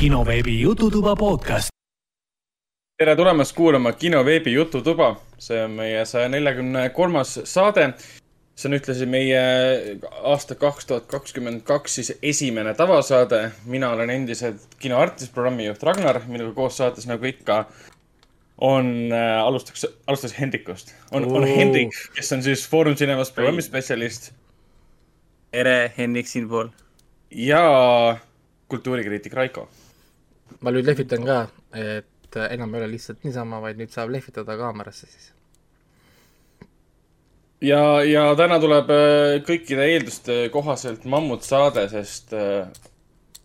kinoveebi Jututuba podcast. tere tulemast kuulama kinoveebi Jututuba, see on meie saja neljakümne kolmas saade. see on ühtlasi meie aasta kaks tuhat kakskümmend kaks siis esimene tavasaade. mina olen endiselt kinoartist, programmijuht Ragnar, minuga koos saates nagu ikka on äh,, alustaks, alustaks Hendrikust. on, on Hendrik, kes on siis Foorum Cinemas programmispetsialist tere, Henrik siinpool. ja kultuurikriitik Raiko. Ma nüüd lehvitan ka, et enam ei ole lihtsalt niisama, vaid nüüd saab lehvitada kaamerasse siis. ja, ja täna tuleb äh, kõikide eelduste kohaselt mammutsaade, sest äh,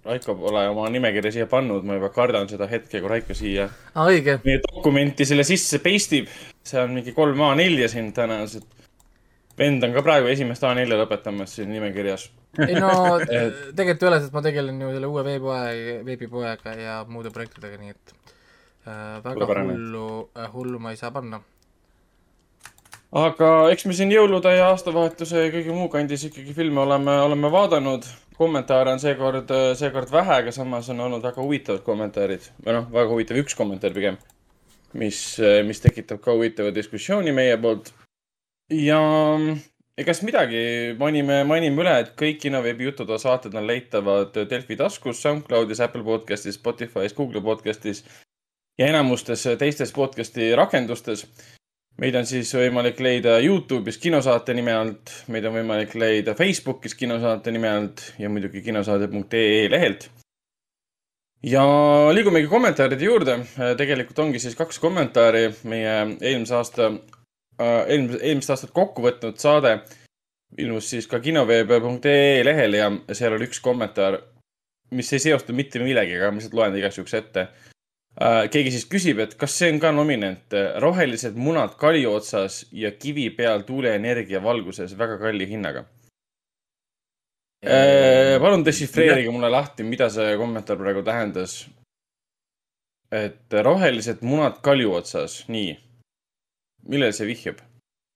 Raiko pole oma nimekirja siia pannud, ma juba kardan seda hetke, kui Raiko siia õige. meie dokumenti selle sisse paste ib. see on mingi kolm A4 siin tõenäoliselt. Vend on ka praegu esimest A4 lõpetamas siin nimekirjas. ei no tegelikult ei ole, sest ma tegelen ju selle uue veebipoe, veebipoega ja muude projektidega, nii et äh, väga Suurepärane. hullu äh,, hullu ma ei saa panna. aga eks me siin jõulude ja aastavahetuse ja kõige muu kandis ikkagi filme oleme, oleme vaadanud. kommentaare on seekord, seekord vähe, aga samas on olnud väga huvitavad kommentaarid või noh, väga huvitav üks kommentaar pigem, mis, mis tekitab ka huvitava diskussiooni meie poolt. Ja egas midagi, mainime, mainime üle, et kõik kinoveebi jututoa saated on leitavad Delfi taskus, SoundCloudis, Apple podcastis, Spotify's, Google podcastis ja enamustes teistes podcasti rakendustes meid on siis võimalik leida Youtube'is kinosaate nime alt, meid on võimalik leida Facebookis kinosaate nime alt ja muidugi kinosaade.ee lehelt. ja liigumegi kommentaaride juurde. tegelikult ongi siis kaks kommentaari meie eelmise aasta, eelmise, eelmist aastat kokku võtnud saade ilmus siis ka kinoveeb.ee lehel ja seal oli üks kommentaar, mis ei seostu mitte millegagi, ma lihtsalt loen igaks juhuks ette Äh, keegi siis küsib, et kas see on ka nominent rohelised munad kalju otsas ja kivi peal tuuleenergia valguses väga kalli hinnaga. palun dešifreerige mulle lahti, mida see kommentaar praegu tähendas. et rohelised munad kalju otsas, nii. Millele see vihjab?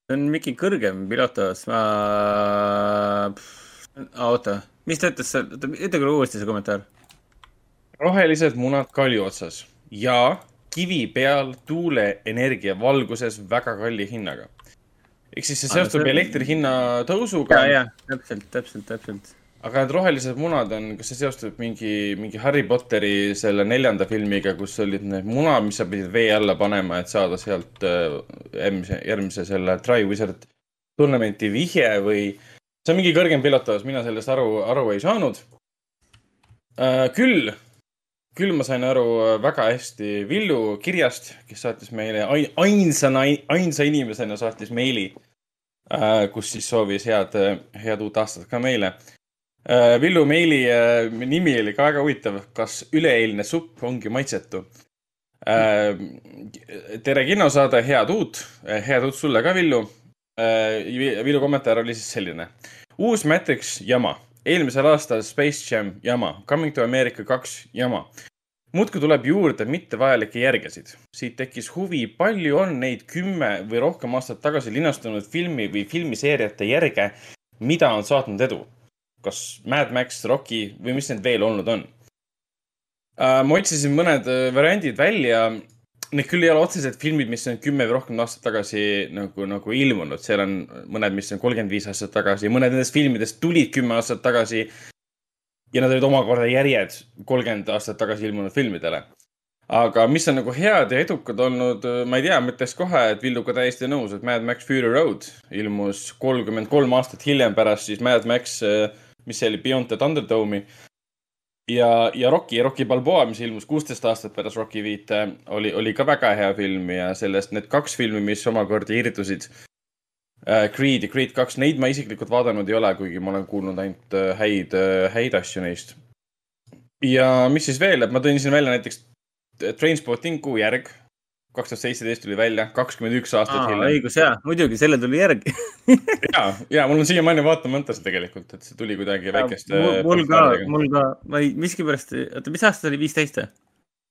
see on mingi kõrgem pilotos, ma. oota, mis ta ütles, ütle korra uuesti see kommentaar. rohelised munad kalju otsas ja kivi peal tuuleenergia valguses väga kalli hinnaga. ehk siis see seostub elektri hinna tõusuga. ja, ja täpselt, täpselt, täpselt. Aga need rohelised munad on, kas see seostub mingi, mingi Harry Potteri selle neljanda filmiga, kus olid need munad, mis sa pidid vee alla panema, et saada sealt äh, järgmise, järgmise selle Triwizard Tournamenti vihje või see on mingi kõrgem pilotaas, mina sellest aru, aru ei saanud äh,. küll küll ma sain aru väga hästi Villu kirjast, kes saatis meile ainsana, ainsa inimesena saatis meili, kus siis soovis head, head uut aastat ka meile. Villu meili nimi oli ka väga huvitav. kas üleeilne supp ongi maitsetu? tere kinosaade, head uut, head uut sulle ka, Villu. Villu kommentaar oli siis selline. uus Matrix jama eelmisel aastal Space Jam jama, Coming to America kaks jama. muudkui tuleb juurde mittevajalikke järgesid. siit tekkis huvi, palju on neid kümme või rohkem aastat tagasi linastunud filmi või filmiseeriate järge, mida on saatnud edu. Kas Mad Max, Rocky või mis need veel olnud on? ma otsisin mõned variandid välja Need küll ei ole otseselt filmid, mis on kümme või rohkem aastat tagasi nagu, nagu ilmunud, seal on mõned, mis on kolmkümmend viis aastat tagasi, mõned nendest filmidest tulid kümme aastat tagasi. ja nad olid omakorda järjed kolmkümmend aastat tagasi ilmunud filmidele. aga mis on nagu head ja edukad olnud, ma ei tea, ma ütleks kohe, et Villuga täiesti nõus, et Mad Max Fury Road ilmus kolmkümmend kolm aastat hiljem pärast siis Mad Max, mis see oli, Beyond the Thunderdome'i ja, ja Rocky, Rocky Balboa, mis ilmus kuusteist aastat pärast Rocky viite, oli, oli ka väga hea film ja sellest need kaks filmi, mis omakorda irdusid äh,. Creed ja Creed kaks, neid ma isiklikult vaadanud ei ole, kuigi ma olen kuulnud ainult äh, häid äh,, häid asju neist. ja mis siis veel, et ma tõin siin välja näiteks Trainspottingu järg. Kaks tuhat seitseteist tuli välja, kakskümmend üks aastat Aa, hiljem. õigus ja, muidugi, selle tuli järg ja, ja mul on siiamaani vaatamata see tegelikult, et see tuli kuidagi väikeste. mul ka, mul ka, ma ei, miskipärast, oota, mis aasta oli, viisteist või?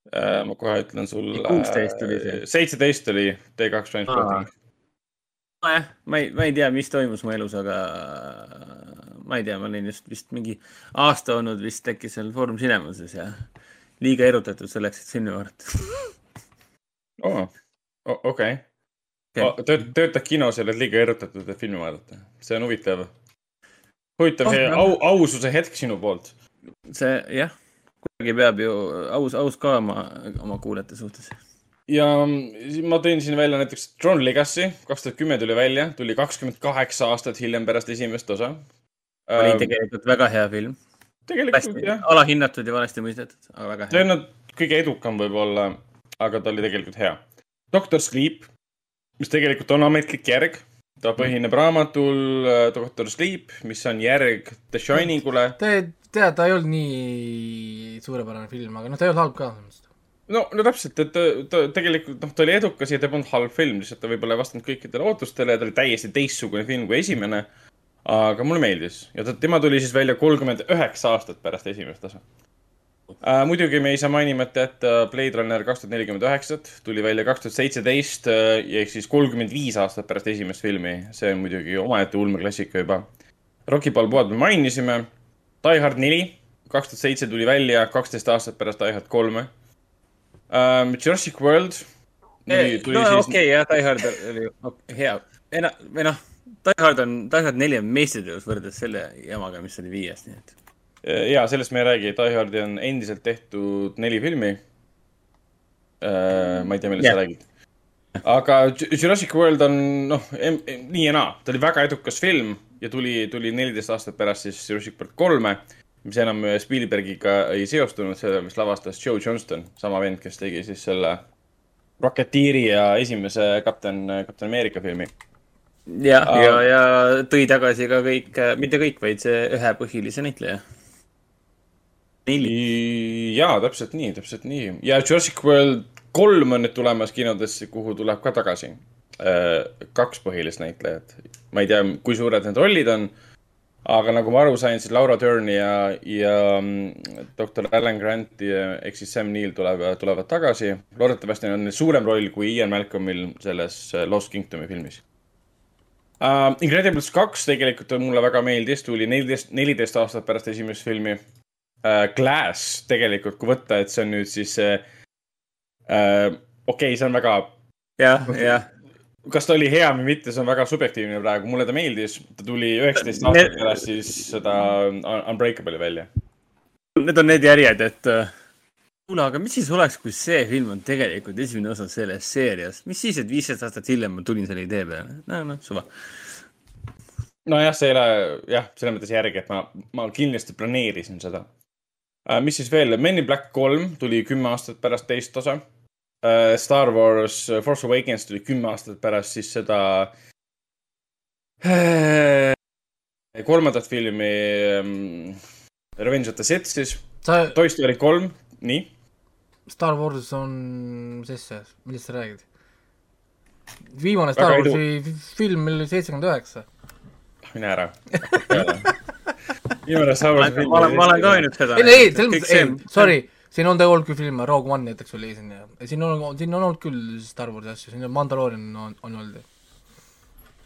Äh, ma kohe ütlen sulle. kuusteist oli see. seitseteist oli T2 Transporting. nojah, ma ei, ma ei tea, mis toimus mu elus, aga ma ei tea, ma olin just vist mingi aasta olnud vist äkki seal Foorum Cinemases ja, liiga erutatud selleks, et filmi vaadata. oo, okei. Okei. tööt-, töötad kinos ja oled liiga erutatud, et filmi vaadata. see on huvitav. huvitav Oh, see noh. au, aususe hetk sinu poolt. see jah, kuidagi peab ju aus, aus ka oma, oma kuulajate suhtes. ja siis ma tõin siin välja näiteks Tron Legacy, kaks tuhat kümme tuli välja, tuli kakskümmend kaheksa aastat hiljem pärast esimest osa. oli tegelikult väga hea film. tegelikult hästi jah, alahinnatud ja valesti mõistetud, aga väga see hea. on nüüd kõige edukam võib-olla, aga ta oli tegelikult hea. Doctor Sleep, mis tegelikult on ametlik järg, ta põhineb raamatul äh, Doctor Sleep, mis on järg The Shiningule. te, tead, ta ei olnud nii suurepärane film, aga noh, ta ei olnud halb ka. no, no täpselt, et ta, ta tegelikult noh, ta oli edukas ja ta polnud halb film, lihtsalt ta võib-olla ei vastanud kõikidele ootustele ja ta oli täiesti teistsugune film kui esimene. aga mulle meeldis ja ta, tema tuli siis välja kolmkümmend üheksa aastat pärast esimest osa äh,. muidugi me ei saa mainimata jätta Blade Runner kaks tuhat nelikümmend üheksat, tuli välja kaks tuhat seitseteist ehk siis kolmkümmend viis aastat pärast esimest filmi, see on muidugi omaette ulmeklassika juba. Rocky Balboad me mainisime, Die Hard neli, kaks tuhat seitse tuli välja kaksteist aastat pärast Die Hard kolme um,. Jurassic World no siis okei okay,, jah, Die Hard oli ok, hea. ena-, või noh, Die Hard on, Die Hard neli on meistriteos võrreldes selle jamaga, mis oli viies, nii et. Ja sellest me ei räägi, Die Hardi on endiselt tehtud neli filmi. ma ei tea, millest Jah. sa räägid. aga Ju- Jurassic World on noh, nii ja naa, ta oli väga edukas film ja tuli, tuli neliteist aastat pärast siis Jurassic World kolme, mis enam Spielbergiga ei seostunud, selle, mis lavastas Joe Johnston, sama vend, kes tegi siis selle Rocketeeri ja esimese Kapten, Kapten Ameerika filmi. ja Aa. ja, ja tõi tagasi ka kõik, mitte kõik, vaid see ühe põhilise näitleja. neli. jaa, täpselt nii, täpselt nii ja Jurassic World kolm on nüüd tulemas kinodesse, kuhu tuleb ka tagasi äh, kaks põhilist näitlejat. ma ei tea, kui suured need rollid on, aga nagu ma aru sain, siis Laura Dern ja, ja mm, doktor Alan Grant ehk siis Sam Neill tulevad, tulevad tagasi. loodetavasti on neil suurem roll kui Ian Malcolmil selles Lost Kingdomi filmis uh,. Incredibles kaks tegelikult mulle väga meeldis, tuli neliteist, neliteist aastat pärast esimest filmi uh,. Glass tegelikult, kui võtta, et see on nüüd siis see uh,, okei okay,, see on väga jah, jah. kas ta oli hea või mitte, see on väga subjektiivne praegu, mulle ta meeldis, ta tuli üheksateist aastat pärast siis seda Un- Unbreakable'i välja. Need on need järjed, et äh, kuule, aga mis siis oleks, kui see film on tegelikult esimene osa sellest seeriast, mis siis, et viisteist aastat hiljem ma tulin selle idee peale, no noh, suva. nojah, see ei ole jah, selles mõttes järgi, et ma, ma kindlasti planeerisin seda. Mis siis veel, Men in Black kolm tuli kümme aastat pärast teist osa uh,. Star Wars Force Awakens tuli kümme aastat pärast siis seda kolmandat filmi um, Revenge of the Sith siis. sa, Toy Story kolm, nii Star Wars on, asja, millest sa räägid? viimane Star Väga edu- Warsi film oli seitsekümmend üheksa. mine ära. viimane Star ma Warsi film. olen, ma olen ka öelnud seda. ei, ei, selles mõttes, ei, sorry, siin on tegelikult küll filme, Rogue One näiteks oli siin ja siin on, siin on olnud küll Star Warsi asju, siin on Mandalorian on, on olnud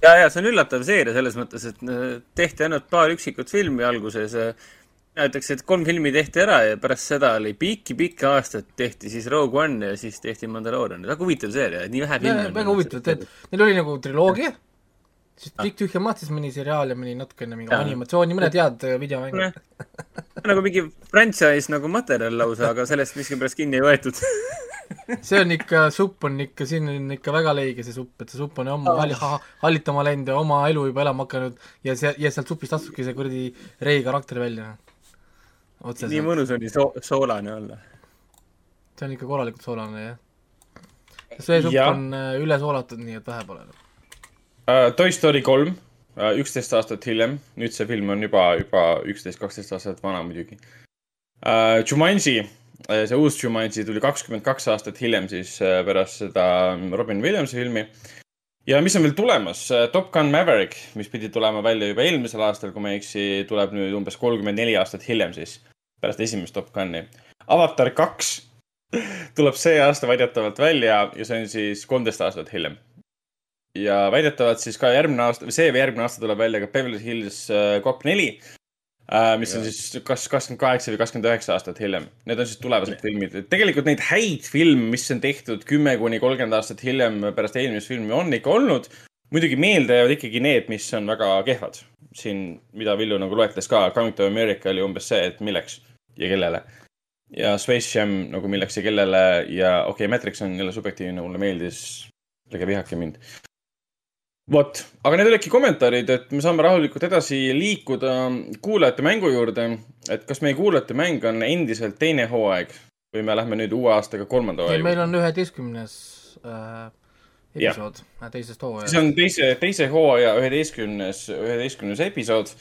ja, ja see on üllatav seeria selles mõttes, et äh, tehti ainult paar üksikut filmi alguses. mina ütleks, et kolm filmi tehti ära ja pärast seda oli pikki-pikki aastaid tehti siis Rogue One ja siis tehti Mandalorian. väga huvitav seeria, nii vähe filme väga huvitav, et neil oli nagu triloogia, siis Pikk tühja maht, siis mõni seriaal ja mõni natukene mingi animatsiooni, mõned head äh, videomängud. nagu mingi franchise nagu materjal lausa, aga sellest miskipärast kinni ei võetud. see on ikka, supp on ikka, siin on ikka väga leige see supp, et see supp on ammu halli-, hallitama läinud ja oma elu juba elama hakanud ja see, ja sealt supist astubki see kuradi Rei karakter välja. nii mõnus oli soo-, soolane olla. see on ikka korralikult soolane jah. see supp Jah. on äh, üle soolatud, nii et vähe pole. Uh, Toy Story kolm, üksteist aastat hiljem, nüüd see film on juba, juba üksteist, kaksteist aastat vana muidugi uh,. Jumanji, see uus Jumanji tuli kakskümmend kaks aastat hiljem siis uh, pärast seda Robin Williamsi filmi. ja mis on veel tulemas, Top Gun Maverick, mis pidi tulema välja juba eelmisel aastal, kui ma ei eksi, tuleb nüüd umbes kolmkümmend neli aastat hiljem siis, pärast esimest Top Guni. Avatar kaks tuleb see aasta väidetavalt välja ja see on siis kolmteist aastat hiljem ja väidetavalt siis ka järgmine aasta see või järgmine aasta tuleb välja ka Beverly Hills äh, Cop neli äh, mis on siis kas kakskümmend kaheksa või kakskümmend üheksa aastat hiljem. Need on siis tulevased filmid. tegelikult neid häid filme, mis on tehtud kümme kuni kolmkümmend aastat hiljem pärast eelmist filmi, on ikka olnud. muidugi meelde jäävad ikkagi need, mis on väga kehvad. siin, mida Villu nagu loetles ka, Coming to America oli umbes see, et milleks ja kellele. ja Space Jam nagu milleks ja kellele ja okei okay,, Matrix on jälle subjektiivne, mulle meeldis. ärge vihake mind vot, aga need olidki kommentaarid, et me saame rahulikult edasi liikuda kuulajate mängu juurde. et kas meie kuulajate mäng on endiselt teine hooaeg või me lähme nüüd uue aastaga kolmanda juurde? meil on üheteistkümnes äh, episood ja. teisest hooajast. see on teise, teise hooaja üheteistkümnes, üheteistkümnes episood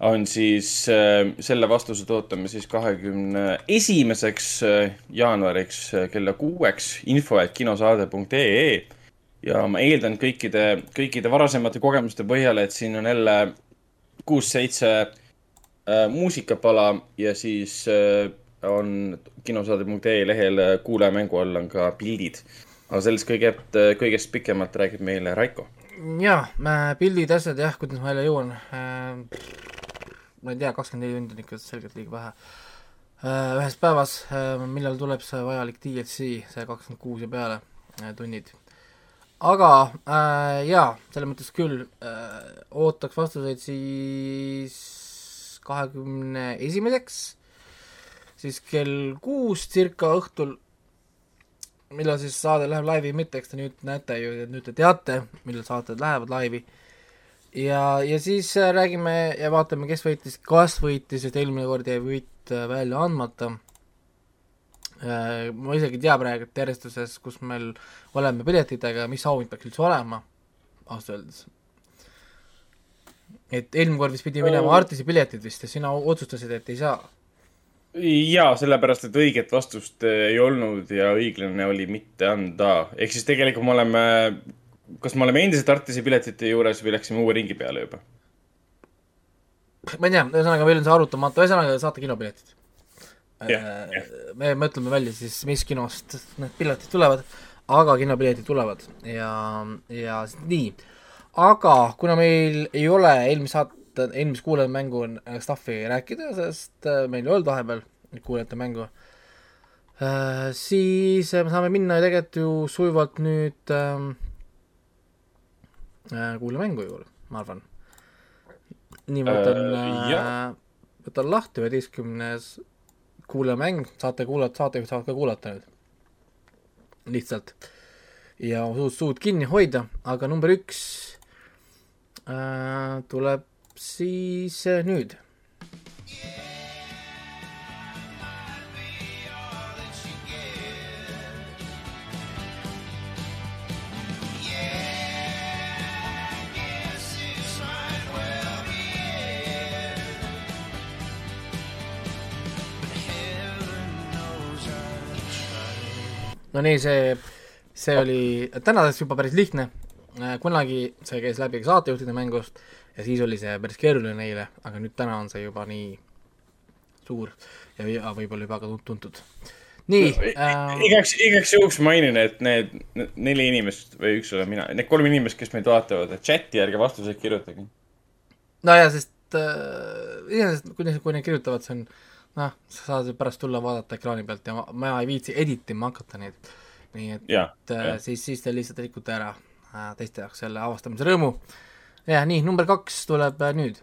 on siis äh, selle vastused ootame siis kahekümne esimeseks äh, jaanuariks äh, kella kuueks info, et kinosaade.ee ja ma eeldan kõikide, kõikide varasemate kogemuste põhjal, et siin on jälle kuus-seitse äh, muusikapala ja siis äh, on kinosaade.ee lehel äh, kuulajamängu all on ka pildid. aga sellest kõiget, äh, kõigest pikemalt räägib meile Raiko. jaa, pildid, asjad jah, kuidas ma jälle jõuan äh,. ma ei tea, kakskümmend neli tundi on ikka selgelt liiga vähe äh,. ühes päevas äh,, millal tuleb see vajalik DLC, see kakskümmend kuus ja peale äh, tunnid aga äh, jaa, selles mõttes küll äh, ootaks vastuseid siis kahekümne esimeseks, siis kell kuus circa õhtul, millal siis saade läheb laivi, mitte eks te nüüd näete ju, nüüd te teate, millal saated lähevad laivi. ja, ja siis äh, räägime ja vaatame, kes võitis, kas võitis, sest eelmine kord jäi võit äh, välja andmata ma isegi ei tea praegu järjestuses, kus meil oleme piletitega, mis auhind peaks üldse olema, ausalt öeldes. et eelmine kord vist pidi minema Artisi piletid vist ja sina otsustasid, et ei saa. jaa, sellepärast, et õiget vastust ei olnud ja õiglane oli mitte anda. ehk siis tegelikult me oleme, kas me oleme endiselt Artisi piletite juures või läksime uue ringi peale juba? ma ei tea, ühesõnaga meil on see arutamata, ühesõnaga saate kinopiletid. Me mõtleme välja siis, mis kinost need piletid tulevad, aga kinopiletid tulevad ja, ja nii. aga kuna meil ei ole eelmise saate, eelmise kuulajate mängu stuff'i rääkida, sest äh, meil ei olnud vahepeal kuulajate mängu, äh, siis me saame minna tegelikult ju sujuvalt nüüd ähm, äh, kuulajamängu juurde, ma arvan. nii, ma võtan äh,, võtan lahti üheteistkümnes kuulajamäng, saate kuulata, saatejuhid saavad ka kuulata nüüd. lihtsalt. ja suud, suud kinni hoida, aga number üks äh, tuleb siis äh, nüüd yeah.. No nii, see, see oli tänaseks juba päris lihtne, äh, kunagi see käis läbi saatejuhtide mängust ja siis oli see päris keeruline neile, aga nüüd täna on see juba nii suur ja, ja võib-olla juba ka tuntud. nii no, äh,. igaks, igaks juhuks mainin, et need neli inimest või üks olen mina, need kolm inimest, kes meid vaatavad, chati ärge vastuseid kirjutage. nojah, sest äh, iseenesest, kui, kui need kirjutavad, see on noh, sa saad pärast tulla vaadata ekraani pealt ja ma, ma ei viitsi editima hakata neid. nii et ja, äh, ja. siis, siis te lihtsalt rikute ära äh, teiste jaoks selle avastamise rõõmu. jah, nii, number kaks tuleb äh, nüüd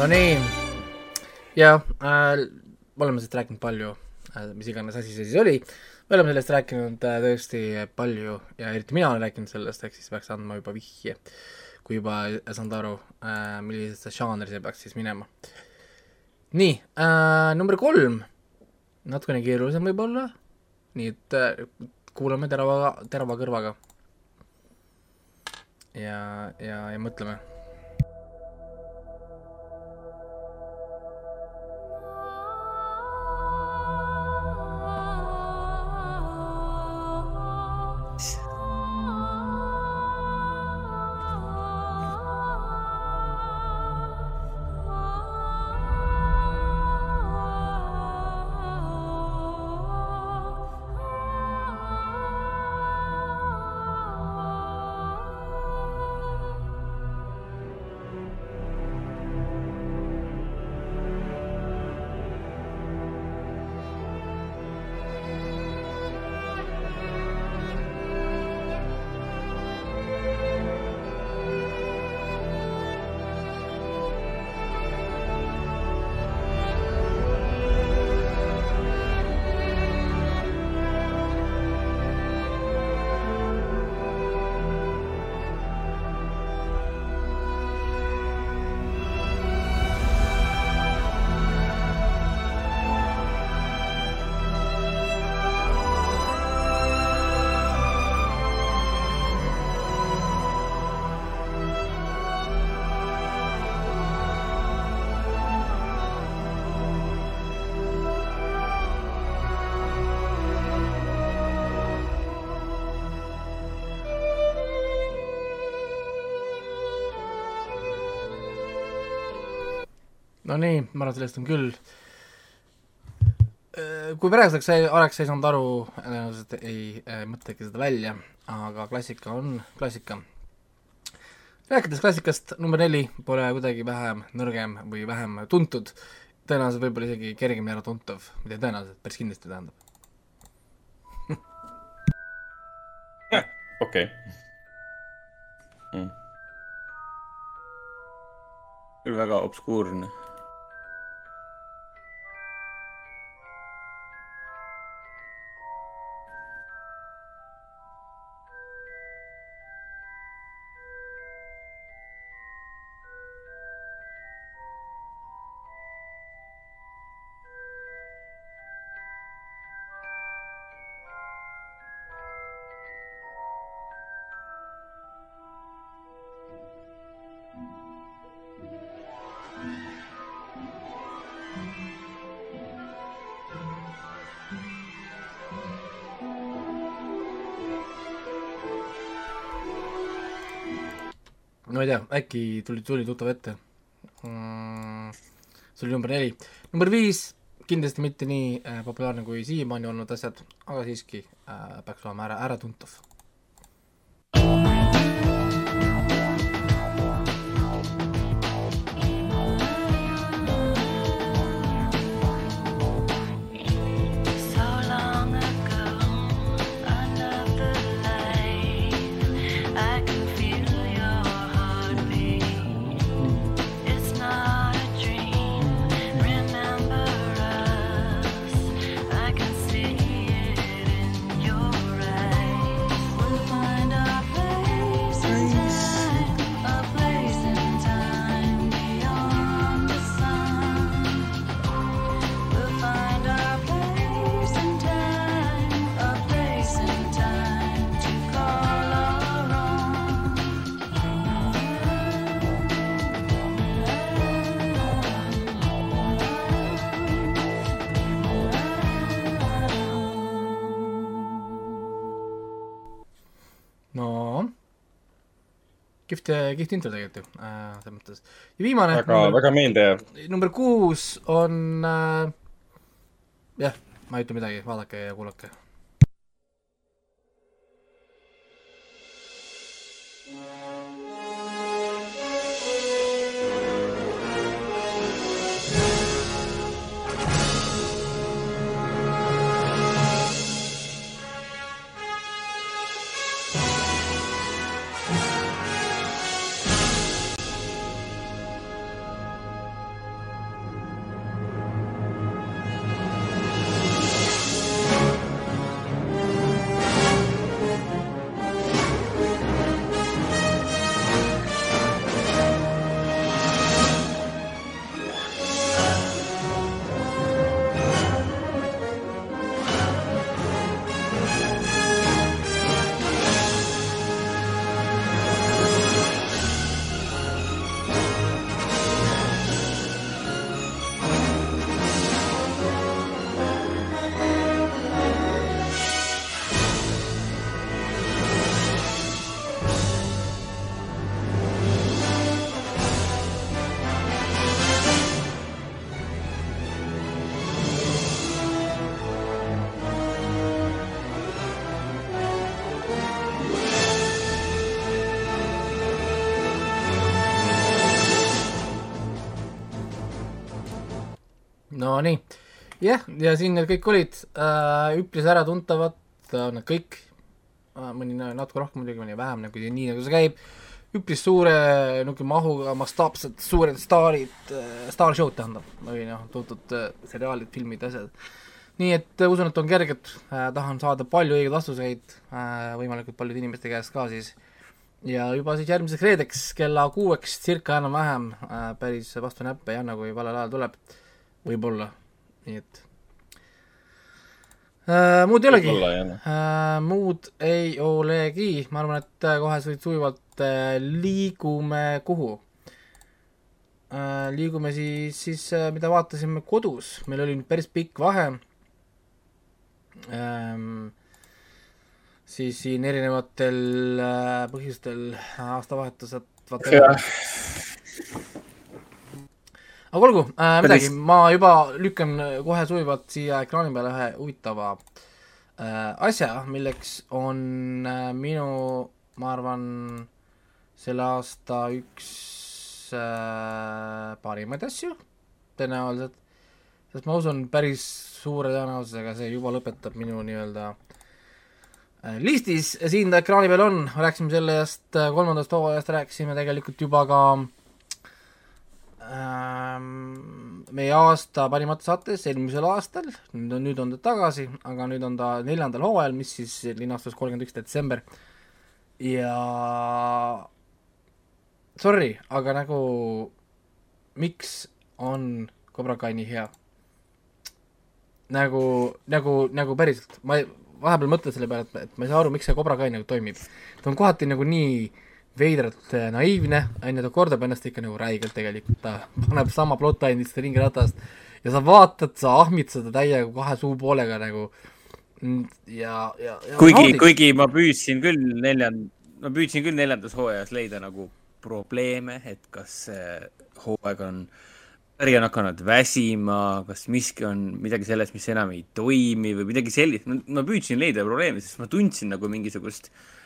Nonii, jah äh,, oleme sellest rääkinud palju äh,, mis iganes asi see siis oli, me oleme sellest rääkinud äh, tõesti palju ja eriti mina olen rääkinud sellest, ehk siis peaks andma juba vihje, kui juba ei saanud aru äh,, millisesse žanri see peaks siis minema. nii äh,, number kolm, natukene keerulisem võib-olla, nii et äh, kuulame terava, terava kõrvaga. ja, ja, ja mõtleme no nii, ma arvan, sellest on küll. kui praeguseks ei, oleks ei saanud aru, tõenäoliselt ei äh, mõtlegi seda välja, aga klassika on klassika. rääkides klassikast, number neli pole kuidagi vähem nõrgem või vähem tuntud, tõenäoliselt võib-olla isegi kergemini äratuntav, mitte tõenäoliselt, päris kindlasti tähendab. okei. Mm. küll väga obskuurne ei tea, äkki tuli, tuli tuttav ette mm,. see oli number neli. number viis, kindlasti mitte nii äh, populaarne kui siiamaani olnud asjad, aga siiski äh, peaks olema ära, äratuntav kihvt, intro tegelikult ju äh,, selles mõttes. ja viimane, väga, väga meeldejääv. number kuus on äh, jah, ma ei ütle midagi, vaadake ja kuulake. jah, ja siin need kõik olid äh, üpris äratuntavad äh,, nad kõik äh,, mõni na- natuke rohkem muidugi, mõni vähem nagu nii nagu see käib, üpris suure niisugune mahuga mastaapsed suured staarid äh,, staarshow'd tähendab, või noh, tuntud äh, seriaalid, filmid, asjad. nii et äh, usun, et on kerged äh,, tahan saada palju õigeid vastuseid äh, võimalikult paljude inimeste käest ka siis. Ja juba siis järgmiseks reedeks kella kuueks circa enam-vähem äh, päris vastu näppe ei anna, kui valel ajal tuleb, võib-olla, nii et äh, muud ei olegi. Äh,, muud ei olegi, ma arvan, et äh, kohe suht- sujuvalt äh, liigume kuhu? Äh,? liigume siis, siis äh, mida vaatasime kodus, meil oli nüüd päris pikk vahe. Ähm,. siis siin erinevatel äh, põhjustel aastavahetused vaata aga olgu äh,, midagi, ma juba lükkan kohe sujuvalt siia ekraani peale ühe huvitava äh, asja, milleks on äh, minu, ma arvan, selle aasta üks äh, parimaid asju tõenäoliselt, sest ma usun, päris suure tõenäosusega see juba lõpetab minu nii-öelda äh, listis, siin ta ekraani peal on, rääkisime sellest äh, kolmandast hooajast, rääkisime tegelikult juba ka ähm, meie aasta parimates saates eelmisel aastal, nüüd on, nüüd on ta tagasi, aga nüüd on ta neljandal hooajal, mis siis linastus kolmkümmend üks detsember ja sorry, aga nagu miks on Cobra Kai nii hea? nagu, nagu, nagu päriselt, ma ei, vahepeal mõtlen selle peale, et, et ma ei saa aru, miks see Cobra Kai nagu toimib. ta on kohati nagu nii veidralt äh, naiivne, on ju, ta kordab ennast ikka nagu räigelt tegelikult, ta paneb sama plotline'ist ringiratast ja sa vaatad, sa ahmid seda täiega kahe suupoolega nagu. Ja, ja, ja kuigi, kuigi ma püüdsin küll neljand-, ma püüdsin küll neljandas hooajas leida nagu probleeme, et kas see hooaeg on, äri on hakanud väsima, kas miski on midagi selles, mis enam ei toimi või midagi sellist, ma püüdsin leida probleeme, sest ma tundsin nagu mingisugust äh,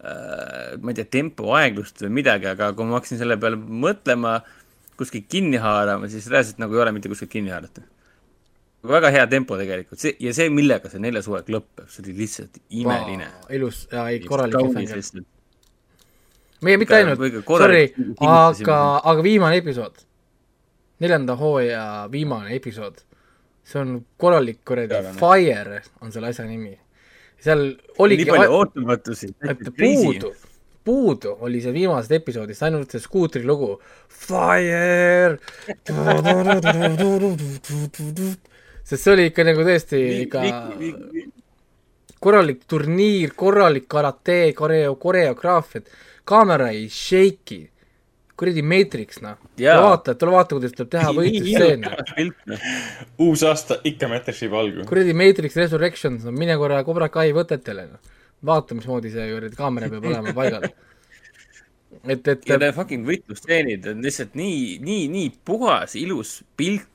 ma ei tea, tempo aeglust või midagi, aga kui ma hakkasin selle peale mõtlema, kuskilt kinni haarama, siis reaalselt nagu ei ole mitte kuskilt kinni haarata. väga hea tempo tegelikult, see ja see, millega see neljas hooaeg lõpeb, see oli lihtsalt imeline. ilus ja ei korralik efekt. meie mitte ainult, sorry aga, aga viimane episood, neljanda hooaja viimane episood, see on korralik kuradi noh. fire on selle asja nimi. Seal oligi nii palju ootamatusi. puudu, puudu oli see viimasest episoodist ainult see skuutri lugu. Fire. sest see oli ikka nagu tõesti ikka korralik turniir, korralik karate, koreo, koreograafiad, kaamera ei shake'i, kuradi Matrix noh. Vaata, tule vaata, kuidas tuleb teha võitlusstseene. noh. uus aasta ikka Matrixi juba algu. kuradi Matrix Resurrections, no mine korra Cobra Kai võtetele, noh. vaata, mismoodi see kuradi kaamera peab olema paigal. et, et ja need fucking võitlusstseenid on lihtsalt nii, nii, nii puhas, ilus pilt,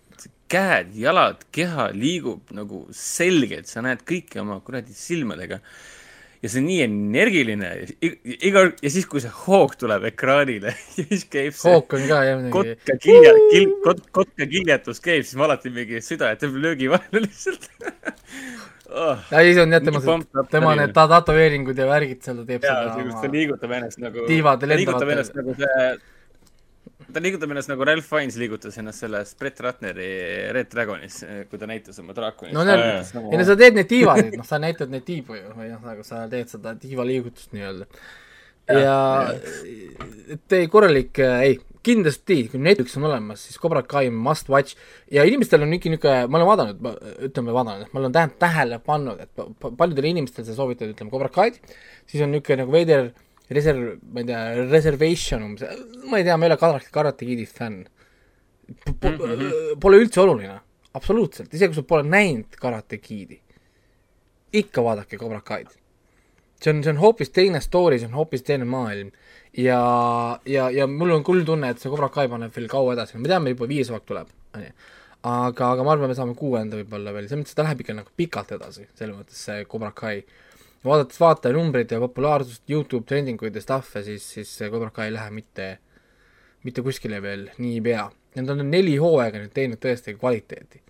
käed, jalad, keha liigub nagu selgelt, sa näed kõike oma kuradi silmadega. Ja see on nii energiline, iga, ja siis, kui see hoog tuleb ekraanile ja siis käib see hook on ka jah muidugi. kotka kilja, kil-, kot-, kotka kiljatus käib, siis ma alati mingi süda jätab löögi vahele lihtsalt oh.. ja siis on jah tema up, tema need ta- tätoveeringud ja värgid seal, ta teeb jaa, seda see, kus ta liigutab ennast nagu, Tiivad ta liigutab lendavad- ennast nagu see, ta liigutab ennast nagu Ralph Fiennes liigutas ennast selles Brett Ratneri Red Dragonis, kui ta näitas oma draakonit. no näed, ei no sa teed neid tiivasid, noh, sa näitad neid tiibu ju, või noh, nagu sa teed seda tiiva liigutust nii-öelda. ja et ei, korralik, ei, kindlasti, kui Netflix on olemas, siis Cobra Kai must watch ja inimestel on ikka niisugune, ma olen vaadanud, ütleme vaadanud, ma olen tähele, tähele pannud, et pa- pa- paljudele inimestele sa soovitad, ütleme Cobra Kaid, siis on niisugune nagu veider reserv, ma ei tea, reservation umbes, ma ei tea, ma ei ole Karate, Karate Kidist fänn. Pole üldse oluline, absoluutselt, isegi kui sa pole näinud Karate Kidi, ikka vaadake Cobra Kaid. see on, see on hoopis teine story, see on hoopis teine maailm ja, ja, ja mul on küll tunne, et see Cobra Kai paneb veel kaua edasi, me teame juba viies hooaeg tuleb, onju. aga, aga ma arvan, me saame kuuenda võib-olla veel, selles mõttes, ta läheb ikka nagu pikalt edasi, selles mõttes see Cobra Kai. Vaadates vaatajanumbreid ja populaarsust, Youtube trendinguid ja stuff'e, siis, siis see Cobra ei lähe mitte, mitte kuskile veel niipea. Need on neli hooaega nüüd teinud tõesti kvaliteeti.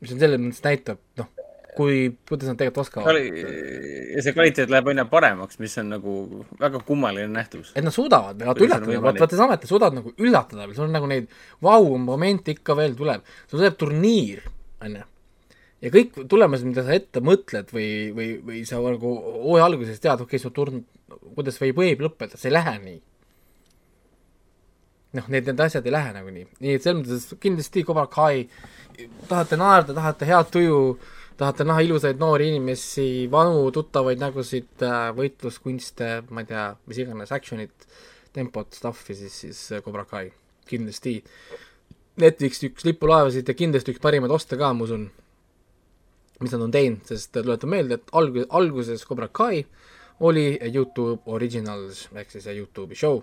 mis on selles mõttes näitab, noh, kui, kuidas nad tegelikult oskavad. ja see kvaliteet läheb aina paremaks, mis on nagu väga kummaline nähtus. et nad suudavad on üllatada, võimalik? vaata samet, nad suudavad nagu üllatada, sul on nagu neid vau-momente ikka veel tuleb, sul tuleb turniir, onju. Ja kõik tulemused, mida sa ette mõtled või, või, või sa nagu hooaja alguses tead, okei okay,, su turn, kuidas või võib lõppeda, see ei lähe nii. noh, need, need asjad ei lähe nagu nii, nii et selles mõttes kindlasti Cobra Kai, tahate naerda, tahate head tuju, tahate näha ilusaid noori inimesi, vanu tuttavaid nägusid, võitluskunste, ma ei tea, mis iganes, action'it, tempot, stuff'i, siis, siis Cobra Kai, kindlasti. Netflix üks lipulaevasid ja kindlasti üks parimaid oste ka, ma usun, mis nad on teinud, sest tuletan meelde, et alg-, alguses Cobra Kai oli Youtube Originals ehk siis Youtube'i show.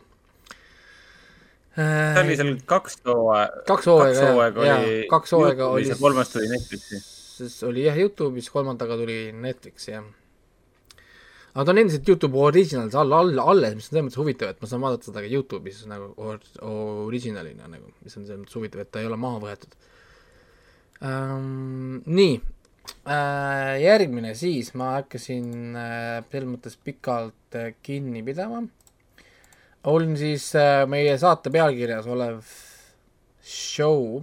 see oli seal kaks hooaega. kaks hooaega, jaa, oli. kaks hooaega oli- kolmas tuli Netflixi. siis oli jah Youtube'is, kolmandaga tuli Netflix jah. aga ta on endiselt Youtube Originals all, all, alles, mis on selles mõttes huvitav, et ma saan vaadata seda ka Youtube'is nagu or, originalina nagu, mis on selles mõttes huvitav, et ta ei ole maha võetud ähm,. nii järgmine siis ma hakkasin äh, selles mõttes pikalt äh, kinni pidama. on siis äh, meie saate pealkirjas olev show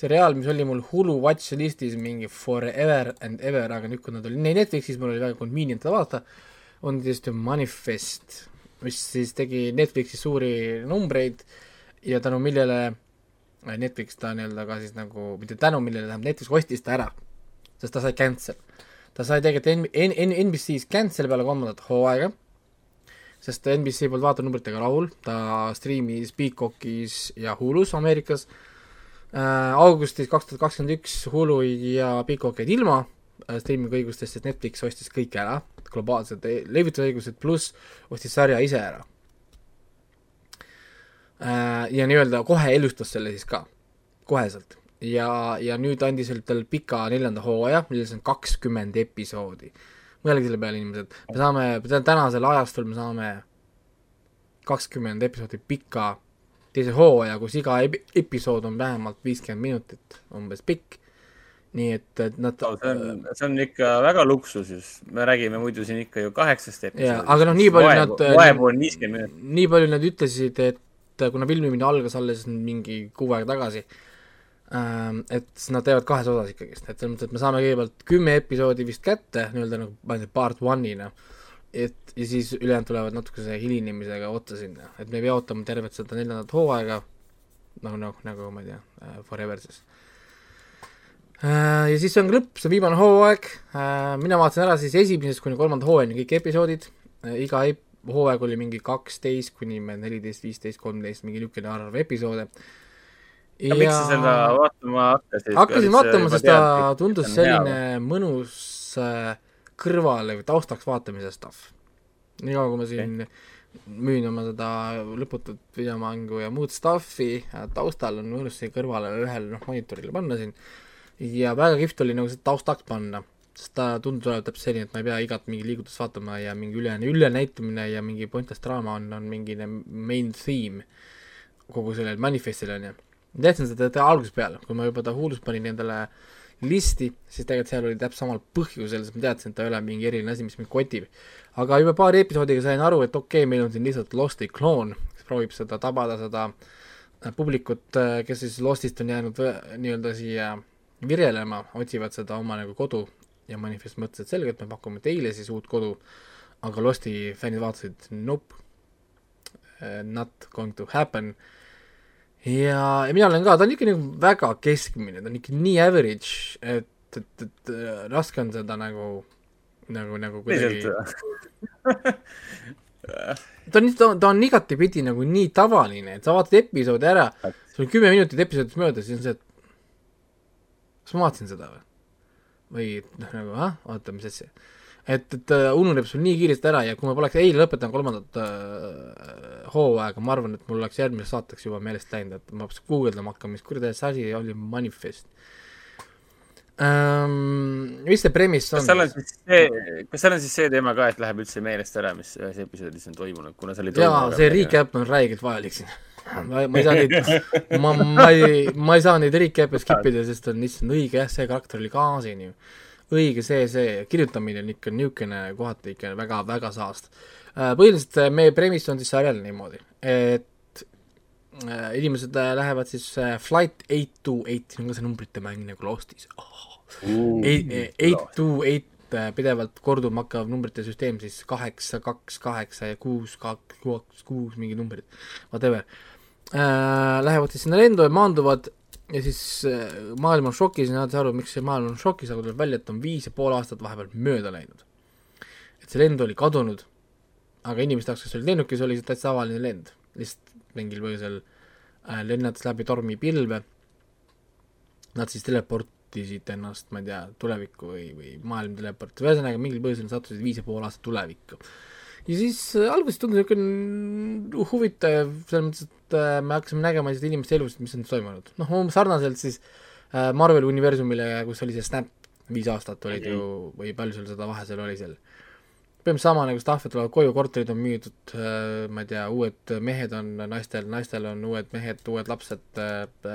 seriaal, mis oli mul Hulu Watch listis mingi forever and ever, aga nüüd, kui nad olid Netflixis, mul oli väga convenient seda vaadata, on siis The Manifest, mis siis tegi Netflixis suuri numbreid ja tänu millele äh, Netflix ta nii-öelda ka siis nagu, mitte tänu millele, tähendab Netflix ostis ta ära, sest ta sai cancel. ta sai tegelikult N- N- NBC-s cancel peale kolmandat hooaega, sest NBC polnud vaatanumbritega rahul, ta striimis Peacockis ja Hulus Ameerikas äh, augustis kaks tuhat kakskümmend üks Hulu ja Peacock jäid ilma äh, streaming'u õigustest, sest Netflix ostis kõik ära, globaalsed e- levitusõigused pluss ostis sarja ise ära äh,. ja nii-öelda kohe elustas selle siis ka, koheselt. ja, ja nüüd andis talle pika neljanda hooaja, milles on kakskümmend episoodi. mõelge selle peale, inimesed, me saame, tänasel ajastul me saame kakskümmend episoodi pika teise hooaja, kus iga ep- episood on vähemalt viiskümmend minutit umbes pikk. nii et, et nad see on, see on ikka väga luksus, me räägime muidu siin ikka ju kaheksast episoodist. aga noh, nii palju nad- vaevu on viiskümmend minutit. nii palju nad ütlesid, et kuna filmimine algas alles mingi kuu aega tagasi, et siis nad teevad kahes osas ikkagist, et selles mõttes, et me saame kõigepealt kümme episoodi vist kätte nii-öelda nagu ma ei tea, part one'ina, et ja siis ülejäänud tulevad natukese hilinemisega otsa sinna, et me ei pea ootama tervet seda neljandat hooaega, nagu, nagu, nagu ma ei tea, Forever siis. ja siis on lõpp, see viimane hooaeg, mina vaatasin ära siis esimesest kuni kolmanda hooajani kõik episoodid, iga hooaeg oli mingi kaksteist kuni neliteist, viisteist, kolmteist, mingi niisugune arv episoode. Aga miks sa seda vaatama hakkasid? hakkasin vaatama, sest ta tundus selline mõnus äh, kõrvale või taustaks vaatamise stuff. niikaua, kui ma siin müün oma seda lõputut videomängu ja muud stuff'i, taustal on mõnus siia kõrvale ühele noh, monitorile panna siin ja väga kihvt oli nagu see taustaks panna, sest ta tundus olevat täpselt selline, et ma ei pea igat mingi liigutust vaatama ja mingi üle, ülenäitamine ja mingi pointless draama on, on mingi main theme kogu sellel manifestil onju. Ma teadsin seda algusest peale, kui ma juba ta Hulus panin endale listi, siis tegelikult seal oli täpselt samal põhjusel, sest ma teadsin, et ta ei ole mingi eriline asi, mis mind kotib. aga juba paari episoodiga sain aru, et okei okay,, meil on siin lihtsalt Losti kloon, kes proovib seda tabada, seda äh, publikut, kes siis Lostist on jäänud võ- nii-öelda siia virelema, otsivad seda oma nagu kodu ja Manifest mõtles, et selge, et me pakume teile siis uut kodu, aga Losti fännid vaatasid nope, not going to happen ja, ja mina olen ka, ta on ikka nagu väga keskmine, ta on ikka nii average, et, et, et äh, raske on seda nagu, nagu, nagu kuidagi ta on, ta on, ta on igatepidi nagu nii tavaline, et sa vaatad episoodi ära, sul on kümme minutit episoodist möödas, siis on see, et kas ma vaatasin seda või? või noh, nagu ah, oota, mis asja. et, et ta ununeb sul nii kiiresti ära ja kui ma poleks eile lõpetanud kolmandat äh, hooaega, ma arvan, et mul oleks järgmiseks saateks juba meelest läinud, et ma peaks guugeldama hakkama, mis kuradi see asi oli, Manifest ähm,. mis see premise on kas seal on? siis see, kas seal on siis see teema ka, et läheb üldse meelest ära, mis ühes episoodis on toimunud, kuna see oli jaa, see recap on räigelt vajalik siin ma, ma ei saa neid, ma, ma ei, ma ei saa neid recap'e skip ida, sest on lihtsalt õige jah, see karakter oli ka siin ju. Õige see, see kirjutamine on ikka niisugune kohati ikka väga, väga saast. põhiliselt äh, meie premise on siis sarjal niimoodi, et äh, inimesed äh, lähevad siis äh, flight eight to eight, siin on ka see numbrite mäng nagu Lostis oh.. Eight, to eight äh, pidevalt korduma hakkav numbrite süsteem siis kaheksa, kaks, kaheksa ja kuus, kaks, kuus, mingid numbrid, whatever äh,. Lähevad siis sinna lendu ja maanduvad ja siis äh, maailm on šokis ja nad ei saa aru, miks see maailm on šokis, aga tuleb välja, et on viis ja pool aastat vahepeal mööda läinud. et see lend oli kadunud, aga inimeste jaoks, kes olid lennukis, oli see täitsa tavaline lend, lihtsalt mingil põhjusel äh, lennates läbi tormipilve. Nad siis teleportisid ennast, ma ei tea, tulevikku või, või maailm teleportis, ühesõnaga mingil põhjusel nad sattusid viis ja pool aastat tulevikku. Ja siis äh, alguses tundus niisugune huvitav, selles mõttes, et äh, me hakkasime nägema lihtsalt inimeste elust, mis on toimunud. noh, umbes sarnaselt siis äh, Marveli universumile, kus oli see Snap, viis aastat olid ju, või palju seal seda vahe seal oli seal põhimõtteliselt sama nagu stuff, et tulevad koju, korterid on müüdud, ma ei tea, uued mehed on naistel, naistel on uued mehed, uued lapsed äh,,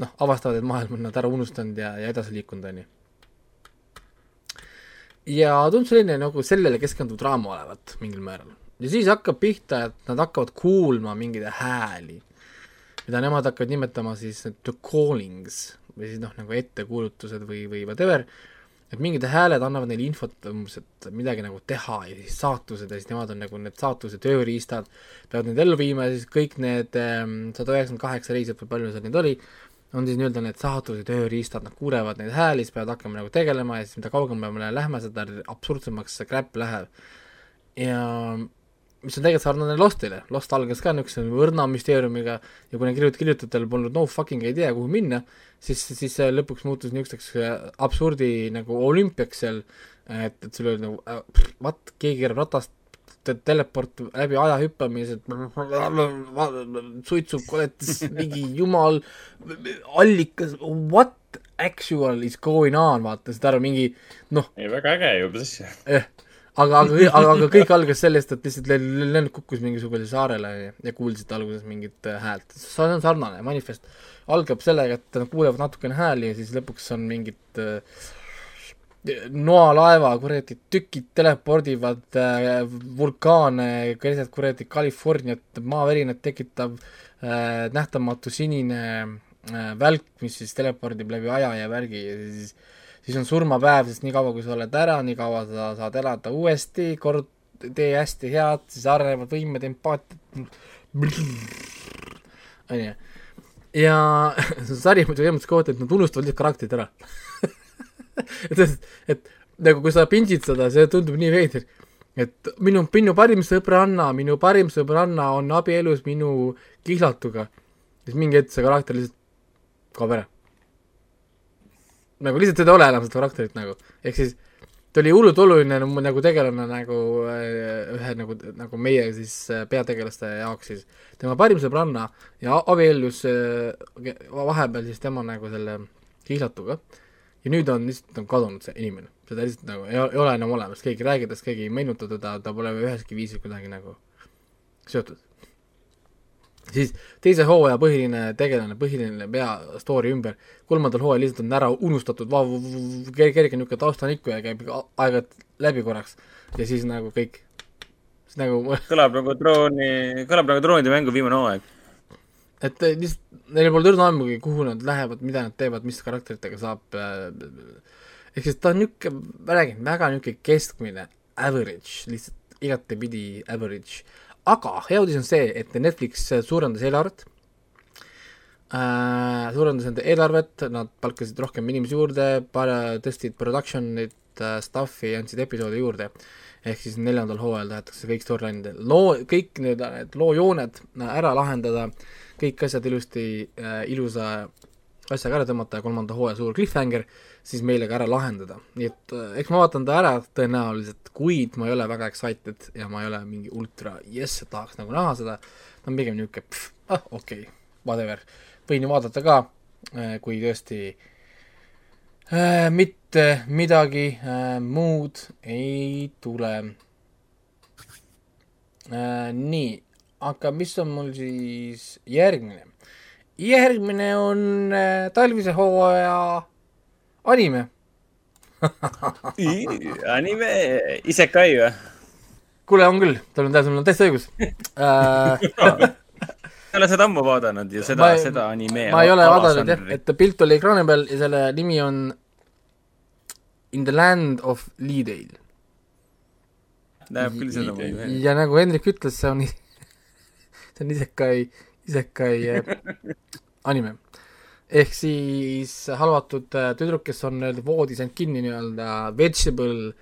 noh, avastavad, et maailm on nad ära unustanud ja, ja edasi liikunud, on ju. Ja tundus selline nagu sellele keskenduv draama olevat mingil määral. ja siis hakkab pihta, et nad hakkavad kuulma mingeid hääli, mida nemad hakkavad nimetama siis the callings või siis noh, nagu ettekuulutused või, või whatever et mingid hääled annavad neile infot umbes, et midagi nagu teha ja siis saatused ja siis nemad on nagu need saatuse tööriistad, peavad neid ellu viima ja siis kõik need sada üheksakümmend kaheksa reisijat või palju seal neid oli, on siis nii-öelda need saatuse tööriistad, nad kuulevad neid hääli, siis peavad hakkama nagu tegelema ja siis mida kaugemale me lähme, seda absurdsemaks see crap läheb. ja mis on tegelikult sarnane Lostile, Lost algas ka niisuguse õrna müsteeriumiga ja kuna kirjut-, kirjutajatel polnud no fucking idea, kuhu minna, siis, siis see lõpuks muutus niisuguseks äh, absurdi nagu olümpiaks seal, et, et sul oli nagu äh, what, keegi keerab ratast, teleport läbi aja hüppamised, suitsukoletis, mingi jumal, allikas, what actual is going on, vaata, saad aru, mingi noh, ei, väga äge ju, mis asja. eh, aga, aga, aga, aga kõik algas sellest, et lihtsalt len- lennuk kukkus mingisugusele saarele ja, kuulsid alguses mingit äh, häält. see on sarnane, manifest algab sellega, et nad kuulevad natukene hääli ja siis lõpuks on mingid äh, noalaeva kuradi tükid telepordivad äh, vulkaane keset kuradi Californiat, maavärinat tekitav äh, nähtamatu sinine äh, välk, mis siis telepordib läbi aja ja värgi ja siis siis on surmapäev, sest nii kaua, kui sa oled ära, nii kaua sa saad elada uuesti, kord tee hästi head, siis arenevad võimed, empaatiat, onju. ja see sari muidugi selles mõttes kohati, et nad unustavad lihtsalt karakterid ära. et, et nagu kui sa pindsid seda, see tundub nii veider, et minu, minu parim sõbranna, minu parim sõbranna on abielus minu kihlatuga. siis mingi hetk see karakter lihtsalt kaob ära. Nagu lihtsalt seda ei ole enam seda karakterit nagu, ehk siis ta oli hullult oluline nagu, tegelane nagu äh, ühe nagu, nagu meie siis äh, peategelaste jaoks siis. Tema parim sõbranna ja abiellus äh, vahepeal siis tema nagu selle kihlatuga ja nüüd on lihtsalt on kadunud see inimene, seda lihtsalt nagu ei, ei ole enam olemas, keegi ei räägi tast, keegi ei meenuta teda, ta pole üheski viisil kuidagi nagu seotud. siis teise hooaja põhiline tegelane, põhiline pea story ümber, kolmandal hooajal lihtsalt on ära unustatud, kerge niisugune taustanikkuja käib a- aeg-ajalt läbi korraks ja siis nagu kõik, siis nagu kõlab nagu drooni, kõlab nagu droonide mängu viimane hooaeg. Et lihtsalt neil pole õrna ammugi, kuhu nad lähevad, mida nad teevad, mis karakteritega saab. ehk siis ta on niisugune, ma räägin, väga niisugune keskmine average, lihtsalt igatepidi average. aga hea uudis on see, et Netflix suurendas eelarvet äh,, suurendas enda eelarvet, nad palkasid rohkem inimesi juurde, tõstsid production'it äh,, stuff'i, andsid episoode juurde ehk siis neljandal hooajal tahetakse kõik storyline'id, loo, kõik need, need loojooned ära lahendada, kõik asjad ilusti äh,, ilusa asjaga ära tõmmata ja kolmanda hooaja suur cliffhanger siis meile ka ära lahendada. nii et äh, eks ma vaatan ta ära tõenäoliselt, kuid ma ei ole väga excited ja ma ei ole mingi ultra jess, tahaks nagu näha seda, ta on pigem niisugune pff, ah okei okay,, whatever, võin ju vaadata ka, kui tõesti äh, mitte midagi äh, muud ei tule äh,. nii, aga mis on mul siis järgmine? järgmine on äh, talvise hooaja anime. anime, isekai või? kuule, on küll, sul on, sul on täitsa õigus äh,. ei ole seda ammu vaadanud ja seda seda anime. ma ei ole vaadanud jah, et pilt oli ekraani peal ja selle nimi on In the land of Leedale. näeb küll seda muidu ja nagu Hendrik ütles, see on, see on isekai, isekai äh, anime. ehk siis halvatud äh, tüdruk, kes on nii-öelda voodis end kinni nii-öelda vegetable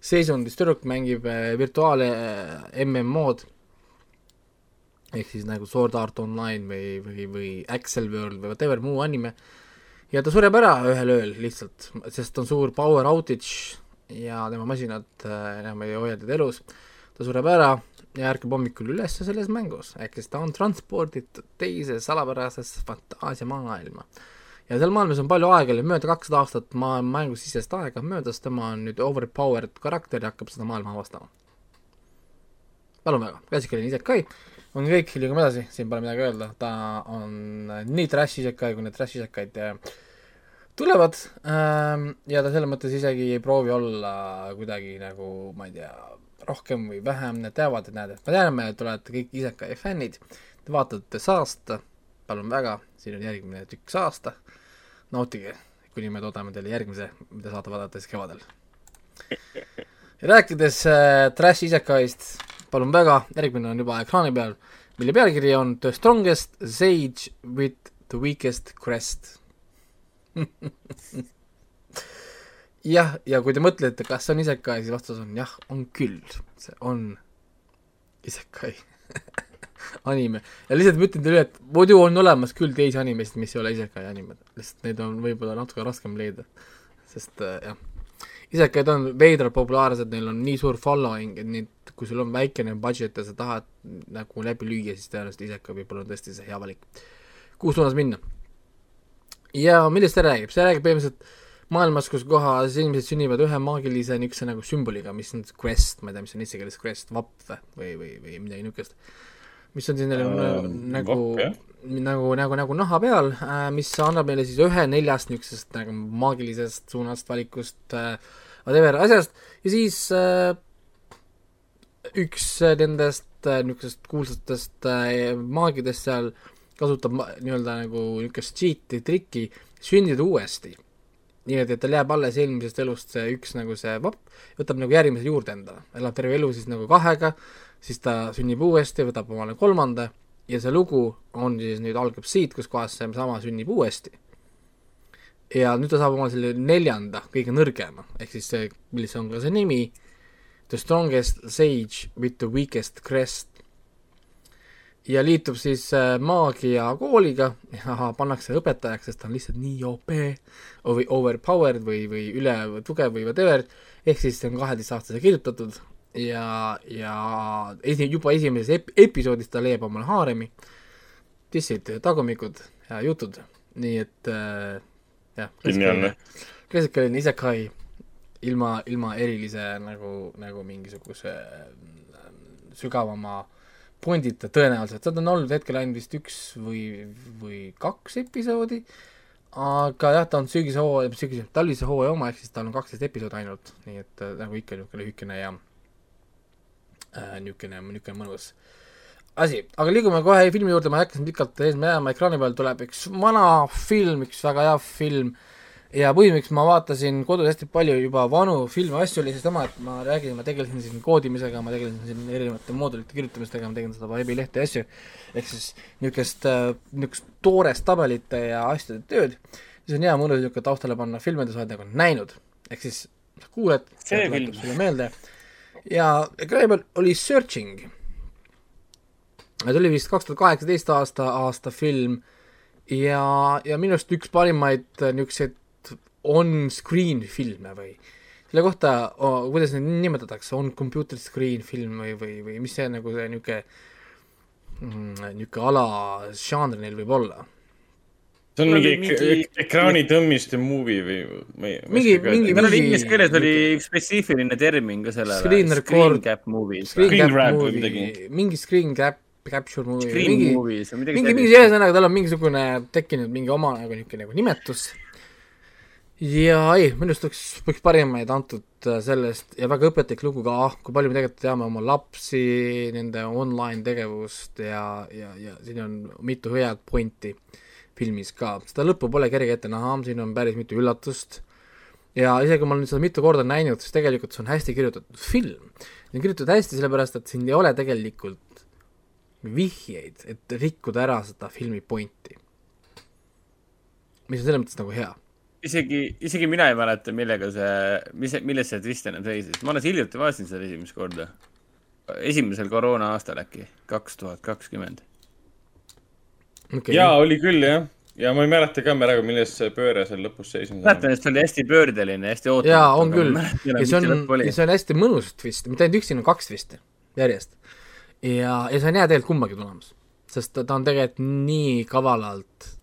seisundis tüdruk mängib äh, virtuaal MMO-d ehk siis nagu Sword Art Online või, või, või Axel World või whatever muu anime. Ja ta sureb ära ühel ööl lihtsalt, sest on suur power outage ja tema masinad enam ei hoia teda elus. Ta sureb ära ja ärkab hommikul üles selles mängus, ehk siis ta on transporditud teise salapärasesse fantaasiamaailma. ja seal maailmas on palju aega, mööda kakssada aastat maa, mängusisest aega möödas, tema on nüüd overpowered karakter ja hakkab seda maailma avastama. palun väga, klassikaline isekai, on kõik, liigume edasi, siin pole midagi öelda, ta on nii trash isekai, kui need trash isekaid tulevad ähm, ja ta selles mõttes isegi ei proovi olla kuidagi nagu, ma ei tea, rohkem või vähem, nad teavad, et näed, et me teame, et te olete kõik isekai fännid, te vaatate saasta, palun väga, siin on järgmine tükk saasta, nautige, kuni me toodame teile järgmise, mida saate vaadata siis kevadel. rääkides äh, trash isekaist, palun väga, järgmine on juba ekraani peal, mille pealkiri on The strongest sage with the weakest crest jah, ja kui te mõtlete, kas see on isekai, siis vastus on jah, on küll, see on isekai anime. Ja lihtsalt ma ütlen teile, et muidu on olemas küll teisi animesid, mis ei ole isekai animed, lihtsalt neid on võib-olla natuke raskem leida, sest äh, jah, isekaid on veidralt populaarsed, neil on nii suur following, et neid, kui sul on väikene budget ja sa tahad nagu läbi lüüa, siis tõenäoliselt iseka võib-olla on tõesti see hea valik. kuhu suunas minna? ja millest see räägib, see räägib põhimõtteliselt maailmas, kus kohas inimesed sünnivad ühe maagilise niisuguse nagu sümboliga, mis on quest, ma ei tea, mis on eesti keeles quest, vapp või, või, või midagi niisugust. mis on Äh, uh, nagu jah., nagu, nagu, nagu naha peal äh,, mis annab meile siis ühe neljast niisugusest nagu maagilisest suunast, valikust äh,, whatever asjast ja siis äh, üks nendest äh, niisugusest kuulsatest maagidest seal kasutab nii-öelda nagu niisugust cheat'i trikki sündida uuesti. Nii et, tal jääb alles eelmisest elust see üks nagu see vapp, võtab nagu järgmise juurde endale, elab terve elu siis nagu kahega, siis ta sünnib uuesti, võtab omale kolmanda ja see lugu on siis nüüd algab siit, kus kohas see sama sünnib uuesti. ja nüüd ta saab omale selle neljanda, kõige nõrgema, ehk siis see, mis on ka see nimi, The strongest sage with the weakest crest. Ja liitub siis äh, maagiakooliga ja pannakse õpetajaks, sest ta on lihtsalt nii OP või overpowered või, või üle tugev või whatever, ehk siis see on kaheteistaastase kirjutatud ja, ja esi-, juba esimeses ep-, episoodis ta leiab omale haaremi, dissid, tagumikud ja jutud, nii et äh, jah. Geniaalne.. klassikaline isekai ilma, ilma erilise nagu, nagu mingisuguse äh, sügavama pundita tõenäoliselt, seda on olnud hetkel ainult vist üks või, või kaks episoodi, aga jah, ta on sügise hooaja, sügise, talvise hooaja oma, ehk siis tal on kaksteist episoodi ainult, nii et äh, nagu ikka niisugune lühikene ja äh, niisugune, niisugune mõnus asi, aga liigume kohe filmi juurde, ma ei hakka siin pikalt seisma jääma, ekraani peal tuleb üks vana film, üks väga hea film ja põhjus, miks ma vaatasin kodus hästi palju juba vanu filme, asju oli seesama, et ma räägin, ma tegelesin siin koodimisega, ma tegelesin siin erinevate moodulite kirjutamistega, ma tegin seda veebilehte ja asju, ehk siis niisugust, niisugust toorest tabelite ja asjade tööd, siis on hea mõnus niisugune taustale panna filme, mida sa oled nagu näinud, ehk siis sa kuuled, film. sulle meelde. Ja ekraani peal oli Searching. see oli vist kaks tuhat kaheksateist aasta, aasta film. Ja, ja minu arust üks parimaid äh, niisuguseid on-screen filme või selle kohta oh,, kuidas neid nimetatakse, on computer screen film või, või, või mis see nagu see niisugune mm, niisugune ala, žanr neil võib olla? see on mingi, mingi- ekraanitõmmiste movie või ei, Mingi- mingi- meil oli mingi- inglise keeles oli üks spetsiifiline termin ka sellele. Screen record- Screen cap movies. Screen Screen cap grab või movie mingi screen cap, capture movie, Screen mingi, movies või midagi mingi, mingi ühesõnaga tal on mingisugune tekkinud mingi oma nagu niisugune nagu nimetus. Ja ei, minu arust üks, üks parimaid antud äh, sellest ja väga õpetlik lugu ka, ah kui palju me tegelikult teame oma lapsi, nende online tegevust ja, ja, ja siin on mitu head pointi filmis ka, seda lõppu pole kerge ette näha, siin on päris mitu üllatust ja isegi kui ma olen seda mitu korda näinud, siis tegelikult see on hästi kirjutatud film. see on kirjutatud hästi sellepärast, et siin ei ole tegelikult vihjeid, et rikkuda ära seda filmi pointi. mis on selles mõttes nagu hea. isegi, isegi mina ei mäleta, millega see, mis, milles see twist enam seisis. ma alles hiljuti vaatasin seda esimest korda. esimesel koroona aastal äkki, kaks tuhat kakskümmend. jaa, oli küll jah. ja ma ei mäleta ka praegu, milles see pööre seal lõpus seisnes. mäletan, et see oli hästi pöördeline, hästi ootamatu. jaa, on küll. ja see on, ja see on hästi mõnus twist, mitte ainult üks, siin on kaks twisti järjest. ja, ja see on hea tegelikult kumbagi tulemas. sest ta, ta on tegelikult nii kavalalt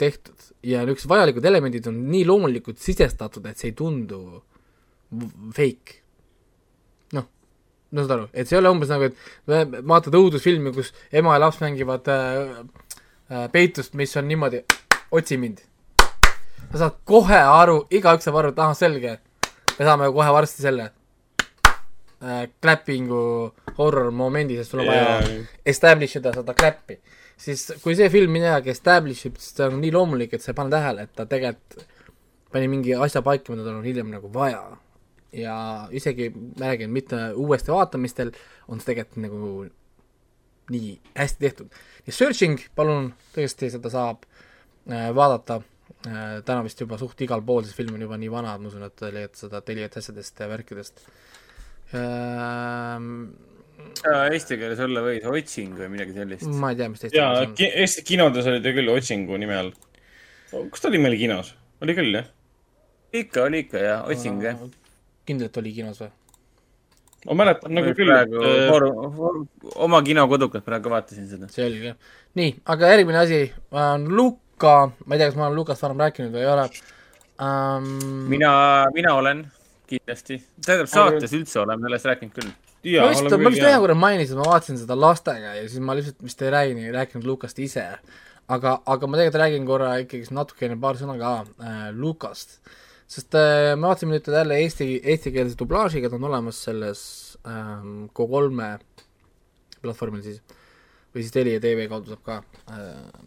tehtud ja niisugused vajalikud elemendid on nii loomulikult sisestatud, et see ei tundu fake. noh, no saad aru, et see ei ole umbes nagu, et vaatad õudusfilmi, kus ema ja laps mängivad äh, äh, peitust, mis on niimoodi, otsi mind sa saad kohe aru, igaüks saab aru, et ahah, selge, me saame kohe varsti selle äh, clapping'u horror momendi, sest sul on vaja Jaa. establish ida seda clap'i. Siis kui see film midagi establish ib, siis ta on nii loomulik, et sa ei pane tähele, et ta tegelikult pani mingi asja paika, mida tal on hiljem nagu vaja. ja isegi ma räägin, mitte uuesti vaatamistel on see tegelikult nagu nii hästi tehtud. ja Searching, palun tõesti, seda saab äh, vaadata äh, täna vist juba suht igal pool, sest film on juba nii vana, et ma usun, et te leiate seda Telia asjadest ja värkidest ähm,. Eesti keeles olla võis otsing või midagi sellist. ma ei tea, mis teist jaa, Eesti kinodes oli ta küll Otsingu nime all. kas ta oli meil kinos? oli küll jah? ikka, oli ikka jah, otsing jah. kindlalt oli kinos või? ma mäletan nagu küll, praegu äh, oma kinokodukat praegu vaatasin seda. selge. nii, aga järgmine asi on Luka, ma ei tea, kas ma olen Lukast varem rääkinud või ei ole um,. mina, mina olen kindlasti, tähendab saates üldse oleme sellest rääkinud küll. Ma vist, ma vist ühe korra mainisin, ma vaatasin seda lastega ja siis ma lihtsalt vist ei räägi, rääkinud Lukast ise. aga, aga ma tegelikult räägin korra ikkagi natukene paar sõna ka äh, Lukast. sest äh, me vaatasime nüüd jälle eesti, eestikeelse dublaažiga, ta on olemas selles ähm, Go3-e platvormil siis, või siis Telia tv kaudu saab ka äh,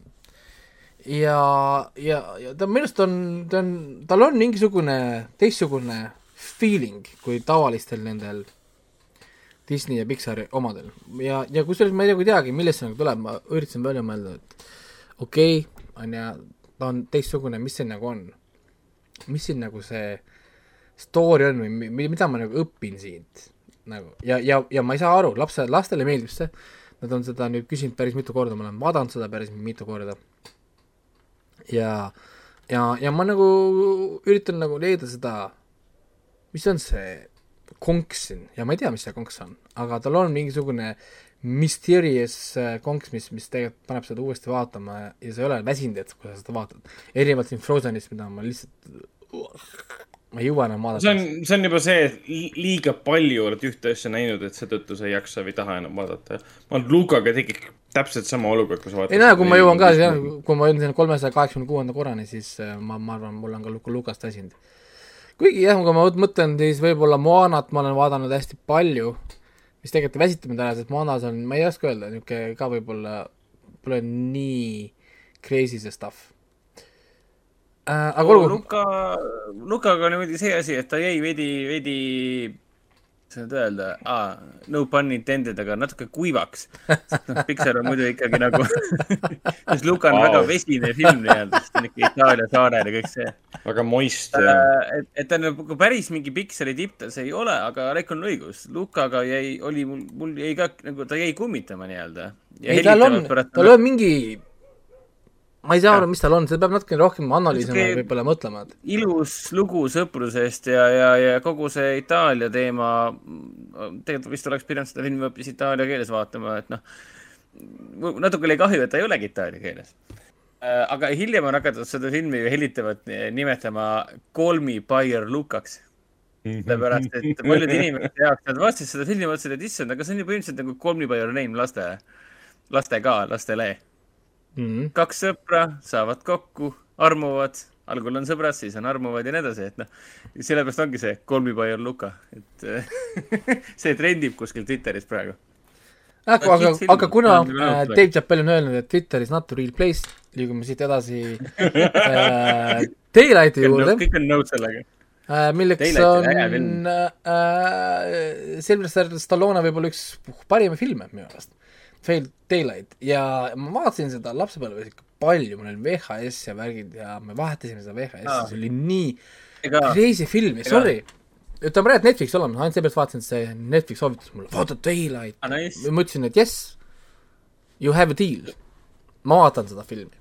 ja, ja, ja ta minu arust on, ta on, tal on mingisugune teistsugune feeling kui tavalistel nendel Disney ja Pixari omadel. Ja, ja kusjuures ma ei kui teagi, millest see nagu tuleb, ma üritasin välja mõelda, et okei okay,, on ju, ta on teistsugune, mis see nagu on? mis siin nagu see story on või mi- mida ma nagu õpin siit? Nagu ja, ja, ja ma ei saa aru, lapse, lastele meeldib see, nad on seda nüüd küsinud päris mitu korda, ma olen vaadanud seda päris mitu korda. Ja, ja, ja ma nagu üritan nagu leida seda, mis on see konks siin ja ma ei tea, mis see konks on, aga tal on mingisugune mysterious äh, konks, mis, mis tegelikult paneb seda uuesti vaatama ja, ja sa ei ole väsinud, et kui sa seda vaatad. erinevalt siin Frozenist, mida ma lihtsalt, ma ei jõua enam see vaadata on, see on juba see, et li- liiga palju oled ühte asja näinud, et seetõttu sa ei jaksa või ei taha enam vaadata. ma et Lukaga tekib täpselt sama olukord, kui sa vaatad. ei no kui ma jõuan ka, kui ma jõuan sinna kolmesaja kaheksakümne kuuenda korrani, siis äh, ma, ma arvan, mul on ka Luka Lukast väsinud. Kuigi jah, kui ma mõt- mõtlen, siis võib-olla Moanat ma olen vaadanud hästi palju, mis tegelikult ei väsita mind ära, sest Moanas on, ma ei oska öelda, niisugune ka võib-olla pole nii crazy see stuff äh,. aga olgu, Luka, Lukaga on muidugi see asi, et ta jäi veidi, veidi, nüüd öelda no pun intended, aga natuke kuivaks. noh, Pixar on muidu ikkagi nagu, sest Luka on wow. väga vesine film nii-öelda, sest ta on ikka Itaalia saarel ja kõik see. väga moist et, et ta nagu päris mingi Pixari tipp ta see ei ole, aga Raiko on õigus, Lukaga jäi, oli mul, mul jäi ka nagu, ta jäi kummitama nii-öelda. ei tal on, tal on mingi ma ei saa aru, mis tal on, seda peab natukene rohkem analüüsima ja võib-olla mõtlema, et ilus lugu sõprusest ja, ja, ja kogu see Itaalia teema, tegelikult vist oleks pidanud seda filmi hoopis itaalia keeles vaatama, et noh, natuke oli kahju, et ta ei olegi itaalia keeles. aga hiljem on hakatud seda filmi hellitavalt nimetama Call me Bayer Lukaks. sellepärast, et paljude inimeste jaoks nad vaatasid seda filmi, mõtlesid, et issand, aga see on ju põhimõtteliselt nagu Call me by your name laste, lastega, lastele. Mhm. kaks sõpra saavad kokku, armuvad, algul on sõbrad, siis on armuvad ja nii edasi, et noh, sellepärast ongi see Call me by your Luka, et see trendib kuskil Twitteris praegu. aga, aga hitt-film., aga kuna äh, Dave Chappell on öelnud, et Twitter is not the real place, liigume siit edasi äh, Daylighti juurde kõik on nõus sellega. äh,, milleks Daylight on äh, Sylvester Stallone võib-olla üks parimaid filme minu meelest. Fail Daylight ja ma vaatasin seda lapsepõlves ikka palju, mul oli VHS ja värgid ja me vahetasime seda VHS-i see oli nii crazy film ja sorry, ütleme praegu Netflix olemas, ainult seepärast vaatasin, et see Netflix soovitas mulle, vaata Daylight. Ah, nice. ma ütlesin, et yes, you have a deal. ma vaatan seda filmi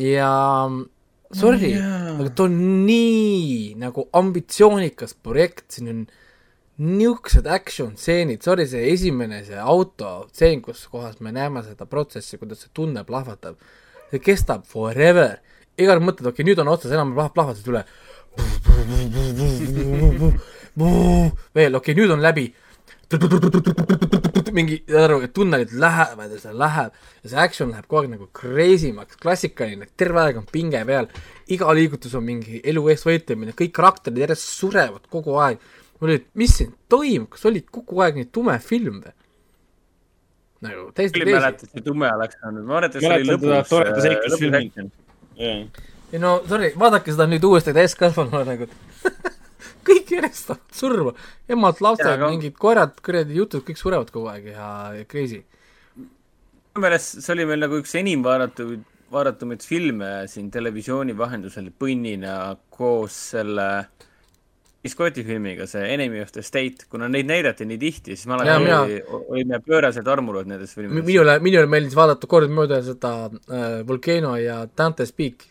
ja sorry oh,, aga ta on nii nagu ambitsioonikas projekt, siin on niisugused action stseenid, sorry, see esimene, see auto stseen, kus kohas me näeme seda protsessi, kuidas see tunne plahvatab, see kestab forever. iga kord mõtled, okei okay,, nüüd on otsas, enam plahv- plahvatused üle. veel, okei okay,, nüüd on läbi. mingi, saad aru, tunnelid lähevad ja see läheb ja see action läheb kogu aeg nagu crazy maks, klassikaline, terve aeg on pinge peal, iga liigutus on mingi elu eest võitlemine, kõik karakterid järjest surevad kogu aeg. Mul oli, mis siin toimub, kas oli kogu aeg nii tume film või? nagu täiesti küll ei mäleta, et see tume oleks olnud, ma et see oli Mäletan lõbus. toreda seiklusfilmi. ei no sorry, vaadake seda nüüd uuesti täiskasvanuna nagu kõik järjest saavad surma, emad, lapsed mingid koerad, kuradi jutud, kõik surevad kogu aeg ja, ja crazy. minu meelest see oli meil nagu üks enim vaadatuid, vaadatumaid filme siin televisiooni vahendusel põnnina koos selle Scotti filmiga, see Enemy of the State, kuna neid näidati nii tihti, siis mina- oli, olime pöörased armurud nendes filmides. minule, minule meeldis vaadata kordamööda seda äh, Volcano ja Dante's Peak.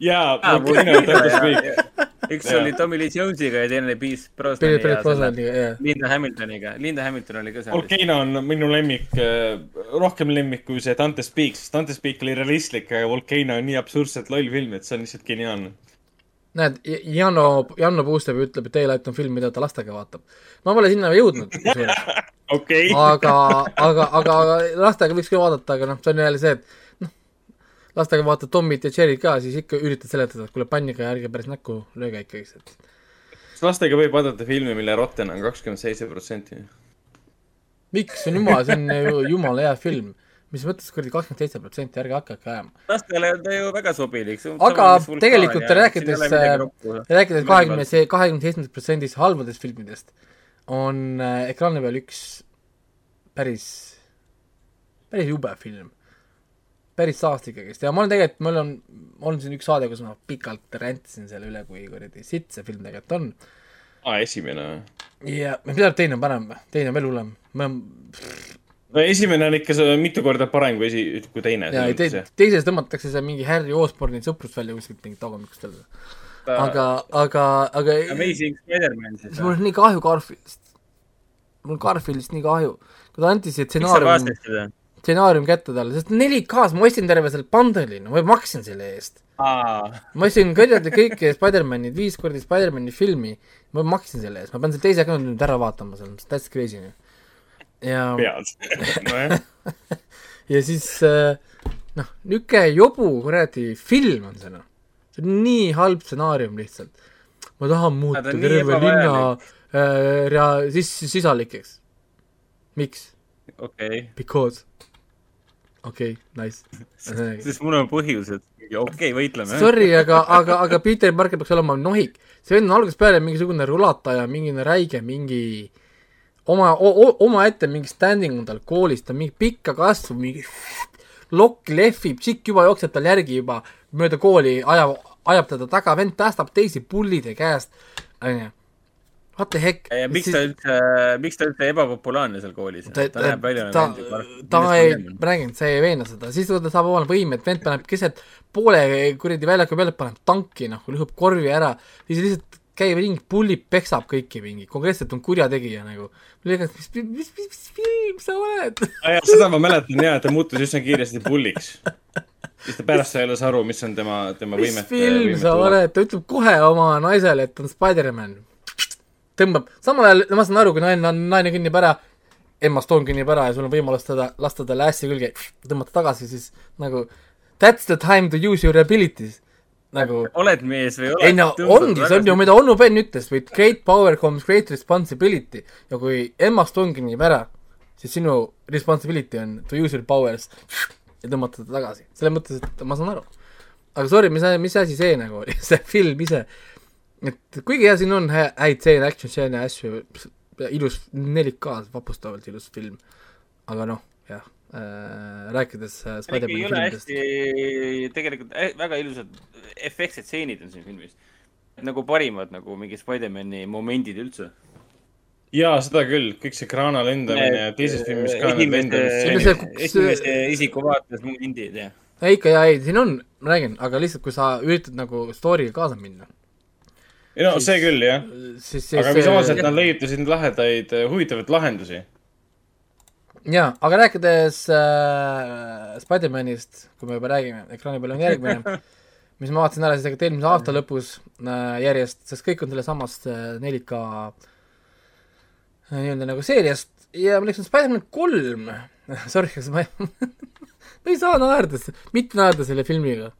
jaa, Aa, Volcano Dante's Peak. üks Jaa. oli Tommy Lee Jonesiga ja teine oli Pierce ja Brosnaniga, jah. Linda Hamiltoniga, Linda Hamilton oli ka seal. Volcano on minu lemmik, rohkem lemmik kui see Dante's Peak, sest Dante's Peak oli realistlik, aga Volcano on nii absurdselt loll film, et see on lihtsalt geniaalne. näed, Janno, Janno Puustev ütleb, et Daylight on film, mida ta lastega vaatab. ma pole sinna jõudnud, kusjuures. okei. aga, aga, aga aga lastega võiks küll vaadata, aga noh, see on jälle see, et noh, lastega vaatad Tommit ja Jerry't ka, siis ikka üritad seletada, et kuule, panniga ärge päris näkku lööge ikkagist, et kas lastega võib vaadata filmi, mille Rotten on kakskümmend seitse protsenti? miks, see on jumala, see on ju jumala hea film. Mis mõttes kuradi kakskümmend seitse protsenti, ärge hakake ajama. lastele on ta ju väga sobilik. Aga tegelikult rääkides, rääkides kahekümne, kahekümne seitsmest protsendist halbadest filmidest, on äh, ekraani peal üks päris, päris jube film. päris saast ikkagist ja ma olen tegelikult, mul on, on siin üks saade, kus ma pikalt räntisin selle üle, kui kuradi sitt see film tegelikult on. aa, esimene või? ja mis teine on parem või? teine on veel hullem. ma, no esimene on ikka mitu korda parem kui esi-, kui teine. ja te, teises tõmmatakse see mingi Harry Osborne'i sõprus välja kuskilt mingit tagumikust jälle. aga, aga, aga Amazing Spider-man siis mul on nii kahju Garfieldist. mul on Garfieldist nii kahju. kui ta andis see stsenaarium, stsenaarium kätte talle, sest 4K-s ma ostsin terve selle bundle'i, no ma maksin selle eest. aa, ma ostsin kõrgelt kõiki Spider-manid, viis korda Spider-mani filmi, ma maksin selle eest, ma pean selle teise ka nüüd ära vaatama, see on täitsa crazy. ja, pead. nojah, ja siis äh, noh, niisugune jobu kuradi film on see noh. see on nii halb stsenaarium lihtsalt. ma tahan muuta terve linna äh, rea-, sis-, sisalikeks. miks? okei. Because. okei okay,, nice. sest mul on põhjused. okei okay,, võitleme. Sorry, aga, aga, aga Peter Parker peaks olema nohik. see vend on algusest peale mingisugune rulataja, mingine räige, mingi oma, omaette mingi standing on tal koolis, ta on mingi pikka kasvu, mingi lokk lehvib, tšikk juba jookseb tal järgi juba mööda kooli, ajab, ajab teda taga, vend päästab teisi pullide käest, onju. What the heck. ja miks ta üldse, miks ta üldse ebapopulaarne seal koolis? ta, ta näeb välja ta nagu vendi, ta ei, ma räägin, see ei veena seda, siis ta saab omale võime, et vend paneb keset poole kuradi väljaku peale, paneb tanki noh, lõhub korvi ära, siis lihtsalt käib ringi, pullib, peksab kõiki mingi, konkreetselt on kurjategija nagu. mis, mis, mis, mis, mis film sa oled? seda ma mäletan ja, et ta muutus üsna kiiresti pulliks. siis ta pärast sai alles aru, mis on tema, tema mis võimete, film sa oled, ta ütleb kohe oma naisele, et ta on Spider-man. tõmbab, samal ajal ma saan aru, kui naine, naine kõnnib ära, Emma Stone kõnnib ära ja sul on võimalus teda, lasta talle ässi külge, tõmmata tagasi, siis nagu that's the time to use your abilities. Nagu oled mees või oled ei no ongi, see on ju, mida Onnu Ben ütles, with great power comes great responsibility. Ja kui Emma Stone kõnnib ära, siis sinu responsibility on to use your powers ja tõmmata ta tagasi, selles mõttes, et ma saan aru. aga sorry, mis, mis asi see nagu oli, see film ise, et kuigi jah, siin on hä- häid stseene, action stseene asju, ilus 4K-s, vapustavalt ilus film, aga noh, rääkides äh, Spider-man'i filmidest, hästi, tegelikult äh, väga ilusad efektsed stseenid on siin filmis. nagu parimad nagu mingi Spider-man'i momendid üldse. jaa, seda küll, kõik see kraana lendamine ja teises filmis ka. See- esimese isiku vaates momendid ja. ei ikka jaa, ei siin on, ma räägin, aga lihtsalt kui sa üritad nagu story'ga kaasa minna, ei no see küll jah, siis, siis aga visuaalselt nad leiutasid lahedaid, huvitavaid lahendusi. jaa, aga rääkides äh, Spider-manist, kui me juba räägime, ekraani peal on järgmine, mis ma vaatasin ära siis tegelikult eelmise aasta lõpus äh, järjest, sest kõik on sellesamast äh, 4K äh, nii-öelda nagu seeriast ja milleks on Spider-man kolm. Sorry, kas ma ei ma ei saa naerda, mitte naerda selle filmiga.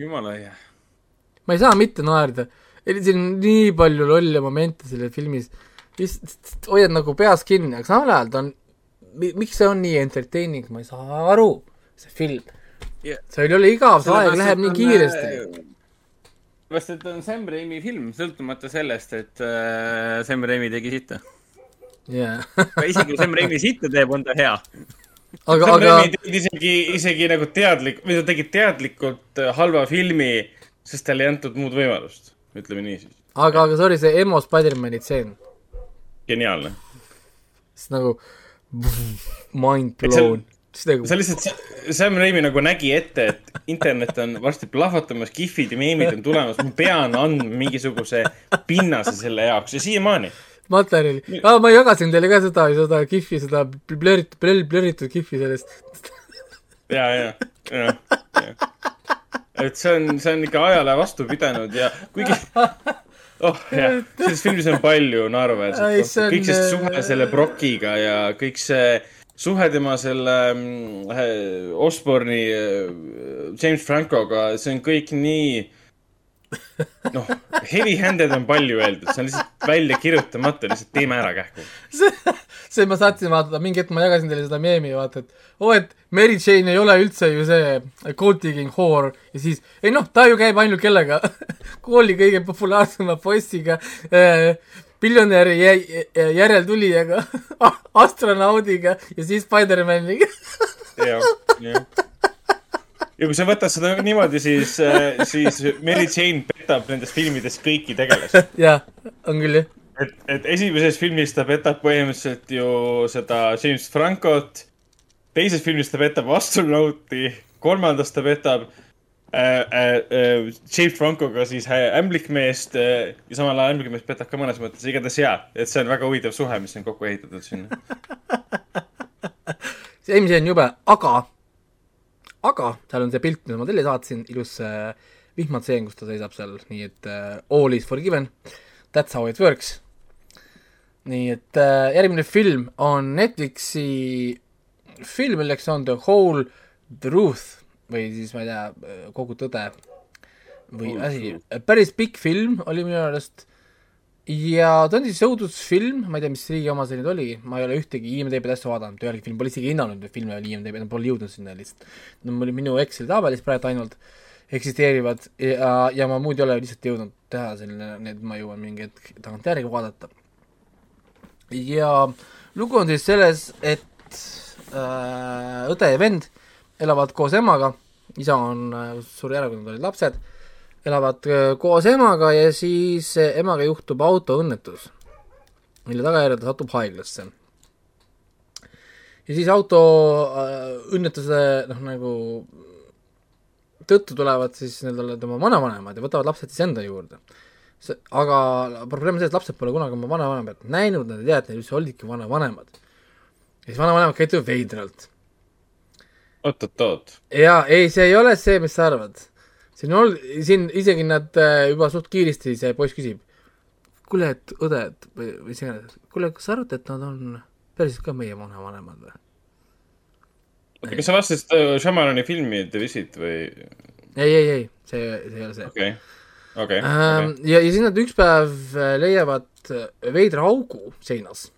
jumala hea. ma ei saa mitte naerda. siin on nii palju lolle momente selles filmis, hoiad nagu peas kinni, aga samal ajal ta on, miks see on nii entertaining, ma ei saa aru, see film. Yeah. see ei ole igav, see aeg läheb nii kiiresti. sellepärast, et ta on Sam Raimi film, sõltumata sellest, et äh, Sam Raimi tegi sitta. aga isegi kui Sam Raimi sitta teeb, on ta hea. aga, Sam aga Raimi tegi isegi, isegi nagu teadlik, või ta tegi teadlikult äh, halva filmi, sest talle ei antud muud võimalust, ütleme niisiis. aga, aga sorry, see emo Spider-man'i tseen, geniaalne. siis nagu mind see- blown. nagu see lihtsalt, Sam Raimi nagu nägi ette, et internet on varsti plahvatamas, kihvid ja meemid on tulemas, ma pean andma mingisuguse pinnase selle jaoks ja siiamaani. materjali ah,, ma jagasin teile ka seda, seda kihvi, seda blurritud, blurritud kihvi sellest. ja, ja, ja, ja. et see on, see on ikka ajale vastu pidanud ja kuigi, oh jah, selles filmis on palju naeruväärset kohta, kõik see äh, suhe selle Brockiga ja kõik see suhe tema selle mm, äh, Osborne'i äh, James Francoga, see on kõik nii noh, heavy-handed on palju öeldud, see on lihtsalt välja kirjutamata, lihtsalt teeme ära kähku. see, see ma saatsin vaata, mingi hetk ma jagasin teile seda meemi, vaata, et oo, et Mary Jane ei ole üldse ju see gold digging whore ja siis, ei noh, ta ju käib ainult kellega, kooli kõige populaarsema poissiga äh,, miljonäri jä- jä- järeltulijaga, astronaudiga ja siis Spider-maniga. jah, jah. Ja kui sa võtad seda niimoodi, siis, siis Mary Jane petab nendes filmides kõiki tegelasi. jah, on küll jah. et, et esimeses filmis ta petab põhimõtteliselt ju seda James Francot, teises filmis ta petab astronauti, kolmandas ta petab äh, äh, äh, James Francoga siis äh, ämblikmeest äh, ja samal ajal ämblikmees petab ka mõnes mõttes, igatahes jaa, et see on väga huvitav suhe, mis on kokku ehitatud sinna. see eelmise on jube, aga, aga seal on see pilt, mida ma teile saatsin, ilus äh, vihmatseen, kus ta seisab seal, nii et äh, all is forgiven. That's how it works. nii et äh, järgmine film on Netflixi film, milleks on The Whole Truth või siis ma ei tea, kogu tõde või asi, päris pikk film oli minu arust ja ta on siis õudusfilm, ma ei tea, mis riigi oma see nüüd oli, ma ei ole ühtegi IMDB-d asja vaadanud, ühelgi film pole isegi hinnanud neid filme veel IMDB, pole jõudnud sinna lihtsalt. no mul minu Exceli tabelis praegu ainult eksisteerivad ja, ja ma muud ei ole lihtsalt jõudnud teha selline, need ma jõuan mingi hetk tagantjärgi vaadata. ja lugu on siis selles, et äh, õde ja vend elavad koos emaga, isa on äh, suri ära, kui nad olid lapsed elavad äh, koos emaga ja siis emaga juhtub autoõnnetus, mille tagajärjel ta satub haiglasse. ja siis auto äh, õnnetuse noh, nagu tõttu tulevad siis nii-öelda tema vanavanemad ja võtavad lapsed siis enda juurde. see, aga probleem on selles, et lapsed pole kunagi oma vanavanemaid näinud, nad ei tea, et neil üldse olidki vanavanemad. ja siis vanavanemad käituvad veidralt oot-oot-oot. jaa, ei, see ei ole see, mis sa arvad. Siin on, siin isegi nad äh, juba suht kiiresti, see poiss küsib, kuule, et õded või, või mis iganes, kuule, kas sa arvad, et nad on päriselt ka meie vanavanemad või? oota, kas sa vastasid äh, Shyamalani filmi The Visit või? ei, ei, ei, see, see ei ole see. okei, okei, Ähm, ja, ja siis nad üks päev äh, leiavad veidra augu seinas,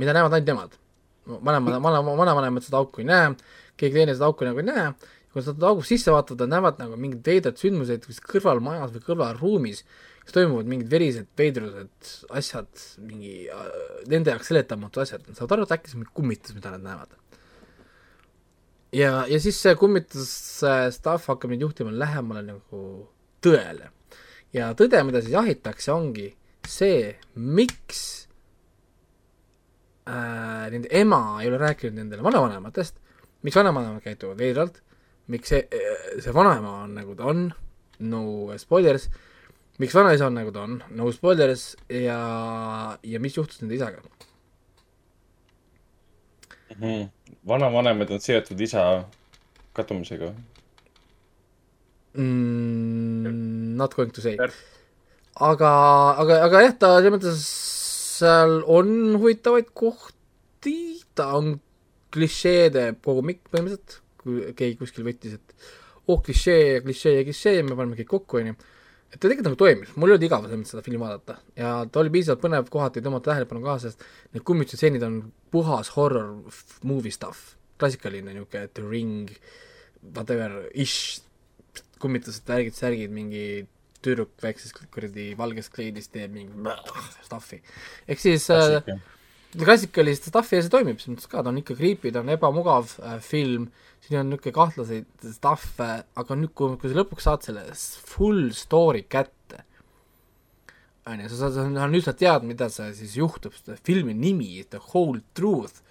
mida näevad ainult nemad. vanemad, vana, vanavanemad seda auku ei näe, keegi teine seda auku nagu ei näe, kui nad seda august sisse vaatavad, nad näevad nagu mingeid veidrad sündmuseid kuskil kõrvalmajas või kõrvalruumis, kus toimuvad mingid verised veidrused asjad, mingi äh, nende jaoks seletamatud asjad, nad saavad aru, et äkki see on mingi kummitus, mida nad näevad. ja, ja siis see kummitus äh, stuff hakkab neid juhtima lähemale nagu tõele. ja tõde, mida siis jahitakse, ongi see, miks äh, nende ema ei ole rääkinud nendele vanavanematest, miks vanavanemad käituvad veidralt, miks see, see vanaema on nagu ta on, no spoilers, miks vanaisa on nagu ta on, no spoilers ja, ja mis juhtus nende isaga. Mhm. vanavanemad on seotud isa kadumisega. mm,. Not going to say aga, aga, aga jah, ta selles mõttes seal on huvitavaid kohti, ta on klišeede kogumik põhimõtteliselt, kui keegi kuskil võttis, et oh klišee ja klišee ja klišee, me paneme kõik kokku, onju. et ta tegelikult nagu toimis, mul ei olnud igav selles mõttes seda filmi vaadata ja ta oli piisavalt põnev, kohati tõmmata tähelepanu ka, sest need kummitustseenid on puhas horror movie stuff, klassikaline niisugune The Ring, whatever, ish, kummitused, värgid, särgid, mingi tüdruk väikses kuradi valges kleidis teeb mingi stuff'i. ehk siis äh, klassikalist stuff'i ja see toimib selles mõttes ka, ta on ikka creepy, ta on ebamugav äh, film, siin on niisugune kahtlaseid stuff'e, aga nüüd, kui, kui sa lõpuks saad selle full story kätte, on ju, sa saad, sa nüüd sa tead, mida see siis juhtub, filmi nimi, The Whole Truth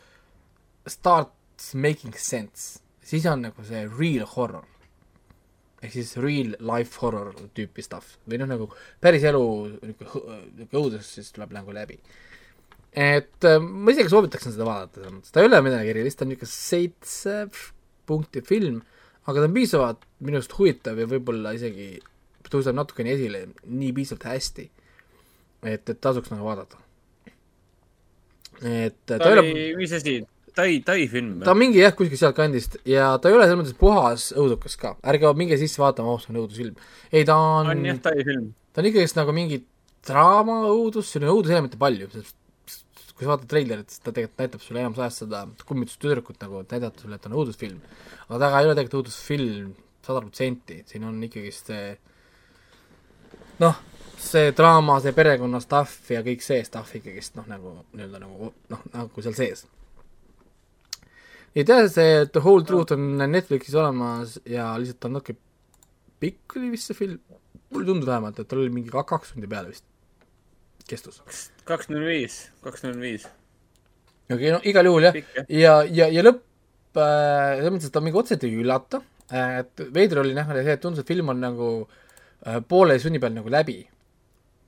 starts making sense, siis on nagu see real horror. ehk siis real life horror tüüpi stuff. Või noh, nagu päris elu niisugune õudus siis tuleb nagu läbi et äh, ma isegi soovitaksin seda vaadata selles mõttes, ta ei ole midagi erilist, ta on niisugune seitse punkti film, aga ta on piisavalt minu arust huvitav ja võib-olla isegi tõuseb natukene esile nii piisavalt hästi, et, et tasuks nagu vaadata. et ta, ta ta ei ole oli, mis asi, Tai, Tai film ta on mingi jah, kuskil sealtkandist ja ta ei ole selles mõttes puhas õudukas ka, ärge minge sisse vaatama, oh see on õudusfilm. ei, ta on, on jah, Tai film. ta on ikkagist nagu mingi draama õudus, siin on õuduselemente palju, sest kui sa vaatad treilerit, siis ta tegelikult näitab sulle enamus ajast seda kummitustüdrukut nagu, et näidata sulle, et on õudusfilm. aga taga ei ole tegelikult õudusfilm sada protsenti, siin on ikkagist see noh, see draama, see perekonna stuff ja kõik see stuff ikkagist noh, nagu nii-öelda nagu noh, nagu seal sees. ei tea, see The Whole Truth on Netflixis olemas ja lihtsalt ta on natuke pikk oli vist see film, mulle tundub vähemalt, et tal oli mingi ka- kaks tundi peale vist kestus. kaks null viis, kaks null viis. okei, no igal juhul jah, jah. ja, ja, ja lõpp äh,, selles mõttes, et ta mingi otseselt ei üllata äh,, et veider oli näha see, et tundus, et film on nagu äh, poole sunni peal nagu läbi,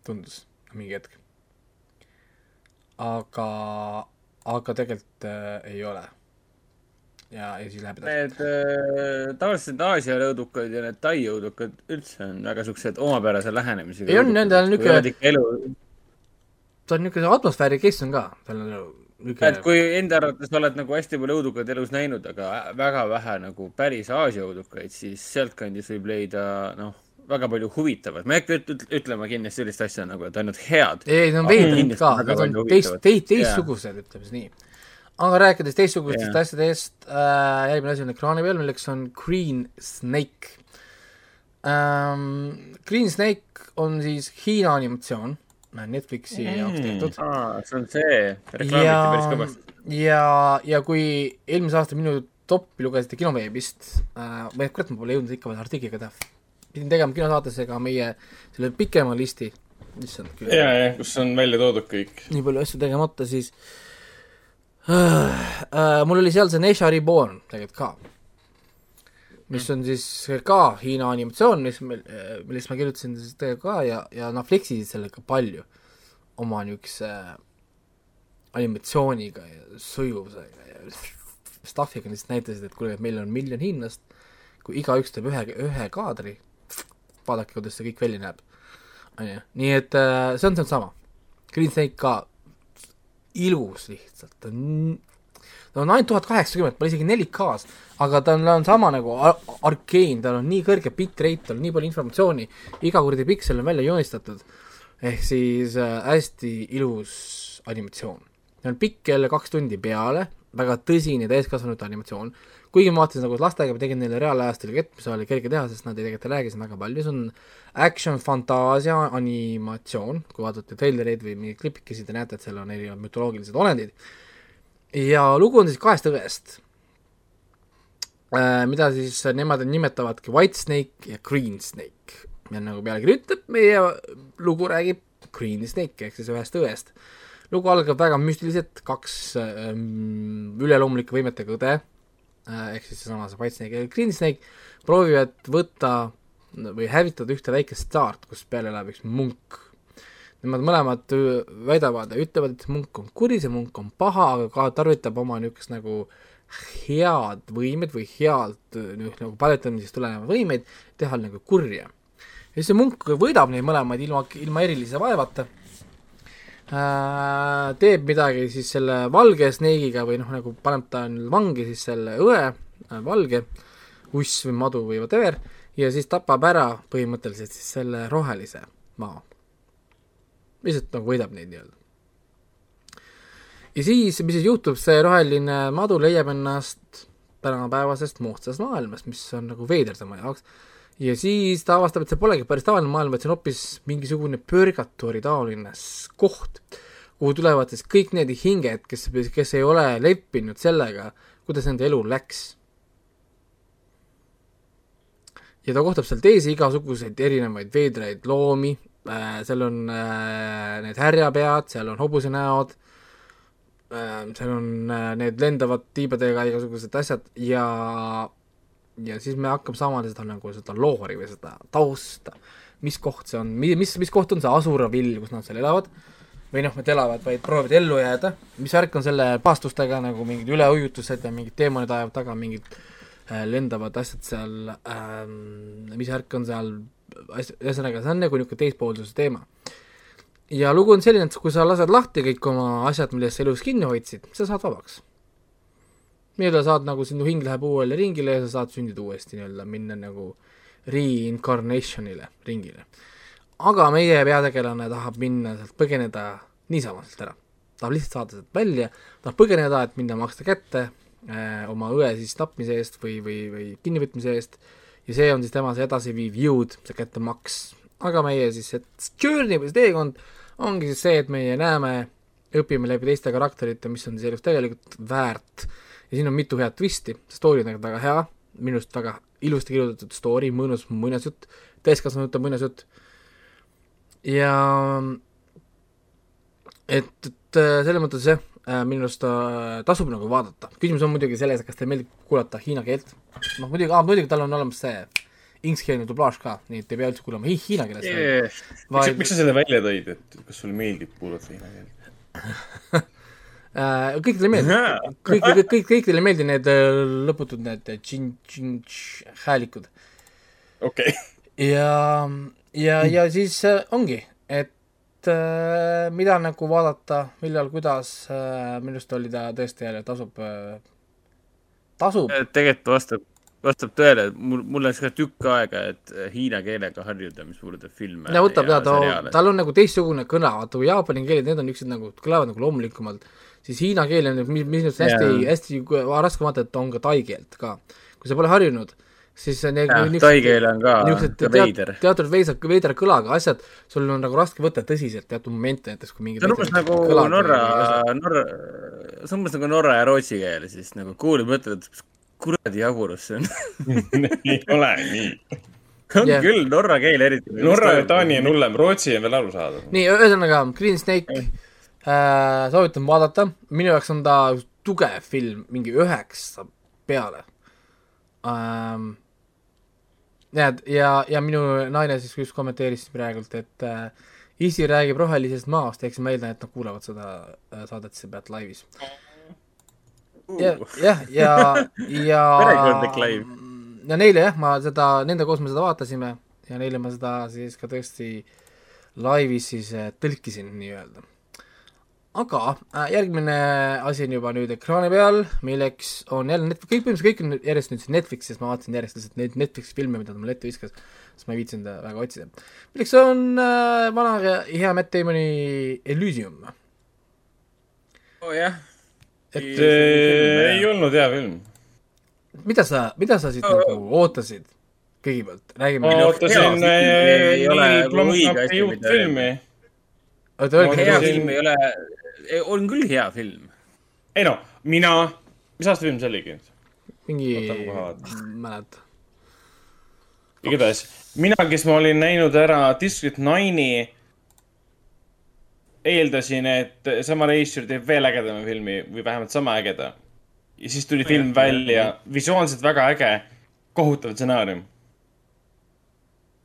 tundus mingi hetk. aga, aga tegelikult äh, ei ole. ja, ja siis läheb edasi. Need äh, tavaliselt Aasia õudukad ja need Tai õudukad üldse on väga siuksed omapärase lähenemisega. Ei, on, nendel on niisugune- elu, ta on niisugune atmosfääri kes on ka, tal on nagu et niisugune kui enda arvates oled nagu hästi palju õudukaid elus näinud, aga väga vähe nagu päris Aasia õudukaid, siis sealtkandis võib leida noh, väga palju huvitavat. ma ei hakka üt- üt- ütlema kindlasti sellist asja nagu, et ainult head. ei, need on veidrad ka, nad on teist, teist, teistsugused, ütleme siis nii. aga rääkides teistsugustest asjadest äh,, järgmine asi on ekraani peal, milleks on Green Snake ähm,. Green Snake on siis Hiina animatsioon, Netflixi mm. jaoks tehtud. aa, see on see, reklaamiti päris kõvasti. ja, ja kui eelmise aasta minu topi lugesite kinoveebist äh,, või kurat, ma pole jõudnud ikka veel artikliga teha, pidin tegema kinosaatesega meie selle pikema listi, issand küll ja, ja kus on välja toodud kõik. nii palju asju tegemata, siis äh, äh, mul oli seal see Nesha Reborn tegelikult ka, mis on siis ka Hiina animatsioon, mis meil, millest ma kirjutasin siis tegelikult ka ja, ja nad fleksisid sellega palju oma niisuguse animatsiooniga ja sujuvusega ja stuff'iga lihtsalt näitasid, et kuule, meil on miljon hiinlast, kui igaüks teeb ühe, ühe kaadri, vaadake, kuidas see kõik välja näeb. on ju, nii et äh, see on, see on sama. Green Snake ka ilus lihtsalt, ta on, ta on ainult tuhat kaheksakümmend, pole isegi 4K-s, aga ta on, ta on sama nagu Ar- Arkane, tal on nii kõrge bitrate, tal on nii palju informatsiooni, iga kuradi piksel on välja joonistatud, ehk siis äh, hästi ilus animatsioon. see on pikk jälle kaks tundi peale, väga tõsine täiskasvanute animatsioon, kuigi ma vaatasin nagu lastega, ma tegin neile reaalajas tõlget, mis oli kerge teha, sest nad ei tegelikult ei räägi siin väga palju, see on action fantaasia animatsioon, kui vaatate treilereid või mingeid klipikesi, te näete, et seal on erinevad mütoloogilised olendid. Ja lugu on siis kahest õest, mida siis nemad nimetavadki White Snake ja Green Snake. ja nagu pealkiri ütleb, meie lugu räägib Green Snake ehk siis ühest õest. lugu algab väga müstiliselt, kaks ähm, üleloomulike võimetega õde äh, ehk siis seesama see White Snake ja Green Snake proovivad võtta või hävitada ühte väikest saart, kus peal elab üks munk. Nemad mõlemad väidavad ja ütlevad, et munk on kuri, see munk on paha, aga ka tarvitab oma niisugust nagu head võimed või head noh, nagu paletamisest tulenevaid võimeid teha nagu kurja. ja siis see munk võidab neid mõlemaid ilma, ilma erilise vaevata äh,, teeb midagi siis selle valge sneigiga või noh, nagu paneb ta vangi siis selle õe äh,, valge uss või madu või whatever, ja siis tapab ära põhimõtteliselt siis selle rohelise maa. Lihtsalt nagu võidab neid nii-öelda. ja siis, mis siis juhtub, see roheline madu leiab ennast tänapäevasest moodsast maailmast, mis on nagu veider tema jaoks, ja siis ta avastab, et see polegi päris tavaline maailm, vaid see on hoopis mingisugune purgatoori taoline koht, kuhu tulevad siis kõik need hinged, kes, kes ei ole leppinud sellega, kuidas nende elu läks. Ja ta kohtab seal teisi igasuguseid erinevaid veidraid loomi seal on äh, need härjapead, seal on hobusenäod äh,, seal on äh, need lendavad tiibadega igasugused asjad ja ja siis me hakkame saama seda nagu seda loori või seda tausta, mis koht see on, mis, mis koht on see Asuravill, kus nad seal elavad? Või noh, mitte elavad, vaid proovivad ellu jääda, mis värk on selle paastustega nagu mingid üleujutused ja mingid teemonid ajavad taga mingid äh, lendavad asjad seal ähm,, mis värk on seal, ühesõnaga, see on nagu niisugune teispoolsuse teema. ja lugu on selline, et kui sa lased lahti kõik oma asjad, millest sa elus kinni hoidsid, sa saad vabaks. nii-öelda saad nagu sinu hing läheb uuele ringile ja sa saad sündida uuesti nii-öelda, minna nagu reincarnation'ile, ringile. aga meie peategelane tahab minna sealt põgeneda niisama sealt ära. tahab lihtsalt saada sealt välja, tahab põgeneda, et minna maksta kätte äh, oma õe siis tapmise eest või, või, või kinnivõtmise eest ja see on siis tema see edasiviiv jõud, see kättemaks. aga meie siis, et journey või see teekond ongi siis see, et meie näeme, õpime läbi teiste karakterite, mis on siis elus tegelikult väärt. Ja siin on mitu head twisti, see story on väga hea, minu arust väga ilusti kirjutatud story, mõnus muinasjutt, täiskasvanute muinasjutt ja et, et äh, selles mõttes jah, minu arust äh, tasub nagu vaadata, küsimus on muidugi selles, kas teile meeldib kuulata hiina keelt, noh muidugi, muidugi tal on olemas see inglise dublaaž ka, nii et ei pea üldse kuulama hi hiina keeles Yeah. miks, vaid miks sa selle välja tõid, et kas sulle meeldib kuulata hiina keelt? äh, kõikidele ei meeldi, kõik, kõik, kõik, kõikidele ei meeldi need äh, lõputud need tšin-, tšin-, häälikud. okei, ja, ja, ja siis äh, ongi, et äh, mida nagu vaadata, millal, kuidas äh,, minu arust oli ta tõesti jälle tasub äh,, tasub, tegelikult vastab, vastab tõele, mul, mul läks ka tükk aega, et hiina keelega harjuda, mis puudutab filme ja võtab ja ta, seriaale. tal on nagu teistsugune kõne, vaata kui jaapani keeled, need on niisugused nagu, kõlavad nagu loomulikumalt, siis hiina keel on, mis, mis on hästi hästi raske vaadata, et on ka tai keelt ka. kui sa pole harjunud, siis niisugused- tai keel on ka veider. teatud veisa, veidra kõlaga asjad, sul on nagu raske võtta tõsiselt teatud momente, näiteks kui mingid see on umbes nagu Norra, Norra, see on umbes nagu norra ja rootsi keel siis nagu kuulad, mõtled, et kuradi jaburus see on. ei ole nii. on Jah. küll, norra keel eriti. Norra ja Taani on hullem, Rootsi on veel arusaadav. nii, ühesõnaga Green Snake äh,, soovitan vaadata, minu jaoks on ta tugev film, mingi üheksa peale ähm,. ja, ja, ja minu naine siis just kommenteeris praegult, et äh, isi räägib rohelisest maast, siis ma eeldan, et nad kuulavad seda äh, saadet siis pealt laivis. jah, jah, ja, ja Perekondlik live. ja neile jah, ma seda, nende koos me seda vaatasime ja neile ma seda siis ka tõesti laivis siis äh, tõlkisin nii-öelda. aga äh, järgmine asi on juba nüüd ekraani peal, milleks on jälle net-, kõik põhimõtteliselt kõik on järjest nüüd siis Netflixis, ma vaatasin järjest lihtsalt neid Netflixi filme, mida ta mulle ette viskas, sest ma ei viitsinud väga otsida. milleks on äh, vana ja hea Matt Damoni Elysium. oo jah. et see ei olnud hea film. mida sa, mida sa siit Oh. nagu ootasid kõigepealt, räägime ma ootasin ei Neil Blomkampi uut filmi. oota, öelge hea film ei ole, on küll hea film. ei no, mina, mis aasta film see oligi? mingi kohe vaatan., mäleta. igatahes, mina, kes ma olin näinud ära District Nine'i, eeldasin, et sama reisijal teeb veel ägedama filmi või vähemalt sama ägeda. ja siis tuli film välja, visuaalselt väga äge, kohutav stsenaarium.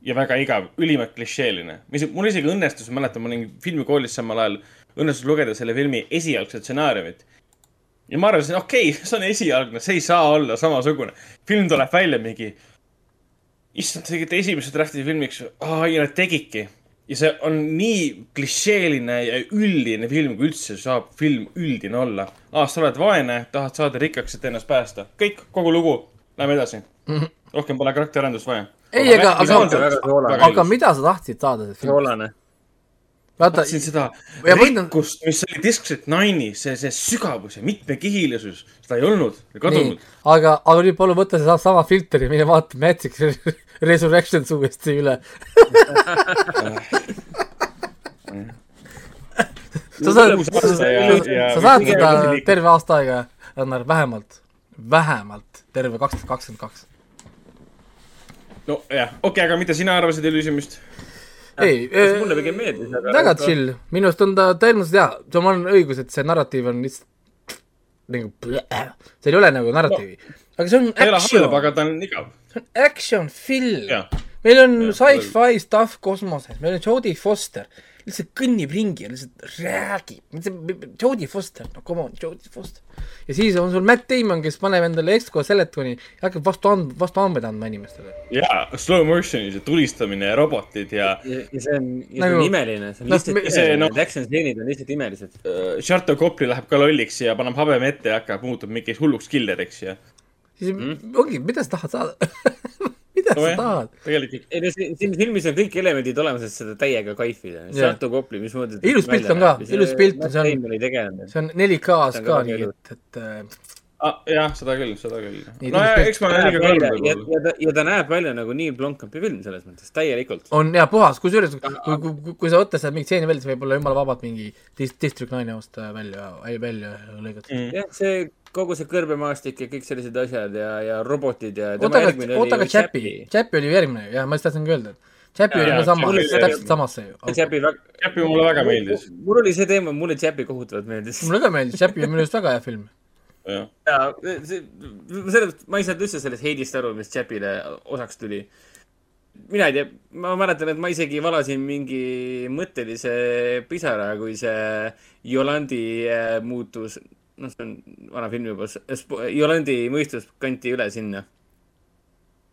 ja väga igav, ülimalt klišeeline. mis, mul isegi õnnestus, ma mäletan, ma olin filmikoolis samal ajal, õnnestus lugeda selle filmi esialgset stsenaariumit. ja ma arvasin, okei okay, see on esialgne, see ei saa olla samasugune. film tuleb välja mingi issand, tegite esimese drafti filmiks, ja nad tegidki. ja see on nii klišeeline ja üldine film, kui üldse saab film üldine olla. aa, sa oled vaene, tahad saada rikkaks, et ennast päästa. kõik, kogu lugu, lähme edasi. rohkem pole karakterarendust vaja. Ei, aga- aga- aga mida sa tahtsid saada soolane. vaata, tahtsin seda rikkust, mis oli Discret Nine'i, see, see sügavus ja mitmekihilisus, seda ei olnud, kadunud., aga, aga nüüd palun võta see sama filter ja mine vaata Matrix Resurrections uuesti üle. sa saad, ja- ja- sa saad seda terve aasta aega, Rannar, vähemalt, vähemalt terve kaks tuhat kakskümmend kaks. nojah, okei okay,, aga mida sina arvasid Elysiumist? ei, mulle pigem meeldis, aga. väga. chill, minu arust on ta tõenäoliselt hea, sul on õigus, et see narratiiv on lihtsalt nagu, seal ei ole nagu narratiivi, aga see on ta ei ole halb, action, aga ta on igav. see on action film. meil on sci-fi stuff kosmoses, meil on Jodie Foster, lihtsalt kõnnib ringi ja lihtsalt räägib, Jodie Foster, no come on, Jodie Foster. ja siis on sul Matt Damon, kes paneb endale ekskoskeletoni ja hakkab vastu and-, vastu andmeid andma inimestele. jaa, slow motion'is ja tulistamine ja robotid ja ja, ja see on, ja see Nagu- on imeline, see on noh, lihtsalt see, imeline, noh- need action stseenid on lihtsalt imelised. äh, Sharto Kopli läheb ka lolliks ja paneb habeme ette ja hakkab, muutub mingiks hulluks killeriks ja. siis mm. ongi, mida sa tahad saada mida sa tahad? tegelikult ei no siin, siin filmis on kõik elemendid olemas, et seda täiega kaifida. Jah. Sarto Kopli, mismoodi. Ilus pilt on ka, ilus pilt on, see on- see on 4K-s See on ka ka nii et, et äh, ah,, jah, seda küll, seda küll. Nii, no ja tõesti- eks ma olen liiga ja, kõrge ja, ja ta, ja ta näeb välja nagu Neil Blomkampi film selles mõttes, täielikult. on hea puhas, kusjuures kui, kui, kui, kui sa võtta sealt mingit stseeni välja, siis võib olla jumala vabalt mingi dis- District Nine'i ost välja, välja lõigatud mm.. jah, see kogu see kõrbemaastik ja kõik sellised asjad ja, ja robotid ja. oota, aga, oota, aga Chappy, Chappy oli ju järgmine ju, jah, ma just tahtsingi öelda, et Chappy Jaa, oli ka sama täpselt samasse ju. Chappy väga. Käpi mulle väga meeldis. mul oli see teema, mulle Chappy kohutavalt meeldis. mulle ka meeldis, Chappy on minu arust väga hea film. ja see, selles, ma ei saanud üldse sellest heidist aru, mis Chappile osaks tuli. mina ei tea, ma mäletan, et ma isegi valasin mingi mõttelise pisara, kui see Yolandi äh, muutus, noh, see on vana film juba, Yolandi mõistus kanti üle sinna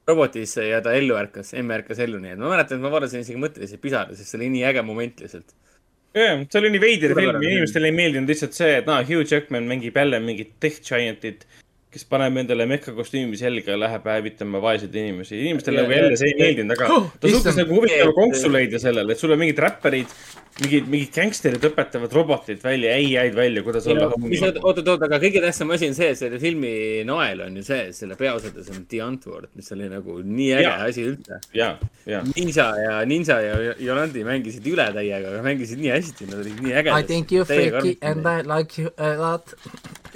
robotisse ja ta ellu ärkas, emme ärkas ellu, nii et ma mäletan, et ma valasin isegi mõttelise pisara, sest see oli nii äge moment lihtsalt. jah, see oli nii veider film ja inimestele ei meeldinud lihtsalt see, et naa, Hugh Jackman mängib jälle mingit Tech Giantit, kes paneb endale mehkakostüümi selga ja läheb hävitama vaeseid inimesi. inimestele Ja- nagu jälle see ei meeldinud, aga Oh, ta suutis nagu huvitava Et- konksu leida sellele, et sul on mingid räpparid, mingid, mingid gängsterid õpetavad robotit välja, ei-jäid välja, kuidas olla oot, oot, oot, aga kõige tähtsam asi on see, et selle filmi nael on ju see, selle peaosades on The Antwoord, mis oli nagu nii äge Jaa. asi üldse. ja, ja. Ninja ja Ninja ja Yolandi mängisid üle täiega, aga mängisid nii hästi, nad olid nii ägedad. I think you freaky and I like you a lot.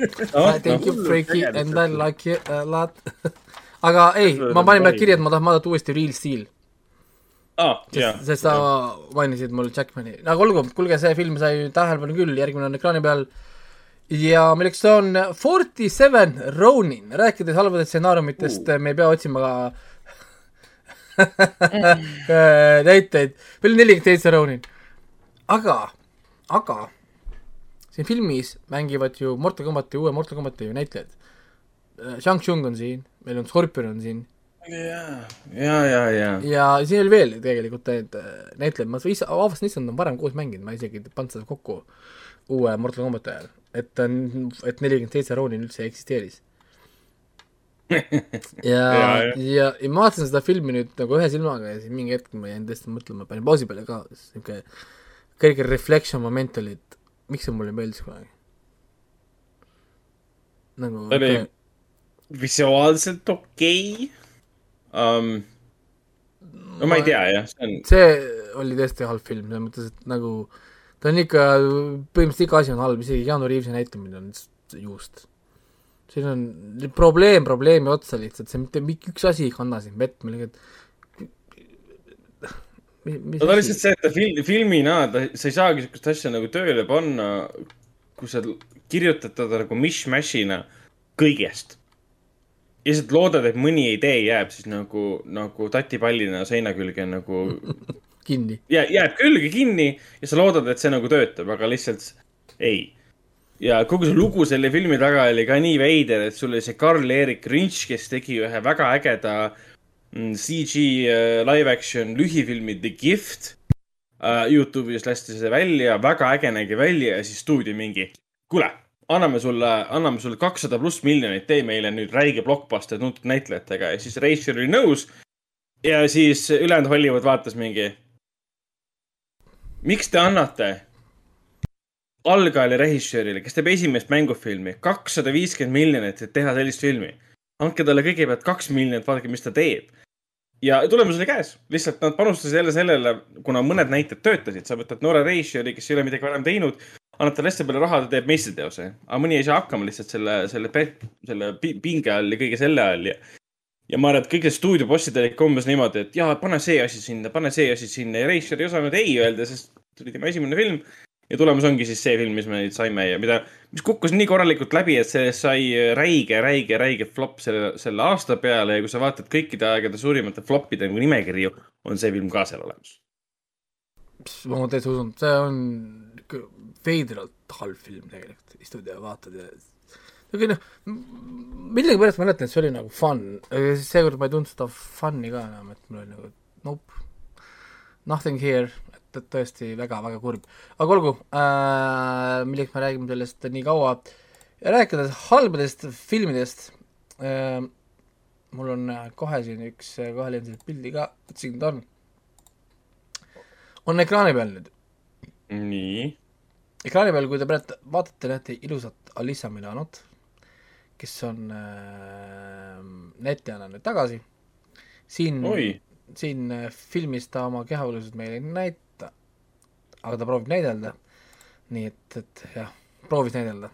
I think you freaky and I like you a lot. aga ei, ma panin praegu kirja, et ma tahan vaadata uuesti Real Steel, aa, ja. sest sa mainisid mul Jackmani, aga olgu, kuulge, see film sai tähelepanu küll, järgmine on ekraani peal. Ja milleks on? Forty Seven Ronin, rääkides halbadest stsenaariumitest uh., me ei pea otsima ka näiteid, meil on nelikümmend seitse Ronin. aga, aga siin filmis mängivad ju Mortal Combati, uue Mortal Combati ju näitlejad. Shang Tsung on siin, meil on Scorpion on siin, ja, ja, ja, ja. ja siin oli veel tegelikult need äh, näitlejad, ma ise avastasin, issand, on varem koos mänginud, ma isegi ei pannud seda kokku uue Mortal Combati ajal, et on, et nelikümmend seitse Ronin üldse eksisteeris. ja, Ja, ja, ja. ja, ma vaatasin seda filmi nüüd nagu ühe silmaga ja siis mingi hetk ma jäin tõesti mõtlema, panin pausi peale ka, sihuke kõige reflection moment oli, et miks see mulle meeldis kunagi. nagu Ta oli visuaalselt okei okay. um,. no ma ei tea jah, see on, see oli tõesti halb film, selles mõttes, et nagu ta on ikka, põhimõtteliselt iga asi on halb, isegi Keanu Reavesi näitlemine on juust. siin on probleem probleemi otsa lihtsalt, see mitte mingi üks asi ei kanna sind vett, millega mis no ta lihtsalt see, et ta film, filmina, ta, sa ei saagi siukest asja nagu tööle panna, kui sa kirjutad teda nagu mish-mash'ina kõigest. ja lihtsalt loodad, et mõni idee jääb siis nagu, nagu tatipallina seina külge nagu kinni. jää-, jääb külge kinni ja sa loodad, et see nagu töötab, aga lihtsalt ei. ja kogu see lugu selle filmi taga oli ka nii veider, et sul oli see Karl-Erik Rintš, kes tegi ühe väga ägeda mm, CG äh, live action lühifilmi The Gift uh,. Youtube'is lasti see välja, väga äge nägi välja ja siis stuudio mingi, kuule, anname sulle, anname sulle kakssada pluss miljonit, tee meile nüüd räige blockbuster tuntud näitlejatega ja siis Reischer oli nõus. ja siis ülejäänud Hollywood vaatas mingi miks te annate algajale režissöörile, kes teeb esimest mängufilmi, kakssada viiskümmend miljonit, et teha sellist filmi. andke talle kõigepealt kaks miljonit, vaadake, mis ta teeb. Ja tulemus oli käes, lihtsalt nad panustasid jälle sellele, kuna mõned näited töötasid, sa võtad noore režissööri, kes ei ole midagi varem teinud, annad talle hästi palju raha, ta teeb meistriteose. aga mõni ei saa hakkama lihtsalt selle, selle, selle pi- pinge all ja kõige selle all ja ja ma arvan, et kõik need stuudiobossid olid ka umbes niimoodi, et jaa, pane see asi sinna, pane see asi sinna ja režissöör ei osanud ei öelda, sest oli tema esimene film. ja tulemus ongi siis see film, mis me nüüd saime ja mida, mis kukkus nii korralikult läbi, et sellest sai räige, räige, räige flop selle, selle aasta peale ja kui sa vaatad kõikide aegade suurimate flopide nagu nimekirju, on see film ka seal olemas. ma täitsa usun, see on veidralt halb film tegelikult, istud ja vaatad ja aga noh, millegipärast ma mäletan, et see oli nagu fun, aga seekord ma ei tundnud seda fun'i ka enam, et mul oli nagu nope, nothing here, tõesti väga-väga kurb. aga olgu äh,, milleks me räägime sellest nii kaua ja rääkides halbadest filmidest äh,, mul on äh, kohe siin üks äh, kahelendine pildi ka, siin ta on, on ekraani peal nüüd nii. ekraani peal, kui te praegu vaatate, näete ilusat Alissa Milanot, kes on äh, netjana nüüd tagasi. siin, siin äh, filmis ta oma kehaolusid meile ei näita, aga ta proovib näidelda. nii et, et jah, proovis näidelda.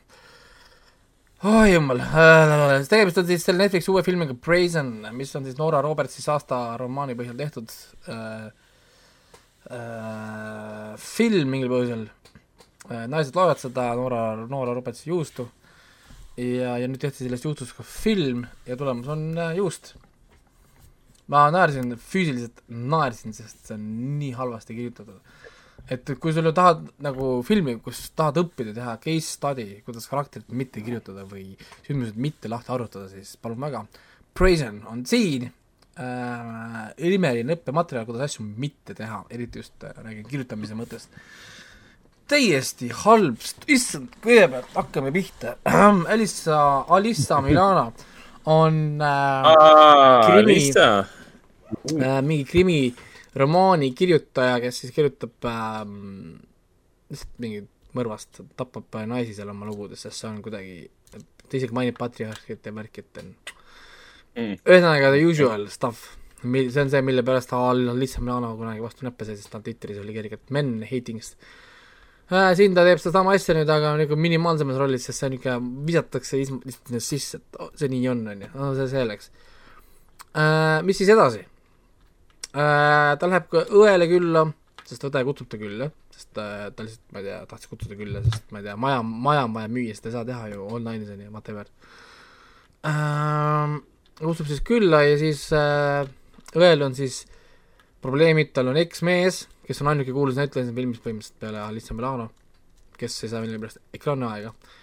oi jumal äh,, tegemist on siis selle Netflixi uue filmiga Brazen, mis on siis Nora Robertsi Saasta romaani põhjal tehtud äh, äh, film mingil põhjusel äh,. naised loevad seda Noora, Noora Robertsi juustu ja, ja nüüd tehti sellest juustust ka film ja tulemus on äh, juust. ma naersin, füüsiliselt naersin, sest see on nii halvasti kirjutatud. Et kui sul tahad nagu filmi, kus tahad õppida, teha case study, kuidas karakterit mitte kirjutada või sündmused mitte lahti arvutada, siis palun väga. Brazen on siin äh,, imeline õppematerjal, kuidas asju mitte teha, eriti just äh, räägin kirjutamise mõttest täiesti halb, issand, kõigepealt hakkame pihta. Alissa, Alissa Milana on äh, krimi- Lisa. äh, mingi krimiromaani kirjutaja, kes siis kirjutab äh, lihtsalt mingit mõrvast, tapab naisi seal oma lugudes, sest see on kuidagi, ta isegi mainib patriarhit ja värki, et on Mm. ühesõnaga the usual stuff, see on see, mille pärast ta lihtsalt Milano kunagi vastu näppe sai, sest tal Twitteris oli kergelt men hating'ist äh,. siin ta teeb sedasama asja nüüd, aga nagu minimaalsemas rollis, sest see on ikka, visatakse is- lihtsalt sisse, et oh, see nii on, on ju, no see selleks äh,. mis siis edasi? Ta läheb ka õele külla, sest õde kutsub ta külla, sest äh, ta lihtsalt, ma ei tea, tahtis kutsuda külla, sest ma ei tea, maja, maja on vaja müüa, seda ei saa teha ju online'is on ju, whatever ähm,. kutsub siis külla ja siis äh, õel on siis probleemid, tal on eksmees, kes on ainuke kuulus näitleja siin filmis põhimõtteliselt peale Alissa Milano, kes ei saa millegipärast ekraaniaega äh,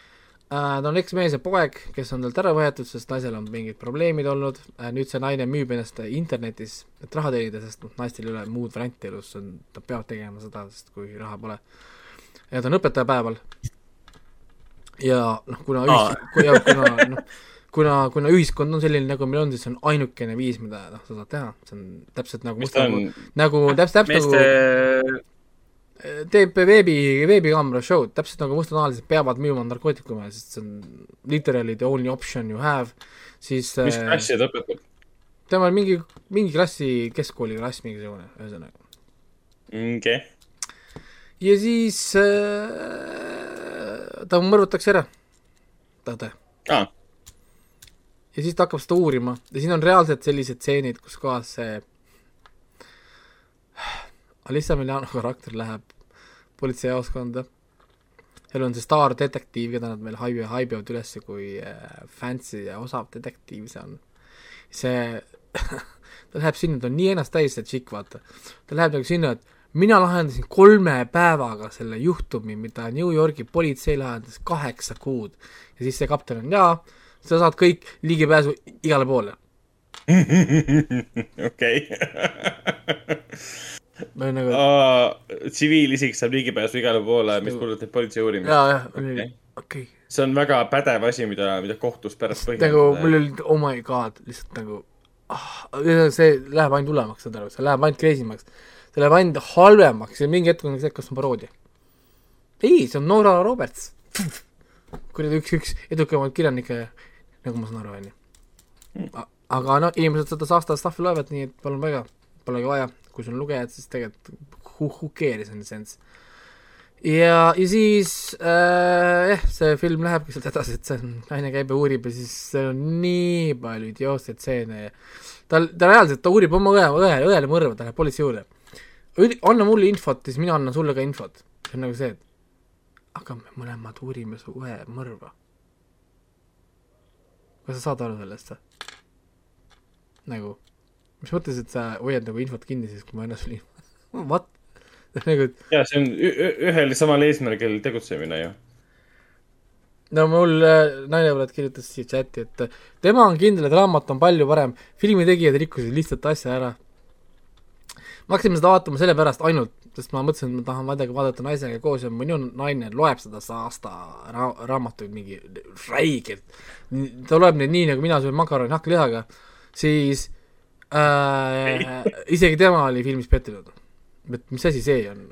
ta on eksmees ja poeg, kes on talt ära võetud, sest naisel on mingid probleemid olnud äh,, nüüd see naine müüb ennast internetis, et raha teenida, sest noh, naistel ei ole muud varianti elus, on, nad peavad tegema seda, sest kui raha pole. ja ta on õpetajapäeval. ja noh, kuna ühis-, kuna noh, kuna, kuna ühiskond on selline, nagu meil on, siis see on ainukene viis, mida noh, sa saad teha, see on täpselt nagu mis ta on, nagu täpselt, täpselt meeste nagu teeb veebi, veebikaamera show'd, täpselt nagu mustanahalised peavad müüma narkootikume, sest see on literally the only option you have, siis mis äh, klassi ta õpetab? temal on mingi, mingi klassi, keskkooli klass mingisugune, ühesõnaga. okei, ja siis äh, ta mõrvatakse ära, tahtja. aa, ja siis ta hakkab seda uurima ja siin on reaalselt sellised stseenid, kus kohas see Alissa Milano karakter läheb politseijaoskonda. seal on see staardetektiiv, keda nad meil haibi-, haibivad üles kui äh, fancy ja osav detektiiv see on. see, ta läheb sinna, ta on nii ennast täis, see tšikk, vaata. ta läheb nagu sinna, et mina lahendasin kolme päevaga selle juhtumi, mida New Yorgi politsei lahendas kaheksa kuud. ja siis see kapten on, jaa, sa saad kõik ligipääsu igale poole. okei. nagu, tsiviilisik saab ligipääsu igale poole, mis puudutab politsei uurimist. jaa, jah, okei. okay.. see on väga pädev asi, mida, mida kohtus pärast nagu mul põhjendada. oli, oh my god, lihtsalt nagu ah,, see läheb ainult hullemaks, saad aru, see läheb ainult crazy maks. see läheb ainult halvemaks ja mingi hetk on see, kas see on paroodia. ei, see on Nora Roberts. kuradi üks, üks edukamaid kirjanikke, nagu ma saan aru, onju. aga noh, inimesed seda Saasta stuff'i loevad, nii et palun väga, polegi vaja, kui sul on lugejad, siis tegelikult who, who cares in a sense. ja, ja siis äh, jah, see film lähebki sealt edasi, et see naine käib ja uurib ja siis seal on nii palju idiootseid stseene ja tal, ta reaalselt, ta uurib oma õe, õe, õele mõrva, ta läheb politsei juurde. anna mulle infot siis mina annan sulle ka infot. see on nagu see, et aga me mõlemad uurime su õe mõrva. kas sa saad aru sellest või? nagu, mis mõttes, et sa hoiad nagu infot kinni siis, kui ma sulle infot? What? nagu, et ja see on ühel ja samal eesmärgil tegutsemine ju. no mul äh, nainevõrd kirjutas siia chati, et äh, tema on kindel, et raamat on palju parem, filmi tegijad rikkusid lihtsalt asja ära. ma hakkasin seda vaatama sellepärast ainult, sest ma mõtlesin, et ma tahan midagi vaadata naisega koos ja minu naine loeb seda aasta ra-, raamatuid mingi räigelt. ta loeb neid nii, nagu mina söön makaroni hakklihaga, siis äh, isegi tema oli filmis pettunud. et mis asi see on?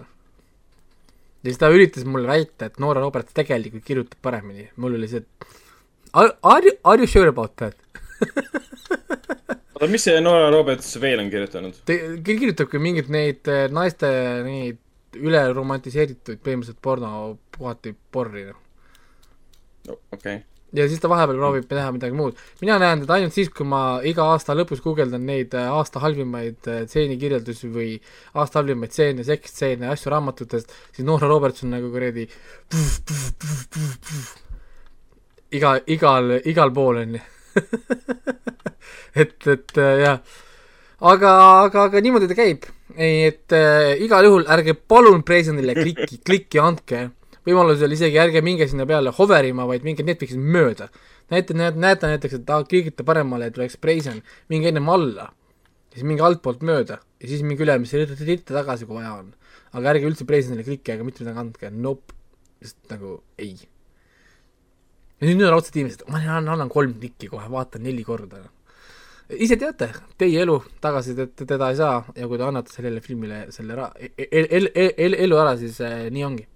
ja siis ta üritas mulle väita, et Noora Roberts tegelikult kirjutab paremini, mul oli see, et are, are you, are you sure about that? oota, mis see Nora Roberts veel on kirjutanud? ta kirjutabki mingeid neid eh, naiste neid üle romantiseeritud põhimõtteliselt porno, puhati porri, noh. okei okay.. Ja siis ta vahepeal proovib teha midagi muud. mina näen teda ainult siis, kui ma iga aasta lõpus guugeldan neid äh, aasta halvimaid äh, tseenikirjeldusi või aasta halvimaid stseene, seksstseene, asju raamatutest, siis Noora Roberts on nagu kuradi iga, igal, igal pool on ju. et, et äh, jah, aga, aga, aga niimoodi ta käib. ei, et äh, igal juhul ärge palun Preisonile klikki, klikki andke võimalusel isegi ärge minge sinna peale hoverima, vaid minge Netflixist mööda. näete, näete, näete näiteks, et tahad klikita paremale, et oleks Preison, minge ennem alla, siis minge altpoolt mööda ja siis minge ülemise ritta tagasi, kui vaja on. aga ärge üldse Preisonile klikki, aga mitte midagi andke, nope, lihtsalt nagu ei. ja nüüd on raudselt inimesed, ma annan, annan kolm klikki kohe, vaatan neli korda. ise teate, teie elu tagasisidet teda ei saa ja kui te annate sellele filmile selle ra-, el-, el-, el-, elu ära, siis äh, nii ongi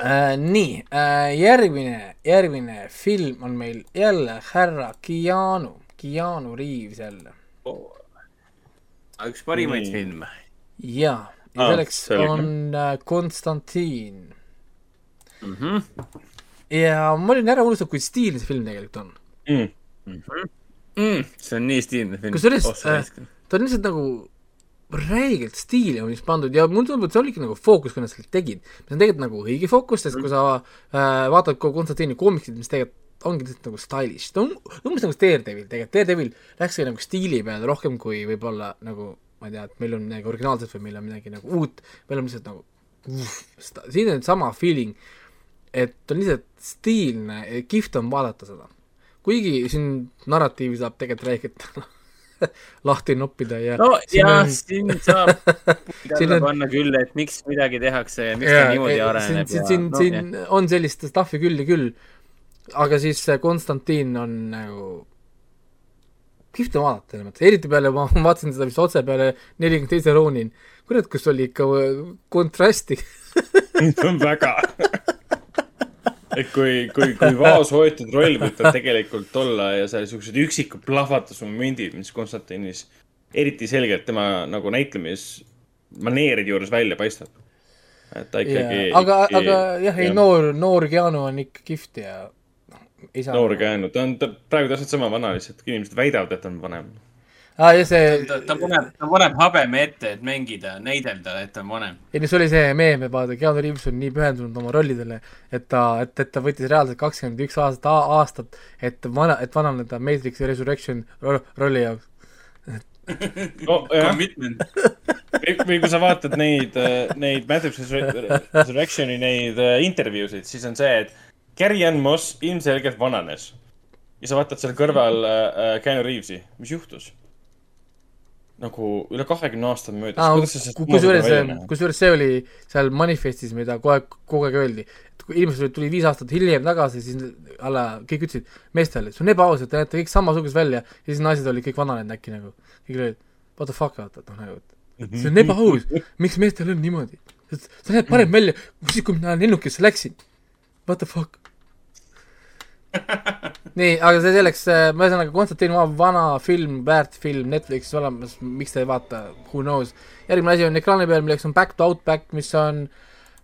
äh,. nii äh,, järgmine, järgmine film on meil jälle härra Keanu, Keanu Reaves jälle. üks parimaid Nii. filme. jaa, ja Aa, selleks selge. on äh, Konstantin Mhm. ja ma olin ära unustanud, kui stiilne see film tegelikult on. Mm. Mm, see on nii stiilne film. kusjuures äh, ta on lihtsalt nagu räigelt stiili on vist pandud ja mulle tundub, et see oligi nagu fookus, kui nad selle tegid. see on tegelikult nagu õige fookus, sest kui sa äh, vaatad kogu Konstantini koomiksit, mis tegelikult ongi lihtsalt nagu stylish, ta on umbes nagu Daredevil tegelikult, Daredevil läkski nagu stiili peale rohkem kui võib-olla nagu ma ei tea, et meil on midagi originaalset või meil on midagi nagu uut, meil on lihtsalt nagu uff, siin on sama feeling, et on lihtsalt stiilne, kihvt on vaadata seda. kuigi siin narratiivi saab tegelikult rääkida lahti noppida ja no siin jah on-, siin saab Siin on- panna küll, et miks midagi tehakse ja miks Jaa, ta niimoodi areneb siin, ja siin, no, siin on sellist stuff'i küll ja küll, aga siis Konstantin on nagu kihvt on vaadata selles mõttes, eriti peale ma vaatasin seda vist otse peale nelikümmend teise Ronin, kurat, kus oli ikka kontrasti. Väga. Et kui, kui, kui vaoshoitud roll võib ta tegelikult olla ja seal siuksed üksikud plahvatusmomendid, mis Konstantinis eriti selgelt tema nagu näitlemismaneeride juures välja paistab. et ta ikkagi aga, aga jah, ei noor, noor Keanu on ikka kihvt ja noh, noor käinud, ta on ta praegu täpselt sama vana, lihtsalt inimesed väidavad, et ta on vanem. aa, ja see, ta, ta paneb, ta paneb habeme ette, et mängida, näidelda, et ta on vanem. ei no see oli see meem, et vaata, Keanu Reaves on nii pühendunud oma rollidele, et ta, et, et ta võttis reaalselt kakskümmend üks aastat, aastat, et vana, et vananeda Matrix Resurrection ro rolli jaoks. nojah, Commitment. või kui sa vaatad neid, neid Matrix Resur- Resurrectioni neid äh, intervjuusid, siis on see, et Carrie-Anne Moss ilmselgelt vananes. ja sa vaatad seal kõrval äh, Keanu Reavesi, mis juhtus? Nagu üle kahekümne aasta on möödas. kuidas sa sellest kusjuures kusjuures see oli seal manifestis, mida kogu aeg, kogu aeg öeldi, et kui inimesed tuli viis aastat hiljem tagasi, siis alla, kõik ütlesid meestele, see on ebaaus, et te näete kõik samasugused välja ja siis naised olid kõik vananenud äkki nagu. kõik olid, what the fuck, vaata, et noh nagu, et see on ebaaus, miks meestel on niimoodi? sa näed parem välja, siis kui mina lennukisse läksin. What the fuck? nii, aga see selleks, ühesõnaga Konstantin Maa vana film, väärt film Netflixis olemas, miks te ei vaata, who knows. järgmine asi on ekraani peal, milleks on Back to Outback, mis on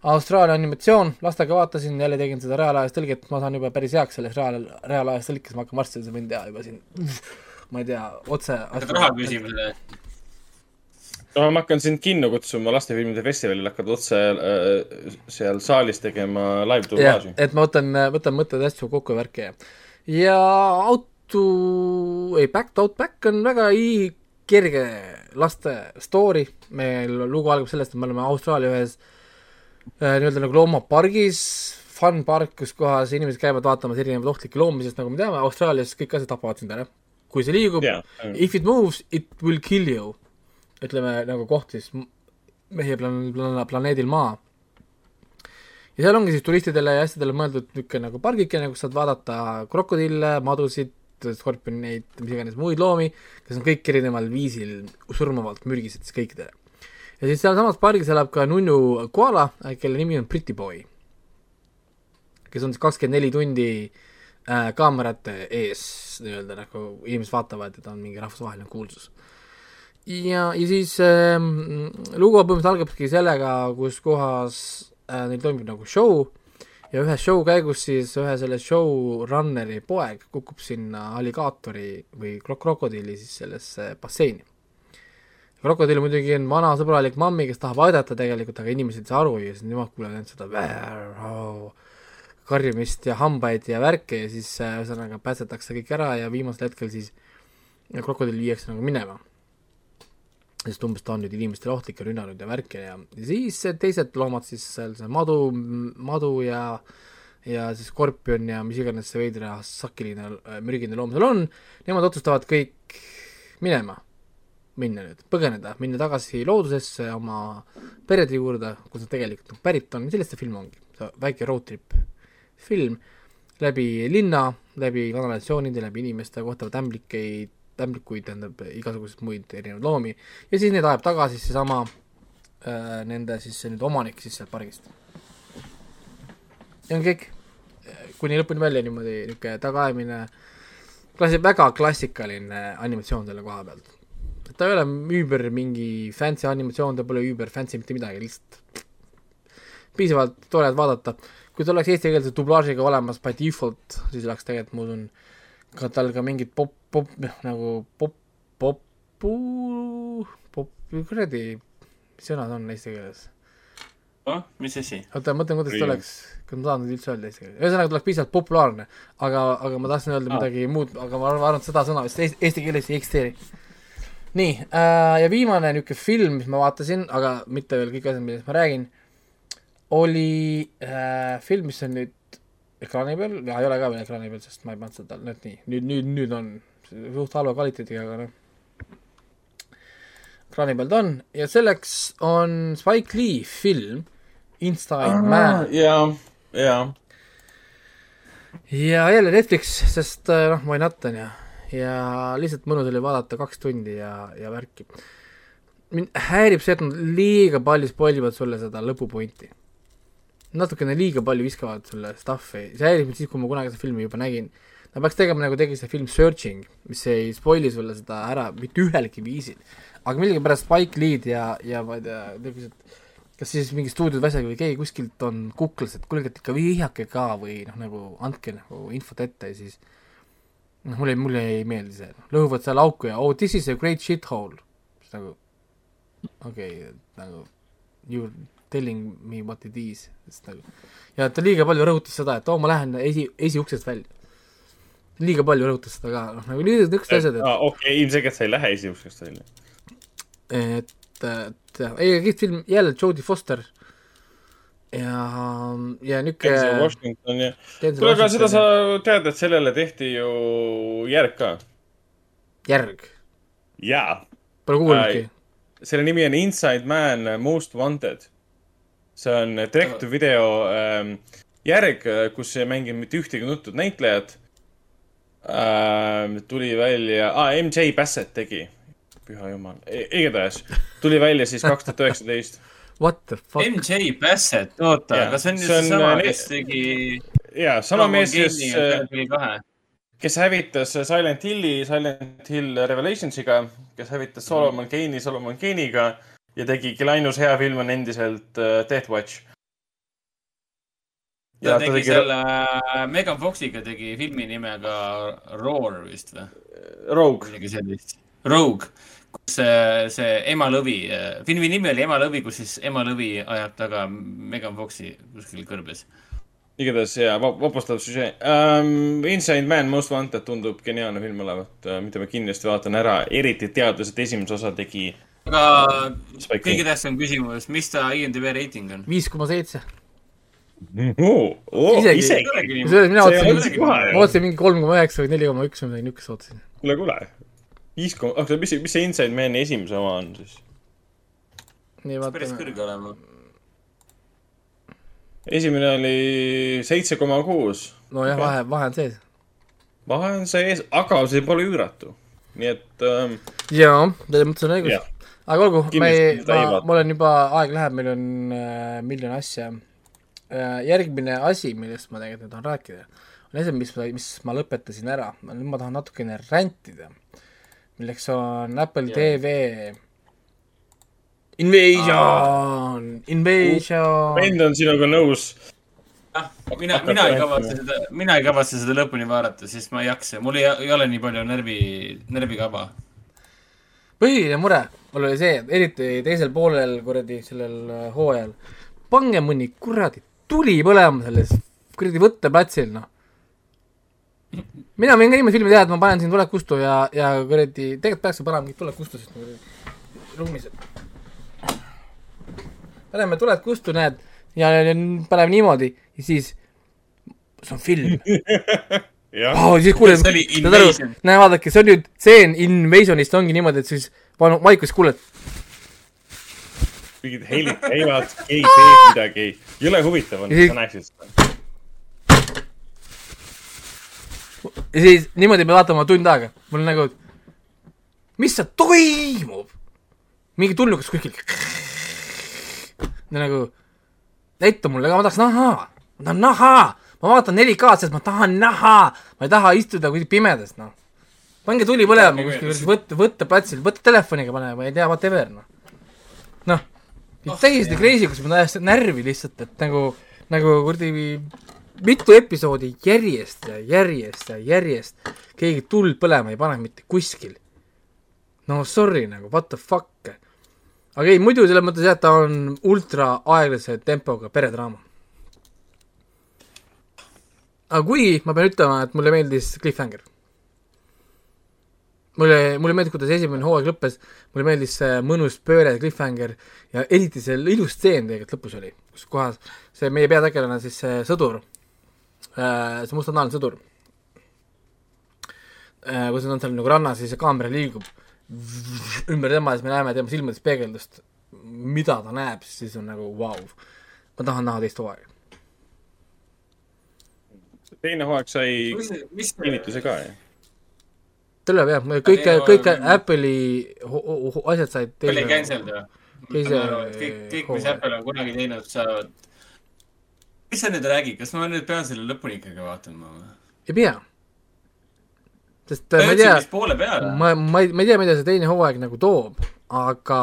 Austraalia animatsioon, lastega vaatasin, jälle tegin seda reaalajas tõlget, ma saan juba päris heaks selles reaal, reaalajas tõlkes, ma hakkan varsti seda võin teha juba siin, ma ei tea, otse. hakkad raha küsima selle eest. no ma hakkan sind kinno kutsuma lastefilmide festivalil, hakkad otse äh, seal saalis tegema live jah dublaaži,. et ma võtan, võtan mõtted hästi kokku ja värki ja, ja auto, ei Back to Outback on väga i- kerge laste story, meil lugu algab sellest, et me oleme Austraalia ühes äh, nii-öelda nagu loomapargis, fun park, kus kohas inimesed käivad vaatamas erinevaid ohtlikke loomi, sest nagu me teame, Austraalias kõik asjad tapavad sind ära. kui see liigub Jaa. if it moves, it will kill you. ütleme nagu koht siis meie plan-, plan-, planeedil Maa ja seal ongi siis turistidele ja asjadele mõeldud niisugune nagu pargikene, kus saad vaadata krokodille, madusid, skorpioneid, mis iganes muid loomi, kes on kõik erineval viisil surmavalt mürgised siis kõikidele. ja siis sealsamas pargis elab ka nunnu koala, kelle nimi on Pretty Boy, kes on siis kakskümmend neli tundi äh, kaamerate ees nii-öelda nagu inimesed vaatavad ja ta on mingi rahvusvaheline kuulsus ja, ja siis ähm, lugu põhimõtteliselt algabki sellega, kus kohas äh, neil toimub nagu show ja ühe show käigus siis ühe selle showrunneri poeg kukub sinna alligaatori või krok- krokodilli siis sellesse basseini. krokodill muidugi on vana sõbralik mammi, kes tahab aidata tegelikult, aga inimesed ei saa aru ja siis nemad kuulevad ainult seda karjumist ja hambaid ja värke ja siis ühesõnaga päästetakse kõik ära ja viimasel hetkel siis krokodill viiakse nagu minema sest umbes ta on nüüd inimestele ohtlik ja rünnanud ja värki ja, ja siis teised loomad siis seal see madu, madu ja ja siis skorpion ja mis iganes see veidra sakiline äh, mürgine loom seal on, nemad otsustavad kõik minema, minna nüüd, põgeneda, minna tagasi loodusesse oma perede juurde, kus nad tegelikult nagu pärit on, sellest see film ongi, väike road trip film läbi linna, läbi kanalisatsioonide, läbi inimeste kohtavad ämblikeid, ämblikuid, tähendab igasuguseid muid erinevaid loomi ja siis neid ajab tagasi seesama äh, nende siis see nüüd omanik siis sealt pargist. ja on kõik, kuni lõpuni välja niimoodi niisugune tagaajamine, klassi-, väga klassikaline animatsioon selle koha pealt. ta ei ole üüber mingi fancy animatsioon, ta pole üüber fancy mitte midagi, lihtsalt piisavalt tore, et vaadata. kui ta oleks eestikeelse dublaažiga olemas by default, siis oleks tegelikult, ma usun, ka tal ka mingid pop, pop, nagu pop, popu, pop, kuradi, mis sõnad on eesti keeles? noh, mis asi? oota, ma mõtlen, kuidas ta oleks, kas ma saan nüüd üldse öelda eesti keeles, ühesõnaga ta oleks piisavalt populaarne, aga, aga ma tahtsin öelda Aa. midagi muud, aga ma arvan, et seda sõna vist eesti, eesti keeles ei eksisteeri. nii äh,, ja viimane niisugune film, mis ma vaatasin, aga mitte veel kõik asjad, millest ma räägin, oli äh, film, mis on nüüd ekraani peal ei ole ka veel ekraani peal, sest ma ei pannud seda nüüd nii, nüüd, nüüd, nüüd on suht halva kvaliteediga, aga noh. ekraani peal ta on ja selleks on Spike Lee film Inside Man ja, ja ja jälle Netflix, sest äh, noh, why not on ju, ja lihtsalt mõnus oli vaadata kaks tundi ja, ja värki. mind häirib see, et nad liiga palju spoil ivad sulle seda lõpupointi. Natukene liiga palju viskavad sulle stuff'i, see häirib mind siis, kui ma kunagi seda filmi juba nägin. Nad peaks tegema nagu tegi see film Searching, mis ei spoil'i sulle seda ära mitte ühelgi viisil. aga millegipärast Spike Lee'd ja, ja ma ei tea, niisugused kas siis mingi stuudiod asjad või keegi kuskilt on kuklas, et kuulge, et ikka vihjake ka või noh, nagu andke nagu infot ette ja siis noh, mulle, mulle ei meeldi see, lõhuvad seal auku ja oh this is a great shithole. siis nagu okei okay,, nagu you telling me what it is, sest nagu ja ta liiga palju rõhutas seda, et oo, ma lähen esi, esiuksest välja. liiga palju rõhutas seda ka, noh nagu niisugused asjad, et okei, ilmselgelt sa ei lähe esimesest välja. et, et jah, ei kihvt film, jälle Jodie Foster ja, ja ja, kuule, aga seda sa tead, et sellele tehti ju järg ka. järg, jaa, pole kuulnudki. selle nimi on Inside Man Most Wanted. See on direct to video ähm, järg, kus ei mängi mitte ühtegi tuntud näitlejat ähm,. tuli välja ah,, MJ Bassett tegi, püha jumal, igatahes tuli välja siis kaks tuhat üheksateist. What the fuck, MJ Bassett, oota Jaa,, kas see on see just on, seesama, äh, kes tegi ja sama mees, kes, kes kahe. kes hävitas Silent Hilli Silent Hill Revelationsiga, kes hävitas Solomon Kane'i Solomon Kane'iga ja tegigi ainus hea film on endiselt uh, Death Watch. ta tegi selle äh, Megan Foxiga tegi filmi nimega Roar vist või? Rogue, midagi sellist. Rogue, kus see, see ema lõvi, filmi nimi oli Ema lõvi, kus siis ema lõvi ajab taga Megan Foxi kuskil kõrbes. igatahes ja va- vapustav süžee um,. Inside Man Most Wanted tundub geniaalne film olevat uh,, mida ma kindlasti vaatan ära, eriti teades, et esimese osa tegi aga Spike kõige tähtsam küsimus, mis ta IMDB reiting on? viis koma seitse. Oh, oh, Isegi- isegi, kusjuures mina See ei ole ootasin ma ootasin mingi kolm koma üheksa või neli koma üks või midagi niisugust ootasin. kuule, kuule. viis koma, oota, mis, mis see Inside Man'i esimese oma on siis? nii päris vaatame, kõrge olema. esimene oli seitse koma kuus. nojah, vahe, vahe on sees. vahe on sees, aga see pole üüratu. nii et ähm, jaa, selles mõttes on õigus aga olgu, me Kindlasti ei, ma mul on juba, aeg läheb, meil on äh, miljon asja äh,. järgmine asi, millest ma tegelikult tahan rääkida, on asi, mis ma, mis ma lõpetasin ära, nüüd ma tahan natukene rändida. milleks on Apple Jah. TV Invasion, Invasion. vend on sinuga nõus. jah, mina, mina ei kavatse seda, mina ei kavatse seda lõpuni vaadata, sest ma ei jaksa, mul ei, ei ole nii palju närvi, närvikava. põhiline mure mul oli see, eriti teisel poolel kuradi sellel äh, hooajal, pange mõni kuradi tuli põlema selles kuradi võtteplatsil, noh. mina võin ka niimoodi filmi teha, et ma panen siin Tuled kustu ja, ja kuradi, tegelikult peaks ju panema mingit Tuled kustu, sest kuradi ruumis. paneme Tuled kustu, näed, ja, ja paneme niimoodi ja siis, see on film jah, oh,. siis kuuled, See saad aru näe vaadake, see on nüüd stseen Invasionist ongi niimoodi, et siis vanu vaikus kuuled, mingid helid käivad, keegi teeb midagi. jõle huvitav on, sa näeksid seda. ja siis niimoodi me vaatame tund aega, mul nagu, mis seal toimub? mingi tulnukas kuskil. nagu, näita mulle ka, ma tahaks näha, ma tahan näha, ma vaatan 4K-d, sest ma tahan näha, ma ei taha istuda kuskil pimedas, noh. Pange tuli põlema kuskil võtte, võtteplatsil, võta telefoniga pane, ma ei tea, whatever, noh. noh, täiesti crazy, kus ma täiesti närvi lihtsalt, et nagu, nagu kuradi mitu episoodi järjest ja järjest ja järjest keegi tuld põlema ei pane mitte kuskil. no sorry nagu, what the fuck. aga ei, muidu selles mõttes jah, ta on ultra aeglase tempoga peredraama. aga kuigi ma pean ütlema, et mulle meeldis Cliffhanger. mulle, mulle meeldis, kuidas esimene hooaeg lõppes, mulle meeldis see mõnus pööre Cliffhanger ja eriti see ilus stseen tegelikult lõpus oli, kus kohas see meie peategelane siis see sõdur äh, see mustanahaline sõdur äh,, kui ta on seal nagu rannas ja see kaamera liigub ümber tema ja siis me näeme tema silmades peegeldust, mida ta näeb, siis on nagu vau wow.. ma tahan näha teist hooaega. teine hooaeg sai kinnituse ka ju. Tuleb jah, kõik teine, kõik hooaeg- Apple'i asjad said oli cancelled või? teise kõik, kõik, mis. Apple on kunagi teinud, saavad. mis sa nüüd räägid, kas ma nüüd pean selle lõpuni ikkagi vaatama või? ei pea. sest ta äh, ma ei tea, ma, ma ei, ma ei tea, mida see teine hooaeg nagu toob, aga,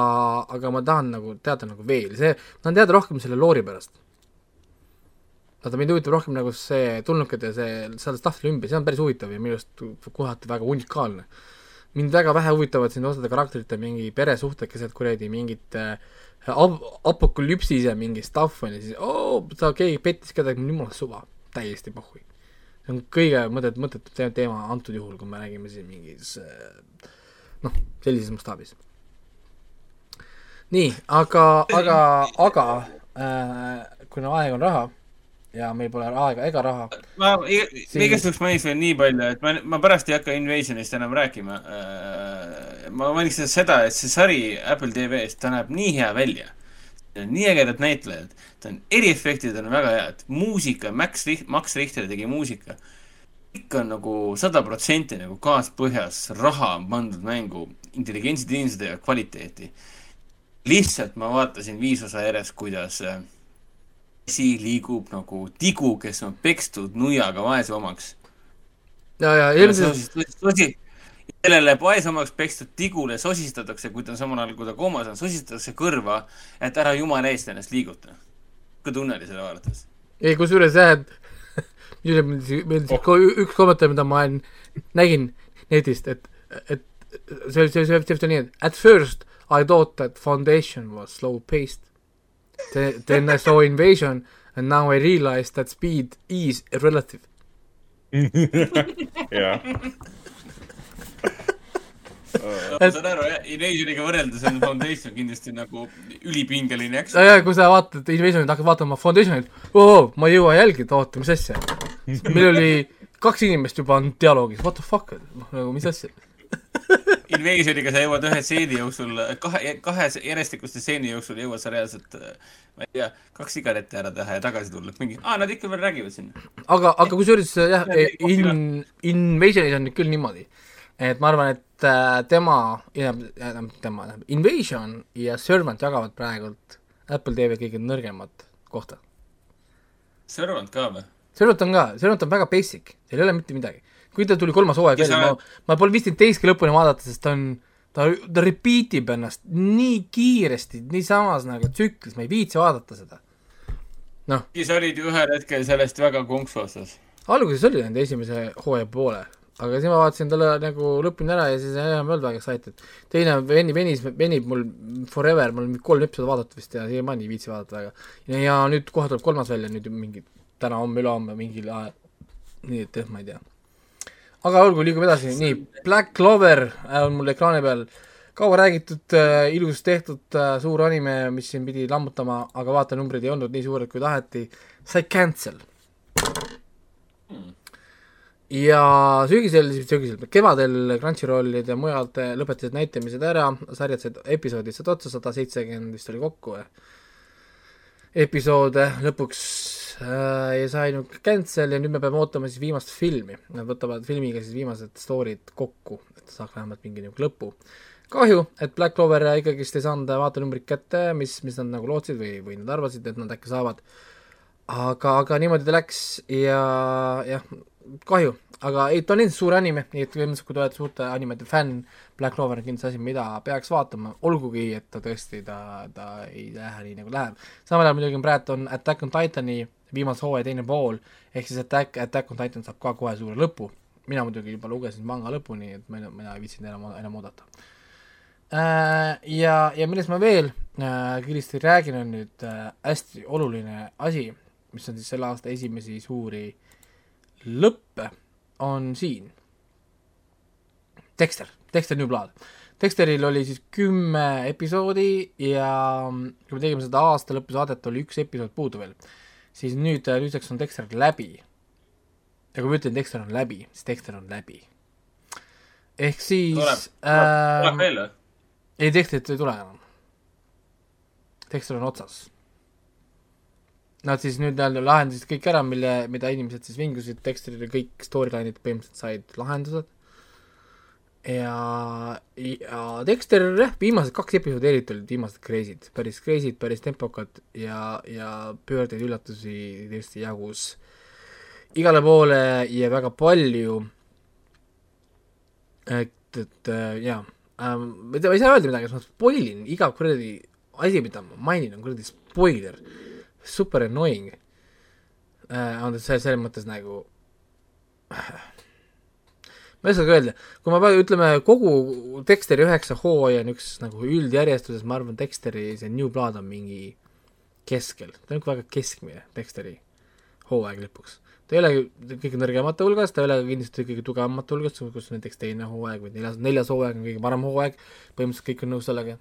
aga ma tahan nagu teada nagu veel, see, ma tahan teada rohkem selle loori pärast. vaata, mind huvitab rohkem nagu see tulnukad ja see, seal tahvli ümber, see on päris huvitav ja minu arust kohati väga unikaalne. mind väga vähe huvitavad siin osade karakterite mingi peresuhtekesed kuradi, mingid äh, ap-, apokalüpsis ja mingi stuff on ja siis oo, ta keegi pettis kedagi, jumala suva, täiesti pohhui see on kõige mõtet, mõttetu te- teema antud juhul, kui me räägime siin mingis äh, noh, sellises mastaabis. nii, aga, aga, aga äh, kuna aeg on raha ja meil pole aega ega raha, ma Siis- igast juhuks mainiks veel nii palju, et ma, ma pärast ei hakka Invasionist enam rääkima. ma mainiks seda, et see sari Apple TV-s, ta näeb nii hea välja. nii ägedad näitlejad, ta on, eriefektid on väga head, muusika, Max Richt-, Max Richter tegi muusika. kõik on nagu sada protsenti nagu kaaspõhjas, raha on pandud mängu, intelligentsed inimesed teevad kvaliteeti. lihtsalt ma vaatasin viis osa järjest, kuidas äh, asi liigub nagu tigu, kes on pekstud nuiaga vaesemaks. ja, ja ilmselt sellele vaesemaks pekstud tigule sosistatakse, kui ta on samal ajal, kui ta koomas on, sosistatakse kõrva, et ära jumala eest ennast liiguta. kui tunne oli selle vaadates. ei, kusjuures jah, et minule meeldis, meeldis Oh. üks kommentaar, mida ma olen- nägin netist, et, et see see oli, see oli nii, et at first I thought that foundation was slow paced. Then I saw invasion and now I realized that speed is relative. jah. ma saan aru jah, Invasioniga võrreldes on Foundation kindlasti nagu ülipingeline ja, action. ja kui sa vaatad invasionit, hakkad vaatama foundationit, oo, ma ei jõua jälgida, oota, mis asja. meil oli kaks inimest juba on dialoogis, what the fuck, noh nagu mis asja. Invasioniga sa jõuad ühe stseeni jooksul, kahe, kahe järjestikuste stseeni jooksul jõuad sa reaalselt, ma ei tea, kaks sigaretti ära teha ja tagasi tulla, mingi, aa, nad ikka veel räägivad siin. aga, aga kusjuures jah Ja, kõik in, Invasionis on nüüd küll niimoodi, et ma arvan, et äh, tema, tema, Invasion ja Servant jagavad praegult Apple TV kõige nõrgemat kohta. Servant ka või? Servant on ka, Servant on väga basic, seal ei ole mitte midagi. Kui ta tuli kolmas hooaeg Ja välja, ma, ma pole viitsinud teistki lõpuni vaadata, sest ta on, ta, ta repeat ib ennast nii kiiresti, nii samas nagu tsüklis, ma ei viitsi vaadata seda. noh, siis olid ju ühel hetkel sellest väga konksu otsas. alguses oli nende esimese hooaja poole, aga siis ma vaatasin talle nagu lõpuni ära ja siis enam ei olnud väga excited. teine veni-, venis, venib mul forever, mul on kolm episoodi vaadatud vist ja siiamaani ei viitsi vaadata väga. ja nüüd kohe tuleb kolmas välja, nüüd mingi täna, homme, ülehomme mingil ajal. nii et jah, ma ei tea. Aga olgu, liigume edasi, nii, Black Clover äh, on mul ekraani peal, kaua räägitud äh,, ilus tehtud äh, suur anime, mis siin pidi lammutama, aga vaatenumbrid ei olnud nii suured, kui taheti, sai cancel. Ja sügisel, sügisel, kevadel Crunchyrollid ja mujalt eh, lõpetasid näitamised ära, sarjad said, episoodid said otsa, sada seitsekümmend vist oli kokku või, episoode lõpuks äh, ja sai nüüd cancel ja nüüd me peame ootama siis viimast filmi. Nad võtavad filmiga siis viimased story'd kokku, et saaks vähemalt mingi niisugune lõpu. kahju, et Black Clover ikkagist ei saanud vaatenumbrit kätte, mis, mis nad nagu lootsid või, või nad arvasid, et nad äkki saavad aga, aga niimoodi ta läks ja jah, kahju, aga ei, ta on endiselt suur anime, nii et põhimõtteliselt kui te olete suurte animete fänn, Black Clover on kindlasti asi, mida peaks vaatama, olgugi et ta tõesti, ta, ta ei lähe nii nagu läheb. samal ajal muidugi praegu on Attack on Titani viimase hooaja teine pool, ehk siis Attack, Attack on Titan saab ka kohe suure lõpu. mina muidugi juba lugesin manga lõpuni, et mina, mina ei viitsinud enam, enam oodata. Ja, ja millest ma veel äh, kiiresti räägin, on nüüd äh, hästi oluline asi, mis on siis selle aasta esimesi suuri lõppe, on siin. Dexter, Dexter New Blood. Dexteril oli siis kümme episoodi ja kui me tegime seda aasta lõpusaadet, oli üks episood puudu veel. Siis nüüd, nüüdseks on Dexter läbi ja kui ma ütlen, Dexter on läbi, siis Dexter on läbi. ehk siis tuleb, äh, tuleb veel või? ei, Dexterit ei tule enam. Dexter on otsas. Nad siis nüüd jälle lahendasid kõik ära, mille, mida inimesed siis vingusid, Dexterile kõik storyline'id põhimõtteliselt said lahendused. ja, ja Dexter jah, viimased kaks episoodi eriti olid viimased crazy'd, päris crazy'd, päris tempokad ja, ja pöördeid üllatusi tõesti jagus igale poole ja väga palju. et, et äh, jaa ähm,, ma ei saa öelda midagi, sest ma spoil in iga kuradi asi, mida ma mainin, on kuradi spoiler. super annoying äh,. on see selles mõttes nagu ma ei oskagi öelda, kui ma praegu ütleme kogu Dexteri üheksa hooaja üks nagu üldjärjestuses, ma arvan, Dexteri see New Blood on mingi keskel, ta on ikka väga keskmine Dexteri hooaeg lõpuks. ta ei ole kõige nõrgemate hulgas, ta ei ole kindlasti kõige tugevamate hulgas, kus näiteks teine hooaeg või neljas, neljas hooaeg on kõige parem hooaeg, põhimõtteliselt kõik on nõus sellega,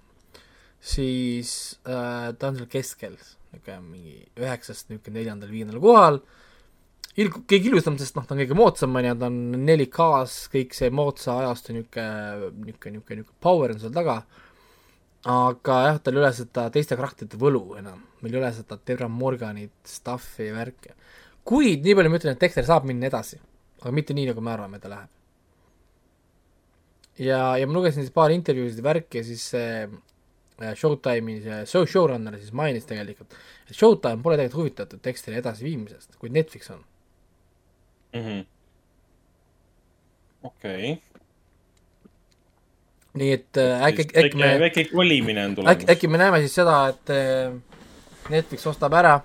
siis äh, ta on seal keskel, niisugune mingi üheksast niisugune neljandal-viiendal kohal, il-, kõige ilusam, sest noh, ta on kõige moodsam, on ju, ta on 4K-s, kõik see moodsa ajastu niisugune, niisugune, niisugune, niisugune power on seal taga, aga jah, tal ei ole seda teiste karakterite võlu enam, meil ei ole seda Terra Morganit, stuff'i ja värki. kuid nii palju ma ütlen, et Dexter saab minna edasi, aga mitte nii, nagu me arvame, ta läheb. ja, ja ma lugesin siis paar intervjuusid ja värki ja siis see äh, Showtime'i see show showrunner siis mainis tegelikult, et Showtime pole tegelikult huvitatud Dexteri edasiviimisest, kuid Netflix on. Mhm. okei. nii et äh, äkki, äkki me väike, kolimine on äkki, tulemas. äkki me näeme siis seda, et äh, Netflix ostab ära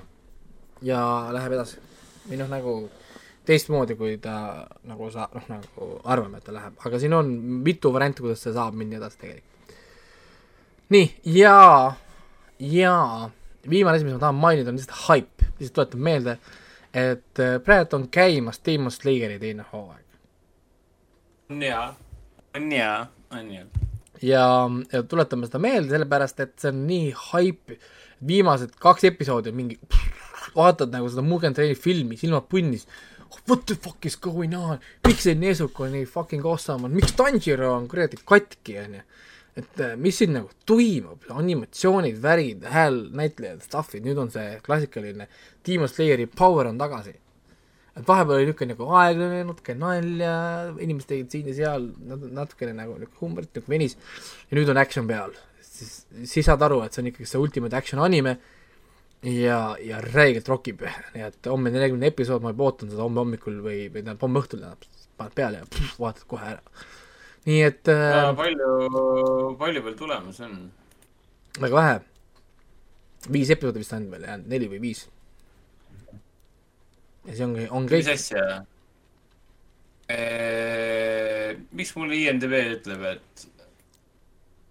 ja läheb edasi. või noh, nagu teistmoodi, kui ta nagu sa-, noh nagu arvame, et ta läheb, aga siin on mitu varianti, kuidas see saab minna edasi tegelikult. nii, ja, ja viimane asi, mis ma tahan mainida, on lihtsalt hype, lihtsalt tuletan meelde, et äh, praegu on käimas Demon Slayeri teine hooaeg. on jaa, on jaa, on jaa. ja, ja tuletame seda meelde, sellepärast et see on nii haip, viimased kaks episoodi on mingi, vaatad nagu seda Mugen Traini filmi, silmad punnis, what the fuck is going on, miks see Nezuko nii fucking awesome on, miks Tanjiro on kuradi katki, onju. Et äh, mis siin nagu toimub, animatsioonid, värid, hääl, näitlejad, stuff'id, nüüd on see klassikaline Demon Slayeri power on tagasi. Et vahepeal oli niisugune nagu aeglane, natuke nalja, inimesed tegid siin ja seal nat- natukene nagu niisugune huumorit nagu venis. Ja nüüd on action peal, siis, siis saad aru, et see on ikkagi see ultimate action anime ja, ja räigelt rokib, nii et homme neljakümne episood, ma juba ootan seda homme hommikul või, või tähendab homme õhtul tähendab, paned peale ja pff, vaatad kohe ära. Nii et äh, palju, palju veel tulemas on? väga vähe, viis episoodi vist on veel jäänud, neli või viis. ja see ongi, on mis kõik, asja? miks mul IMDB ütleb, et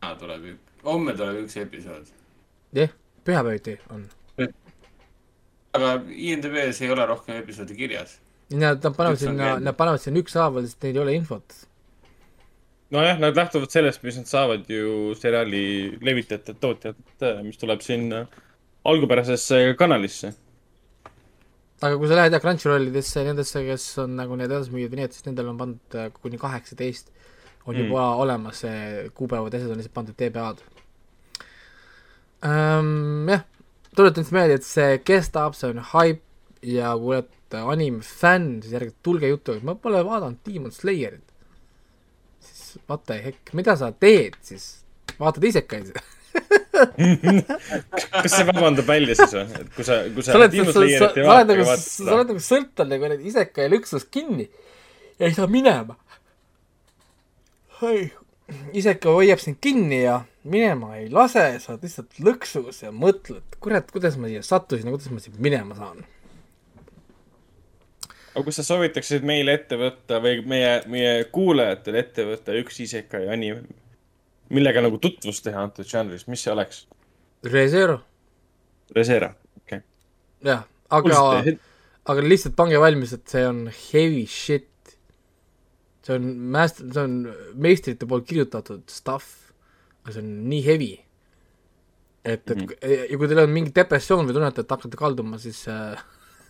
täna tuleb, homme tuleb üks episood, jah, pühapäeviti on aga IMDB-s ei ole rohkem episoodi kirjas. Nad, nad panevad sinna, nad panevad sinna ükshaaval, sest neil ei ole infot. nojah, nad lähtuvad sellest, mis nad saavad ju seriaali levitajatelt, tootjatelt, mis tuleb sinna algupärasesse kanalisse. aga kui sa lähed jah Crunchrollidesse, nendesse, kes on nagu need edasimüüjad või nii, et siis nendel on pandud äh, kuni kaheksateist on Mm. juba olemas see kuupäevad, asjad on lihtsalt pandud TBA-d ähm,. jah, tuletan siis meelde, et see kestab, see on hype ja kui olete anime fänn, siis ärge tulge juttu, et ma pole vaadanud Demon Slayerit. Siis what the heck, mida sa teed siis? vaatad isekaid? kas see vabandab välja siis või, et kui sa, kui sa sa oled, sa, Demon sa, sa, ei sa oled nagu, sa oled. nagu sõltlane, kui oled iseka ja lõksus kinni ja ei saa minema. iseka hoiab sind kinni ja minema ei lase, sa oled lihtsalt lõksus ja mõtled, kurat, kuidas ma siia sattusin ja kuidas ma siit minema saan. Aga kas sa soovitaksid meil ette võtta või meie, meie kuulajatele ette võtta üks isekai anime, millega nagu tutvust teha antud žanris, mis see oleks? Rezero, Resera, okei jah, aga, okay.. aga lihtsalt pange valmis, et see on heavy shit. see on mäest-, see on meistrite poolt kirjutatud stuff, aga see on nii heavy. et, et mm. ja kui teil on mingi depressioon või tunnete, et hakkate kalduma, siis äh,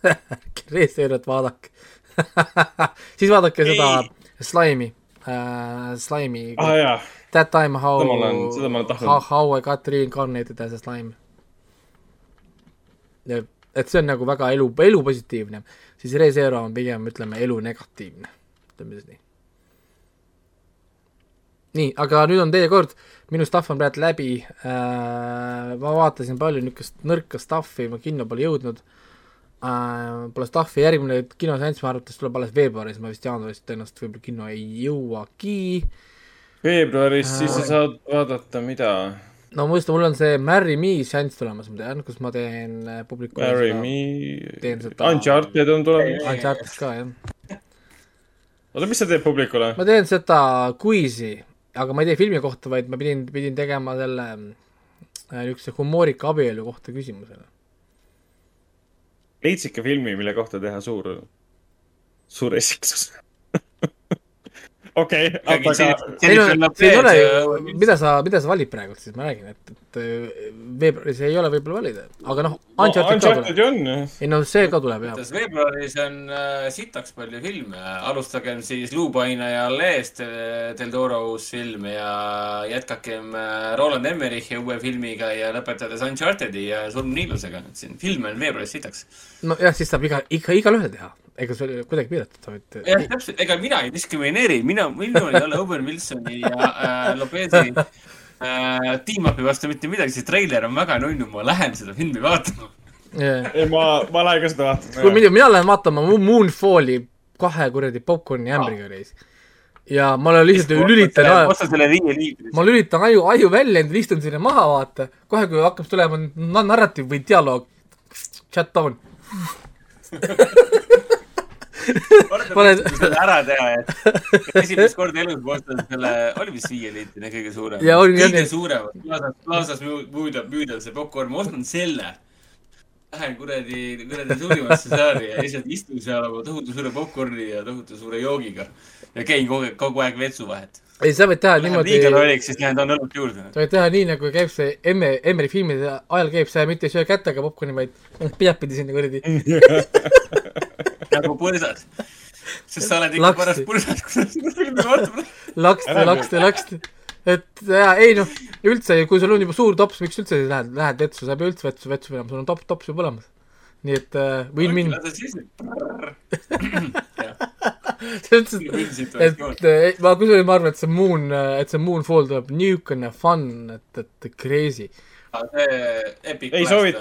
ärge Reseerat vaadake. siis vaadake seda Slime'i äh,, Slime'i. Ah jaa, That time how how, how I got reincarnated as a slime. et see on nagu väga elu, elu positiivne, siis ReZero on pigem ütleme elu negatiivne, ütleme siis nii. nii, aga nüüd on teie kord, minu stuff on praegu läbi. Äh,, ma vaatasin palju niisugust nõrka stuff'i, ma kinno pole jõudnud. äh,, Pole stuff'i, järgmine kinoseanss mu arvates tuleb alles veebruaris, ma vist jaanuaris tõenäoliselt võib-olla kinno ei jõuagi veebruaris, siis sa saad vaadata, mida no ma mõtlen, mul on see Marry Me seanss tulemas, ma tean, kus ma teen äh, publikule Marry seda- Me Uncharted on tulemas. Uncharted ka, jah. oota, mis sa teed publikule? ma teen seda quiz'i, aga ma ei tee filmi kohta, vaid ma pidin, pidin tegema selle äh, niisuguse humoorika abielu kohta küsimusele. Leidsid ikka filmi, mille kohta teha suur, suur esitus? okei, aga ei no see ei ole ju, mida sa, mida sa valid praegu siis, ma räägin, et, et äh, veebruaris ei ole võib-olla valida, aga noh, Uncharted ka tuleb. Ei no see ka tuleb jah. veebruaris on äh, sitaks palju filme, alustagem siis Luupaina ja Leest äh, Del Toro uus film ja jätkakem äh, Roland Emmerichi uue filmiga ja lõpetades Unchartedi ja Surmniilusega, et siin filme on veebruaris sitaks. nojah, siis saab iga, ikka igalühel teha, ega see kuidagi piiratud, vaid jah, täpselt, ega mina ei diskrimineeri, mina, minul ei ole Owen Wilsoni ja äh, Lopezi äh, team-up'i vastu mitte midagi, see treiler on väga nunnu, ma lähen seda filmi vaatama. yeah. ei, ma, ma lähen ka seda kui vaatama. mina, mina lähen vaatama Mo- Moonfalli kahe kuradi popkorni ämbriga reis. ja ma olen lihtsalt lülitan, liitri. ma lülitan aju, aju välja, istun sinna maha, vaata. kohe, kui hakkab tulema na- narratiiv või dialoog, chat down. Pane- selle ära teha, et esimest korda elus ma ostan selle, oli vist viieliitrine kõige suurem. Kõige suurem, Plaza's müü- müüdav, müüdav see popkorn, ma ostan selle. Lähen kuradi, kuradi suurimasse saari ja lihtsalt istun seal oma tohutu suure popkorni ja tohutu suure joogiga ja käin kogu aeg, kogu aeg vetsu vahet. ei, sa võid teha niimoodi, liiga sa lolliks, siis lähen toon õlut juurde. võid teha nii, nagu käib see emme, Emmeri filmide ajal käib see, mitte söö kätega popkorni, vaid peadpidi sinna kuradi. nagu põrsad. sest sa oled ikka pärast põrsad, kui sa filmi vaatad. laksti, laksti, laksti. et jaa, ei noh, üldse, kui sul on juba suur tops, miks üldse lähed, lähed vetsu, sa ei pea üldse vetsu, vetsu minema, sul on top, tops juba olemas. nii et äh, win-win. selles mõttes, et äh, ma kusjuures ma arvan, et see Moon, et see Moonfall tuleb niisugune fun, et, et crazy. Ei soovi-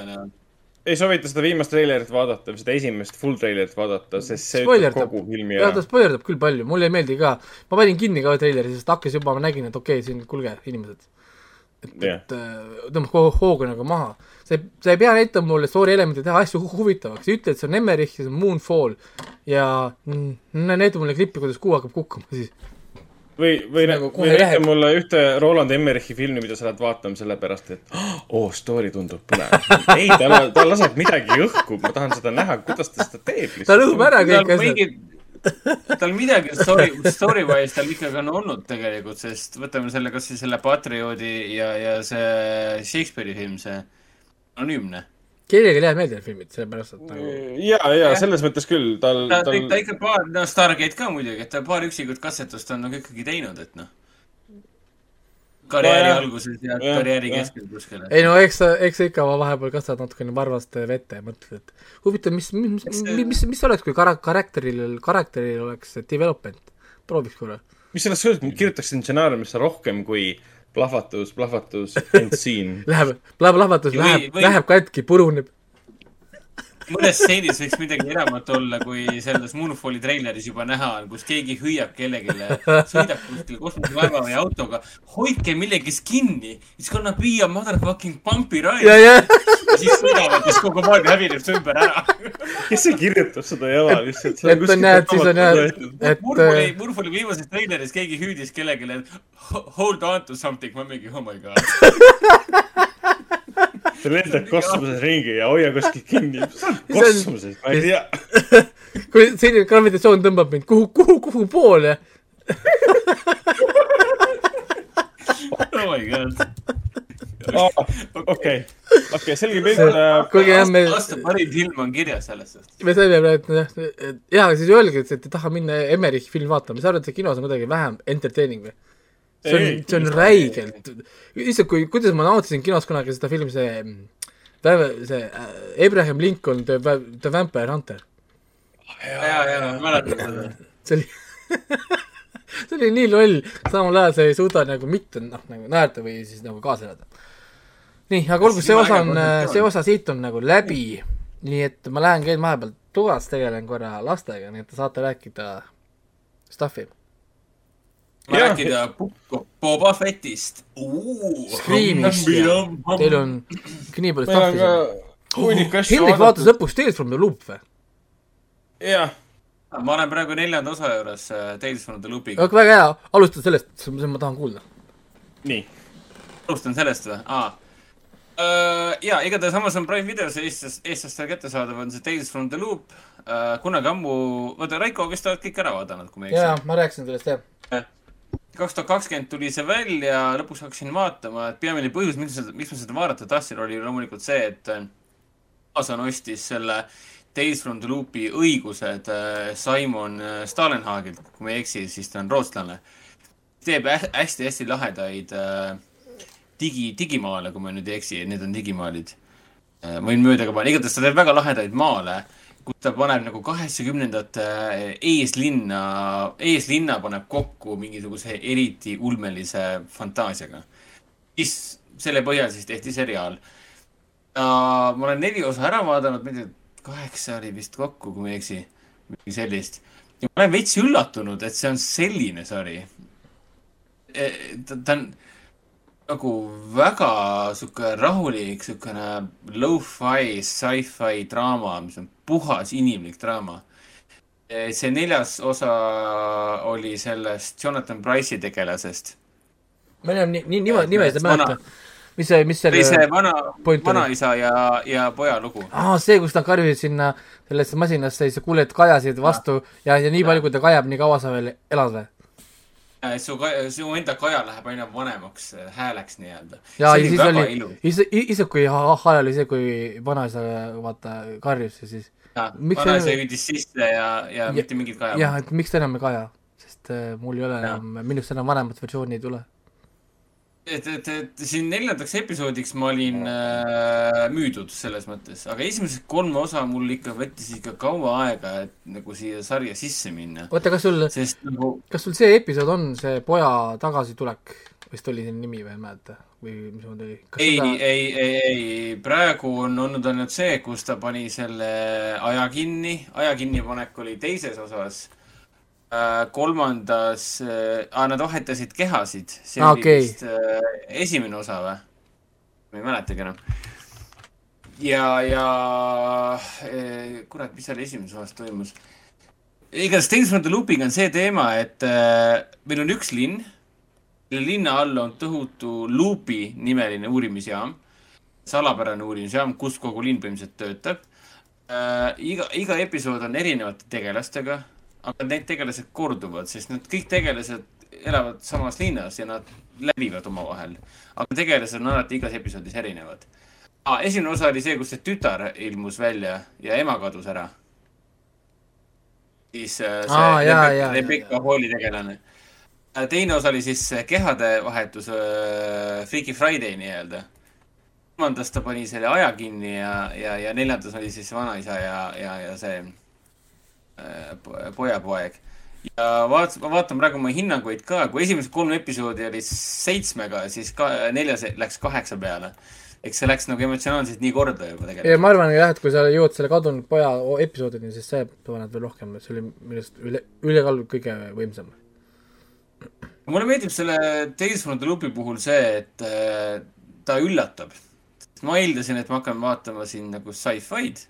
ei soovita seda viimast treilerit vaadata või seda esimest full treilerit vaadata, sest see ütleb Spoilerdab. kogu filmi jah, ta ära. spoilerdab küll palju, mulle ei meeldi ka. ma panin kinni ka treileri, sest hakkas juba, ma nägin, et okei okay,, siin, kuulge, inimesed. et, Jah. et äh, tõmbas kogu hoogu nagu maha. sa ei, sa ei pea näitama mulle story elemente, teha asju hu huvitavaks, ütle, et see on Emmerich ja see on Moonfall ja näita mulle klippi, kuidas kuu hakkab kukkuma siis. või, või nagu kohe või näita mulle ühte Roland Emmerichi filmi, mida sa lähed vaatama sellepärast, et oo oh,, story tundub põnev. ei, ta, ta laseb midagi õhku, ma tahan seda näha, kuidas ta seda teeb ta lõhub ära kõik asjad. tal midagi story, story wise tal ikkagi on olnud tegelikult, sest võtame selle, kas siis selle Patrioodi ja, ja see Shakespeare'i film, see anonüümne. Kellelegi ei lähe meelde need filmid, sellepärast et nagu ja, ja selles mõttes küll, tal, ta, ta, tal ta ikka paar, no Stargate ka muidugi, et ta paar üksikut katsetust on nagu ikkagi teinud, et noh. karjääri Nojah. alguses ja Jah, karjääri keskel kuskil. ei no eks sa, eks sa ikka vahepeal kastad natukene varvast vette ja mõtled, et huvitav, mis, mis, mis, mis, mis oleks, kui kara-, karakteril, karakteril oleks development. prooviks korra. mis sellest sõltub, ma kirjutaksin stsenaariumisse rohkem kui plahvatus, plahvatus, end scene. Läheb, läheb lahvatus, Või- läheb, läheb katki, puruneb. Mõnes stseenis võiks midagi enamat olla, kui selles Moonfalli treileris juba näha on, kus keegi hüüab kellelegi, sõidab kuskil kosmoselaeva või autoga, hoidke millegist kinni, it's gonna be a motherfucking bumpy ride ja, ja, ja siis sõidavad, siis kogu maailm hävineb su ümber ära. kes see kirjutab seda jama lihtsalt? et on jah, et siis on jah, et Murfoli, äh, Murfoli viimases treileris keegi hüüdis kellelegi, et ho- hold on to something, ma mingi oh my god. sa lendad kosmoses ringi ja hoia kuskil kinni. kosmoses, ma ei tea. kui selline gravitatsioon tõmbab mind kuhu, kuhu, kuhu poole. oh my god. okei, okei, selge pilt. kuulge jah, me, aasta parim film on kirjas selles suhtes. me saime praegu jah, jaa, siis öelge, et et ei taha minna Emmerich filmi vaatama, mis sa arvad, et kinos on kuidagi vähem entertaining või? See on see on räigelt, issand, kui, kuidas ma nautisin kinos kunagi seda filmi, see, see äh, Abraham Lincoln The, The Vampire Hunter. ja, ja, ma mäletan seda. see oli see oli nii loll, samal ajal sa ei suuda nagu mitte noh, nagu naerda või siis nagu kaasa elada. nii, aga olgu, see osa on, see osa siit on nagu läbi, nii et ma lähen käin vahepeal toas, tegelen korra lastega, nii et te saate rääkida stuff'i. Rääkida Book- Boba Fettist. Screamist ja teil on nii palju stuff'i. asju Hendrik vaatas. lõpuks Tales from the Loop või? jah, ma olen praegu neljanda osa juures äh, Tales from the Loopiga. väga hea, alusta sellest, seda ma tahan kuulda. nii. alustan sellest või? aa. jaa, igatahes Amazon Prime videos Eestis, eestlastel kättesaadav on see Tales from the Loop. kunagi ammu, vaata Raiko vist oled kõik ära vaadanud, kui ma ei jaa eksi., ma rääkisin sellest jah. Kaks tuhat kakskümmend tuli see välja, lõpuks hakkasin vaatama, et peamine põhjus, miks ma seda, miks ma seda vaadata tahtsin, oli loomulikult see, et äh, Amazon ostis selle Tales from the Loopi õigused äh, Simon äh, Stalenhagilt, kui ma ei eksi, siis ta on rootslane. teeb hä- hästi-hästi lahedaid digi, digimaale, kui ma nüüd ei eksi, need on digimaalid. ma võin mööda ka panna, igatahes ta teeb väga lahedaid maale, kus ta paneb nagu kaheksakümnendate eeslinna, eeslinna paneb kokku mingisuguse eriti ulmelise fantaasiaga. siis selle põhjal siis tehti seriaal. ma olen neli osa ära vaadanud, ma ei tea, kaheksa oli vist kokku, kui ma ei eksi, midagi sellist. ja ma olen veits üllatunud, et see on selline sari. ta, ta on nagu väga sihuke rahulik, siukene lo-fi, sci-fi draama, mis on puhas inimlik draama. see neljas osa oli sellest Jonathan Price'i tegelasest. ma enam nii, nii, niimoodi, nimesid ei Vana- mäleta. mis see, mis oli see selle, vana vanaisa ja, ja poja lugu. aa, see, kus nad karjusid sinna sellesse masinasse ja sa kuuled kajasid vastu ja, ja nii palju, kui ta kajab, nii kaua sa veel elad või? su, su enda kaja läheb aina vanemaks äh, hääleks nii-öelda. ja ja siis oli ilus., ise, ise kui hale oli see, kui vanaisa vaata karjus ja siis vanaisa see- hüüdis sisse ja, ja Ja- mitte mingit kaja. jah, et miks ta enam ei kaja, sest äh, mul ei ole enam, minust enam vanemat versiooni ei tule. et, et, et siin neljandaks episoodiks ma olin äh, müüdud selles mõttes, aga esimesed kolm osa mul ikka võttis ikka kaua aega, et nagu siia sarja sisse minna. oota, kas sul, nagu kas sul see episood on see poja tagasitulek, vist oli see nimi või ei mäleta või mismoodi oli? ei, ei, ei, ei, praegu on olnud ainult see, kus ta pani selle aja kinni, aja kinnipanek oli teises osas. Kolmandas äh,, nad vahetasid kehasid, see Aa, oli okei. vist äh, esimene osa või? ma ei mäletagi enam. ja, ja äh, kurat, mis seal esimeses osas toimus? igatahes Tales from the Loopiga on see teema, et äh, meil on üks linn, selle linna all on tohutu Loopi nimeline uurimisjaam, salapärane uurimisjaam, kus kogu linn põhimõtteliselt töötab äh,. iga, iga episood on erinevate tegelastega, aga need tegelased korduvad, sest nad kõik tegelased elavad samas linnas ja nad läbivad omavahel. aga tegelased on alati igas episoodis erinevad ah,. esimene osa oli see, kus see tütar ilmus välja ja ema kadus ära. siis äh, see Aa, jaa, Rebecca, jaa, Rebecca Halli tegelane. teine osa oli siis see kehade vahetus äh,, Freaky Friday nii-öelda. kolmandas ta pani selle aja kinni ja, ja, ja neljandas oli siis vanaisa ja, ja, ja see äh, pojapoeg. ja vaat-, ma vaatan praegu oma hinnanguid ka, kui esimesed kolm episoodi olid seitsmega, siis ka neljas läks kaheksa peale. eks see läks nagu emotsionaalselt nii korda juba ja tegelikult. ma arvan jah, et kui sa jõuad selle kadunud poja episoodini, siis see paneb veel rohkem, see oli minu arust üle, ülekaalu kõige võimsam. mulle meeldib selle Tales from the Loopi puhul see, et äh, ta üllatab. ma eeldasin, et ma hakkan vaatama siin nagu sci-fi'd.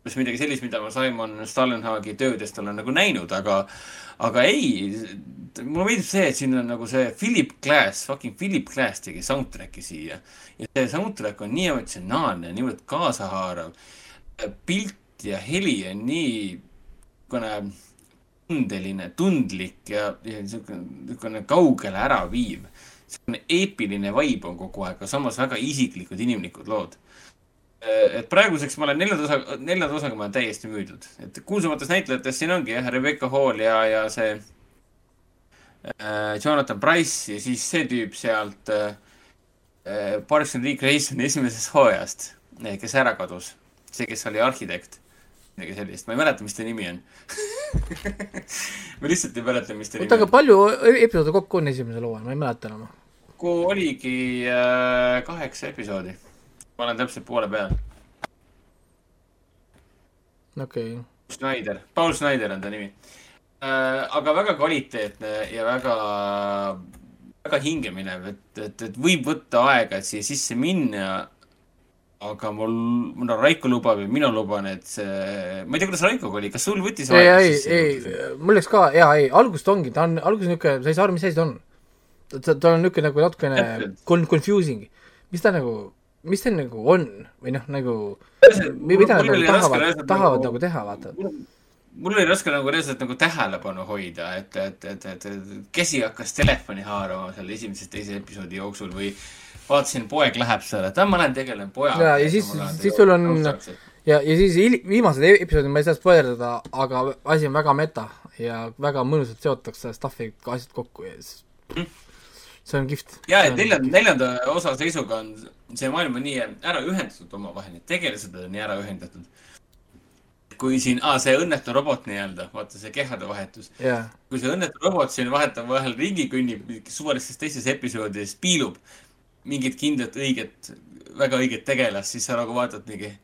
Umbes midagi sellist, mida ma Simon Stallenhagi töödest olen nagu näinud, aga, aga ei. mulle meeldib see, et siin on nagu see Philip Glass, fucking Philip Glass tegi soundtrack'i siia. ja see soundtrack on nii emotsionaalne, niivõrd kaasahaarav. pilt ja heli on nii niisugune tundeline, tundlik ja, ja niisugune, niisugune kaugele ära viiv. selline eepiline vibe on kogu aeg, aga samas väga isiklikud, inimlikud lood. Et praeguseks ma olen neljanda osa, neljanda osaga ma olen täiesti müüdud, et kuulsamates näitlejates siin ongi jah, Rebecca Hall ja, ja see äh, Jonathan Price ja siis see tüüp sealt äh, äh, Parks and Recreationi esimesest hooajast, kes ära kadus. see, kes oli arhitekt, midagi sellist, ma ei mäleta, mis ta nimi on ma lihtsalt ei mäleta, mis ta nimi oota, aga on. palju episoode kokku on esimesel hooajal, ma ei mäleta enam. kokku oligi äh, kaheksa episoodi. Ma olen täpselt poole peal. okei okay., Schneider, Paul Schneider on ta nimi äh,. aga väga kvaliteetne ja väga, väga hingeminev, et, et, et võib võtta aega, et siia sisse minna. aga mul, no Raiko lubab ja mina luban, et see, ma ei tea, kuidas Raikoga oli, kas sul võttis ei, ei, ei mul läks ka, jaa, ei, alguses ta ongi, ta on, alguses niisugune, sa ei saa aru, mis asi ta on. ta, ta on niisugune nagu natukene con-, confusing, mis ta nagu, mis ta nagu on või noh, nagu mida nad nagu tahavad, tahavad nagu teha, vaata. mul oli raske nagu reaalselt nagu tähelepanu hoida, et, et, et, et, et käsi hakkas telefoni haarama seal esimese, teise episoodi jooksul või vaatasin, poeg läheb seal, et ma lähen tegelen pojaga. Jaa, ja siis- siis sul on- ja, ja siis viimased e- episoodid ma ei saa spoilerdada, aga asi on väga meta ja väga mõnusalt seotakse stuff'i asjad kokku ja siis see on kihvt. ja, et neljanda, neljanda osa seisuga on see maailm on nii ära ühendatud omavahel, need tegelased on nii ära ühendatud. kui siin, aa, see õnnetu robot nii-öelda, vaata see kehade vahetus. jaa, kui see õnnetu robot siin vahetab vahel ringi kõnnib, suvalistes teistes episoodides piilub mingit kindlat õiget, väga õiget tegelast, siis sa nagu vaatad mingi,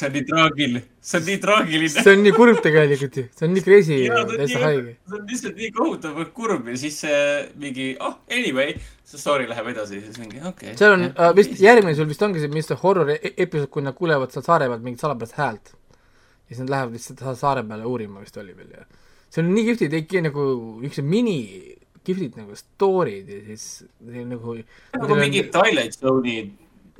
see on nii traagiline, see on nii traagiline. see on nii kurb tegelikult ju, see on nii crazy ja täitsa haige. see on lihtsalt nii kohutavalt kurb ja siis see mingi, oh anyway, see story läheb edasi siis mingi okei okay,. seal on äh, vist, järgmine sul vist ongi see Mr Horror e- episood, kui nad kuulevad seal saare pealt mingit salapärast häält. ja siis nad lähevad lihtsalt sa- saare peale uurima vist oli veel ja see on nii kihvtid, ikka nagu niisugused mini kihvtid nagu story'd ja siis see nagu nagu mingid Twilight Zone'i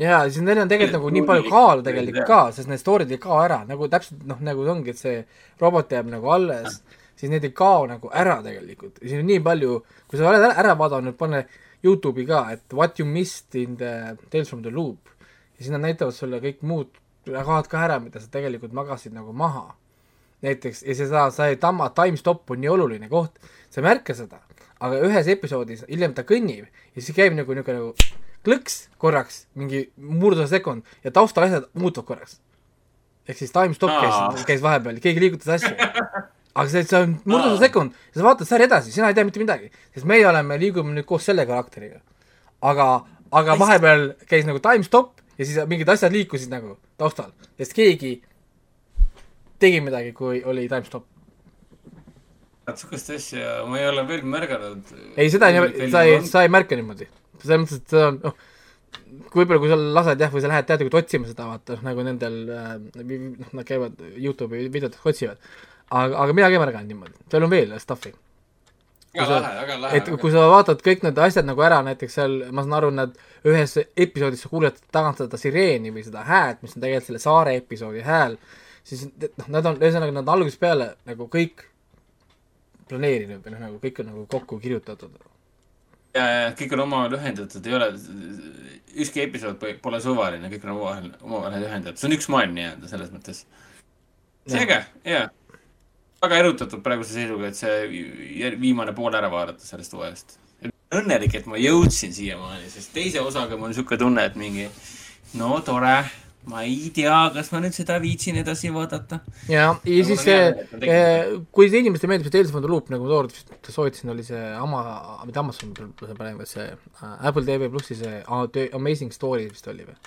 jaa, siis neil on tegelikult nagu nii palju kaalu tegelikult ka, sest need story'd ei kao ära, nagu täpselt noh, nagu see ongi, et see robot jääb nagu alles, siis need ei kao nagu ära tegelikult, siin on nii palju, kui sa oled ära, ära vaadanud, pane Youtube'i ka, et what you missed in the Tales from the Loop. Ja siis nad näitavad sulle kõik muud kaod ka ära, mida sa tegelikult magasid nagu maha. näiteks, ja seda, sa ei tamma, time stop on nii oluline koht, sa ei märka seda, aga ühes episoodis hiljem ta kõnnib ja siis käib nagu niisugune nagu klõks korraks, mingi murdusa sekund ja taustal asjad muutuvad korraks. ehk siis time stop käis käis vahepeal, keegi liigutas asju. aga see, see on murdusa sekund ja sa vaatad sarja edasi, sina ei tea mitte midagi, sest meie oleme, liigume nüüd koos selle karakteriga. aga, aga vahepeal käis nagu time stop ja siis mingid asjad liikusid nagu taustal, sest keegi tegi midagi, kui oli time stop. sihukest asja ma ei ole veel märganud. ei, seda ei, sa ei, sa ei märka niimoodi. Selles mõttes, et see on, noh, kui palju, kui sa lased jah, või sa lähed teadlikult otsima seda, vaata, noh nagu nendel äh,, noh, nad käivad Youtube'i videotes otsivad. aga, aga mina ka ei märganud niimoodi, seal on veel stuff'i. väga lahe, väga lahe. et kui sa vaatad kõik need asjad nagu ära, näiteks seal, ma saan aru, nad ühes episoodis sa kuuled tagant seda sireeni või seda häält, mis on tegelikult selle saare episoodi hääl, siis noh, nad on, ühesõnaga nad algusest peale nagu kõik planeerinud või noh, nagu kõik on nagu kokku kirjutatud. ja, ja kõik on omavahel ühendatud, ei ole, ükski episood pole- suvaline, kõik on omavahel, omavahel ühendatud, see on üks maailm nii-öelda selles mõttes. see äge, jaa. väga erutatud praeguse seisuga, et see viimane pool ära vaadata sellest hooajast. õnnelik, et ma jõudsin siiamaani, sest teise osaga mul on niisugune tunne, et mingi no tore, ma ei tea, kas ma nüüd seda viitsin edasi vaadata. ja, ja siis on see tegid-, kui see inimestele meeldib see Tales from the Loop, nagu ma tookord soovitasin, oli see Ama-, mitte Amazon, praegu see äh, Apple TV plussi see Amazing Story vist oli või?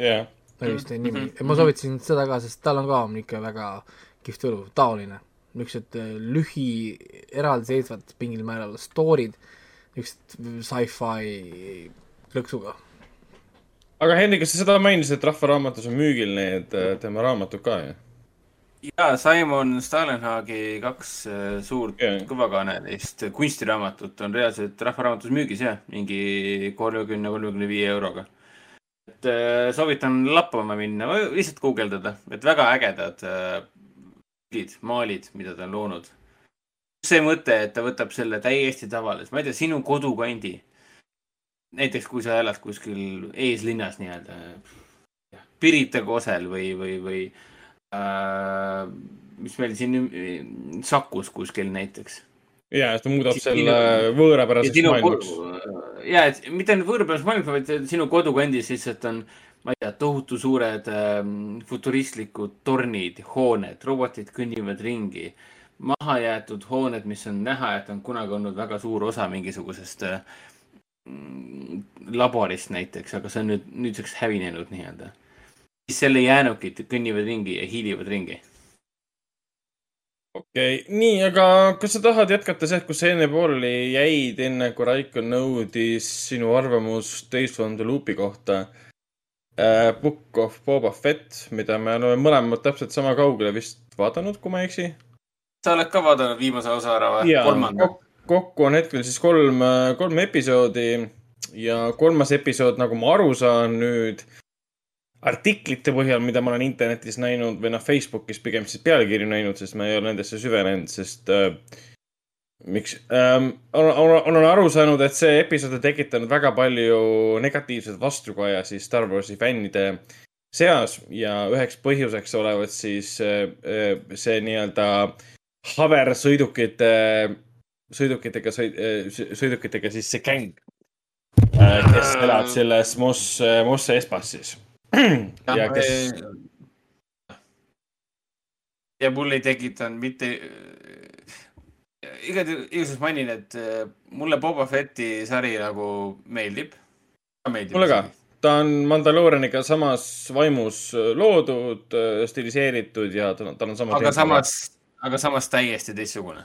jah, oli vist see nimi Mhm, mm, -hmm. ma soovitasin seda ka, sest tal on ka ikka väga kihvt õlu, taoline. niisugused äh, lühi, eraldiseisvad mingil määral story'd, niisugused sci-fi lõksuga. Aga Henrik, kas sa seda mainisid, et Rahvaraamatus on müügil need äh, tema raamatud ka ju? jaa, Simon Stalenhagi kaks äh, suurt Jaa. kõvakaanelist kunstiraamatut on reaalselt Rahvaraamatus müügis jah, mingi kolmekümne, kolmekümne viie euroga. et äh, soovitan lappama minna või lihtsalt guugeldada, et väga ägedad pildid, maalid, mida ta on loonud. see mõte, et ta võtab selle täiesti tavalise, ma ei tea, sinu kodukandi näiteks kui sa elad kuskil eeslinnas nii-öelda Pirita kosel või, või, või äh, mis meil siin Sakus kuskil näiteks. ja, ta muudab Sinu- selle ja võõrapäraseks sinu maailmaks. ja, et mitte ainult võõrapäraseks maailmaks, vaid sinu kodukandis lihtsalt on, ma ei tea, tohutu suured ähm, futuristlikud tornid, hooned, robotid kõnnivad ringi. mahajäetud hooned, mis on näha, et on kunagi olnud väga suur osa mingisugusest äh, laborist näiteks, aga see on nüüd nüüdseks hävinenud nii-öelda. siis selle jäänukid kõnnivad ringi ja hiilivad ringi. okei okay., nii, aga kas sa tahad jätkata sealt, kus sa enne pooleli jäid, enne kui Raiko nõudis sinu arvamust the Loopi kohta äh,? Book of Boba Fett, mida me oleme mõlemad täpselt sama kaugele vist vaadanud, kui ma ei eksi. sa oled ka vaadanud viimase osa ära või? kolmanda? Kok- kokku on hetkel siis kolm, kolm episoodi ja kolmas episood, nagu ma aru saan nüüd artiklite põhjal, mida ma olen internetis näinud või noh, Facebookis pigem siis pealkirju näinud, sest ma ei ole nendesse süvenenud, sest äh, miks ähm,, olen, olen aru saanud, et see episood on tekitanud väga palju negatiivset vastukaja siis Star Warsi fännide seas ja üheks põhjuseks olevat siis äh, äh, see nii-öelda hoversõidukite, sõidukitega sõid-, sõidukitega siis see gäng, kes elab selles Moss, Mosse Espas siis. ja kes, ja mul ei tekitanud mitte, igati, igatahes mainin, et äh, mulle Boba Fetti sari nagu meeldib. mulle ka, ta on Mandaloorianiga samas vaimus loodud, stiliseeritud ja ta on, tal on sama. aga samas, aga samas täiesti teistsugune.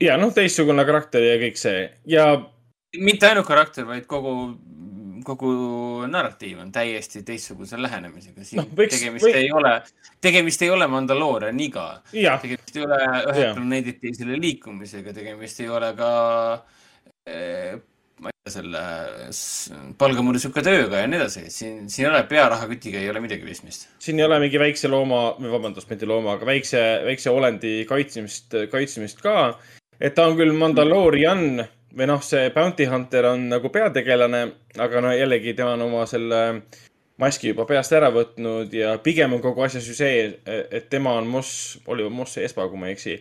Ja noh, teistsugune karakter ja kõik see ja mitte ainult karakter, vaid kogu, kogu narratiiv on täiesti teistsuguse lähenemisega. siin Noh, võiks- tegemist või- ei ole, tegemist ei ole Mandaloorianiga tegemist ei ole ühelt planeedilt teisele liikumisega, tegemist ei ole ka eh, ma ei tea, selle s- palgamurisuka tööga ja nii edasi. siin, siin ei ole pearahakütiga ei ole midagi pistmist. siin ei ole mingi väikse looma, vabandust, mitte looma, aga väikse, väikse olendi kaitsmist, kaitsmist ka. Et ta on küll Mandaloorian või noh, see Bounty Hunter on nagu peategelane, aga no jällegi tema on oma selle maski juba peast ära võtnud ja pigem on kogu asjas ju see, et tema on Moss, Oliver Mosse Espa, kui ma ei eksi.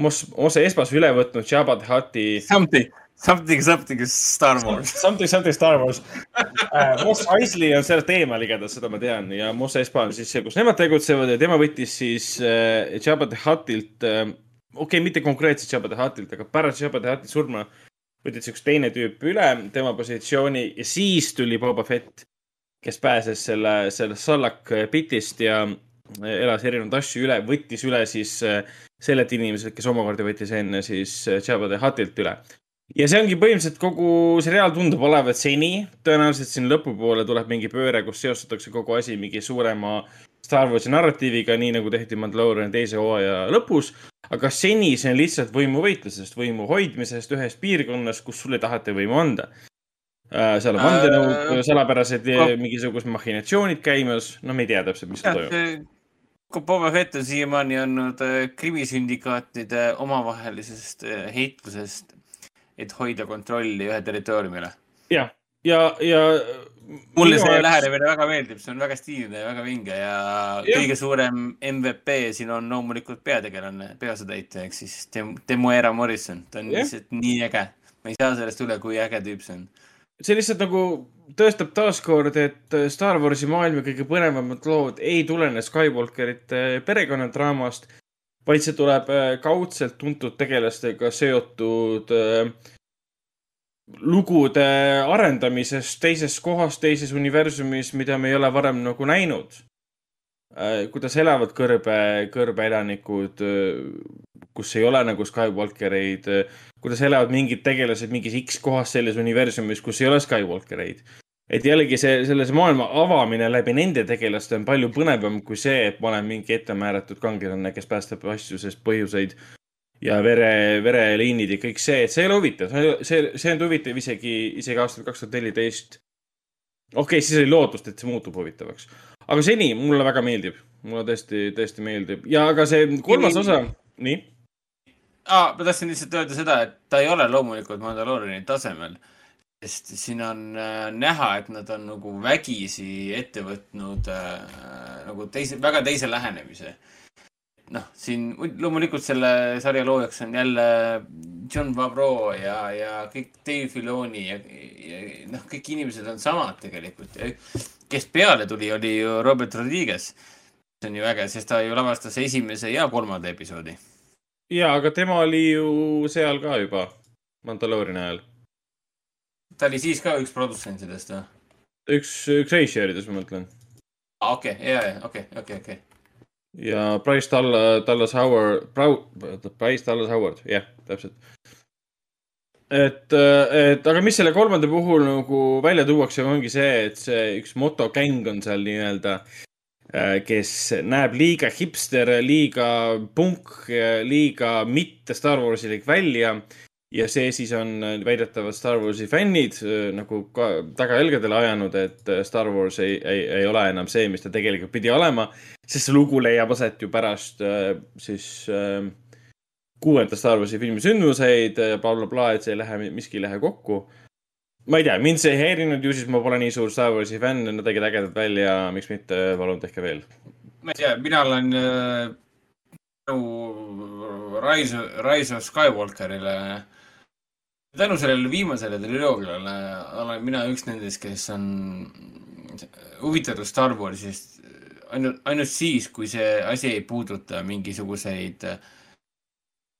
Moss, Mosse Espas üle võtnud Jabba the Hutti Something, something, something Star Wars. Something, something Star Wars uh,. Moss Eisley on sealt eemal igatahes, seda ma tean ja Moss Espa on siis see, kus nemad tegutsevad ja tema võttis siis uh, Jabba the Huttilt uh,, okei okay,, mitte konkreetselt Jabba the Huttilt, aga pärast Jabba the Hutti surma võttis üks teine tüüp üle tema positsiooni ja siis tuli Boba Fett, kes pääses selle, sellest Sallak pitist ja elas erinevaid asju üle, võttis üle siis uh, sellelt inimeselt, kes omakorda võttis enne siis Jabba the Huttilt üle. Ja see ongi põhimõtteliselt kogu seriaal tundub olevat seni, tõenäoliselt siin lõpupoole tuleb mingi pööre, kus seostatakse kogu asi mingi suurema Star Warsi narratiiviga, nii nagu tehti Mandalooriani teise hooaja lõpus. aga seni see on lihtsalt võimuvõitlusest, võimu hoidmisest ühes piirkonnas, kus sulle ei taheta võimu anda. seal on vandenõud Äh, salapärased oh. mingisugused mahhinatsioonid käimas, no me ei tea täpselt, mis toimub. Boba Fett on siiamaani olnud äh, krimisündikaatide omavahelisest äh, heitlusest, et hoida kontrolli ühe territooriumi üle. jah, ja, ja. Mulle see lähenemine väga meeldib, see on väga stiilne ja väga vinge ja Jah. kõige suurem MVP siin on loomulikult peategelane, peaosatäitja ehk siis Temuera Morrison, ta on Jah. lihtsalt nii äge. ma ei saa sellest üle, kui äge tüüp see on. see lihtsalt nagu tõestab taaskord, et Star Warsi maailma kõige põnevamad lood ei tulene Skywalkerite perekonnadraamast, vaid see tuleb äh, kaudselt tuntud tegelastega seotud äh, lugude arendamisest teises kohas, teises universumis, mida me ei ole varem nagu näinud. kuidas elavad kõrbe, kõrbeelanikud, kus ei ole nagu Skywalkereid, kuidas elavad mingid tegelased mingis X kohas selles universumis, kus ei ole Skywalkereid. et jällegi see, selles maailma avamine läbi nende tegelaste on palju põnevam kui see, et ma olen mingi ettemääratud kangelane, kes päästab asju, sest põhjuseid ja vere, vereliinid ja kõik see, et see ei ole huvitav, see, see on huvitav isegi, isegi aastal kaks tuhat neliteist. okei okay,, siis oli lootust, et see muutub huvitavaks, aga seni mulle väga meeldib, mulle tõesti, tõesti meeldib ja aga see kolmas osa, nii ah,. ma tahtsin lihtsalt öelda seda, et ta ei ole loomulikult Mandalooriani tasemel. sest siin on äh, näha, et nad on nagu vägisi ette võtnud äh, nagu teise, väga teise lähenemise. noh, siin loomulikult selle sarja loojaks on jälle John Favreau ja, ja kõik Dave Filoni ja, ja noh, kõik inimesed on samad tegelikult. kes peale tuli, oli ju Robert Rodriguez. see on ju äge, sest ta ju lavastas esimese ja kolmanda episoodi. ja, aga tema oli ju seal ka juba Mandalooriani ajal. ta oli siis ka üks produtsentidest või? üks, üks reisijärides, ma mõtlen. aa, okei, ja, ja, okei, okei, okei. Ja Price Dalla-, Dallas Howard, Price Dallas Howard, jah, täpselt. et, et aga mis selle kolmanda puhul nagu välja tuuakse, ongi see, et see üks motogäng on seal nii-öelda, kes näeb liiga hipster, liiga punk, liiga mitte Star Warsilik välja ja see siis on väidetavalt Star Warsi fännid äh, nagu ka tagajalgadele ajanud, et äh, Star Wars ei, ei, ei ole enam see, mis ta tegelikult pidi olema, sest see lugu leiab aset ju pärast äh, siis äh, kuuenda Star Warsi filmi sündmuseid äh, bla,, blablabla, et see ei lähe, miski ei lähe kokku. ma ei tea, mind see ei häirinud, ju siis ma pole nii suur Star Warsi fänn, nad tegid ägedalt välja, miks mitte, palun tehke veel. ma ei tea, mina olen äh, tänu Rise, Rise of Skywalkerile, tänu sellele viimasele triloogiale olen mina üks nendest, kes on huvitatud Star Warsist ainult, ainult siis, kui see asi ei puuduta mingisuguseid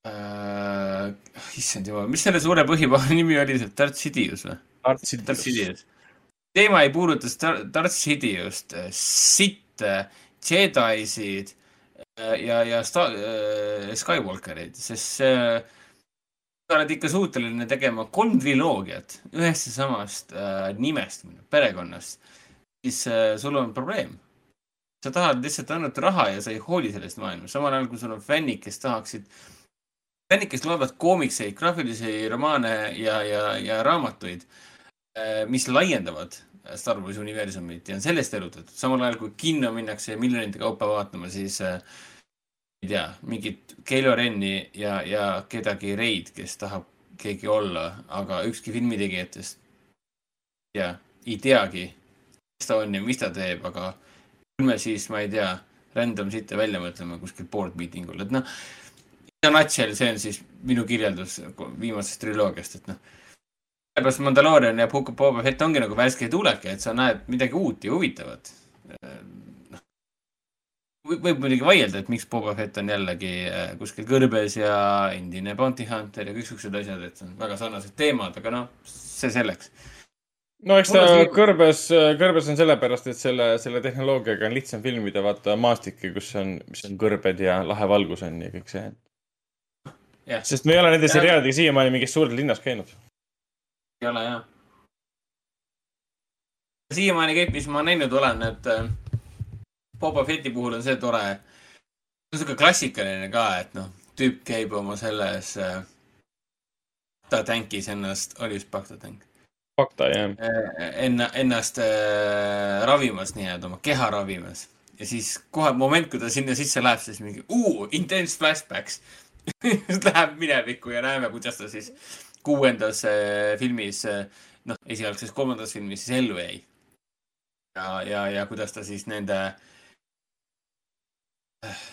äh,, issand jumal, mis selle suure põhipaha nimi oli, Darth Sidious või? Darth Sidious. teema ei puuduta Star- Darth Sidioust, sitte, Jedisid äh, ja, ja Sta-, Skywalkereid, sest see, sa oled ikka suuteline tegema kolm triloogiat ühest ja samast äh, nimest, perekonnast, siis äh, sul on probleem. sa tahad lihtsalt ainult raha ja sa ei hooli sellest maailmast, samal ajal kui sul on fännid, kes tahaksid, fännid, kes loevad koomikseid, graafilisi romaane ja, ja, ja raamatuid, mis laiendavad Star Warsi universumit ja on sellest erutatud, samal ajal kui kinno minnakse miljonite kaupa vaatama, siis äh, ei tea, mingit Keilo Renni ja, ja kedagi Reid, kes tahab keegi olla, aga ükski filmitegijatest tea, ei teagi, kes ta on ja mis ta teeb, aga küll me siis, ma ei tea, random sitte välja mõtleme kuskil board meeting ul, et noh, nutshell, see on siis minu kirjeldus viimasest triloogiast, et noh, sellepärast Mandalorian ja Boba Fett ongi nagu värske tulek, et sa näed midagi uut ja huvitavat. Võib muidugi vaielda, et miks Boba Fett on jällegi äh, kuskil kõrbes ja endine bounty hunter ja kõiksugused asjad, et see on väga sarnased teemad, aga noh, see selleks. no eks ta Mulle see- kõrbes, kõrbes on sellepärast, et selle, selle tehnoloogiaga on lihtsam filmida, vaata maastikke, kus on, mis on kõrbed ja lahe valgus on ja kõik see. jah, sest me ei ole nende seriaalidega siiamaani mingis suures linnas käinud. ei ole jah. siiamaani kõik, mis ma näinud olen, et äh, Boba Fetti puhul on see tore, see on siuke klassikaline ka, et noh, tüüp käib oma selles äh, tankis ennast, oli vist paktatank, fakta, jah. enna, ennast äh, ravimas nii-öelda, oma keha ravimas. ja siis kohe moment, kui ta sinna sisse läheb, siis mingi uu, intense flashbacks. Läheb minevikku ja näeme, kuidas ta siis kuuendas äh, filmis äh,, noh, esialgses kolmandas filmis siis ellu jäi. ja, ja, ja kuidas ta siis nende,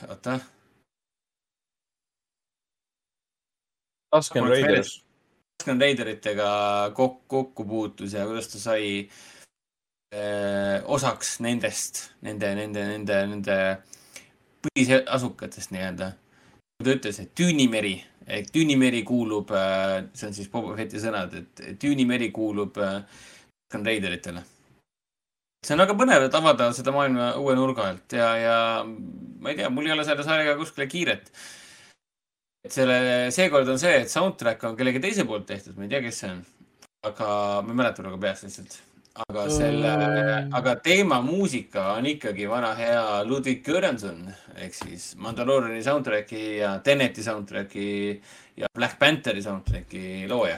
oota, Tusk and Raiders. Tusken Raideritega kokku, kokku puutus ja kuidas ta sai öö, osaks nendest, nende, nende, nende, nende põhiasukatest nii-öelda. ta ütles, et Tüünimeri, Tüünimeri kuulub, see on siis Boba Fetti sõnad, et Tüünimeri kuulub Tusken Raideritele. See on väga põnev, et avada seda maailma uue nurga alt ja, ja ma ei tea, mul ei ole selle sarjaga kuskile kiiret et selle, seekord on see, et soundtrack on kellegi teise poolt tehtud, ma ei tea, kes see on. aga ma ei mäleta praegu peast lihtsalt. aga selle Mm., aga teemamuusika on ikkagi vana hea Ludwig Göransson ehk siis Mandalooriani soundtrack'i ja Teneti soundtrack'i ja Black Pantheri soundtrack'i looja.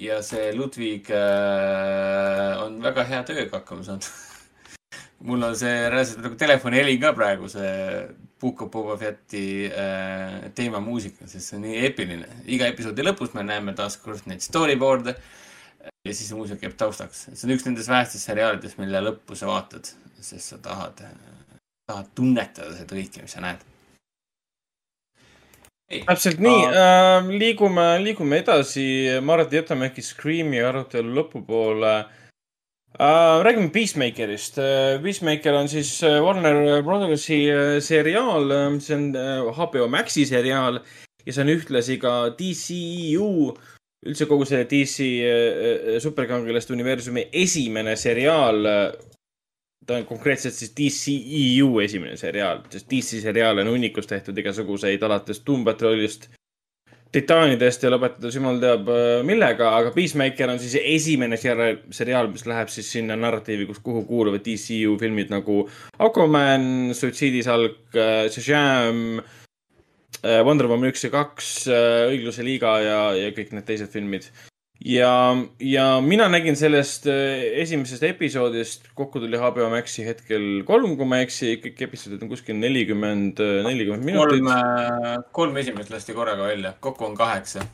Ja see Ludwig äh, on väga hea tööga hakkama saanud. mul on see reaalselt nagu telefoni helin ka praegu, see of Boba Fetti äh, teemamuusika, sest see on nii eepiline. iga episoodi lõpus me näeme taaskord neid storyboard'e ja siis see muusika jääb taustaks. see on üks nendest vähestest seriaalidest, mille lõppu sa vaatad, sest sa tahad, tahad tunnetada seda kõike, mis sa näed. Täpselt nii äh,, liigume, liigume edasi, ma arvan, et jätame äkki Scream'i arutelu lõpupoole äh,. räägime Peacemakerist äh,. Peacemaker on siis äh, Warner Brothersi äh, seriaal, see on HBO Maxi seriaal ja see on ühtlasi ka DCEU, üldse kogu selle DC superkangelaste universumi esimene seriaal ta on konkreetselt siis DCEU esimene seriaal, sest DC seriaale on hunnikus tehtud igasuguseid alates Doom Patrolist, Titaanidest ja lõpetades jumal teab äh, millega, aga Peacemaker on siis esimene seriaal, mis läheb siis sinna narratiivi, kus, kuhu kuuluvad DCU filmid nagu Aquaman, Suitsiidisalk, Shazam, Wonder Woman üks ja kaks, Õigluse liiga ja, ja kõik need teised filmid ja, ja mina nägin sellest äh, esimesest episoodist, kokku tuli HBO Maxi hetkel kolm, kui ma ei eksi, kõik episoodid on kuskil nelikümmend, nelikümmend minutit kolm, kolm esimest lasti korraga välja, kokku on kaheksa.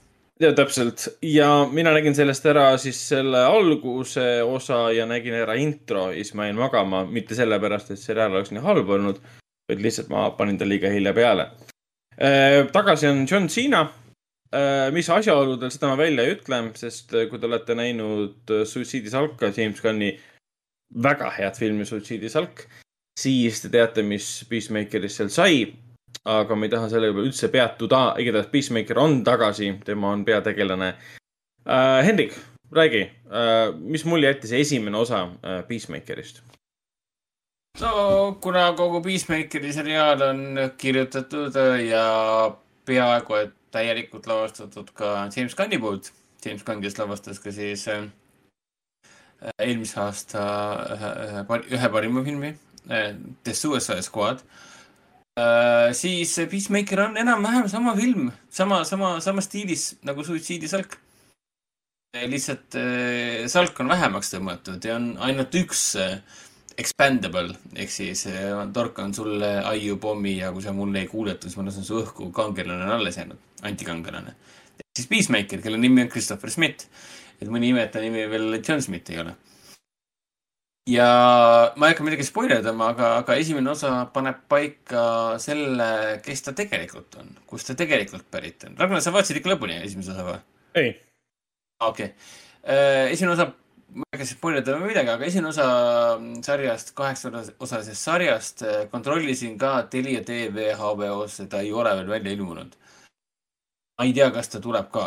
ja täpselt ja mina nägin sellest ära siis selle alguse osa ja nägin ära intro ja siis ma jäin magama, mitte sellepärast, et seriaal oleks nii halb olnud, vaid lihtsalt ma panin ta liiga hilja peale. tagasi on John Cena. Mis asjaoludel, seda ma välja ei ütle, sest äh, kui te olete näinud äh, Suitsiidi salka, James Gunni väga head filmi Suitsiidi salk, siis te teate, mis Peacemakerist seal sai aga ma ei taha selle peale üldse peatuda, igatahes Peacemaker on tagasi, tema on peategelane uh,. Hendrik, räägi uh,, mis mulje jättis esimene osa uh, Peacemakerist? no kuna kogu Peacemakeri seriaal on kirjutatud äh, ja peaaegu et täielikult lavastatud ka James Gunni poolt, James Gunn, kes lavastas ka siis äh, eelmise aasta ühe, ühe, ühe parima filmi äh, The Suicide Squad äh,, siis Peacemaker on enam-vähem sama film, sama, sama, sama stiilis nagu Suitsiidisalk. lihtsalt äh, salk on vähemaks tõmmatud ja on ainult üks äh, expandable ehk siis äh, torkan sulle aiu pommi ja kui sa mulle ei kuuletu, siis ma lasen su õhku, kangelane on alles jäänud, antikangelane. siis Peacemaker, kelle nimi on Christopher Smith. et mõni ime, et ta nimi veel John Smith ei ole. ja ma ei hakka midagi spoilerdama, aga, aga esimene osa paneb paika selle, kes ta tegelikult on, kust ta tegelikult pärit on. Ragnar, sa vaatasid ikka lõpuni esimese osa või? ei, okei okay., esimene osa, ma ei hakka siis spoilerdama midagi, aga esimene osa sarjast, kaheksaosalisest sarjast äh, kontrollisin ka Telia tv HBO-s, ta ei ole veel välja ilmunud. ma ei tea, kas ta tuleb ka,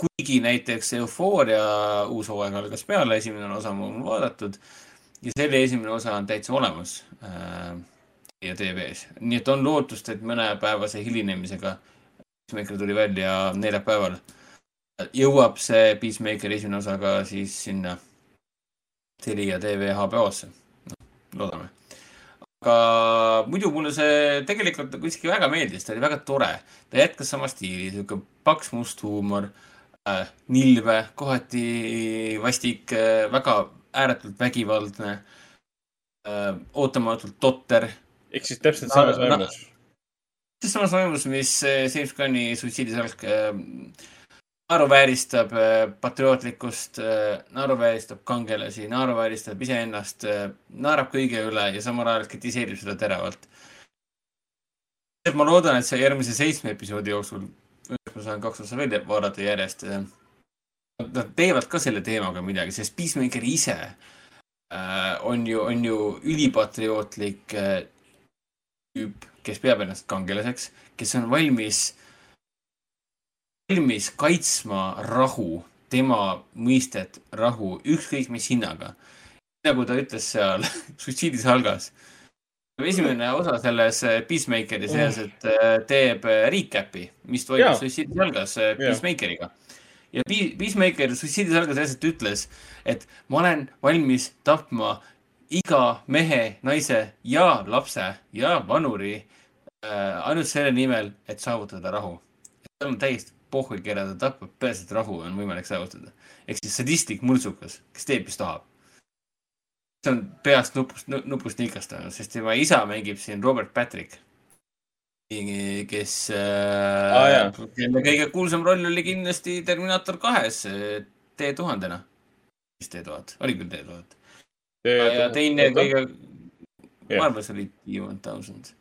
kuigi näiteks Eufooria uus hooaeg algas peale, esimene osa on vaadatud ja selle esimene osa on täitsa olemas äh, Telia tv-s, nii et on lootust, et mõnepäevase hilinemisega, Peacemaker tuli välja neljapäeval. Jõuab see Peacemaker esimene osa ka siis sinna Telia tv HBO-sse. loodame. aga muidu mulle see tegelikult isegi väga meeldis, ta oli väga tore. ta jätkas sama stiili, sihuke paks must huumor äh,, nilve, kohati vastik äh,, väga ääretult vägivaldne äh,, ootamatult totter ehk siis täpselt samas vaimus. see samas vaimus, mis äh, James Gunni suitsiidisalk äh, naeruvääristab äh, patriootlikkust, naeruvääristab kangelasi, naeruvääristab iseennast, naerab kõige üle ja samal ajal kritiseerib seda teravalt. ma loodan, et see järgmise seitsme episoodi jooksul, ma saan kaks osa veel vaadata järjest. Nad teevad ka selle teemaga midagi, sest Peacemaker ise äh, on ju, on ju ülipatriootlik äh, tüüp, kes peab ennast kangelaseks, kes on valmis, valmis kaitsma rahu, tema mõistet rahu, ükskõik mis hinnaga. nagu ta ütles seal suitsiidisalgas. esimene osa selles äh, Peacemakeri seas, et äh, teeb äh, recap'i, mis toimus suitsiidisalgas Peacemakeriga. ja Pe- Peacemaker suitsiidisalgas lihtsalt ütles, et ma olen valmis tapma iga mehe, naise ja lapse ja vanuri äh, ainult selle nimel, et saavutada rahu. tal on täiesti pohhui, keda ta tapab, peaasi, et rahu on võimalik saavutada. ehk siis sadistlik mõrtsukas, kes teeb, mis tahab. see on peast nupust, nupust nikastanud, sest tema isa mängib siin Robert Patrick. kes äh,, kelle kõige kuulsam roll oli kindlasti Terminaator kahes T tuhandena. mis T tuhat, oli küll T tuhat. ja teine kõige, ma arvan, see oli T-one thousand.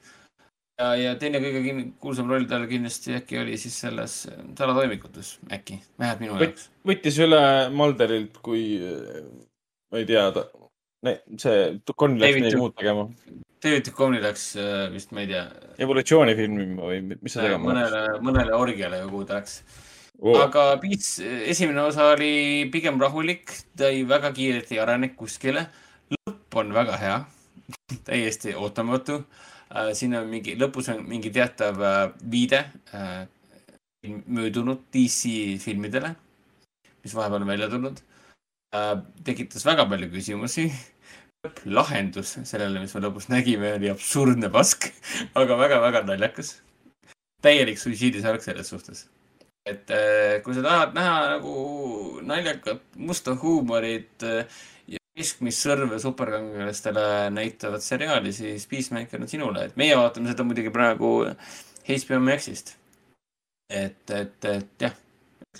ja, ja teine kõige kin- kuulsam roll tal kindlasti äkki oli siis selles salatoimikutes, äkki, vähemalt minu jaoks. võttis üle Malderilt, kui ma ei tea, ta, see Conn läks midagi muud tegema. David Duchovny läks äh, vist, ma ei tea, evolutsioonifilmi või mis see tegema läks mõnele, mõnele orgiale või kuhu ta läks. oh.? aga Beats esimene osa oli pigem rahulik, ta ei väga kiirelt ei arene kuskile. lõpp on väga hea, täiesti ootamatu. Siin on mingi, lõpus on mingi teatav äh, viide äh, möödunud DC filmidele, mis vahepeal on välja tulnud. tekitas väga palju küsimusi. lahendus sellele, mis me lõpus nägime, oli absurdne pask, aga väga-väga naljakas. täielik suitsiidisarg selles suhtes et äh, kui sa tahad näha nagu naljakat musta huumorit äh, ja keskmist sõrme superkangelastele näitavat seriaali, siis Peacemaker on sinule, et meie vaatame seda muidugi praegu HBO Maxist. et, et, et jah,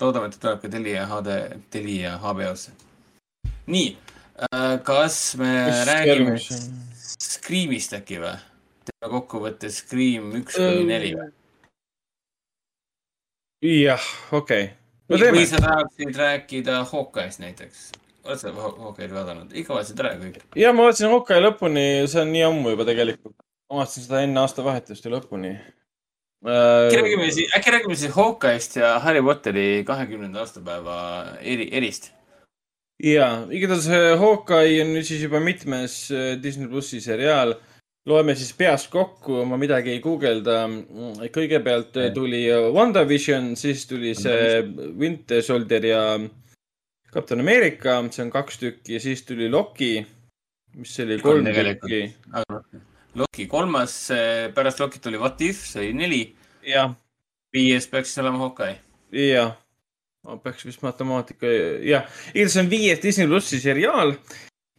loodame, et ta tuleb ka Telia HD, Telia HBO-sse. nii, kas me Mis räägime? Screamist äkki või? teeme kokkuvõtte Scream üks kuni neli või? jah, okei okay.. või sa tahaksid rääkida Hawkeye'st näiteks? Oled sa Haw- Hawkeye'd vaadanud? ikka vaatasid ära kõik? ja ma vaatasin Hawkeye lõpuni, see on nii ammu juba tegelikult. ma vaatasin seda enne aastavahetust ju lõpuni äkki äh,. räägime siis, äkki räägime siis Hawkeye'st ja Harry Potteri kahekümnenda aastapäeva eri, erist. ja, igatahes äh, Hawkeye on nüüd siis juba mitmes äh, Disney plussi seriaal. loeme siis peast kokku, ma midagi ei guugelda. kõigepealt äh, tuli WandaVision, siis tuli see Winter Soldier ja Captain America, see on kaks tükki, siis tuli Loki, mis oli kolm tükki. Loki kolmas, pärast Lokit oli What If, see oli neli. jah, viies peaks siis olema Hawkeye. jah, peaks vist matemaatika, jah, igatahes see on viies Disney plussi seriaal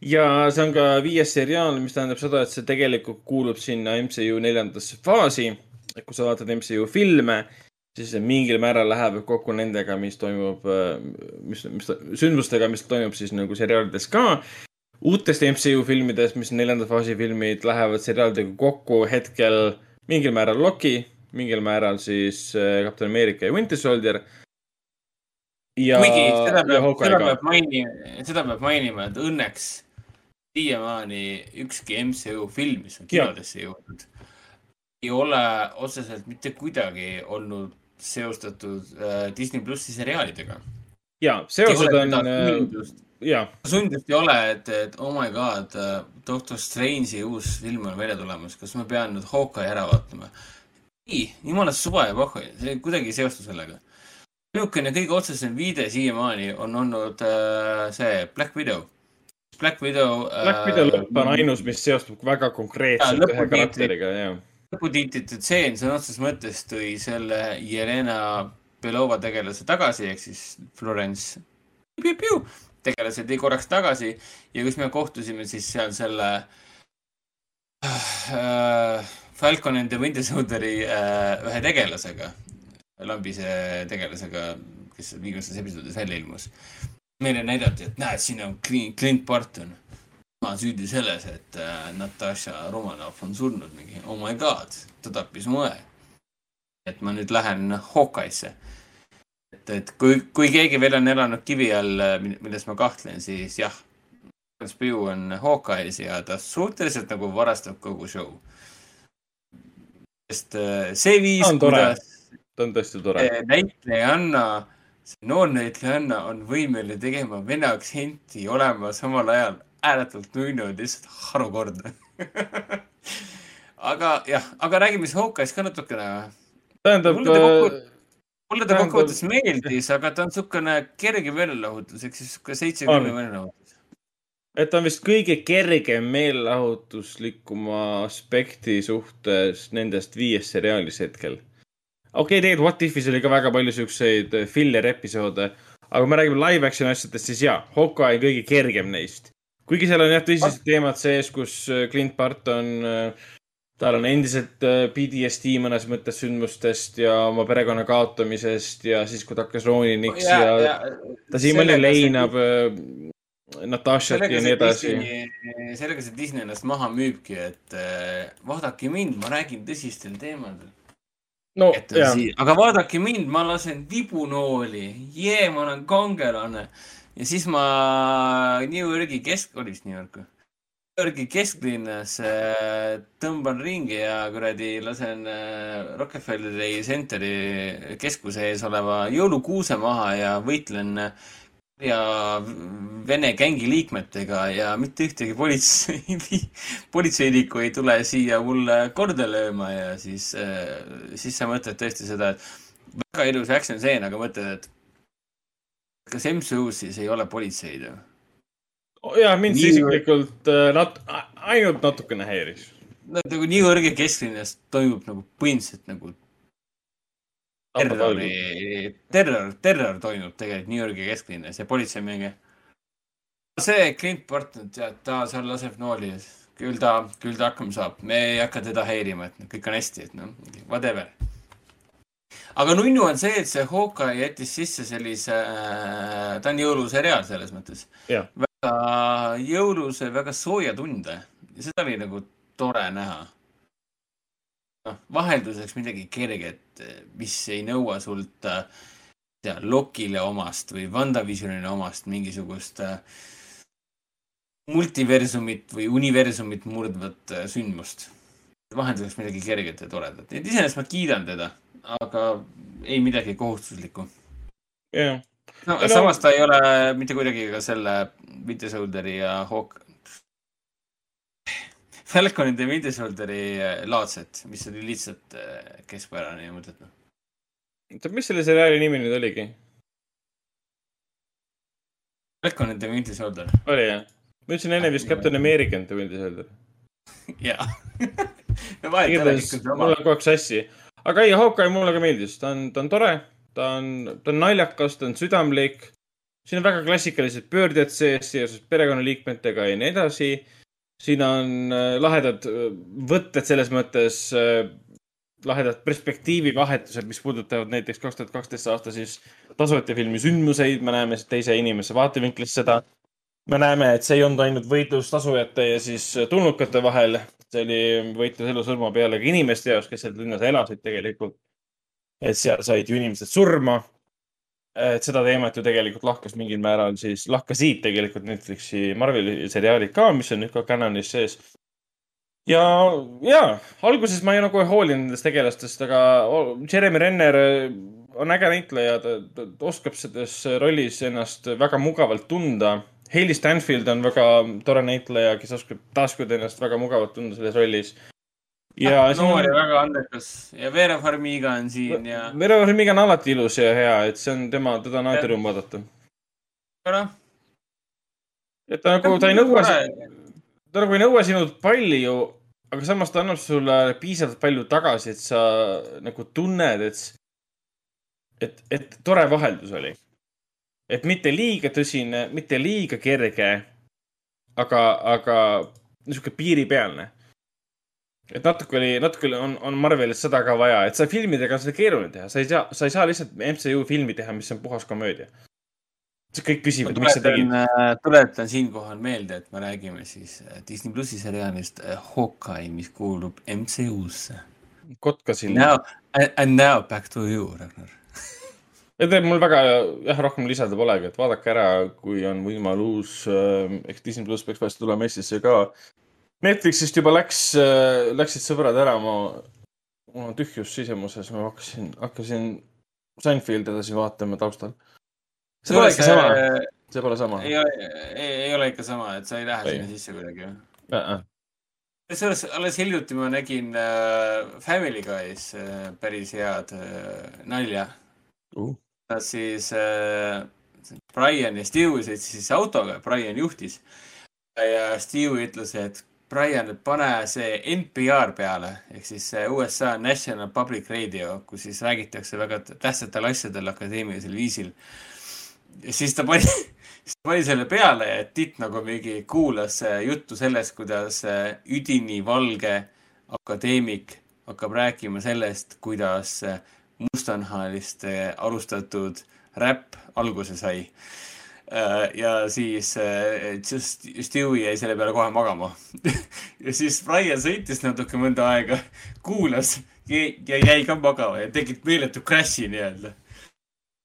ja see on ka viies seriaal, mis tähendab seda, et see tegelikult kuulub sinna MCU neljandasse faasi. kui sa vaatad MCU filme, siis see mingil määral läheb kokku nendega, mis toimub, mis, mis sündmustega, mis toimub siis nagu seriaalides ka. uutest MCU filmidest, mis neljanda faasi filmid, lähevad seriaalidega kokku hetkel mingil määral Loki, mingil määral siis äh, Captain America ja Winter Soldier. ja, kuigi seda peab, seda peab mainima, seda peab mainima, et õnneks siiamaani ükski MCU film, mis on kinodesse jõudnud, ei ole otseselt mitte kuidagi olnud seostatud äh, Disney plussi seriaalidega. ja seosed on, ja, sundust ei ole, et, et oh my god, Doctor Strange'i uus film on välja tulemas, kas ma pean nüüd Hawkeye ära vaatama? ei, jumala suva ja pohhu, see kuidagi ei seostu sellega. niisugune kõige otsesem viide siiamaani on olnud äh, see Black Widow. Black Widow äh,. Black Widow lõpp on ainus, mis seostub väga konkreetselt ühe karakteriga, ja. Lõputiitritud tseen sõna otseses mõttes tõi selle Jelena Belova tegelase tagasi ehk siis Florence piu-piu tegelase tõi korraks tagasi ja kus me kohtusime siis seal selle äh, Falcon and the Winter Soldieri äh, ühe tegelasega, lambise tegelasega, kes viimastes episoodides välja ilmus. meile näidati, et näed, siin on Clint Barton. Tema süüdi selles, et äh, Natasha Romanov on surnud mingi, oh my god, ta tappis mu õe. et ma nüüd lähen Hawkeye'sse. et, et kui, kui keegi veel on elanud kivi all, milles ma kahtlen, siis jah. Spew on Hawkeye's ja ta suhteliselt nagu varastab kogu show. sest äh, see viis, kuidas ta on tõesti tore. see näitlejanna, see noor näitlejanna on võimeline tegema vene aktsenti, olema samal ajal ääretult nunnu, lihtsalt harukordne. aga jah, aga räägime siis Hawkeye'st ka natukene. tähendab mulle ta äh, mulle ta kokkuvõttes meeldis, aga ta on niisugune kerge meelelahutus, ehk siis niisugune seitse-kümme On. meelelahutus. et ta on vist kõige kergem meelelahutuslikuma aspekti suhtes nendest viiest seriaalist hetkel. okei okay,, tegelikult What If'is oli ka väga palju siukseid filler episoode, aga kui me räägime live action asjadest, siis jaa, Hawkeye on kõige kergem neist. Kuigi seal on jah tõsised teemad sees, kus äh, Clint Barton äh, tal on endiselt äh, PTSD mõnes mõttes sündmustest ja oma perekonna kaotamisest ja siis, kui ta hakkas Rooniniks ja, ja, ja ta siiamaani leinab äh, Natashat ja nii edasi. sellega see Disney ennast maha müübki, et vaadake mind, ma räägin tõsistel teemadel. no aga vaadake mind, ma lasen vibunooli, jee, ma olen kangelane. Ja siis ma New Yorgi kesk, oli vist New York või? New Yorgi kesklinnas äh, tõmban ringi ja kuradi lasen äh, Rockefelleri Centeri keskuse ees oleva jõulukuuse maha ja võitlen äh, ja Vene gängi liikmetega ja mitte ühtegi politsei, politseinikku ei tule siia mulle korda lööma ja siis, siis sa mõtled tõesti seda, et väga ilus action stseen, aga mõtled, et kas MCU-s siis ei ole politseid või? ja mind see Nii- isiklikult äh, nat-, ainult natukene häiris. nagu New Yorgi kesklinnas toimub nagu põhimõtteliselt nagu terrori, terror, terror toimub tegelikult New Yorgi kesklinnas ja politsei mingi. see Clint Barton, tead, ta seal laseb nooli, küll ta, küll ta hakkama saab, me ei hakka teda häirima, et kõik on hästi, et noh, whatever. Aga nunnu on see, et see Hawkeye jättis sisse sellise äh,, ta on jõuluseriaal selles mõttes. Jah. väga jõuluse, väga sooja tunde ja seda oli nagu tore näha noh, vahelduseks midagi kerget, mis ei nõua sult äh, Lokile omast või WandaVisionile omast mingisugust äh, multiversumit või universumit murdvat äh, sündmust. vahelduseks midagi kerget ja toredat, nii et iseenesest ma kiidan teda, aga ei midagi kohustuslikku. jah, no No- samas ta ei ole mitte kuidagi ka selle Winter Soldieri ja Hawk-, Falconid ja Winter Soldieri äh, laadset, mis oli lihtsalt äh, keskpärane ja mõttetu. oota, mis selle seriaali nimi nüüd oligi? Falconid ja Winter Soldier, oli jah? ma ütlesin enne vist Captain American The Winter Soldier. jaa. no vahet ei ole, on mul läheb kogu aeg sassi. Aga ei, Hawkeye mulle ka meeldis, ta on, ta on tore, ta on, ta on naljakas, ta on südamlik. siin on väga klassikalised pöörded sees seoses perekonnaliikmetega ja nii edasi. siin on äh, lahedad äh, võtted selles mõttes äh,, lahedad perspektiivivahetused, mis puudutavad näiteks kaks tuhat kaksteist aasta siis tasuta filmi sündmuseid, me näeme teise inimese vaatevinklist seda. me näeme, et see ei olnud ainult võitlus tasujate ja siis tulnukate vahel, see oli võitlus elu surma peale ka inimeste jaoks, kes seal linnas elasid tegelikult. et seal said ju inimesed surma. et seda teemat ju tegelikult lahkas mingil määral siis, lahkasid tegelikult Netflixi Marveli seriaalid ka, mis on nüüd ka canonis sees. ja, ja alguses ma ei nagu ei hoolinud nendest tegelastest, aga Jeremy Renner on äge näitleja, ta oskab selles rollis ennast väga mugavalt tunda. Hailey Stanfield on väga tore näitleja, kes oskab taaskord ennast väga mugavalt tunda selles rollis. ja siin noor ja on, väga andekas ja Vera Farmiga on siin ja. Vero Farmiga on alati ilus ja hea, et see on tema, teda on alati rõõm vaadata. et ta nagu, ta ei nõua, ta nagu ei nõua sinult palju, aga samas ta annab sulle piisavalt palju tagasi, et sa nagu tunned, et, et, et tore vaheldus oli. Et mitte liiga tõsine, mitte liiga kerge, aga, aga niisugune piiripealne. et natuke oli, natuke oli- on, on Marvelis seda ka vaja, et sa filmidega on seda keeruline teha, sa ei saa, sa ei saa lihtsalt MCU filmi teha, mis on puhas komöödia. kõik küsivad, miks sa tegid tuletan, tuletan siinkohal meelde, et me räägime siis äh, Disney plussi seriaalist äh, Hawkeye, mis kuulub MCU-sse. kotka siin. Now, and now back to you, Ragnar. Teeb mul väga jah, rohkem lisada polegi, et vaadake ära, kui on võimalus äh,, eks Disney pluss peaks varsti tulema Eestisse ka. Netflixist juba läks äh,, läksid sõbrad ära, ma, mul on tühjus sisemuses, ma hakkasin, hakkasin Seinfeldi edasi vaatama taustal. see pole ikka sama, see pole sama. ei ole, ei, ole ikka sama, et sa ei lähe Ei. sinna sisse kuidagi või? Uh kusjuures alles hiljuti ma nägin äh, Family Guy's äh, päris head äh, nalja. uh. Nad siis äh,, Brian ja Stewie sõitsid siis autoga, Brian juhtis. ja Stewie ütles, et Brian, pane see NPR peale ehk siis USA National Public Radio, kus siis räägitakse väga tähtsatel asjadel akadeemilisel viisil. ja siis ta pani, siis ta pani selle peale ja titt nagu mingi kuulas äh, juttu sellest, kuidas äh, üdini valge akadeemik hakkab rääkima sellest, kuidas äh, mustanahaliste alustatud räpp alguse sai. ja siis äh, just Stewie jäi selle peale kohe magama. ja siis Brian sõitis natuke mõnda aega, kuulas ja ja jäi ka magama ja tegi meeletu crash'i nii-öelda.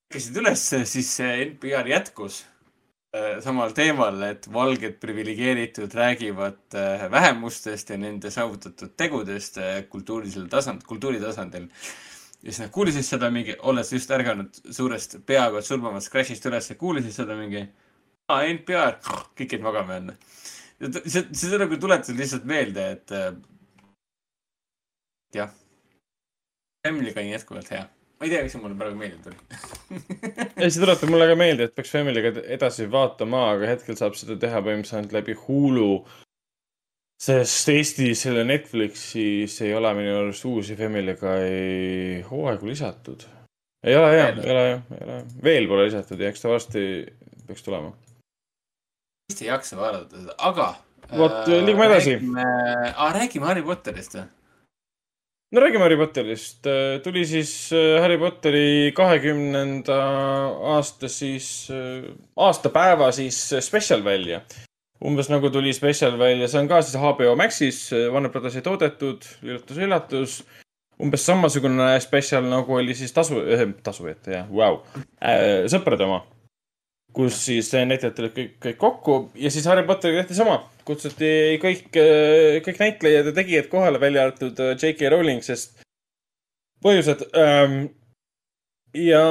hakkasid ülesse, siis see NPR jätkus äh, samal teemal, et valged priviligeeritud räägivad äh, vähemustest ja nende saavutatud tegudest äh, kultuurilisel tasand, kultuuri tasandil. Ja siis nad kuulasid seda mingi, olles just ärganud suurest peaaegu surmavast crash'ist üles, kuulasid seda mingi, aa NPR, kõik jäid magama jälle. see, see nagu tuletas lihtsalt meelde, et äh, jah, Family Guy on jätkuvalt hea. ma ei tea, miks see mulle praegu meelde tuli. ei, see tuletab mulle ka meelde, et peaks Family'ga edasi vaatama, aga hetkel saab seda teha põhimõtteliselt läbi Hulu. Sest Eestis selle Netflixis ei ole minu arust uusi Family Guy hooaegu lisatud. ei ole jah, ei ole jah, ei ole. veel pole lisatud ja eks ta varsti peaks tulema. vist ei jaksa vaadata seda, aga. Vot, liigume edasi. räägime, räägime Harry Potterist või? no räägime Harry Potterist. tuli siis äh, Harry Potteri kahekümnenda aasta siis, aastapäeva siis äh, spetsial välja. Umbes nagu tuli spetsial välja, see on ka siis HBO Maxis, Warner Brothersi toodetud, üllatus-üllatus. umbes samasugune spetsial nagu oli siis tasu, tasu ette jah, vau, sõprade oma. kus siis näitlejad tulid kõik, kõik kokku ja siis Harry Potteriga tehti sama. kutsuti kõik, kõik näitlejad ja tegijad kohale, välja arvatud äh, J.K. Rowling, sest põhjused ähm,. Ja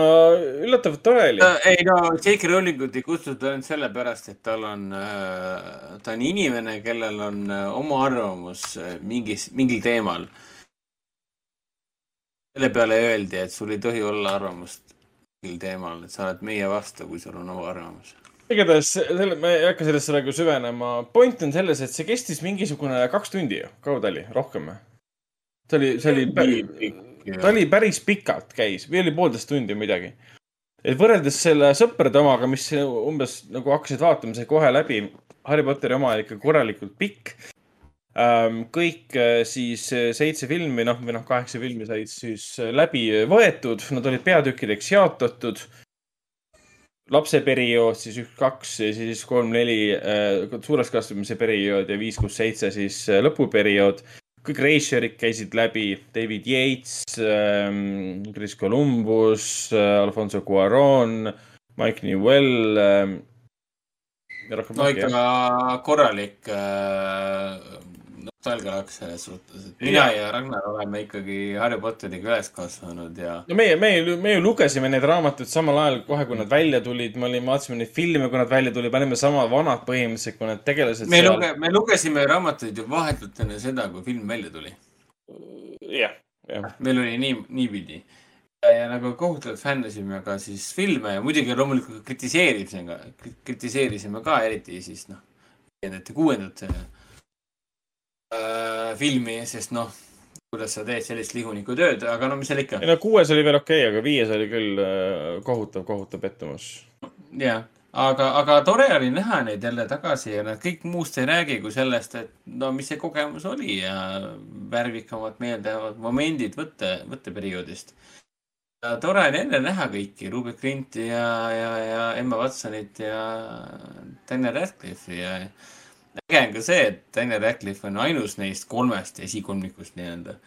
üllatavalt tore oli. ei no, J.K. Rowlingut ei kutsuta ainult sellepärast, et tal on, ta on inimene, kellel on äh, oma arvamus äh, mingis, mingil teemal. selle peale öeldi, et sul ei tohi olla arvamust mingil teemal, et sa oled meie vastu, kui sul on oma arvamus. igatahes selle, ma ei hakka sellesse praegu süvenema. point on selles, et see kestis mingisugune kaks tundi ju, kaua ta oli, rohkem või? see oli, see oli, ta oli päris pikalt käis või oli poolteist tundi midagi. et võrreldes selle sõprade omaga, mis umbes nagu hakkasid vaatama, sai kohe läbi. Harry Potteri oma oli ikka korralikult pikk. kõik äh, siis äh, seitse filmi, noh, või noh, kaheksa filmi said siis äh, läbi võetud, nad olid peatükkideks jaotatud. lapse periood siis üks, kaks, siis kolm, neli, suures kasvamise periood ja viis, kuus, seitse siis äh, lõpuperiood kõik reisjörid käisid läbi, David Yates, Chris Columbus, Alfonso Cuaron, Mike Newell. no ikka korralik äh, nostalgialaks selles suhtes, et mina Jaa. ja Ragnar oleme ikkagi Harry Potteriga üles kasvanud ja no meie, meie, me ju lugesime neid raamatuid samal ajal kohe, kui nad välja tulid, me olime, vaatasime neid filme, kui nad välja tulid, me olime sama vanad põhimõtteliselt, kui need tegelased me luge-, me lugesime raamatuid ju vahetult enne seda, kui film välja tuli. jah, jah. meil oli nii, niipidi. ja nagu kohutavalt fännasime ka siis filme ja muidugi loomulikult kritiseerisime, kritiseerisime ka eriti siis noh, viiendat ja kuuendat äh, filmi, sest noh, kuidas sa teed sellist lihuniku tööd, aga no mis seal ikka ei. no kuues oli veel okei okay,, aga viies oli küll äh, kohutav, kohutav pettumus. jah, aga, aga tore oli näha neid jälle tagasi ja nad kõik muust ei räägi kui sellest, et no mis see kogemus oli ja värvikamad meeldejäävad momendid võtte, võtteperioodist. tore oli jälle näha kõiki, Rubik Grinti ja, ja, ja Emma Watsonit ja Daniel Radcliffe'i ja äge on ka see, et Daniel Radcliffe on ainus neist kolmest esikolmikust nii-öelda,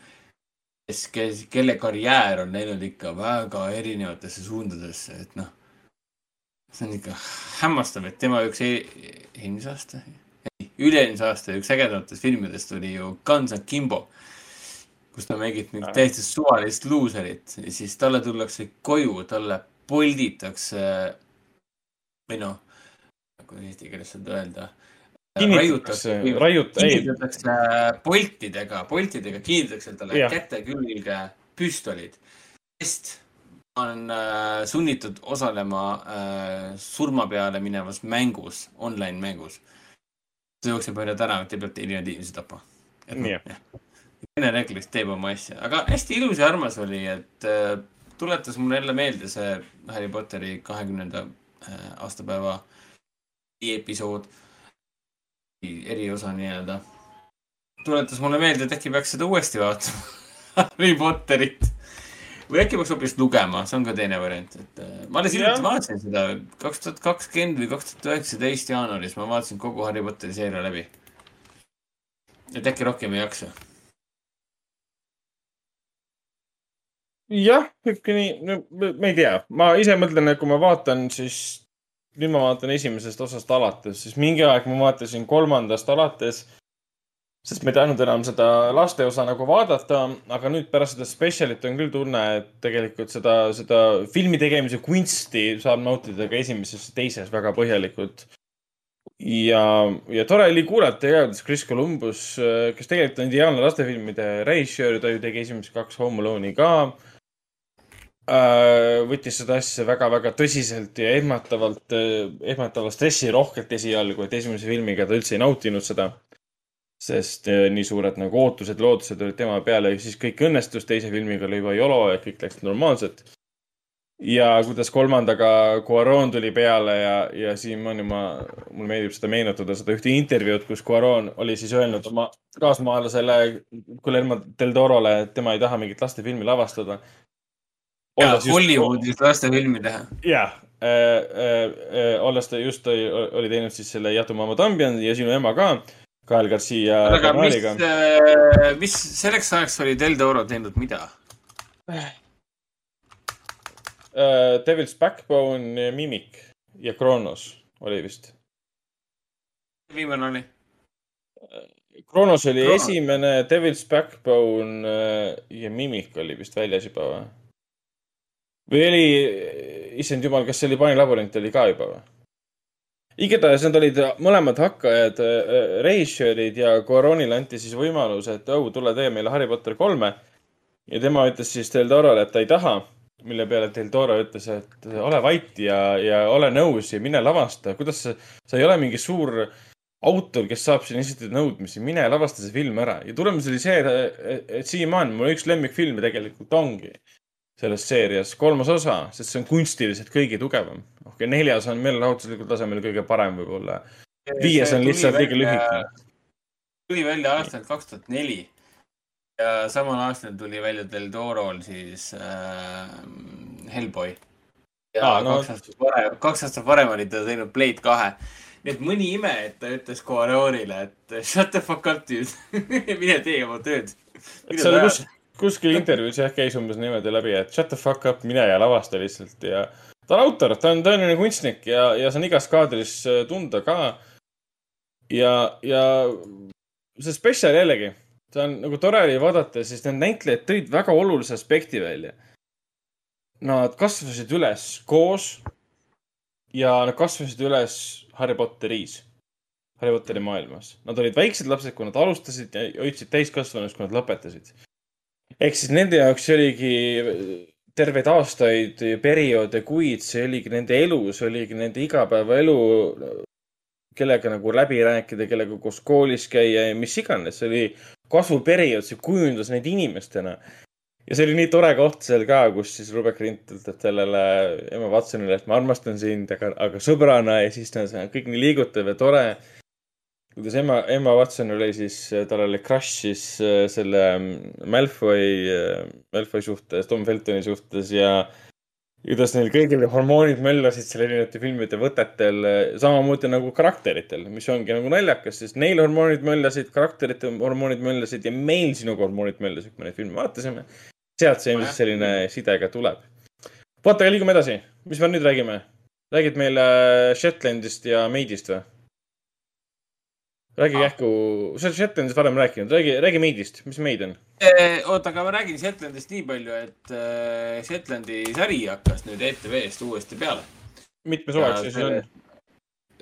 kes, kes, kelle karjäär on läinud ikka väga erinevatesse suundadesse, et noh, see on ikka hämmastav, et tema üks e eelmise aasta, üle-eelmise aasta üks ägedamatest filmidest oli ju Guns Akimbo, kus ta mängib mingit täiesti suvalist luuserit siis talle tullakse koju, talle polditakse või noh, kuidas eesti keeles seda öelda, kinnitatakse, raiut-, ei, kinnitatakse poltidega, poltidega kinnitatakse talle käte külge püstolid, sest on äh, sunnitud osalema äh, surma peale minevas mängus, online mängus. ta jookseb mööda tänavat ja peab erinevaid inimesi tapma. Nii, jah. Vene reeglist teeb oma asja, aga hästi ilus ja armas oli, et äh, tuletas mulle jälle meelde see Harry Potteri kahekümnenda äh, aastapäeva episood, eriosa nii-öelda. tuletas mulle meelde, et äkki peaks seda uuesti vaatama. Harry Potterit. või äkki peaks hoopis lugema, see on ka teine variant, et äh, ma alles hiljuti vaatasin seda kaks tuhat kakskümmend või kaks tuhat üheksateist jaanuaris, ma vaatasin kogu Harry Potteri seeria läbi. et äkki rohkem ei jaksa. jah, võib ka nii, no ma ma ei tea, ma ise mõtlen, et kui ma vaatan, siis nüüd ma vaatan esimesest osast alates, siis mingi aeg ma vaatasin kolmandast alates. sest ma ei tahtnud enam seda laste osa nagu vaadata, aga nüüd pärast seda spetsialit on küll tunne, et tegelikult seda, seda filmi tegemise kunsti saab nautida ka esimeses ja teises väga põhjalikult. ja, ja tore oli kuulata kuidas Chris Columbus, kes tegelikult on ideaalne lastefilmide režissöör, ta ju tegi esimesed kaks Home Alone'i ka võttis seda asja väga-väga tõsiselt ja ehmatavalt, ehmatavalt stressirohkelt esialgu, et esimese filmiga ta üldse ei nautinud seda. sest äh, nii suured nagu ootused, lootused olid tema peale ja siis kõik õnnestus, teise filmiga oli juba YOLO ja kõik läks normaalselt. ja kuidas kolmandaga Cuaron tuli peale ja, ja siiamaani ma, mulle meeldib seda meenutada, seda ühte intervjuud, kus Cuaron oli siis öelnud oma kaasmaalasele Guillermo del Torole, et tema ei taha mingit lastefilmi lavastada ja Hollywoodis lastefilmi teha. jah äh,, äh, äh, olles ta just oli, oli teinud siis selle Yatu Mama Tambian ja sinu ema ka, Kael Garcia aga mis Bernaliga., mis selleks ajaks oli Del Toro teinud mida? Äh, Devil's Backbone, Mimic ja Kronos oli vist. viimane oli? Kronos oli Kronos. esimene, Devil's Backbone äh, ja Mimic oli vist väljas juba või? Või oli, issand jumal, kas see oli Pani labürint oli ka juba või? igatahes nad olid mõlemad hakkajad, režissöörid ja Coronile anti siis võimalus, et oh, tule tee meile Harry Potter kolme. ja tema ütles siis Del Torole, et ta ei taha, mille peale Del Toro ütles, et ole vait ja, ja ole nõus ja mine lavasta. kuidas sa, sa ei ole mingi suur autor, kes saab siin esitada nõudmisi, mine lavasta see film ära ja tulemus oli see, et, et siiamaani mul üks lemmikfilme tegelikult ongi selles seerias kolmas osa, sest see on kunstiliselt kõige tugevam. okei, neljas on meelelahutuslikul tasemel kõige parem võib-olla. viies on lihtsalt liiga lühike. tuli välja aastal kaks tuhat neli ja samal aastal tuli välja Del Torol siis äh, Hellboy. ja ah, no- kaks aastat varem, kaks aastat varem oli ta teinud Blade kahe. nii et mõni ime, et ta ütles Cuaronile, et shut the fuck up dude, mine tee oma tööd. et seal kus, kuskil intervjuus jah käis umbes niimoodi läbi, et shut the fuck up, mine ja lavasta lihtsalt ja ta on autor, ta on tõeline kunstnik ja, ja see on igas kaadris äh, tunda ka. ja, ja see spetsial jällegi, see on nagu tore oli vaadata, sest need näitlejad tõid väga olulise aspekti välja. Nad kasvasid üles koos ja nad kasvasid üles Harry Potteris, Harry Potteri maailmas. Nad olid väiksed lapsed, kui nad alustasid ja hoidsid täiskasvanuks, kui nad lõpetasid. Ehk siis nende jaoks oligi terveid aastaid, perioode, kuid see oligi nende elu, see oligi nende igapäevaelu, kellega nagu läbi rääkida, kellega koos koolis käia ja mis iganes, see oli kasvuperiood, see kujundas neid inimestena. ja see oli nii tore koht seal ka, kus siis Rebecca Rint ütleb sellele ema Watsonile, et ma armastan sind, aga, aga sõbrana ja siis ta on kõik nii liigutav ja tore. Kuidas ema, ema Watson oli siis, tal oli crush siis äh, selle mm, Malfoy, Malfoy suhtes, Tom Feltoni suhtes ja kuidas neil kõigil hormoonid möllasid seal erinevate filmide võtetel, samamoodi nagu karakteritel, mis ongi nagu naljakas, sest neil hormoonid möllasid, karakterite hormoonid möllasid ja meil sinuga hormoonid möllasid, kui me neid filme vaatasime. sealt see ilmselt selline side ka tuleb. vaata, liigume edasi, mis me nüüd räägime? räägid meile Shetlandist ja Maidist või? Räägi kähku, sa oled Shetlandist varem rääkinud, räägi, räägi Maidist, mis Maid on? oota, aga ma räägin Shetlandist nii palju, et äh, Shetlandi sari hakkas nüüd ETV-st uuesti peale. mitmes hooaeg see siis on?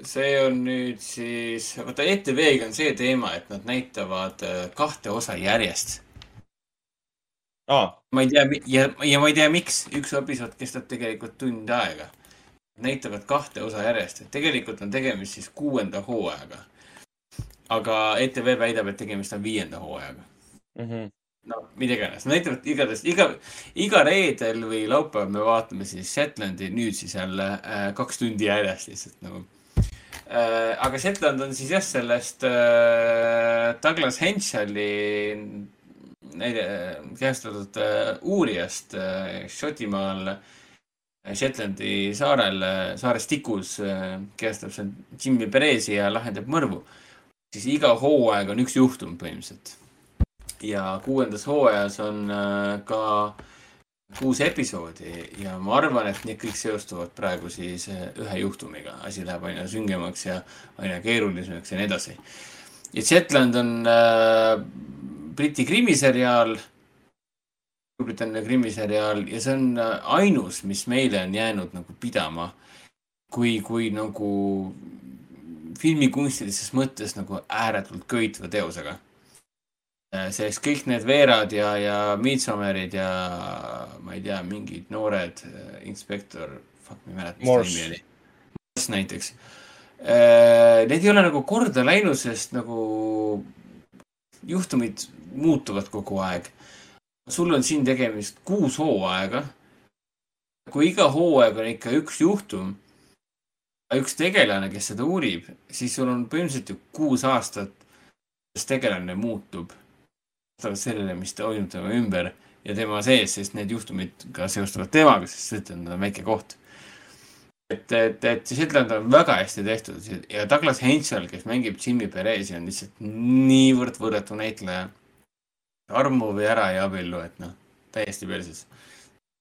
see on nüüd siis, vaata ETV-ga on see teema, et nad näitavad äh, kahte osa järjest. aa, ma ei tea ja, ja ma ei tea, miks üks episood kestab tegelikult tund aega. näitavad kahte osa järjest, et tegelikult on tegemist siis kuuenda hooajaga. Aga ETV väidab, et tegemist on viienda hooajaga. Mhm. no mida iganes, näitavad igatahes iga, iga reedel või laupäeval me vaatame siis Shetlandi nüüd siis jälle äh, kaks tundi järjest lihtsalt nagu äh,. aga Shetland on siis jah, sellest äh, Douglas Henscheli näide, kehastatud äh, uurijast äh, Šotimaal äh, Shetlandi saarel äh,, saares Tikus äh, kehastab seal Jimmy Perezi ja lahendab mõrvu. Siis iga hooaeg on üks juhtum põhimõtteliselt. ja kuuendas hooajas on äh, ka kuus episoodi ja ma arvan, et need kõik seostuvad praegu siis äh, ühe juhtumiga. asi läheb aina süngemaks ja aina keerulisemaks ja nii edasi. ja Shetland on äh, Briti krimiseriaal, Suurbritannia krimiseriaal ja see on äh, ainus, mis meile on jäänud nagu pidama kui, kui nagu filmikunstilises mõttes nagu ääretult köitva teosega. sest kõik need Veerad ja, ja Midsommerid ja ma ei tea, mingid noored äh, inspektor, fuck, ma ei mäleta, mis ta nimi oli. Morse näiteks. Need ei ole nagu korda läinud, sest nagu juhtumid muutuvad kogu aeg. sul on siin tegemist kuus hooaega. kui iga hooaeg on ikka üks juhtum, üks tegelane, kes seda uurib, siis sul on põhimõtteliselt ju kuus aastat, kus tegelane muutub vastavalt sellele, mis toimub tema ümber ja tema sees, sest need juhtumid ka seostuvad temaga, sest Shetland on väike koht. et, et, et Shetland on väga hästi tehtud ja Douglas Henschel, kes mängib Jimmy Perezi, on lihtsalt niivõrd võrratu näitleja. armu või ära ei abiellu, et noh, täiesti perses.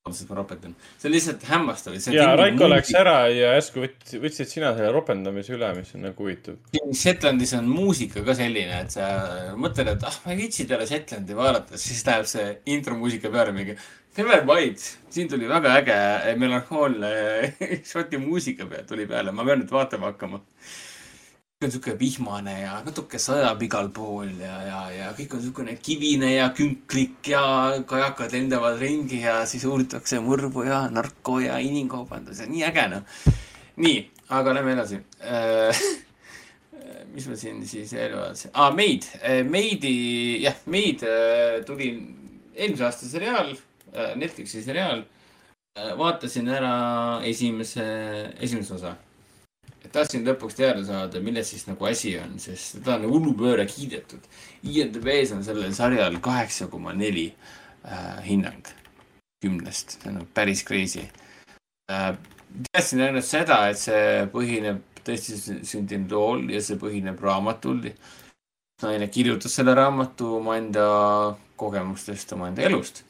vabandust, et ma ropetan. see on lihtsalt hämmastav. ja Raiko läks. ära ja järsku võt-, võtsid sina selle ropendamise üle, mis on nagu huvitav. Shetlandis on muusika ka selline, et sa mõtled, et ah, ma ei viitsi talle Shetlandi vaadata, siis läheb see intromuusika peale mingi. Never mind, siin tuli väga äge melanhoolne šoti muusika peal tuli peale, ma pean nüüd vaatama hakkama. On sihuke vihmane ja natuke sajab igal pool ja, ja, ja kõik on siukene kivine ja künklik ja kajakad lendavad ringi ja siis uuritakse mõrvu ja narko ja inimkaubandus ja nii äge noh. nii, aga lähme edasi mis ma siin siis vaatasin ah,, Maid, Maidi, jah, Maid äh, tuli eelmise aasta seriaal, Netflixi seriaal. vaatasin ära esimese, esimese osa. Tahtsin lõpuks teada saada, milles siis nagu asi on, sest seda on hullupööre kiidetud. IMDB-s on sellel sarjal kaheksa koma neli äh, hinnang kümnest, see on nagu päris crazy äh,. teadsin ainult seda, et see põhineb tõesti sündinud lool ja see põhineb raamatul. naine kirjutas selle raamatu omaenda kogemustest, omaenda elust.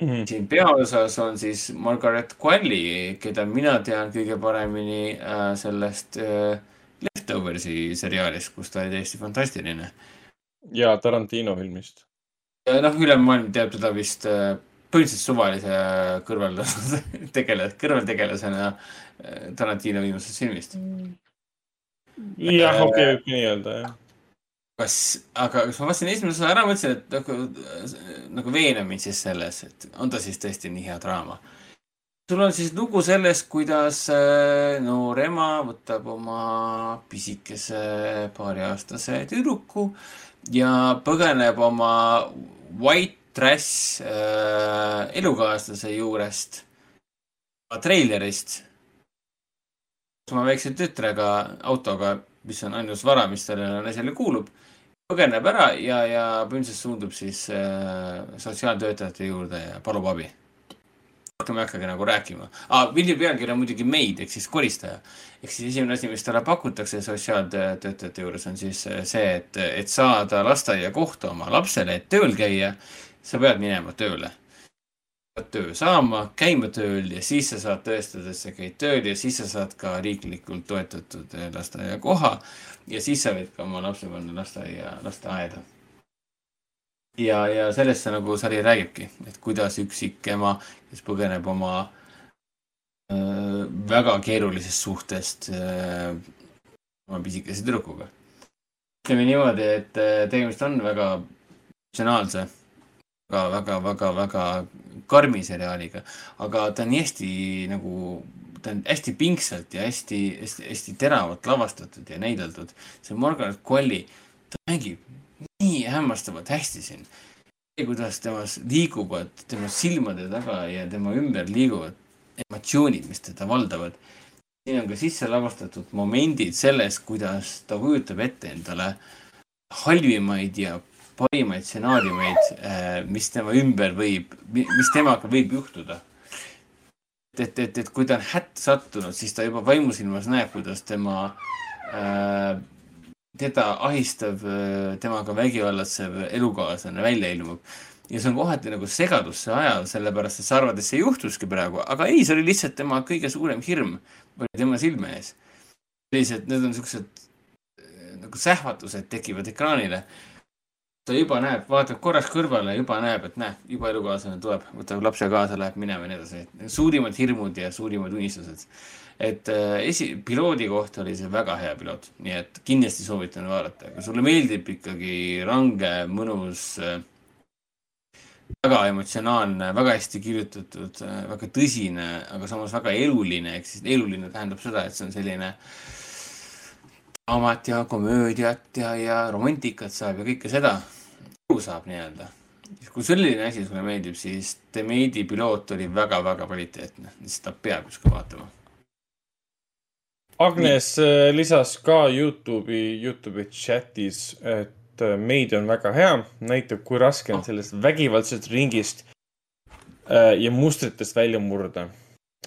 Siin peaosas on siis Margaret Qualley, keda mina tean kõige paremini äh, sellest äh, Leftoversi seriaalist, kus ta oli täiesti fantastiline. ja Tarantino filmist. ja noh, üle maailma teab teda vist äh, põhimõtteliselt suvalise kõrval tegele-, kõrvaltegelasena äh, Tarantino viimasest filmist. jah, okei, võib nii öelda, jah. kas, aga kas ma vaatasin esimese osa ära, mõtlesin, et nagu, nagu veena mind siis selles, et on ta siis tõesti nii hea draama. sul on siis lugu sellest, kuidas äh, noor ema võtab oma pisikese paariaastase tüdruku ja põgeneb oma white trash äh, elukaaslase juurest, treilerist, oma väikse tütrega autoga, mis on ainus vara, mis sellele naisele kuulub põgeneb ära ja, ja põhimõtteliselt suundub siis äh, sotsiaaltöötajate juurde ja palub abi. rohkem ei hakkagi nagu rääkima ah,. filmi pealkiri on muidugi Maid ehk siis koristaja. ehk siis esimene asi, mis talle pakutakse sotsiaaltöötajate juures on siis äh, see, et, et saada lasteaiakohta oma lapsele, et tööl käia, sa pead minema tööle. Pead töö saama, käima tööl ja siis sa saad tõestada, et sa käid tööl ja siis sa saad ka riiklikult toetatud äh, lasteaiakoha ja siis sa võid ka oma lapse panna lasteaia, lasteaeda. ja, ja sellest see nagu sari räägibki, et kuidas üksik ema, kes põgeneb oma öö, väga keerulisest suhtest öö, oma pisikese tüdrukuga. ütleme niimoodi, et tegemist on väga emotsionaalse, väga, väga, väga, väga karmi seriaaliga, aga ta on hästi nagu ta on hästi pingsalt ja hästi, hästi, hästi teravalt lavastatud ja näideldud. see Margaret Qualley, ta mängib nii hämmastavalt hästi siin. kuidas temas liiguvad tema silmade taga ja tema ümber liiguvad emotsioonid, mis teda valdavad. siin on ka sisse lavastatud momendid sellest, kuidas ta kujutab ette endale halvimaid ja parimaid stsenaariumeid, mis tema ümber võib, mis temaga võib juhtuda. et, et, et kui ta on hätta sattunud, siis ta juba vaimusilmas näeb, kuidas tema äh,, teda ahistav, temaga vägivallatsev elukaaslane välja ilmub. ja see on kohati nagu segadusse ajav, sellepärast et sa arvad, et see juhtuski praegu, aga ei, see oli lihtsalt tema kõige suurem hirm oli tema silme ees. sellised, need on siuksed äh, nagu sähvatused tekivad ekraanile. Ta juba näeb, vaatab korraks kõrvale, juba näeb, et näe, juba elukaaslane tuleb, võtab lapse kaasa, läheb minema ja nii edasi. suurimad hirmud ja suurimad unistused. et äh, esi, piloodi kohta oli see väga hea piloot, nii et kindlasti soovitan vaadata, kui sulle meeldib ikkagi range, mõnus äh, väga emotsionaalne, väga hästi kirjutatud, väga tõsine, aga samas väga eluline, ehk siis eluline tähendab seda, et see on selline draamat ja komöödiat ja, ja romantikat saab ja kõike seda. elu saab nii-öelda. kui selline asi sulle meeldib, siis The Maid'i piloot oli väga-väga kvaliteetne, seda peab ükskord vaatama. Agnes äh, lisas ka Youtube'i, Youtube'i chatis, et äh, Maid on väga hea, näitab, kui raske on sellest vägivaldsest ringist äh, ja mustritest välja murda.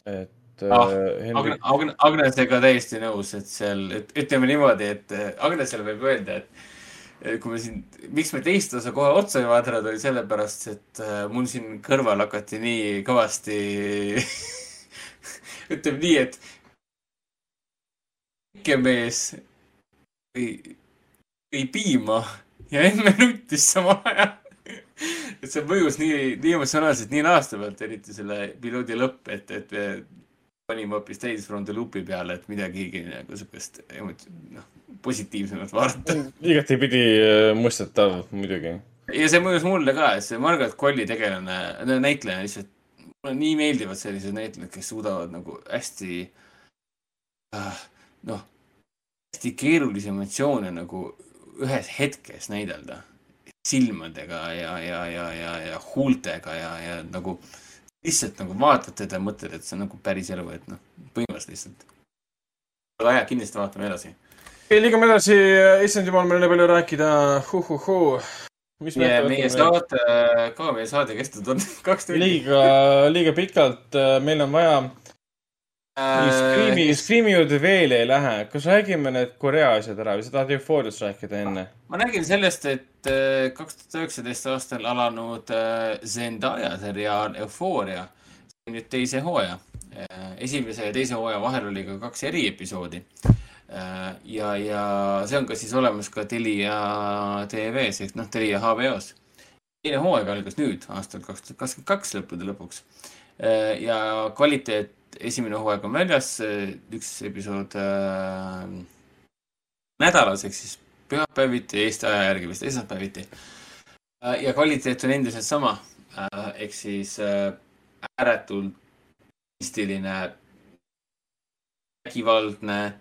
et Ah, äh, Henry Agne,, Agne, Agnesega täiesti nõus, et seal, et ütleme niimoodi, et äh, Agnesele võib öelda, et äh, kui me siin, miks me teist osa kohe otsa ei vaadanud, oli sellepärast, et mul siin kõrval hakati nii kõvasti ütleme nii, et väike mees ei, ei piima ja emme nuttis samal ajal. et see mõjus nii, nii emotsionaalselt, nii laastavalt, eriti selle piloodi lõpp, et, et panime hoopis Tales from the Loop'i peale, et midagigi nagu siukest emot-, noh, positiivsemat vaadata. igatepidi äh, mõistetav muidugi. ja see mõjus mulle ka, et see Margaret Colli tegelane, näitleja lihtsalt, mulle nii meeldivad sellised näitlejad, kes suudavad nagu hästi äh, noh, hästi keerulisi emotsioone nagu ühes hetkes näidelda. silmadega ja, ja, ja, ja, ja huultega ja, ja nagu lihtsalt nagu vaatad teda ja mõtled, et see on nagu päris elu, et noh, põhimõtteliselt lihtsalt. aga jah, kindlasti vaatame edasi. liigume edasi, issand jumal, meil on nii palju rääkida huh,. mis me meie, saate, ka meie saade kestnud on kaks tundi. liiga, liiga pikalt, meil on vaja. Scream'i, Scream'i juurde veel ei lähe, kas räägime need Korea asjad ära või sa tahad eufooriast rääkida enne? ma nägin sellest, et äh, kaks tuhat üheksateist aastal alanud äh, Zendaya seriaal Euphoria sai nüüd teise hooaja. esimese ja teise hooaja vahel oli ka kaks eriepisoodi. ja, ja see on ka siis olemas ka Telia TV-s ehk noh, Telia HBO-s. teine hooaeg algas nüüd aastal kaks tuhat kakskümmend kaks lõppude lõpuks. Ja kvaliteet, esimene hooaeg on väljas, üks episood äh, nädalas ehk siis pühapäeviti, Eesti aja järgi vist esmaspäeviti. ja kvaliteet on endiselt sama, ehk siis äh, ääretult stiiline, vägivaldne,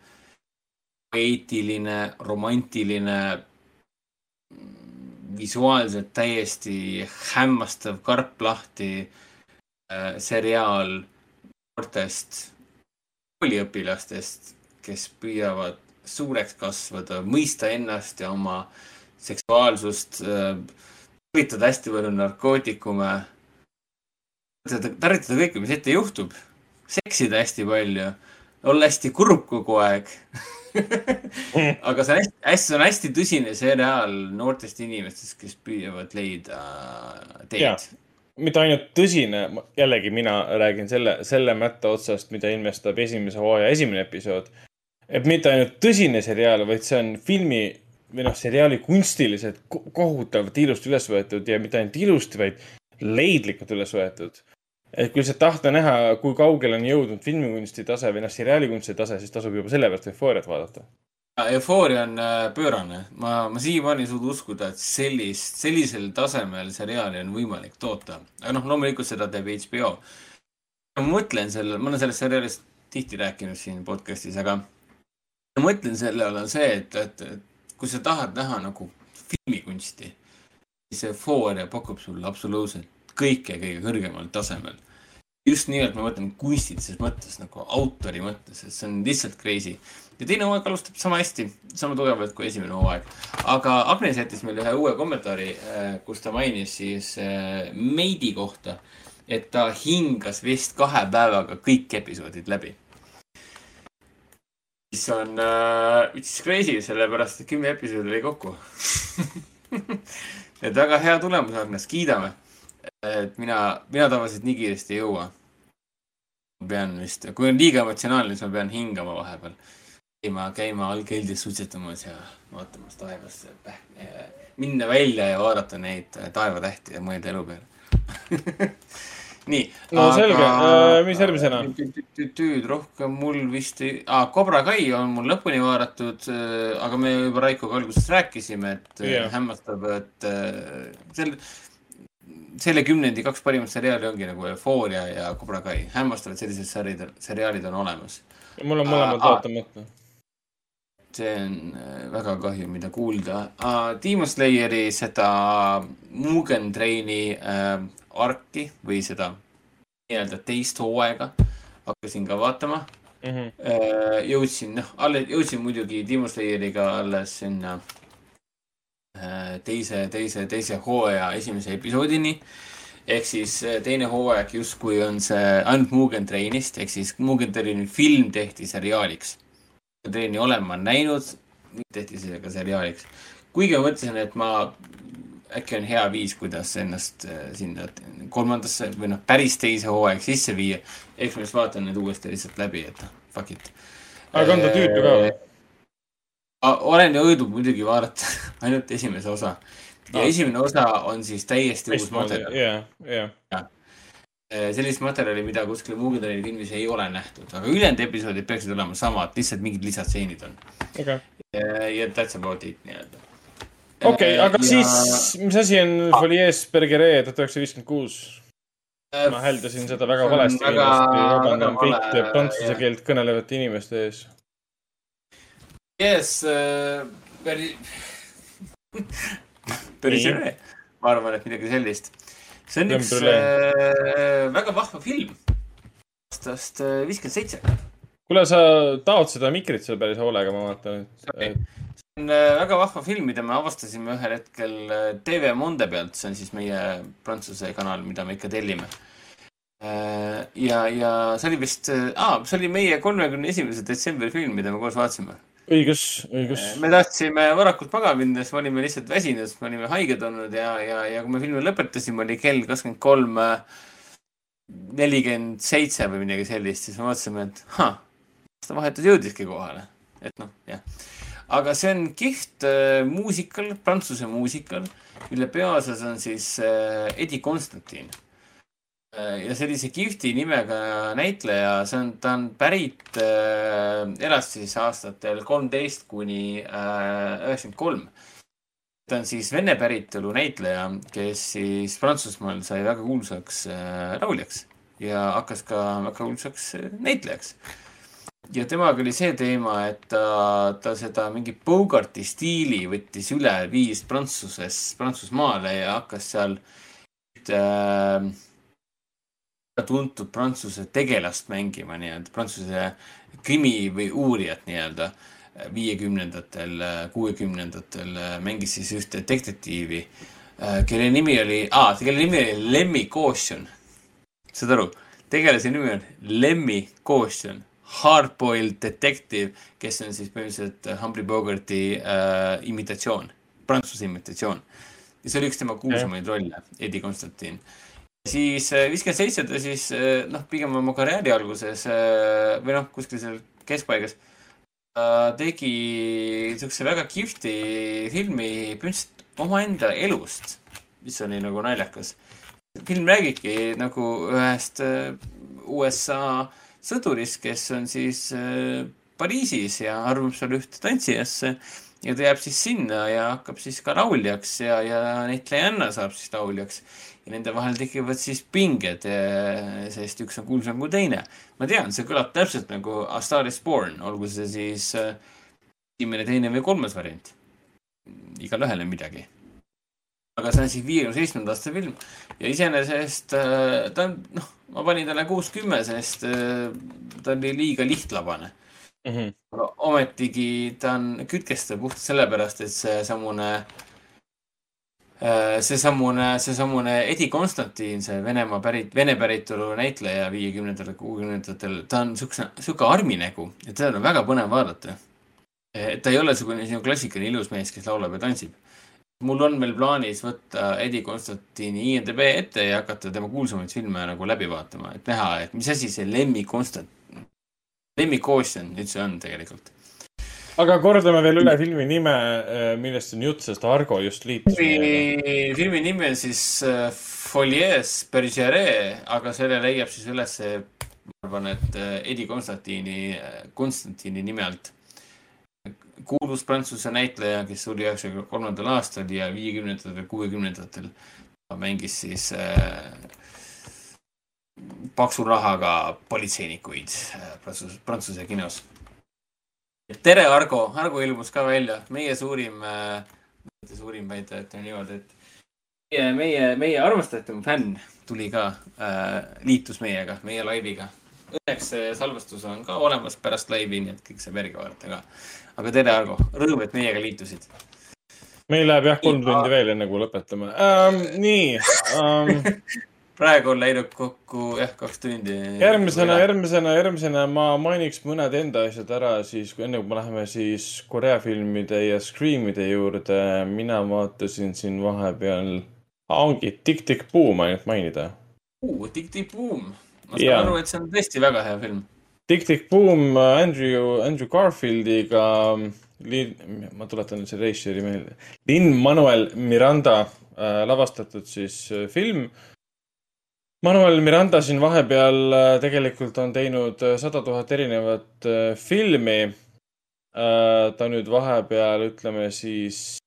poeetiline, romantiline, visuaalselt täiesti hämmastav karp lahti äh, seriaal noortest kooliõpilastest, kes püüavad suureks kasvada, mõista ennast ja oma seksuaalsust, tarvitada hästi palju narkootikume, tarvitada kõike, mis ette juhtub, seksida hästi palju, olla hästi kurb kogu aeg. aga see on hästi, hästi, see on hästi tõsine seriaal noortest inimestest, kes püüavad leida teed. Mitte ainult tõsine, jällegi mina räägin selle, selle mätta otsast, mida ilmestab esimese hooaja esimene episood. et mitte ainult tõsine seriaal, vaid see on filmi või noh, seriaali kunstiliselt ko- kohutavalt ilusti üles võetud ja mitte ainult ilusti, vaid leidlikult üles võetud. et kui lihtsalt tahta näha, kui kaugele on jõudnud filmikunsti tase või noh, seriaalikunsti tase, siis tasub juba sellepärast eufooriat vaadata. Eufooria on äh, pöörane, ma, ma siiamaani ei suuda uskuda, et sellist, sellisel tasemel seriaali on võimalik toota. aga noh, loomulikult seda teeb HBO. ma mõtlen selle, ma olen sellest seriaalist tihti rääkinud siin podcast'is, aga ma mõtlen selle all on see, et, et, et kui sa tahad näha nagu filmikunsti, siis Eufooria pakub sulle absoluutselt kõike kõige kõrgemal tasemel. just nimelt ma mõtlen kunstilises mõttes nagu autori mõttes, et see on lihtsalt crazy. Ja teine hooaeg alustab sama hästi, sama tugevalt kui esimene hooaeg. aga Agnes jättis meile ühe uue kommentaari, kus ta mainis siis äh, Meidi kohta, et ta hingas vist kahe päevaga kõik episoodid läbi. mis on äh,, which is crazy, sellepärast et kümme episoodi oli kokku. et väga hea tulemus, Agnes, kiidame et mina, mina tavaliselt nii kiiresti ei jõua. ma pean vist, kui on liiga emotsionaalne, siis ma pean hingama vahepeal. käima, käima all keldris suitsetamas ja vaatamas taevasse. minna välja ja vaadata neid taevatähti ja mõelda elu peale. nii. No selge. Mis järgmisena? tüüd rohkem mul vist ei ah,, Cobra Kai on mul lõpuni vaadatud, aga me juba Raikoga alguses rääkisime, et yeah. hämmastab, et äh, selle, selle kümnendi kaks parimat seriaali ongi nagu Euphoria ja Cobra Kai. hämmastav, et sellised seriaalid, seriaalid on olemas. mul on mõlemad Aa, aa. vaatamata. See on äh, väga kahju, mida kuulda uh,. Demon Slayeri seda Mugen Traini uh, arki või seda nii-öelda teist hooaega hakkasin ka vaatama Mhm. uh,. jõudsin, noh, alles jõudsin muidugi Demon Slayeriga alles sinna uh, teise, teise, teise hooaja esimese episoodini ehk siis teine hooaeg justkui on see ainult Mugen Trainist ehk siis Mugen Traini film tehti seriaaliks. Treeni olen ma näinud, tehti see ka seriaaliks. kuigi ma mõtlesin, et ma, äkki on hea viis, kuidas ennast äh, sinna kolmandasse või noh, päris teise hooaega sisse viia. eks ma siis vaatan need uuesti lihtsalt läbi, et noh, fuck it. aga on ta tüütu ka või? olen jõudnud muidugi vaadata ainult esimese osa. ja Aa. esimene osa on siis täiesti uus teistmoodi, materjal. jaa, jaa. Sellist materjali, mida kuskil Mugen filmis ei ole nähtud, aga ülejäänud episoodid peaksid olema samad, lihtsalt mingid lisatseenid on. okei, ja that's about it nii-öelda. okei, aga siis, mis asi on Folies Bergeret tuhat üheksasada viiskümmend kuus? ma hääldasin seda väga valesti vabandan kõikide prantsuse jah. keelt kõnelevate inimeste ees. Yes uh,, päris, päris hea. ma arvan, et midagi sellist. See on üks uh, väga vahva film aastast äh, viiskümmend seitse. kuule, sa taod seda mikrit seal päris hoolega, ma vaatan, et see on äh, väga vahva film, mida me avastasime ühel hetkel äh, TV Monde pealt, see on siis meie prantsuse kanal, mida me ikka tellime. ja, ja see oli vist, aa, see oli meie kolmekümne esimese detsembri film, mida me koos vaatasime. õigus, õigus. me tahtsime varakult magama minna, siis me olime lihtsalt väsinud, me olime haiged olnud ja, ja, ja kui me filmi lõpetasime, oli kell kakskümmend kolm nelikümmend seitse või midagi sellist, siis me mõtlesime, et ahah, aastavahetus jõudiski kohale. et noh, jah. aga see on kihvt äh, muusikal, prantsuse muusikal, mille peaosas on siis äh, Eddie Konstantin. Ja sellise kihvti nimega näitleja, see on, ta on pärit äh,, elas siis aastatel kolmteist kuni äh, üheksakümmend kolm. ta on siis vene päritolu näitleja, kes siis Prantsusmaal sai väga kuulsaks äh, lauljaks ja hakkas ka väga kuulsaks äh, näitlejaks. ja temaga oli see teema, et ta, ta seda mingi Bogarti stiili võttis üle, viis Prantsuses, Prantsusmaale ja hakkas seal äh, tuntud prantsuse tegelast mängima nii-öelda, prantsuse krimi või uurijat nii-öelda viiekümnendatel, kuuekümnendatel mängis siis ühte detektiivi, kelle nimi oli ah,, kelle nimi oli Lemmi Caution. saad aru, tegelase nimi on Lemmi Caution, hardboiled detective, kes on siis põhimõtteliselt Humphrey Bogarti äh, imitatsioon, prantsuse imitatsioon. ja see oli üks tema kuulsamaid rolle, Eddie Konstantin siis äh, viiskümmend seitse ta siis äh, noh, pigem oma karjääri alguses äh, või noh, kuskil seal keskpaigas tegi siukse väga kihvti filmi põhimõtteliselt omaenda elust, mis oli nagu naljakas. film räägibki nagu ühest USA sõdurist, kes on siis Pariisis ja arvab seal ühte tantsijasse ja ta jääb siis sinna ja hakkab siis ka lauljaks ja, ja näitlejanna saab siis lauljaks ja nende vahel tekivad siis pinged, sest üks on kuulsam kui teine. ma tean, see kõlab täpselt nagu A Star is Born, olgu see siis äh, esimene, teine või kolmas variant. igalühel on midagi. aga see on siis viiekümne seitsmenda aasta film ja iseenesest äh, ta on, noh, ma panin talle kuus kümme, sest äh, ta oli liiga lihtlabane. Mhm. aga ometigi ta on kütkestav puhtalt sellepärast, et seesamune, seesamune, seesamune Eddie Konstantin, see Venemaa pärit, Vene päritolu näitleja viiekümnendatel, kuuekümnendatel, ta on siukse, sihuke arminägu, et teda on väga põnev vaadata. et ta ei ole niisugune sinu klassikaline ilus mees, kes laulab ja tantsib. mul on veel plaanis võtta Eddie Konstantini IMDB ette ja hakata tema kuulsamaid filme nagu läbi vaatama, et näha, et mis asi see Lemmi Konstant, Lemmi Kostjan üldse on tegelikult. Aga kordame veel üle filmi nime, millest on jutt, sest Argo just liitus filmi, filmi nimi on siis äh, Folies Bergeret, aga selle leiab siis ülesse, ma arvan, et äh, Eddie Konstantini, Konstantini nime alt. kuulus prantsuse näitleja, kes suri üheksakümne kolmandal aastal ja viiekümnendatel, kuuekümnendatel mängis siis äh, paksu rahaga politseinikuid äh, Prantsuse, Prantsuse kinos. tere, Argo, Argo ilmus ka välja, meie suurim äh, mitte suurim väide, ütleme niimoodi, et meie, meie, meie armastatum fänn tuli ka äh,, liitus meiega, meie laiviga. Õnneks see salvestus on ka olemas pärast laivi, nii et kõik saab järgi vaadata ka. aga tere, Argo, rõõm, et meiega liitusid. meil läheb jah kolm tundi veel, enne kui lõpetame um,. nii um, praegu on läinud kokku jah, kaks tundi. järgmisena, järgmisena, järgmisena ma mainiks mõned enda asjad ära, siis kui enne kui me läheme siis Korea filmide ja Screamide juurde, mina vaatasin siin vahepeal, ongi Tick Tick Boom ainult mainida. Tikk-tikk Boom. ma saan Jaa. aru, et see on tõesti väga hea film. Tick Tick Boom Andrew, Andrew Garfieldiga, ma tuletan nüüd selle režissööri meelde, Lin-Manuel Miranda äh, lavastatud siis äh, film. Manuel Miranda siin vahepeal äh, tegelikult on teinud äh, sada tuhat erinevat äh, filmi ta nüüd vahepeal, ütleme siis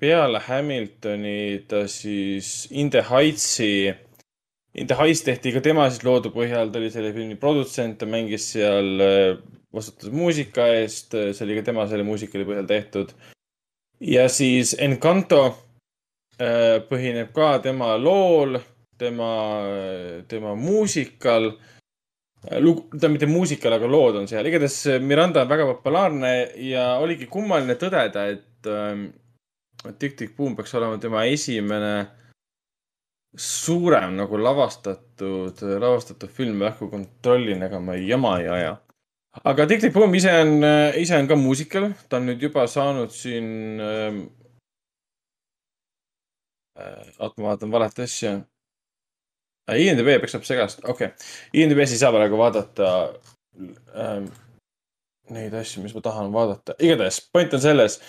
peale Hamiltoni ta siis In the Heights'i In the Heights tehti ka tema siis loodu põhjal, ta oli selle filmi produtsent, ta mängis seal, vastutas muusika eest, see oli ka tema selle muusikali põhjal tehtud. ja siis Encanto põhineb ka tema lool, tema, tema muusikal. lugu, ta mitte muusikal, aga lood on seal, igatahes Miranda on väga populaarne ja oligi kummaline tõdeda, et ähm, Tick Tick Boom peaks olema tema esimene suurem nagu lavastatud, lavastatud film, jah, kui kontrollin, ega ma jama ei aja. aga Tick Tick Boom ise on, ise on ka muusikal, ta on nüüd juba saanud siin ähm,. oot, ma vaatan valet asja. IMDB peksab segast, okei okay.. IMDB-s ei saa praegu vaadata ähm, neid asju, mis ma tahan vaadata, igatahes point on selles,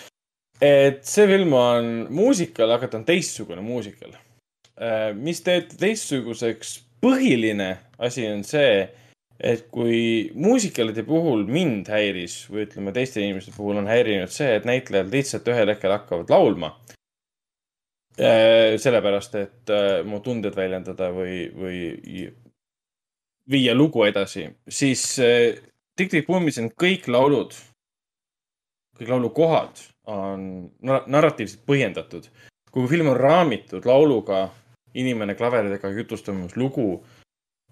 et see film on muusikal, aga ta on teistsugune muusikal Äh, mis teeb teistsuguseks, põhiline asi on see, et kui muusikalide puhul mind häiris või ütleme, teiste inimeste puhul on häirinud see, et näitlejad lihtsalt ühel hetkel hakkavad laulma. sellepärast, et äh, mu tunded väljendada või, või viia lugu edasi, siis äh, Tick Tick Boomis on kõik laulud, kõik laulukohad on nar- narratiivselt põhjendatud. kui film on raamitud lauluga, inimene klaveridega jutustamas lugu,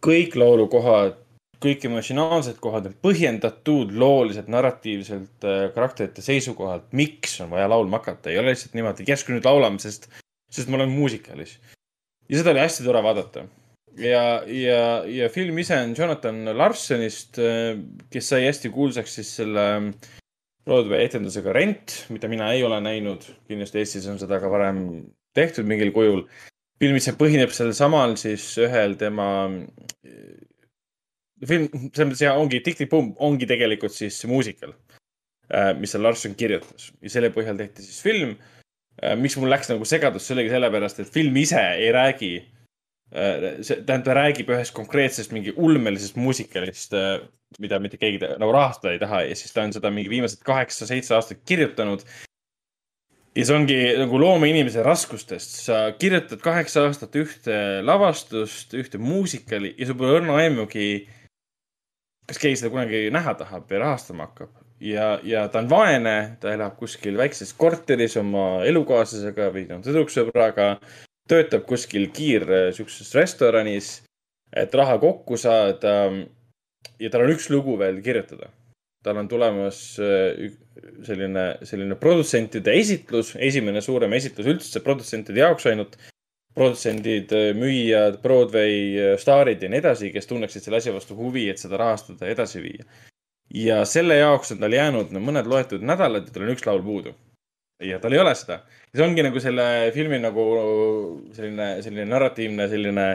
kõik laulukohad, kõik emotsionaalsed kohad on põhjendatud looliselt, narratiivselt äh, karakterite seisukohalt, miks on vaja laulma hakata, ei ole lihtsalt niimoodi, järsku nüüd laulame, sest, sest ma olen muusikalis. ja seda oli hästi tore vaadata. ja, ja, ja film ise on Jonathan Larsonist, kes sai hästi kuulsaks siis selle Broadway etendusega Rent, mida mina ei ole näinud. kindlasti Eestis on seda ka varem tehtud mingil kujul film ise põhineb sellel samal siis ühel tema, film, selles mõttes ja ongi Tick Tick Boom ongi tegelikult siis muusikal, mis seal Larson kirjutas ja selle põhjal tehti siis film. Miks mul läks nagu segadus, see oligi sellepärast, et film ise ei räägi, see tähendab, ta räägib ühest konkreetsest mingi ulmelisest muusikalist, mida mitte keegi nagu rahastada ei taha ja siis ta on seda mingi viimased kaheksa-seitse aastat kirjutanud ja see ongi nagu loomeinimese raskustest, sa kirjutad kaheksa aastat ühte lavastust, ühte muusikali ja sul pole õrna aimugi, kas keegi seda kunagi näha tahab ja rahastama hakkab. ja, ja ta on vaene, ta elab kuskil väikses korteris oma elukaaslasega või noh, tüdruksõbraga, töötab kuskil kiir sihukeses restoranis. et raha kokku saada. ja tal on üks lugu veel kirjutada. tal on tulemas äh, selline, selline produtsentide esitlus, esimene suurem esitlus üldse produtsentide jaoks ainult produtsendid, müüjad, Broadway äh, staarid ja nii edasi, kes tunneksid selle asja vastu huvi, et seda rahastada ja edasi viia. Ja selle jaoks on tal jäänud no, mõned loetud nädalad ja tal on üks laul puudu. ja tal ei ole seda. ja see ongi nagu selle filmi nagu selline, selline narratiivne selline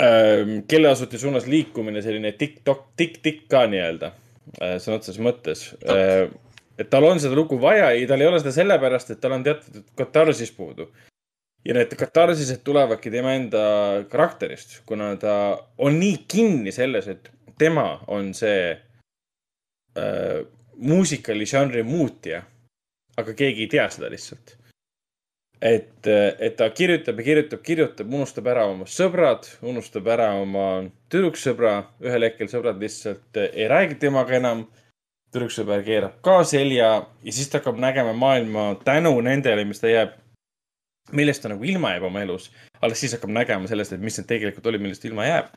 ähm, kelleasuti suunas liikumine, selline tiktok, tikk-tikk ka nii-öelda äh, sõna otseses mõttes äh,. et tal on seda lugu vaja ja tal ei ole seda sellepärast, et tal on teatud katarsis puudu ja need katarsised tulevadki tema enda karakterist, kuna ta on nii kinni selles, et tema on see äh, muusikaližanri muutja. aga keegi ei tea seda lihtsalt. et, et ta kirjutab ja kirjutab, kirjutab, unustab ära oma sõbrad, unustab ära oma tüdruksõbra, ühel hetkel sõbrad lihtsalt ei räägi temaga enam. tüdruksõber keerab ka selja ja siis ta hakkab nägema maailma tänu nendele, mis ta jääb millest ta nagu ilma jääb oma elus, alles siis hakkab nägema sellest, et mis need tegelikult olid, millest ilma jääb.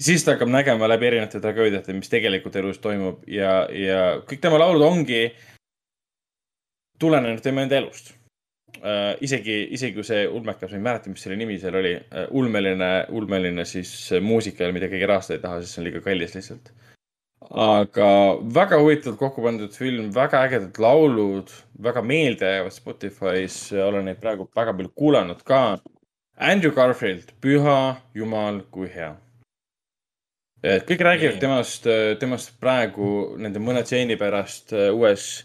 Siis ta hakkab nägema läbi erinevate tragöödiate, mis tegelikult elus toimub ja, ja kõik tema laulud ongi tulenenud tema enda elust uh,. isegi, isegi kui see ulmekas, ma ei mäleta, mis selle nimi seal oli uh,, ulmeline, ulmeline siis muusika, mida keegi rahastada ei taha, sest see on liiga kallis lihtsalt. aga väga huvitavalt kokku pandud film, väga ägedad laulud, väga meeldejäävad Spotify's, olen neid praegu väga palju kuulanud ka. Andrew Garfield, püha jumal, kui hea. Et kõik räägivad temast, temast praegu nende mõne stseeni pärast äh, uues,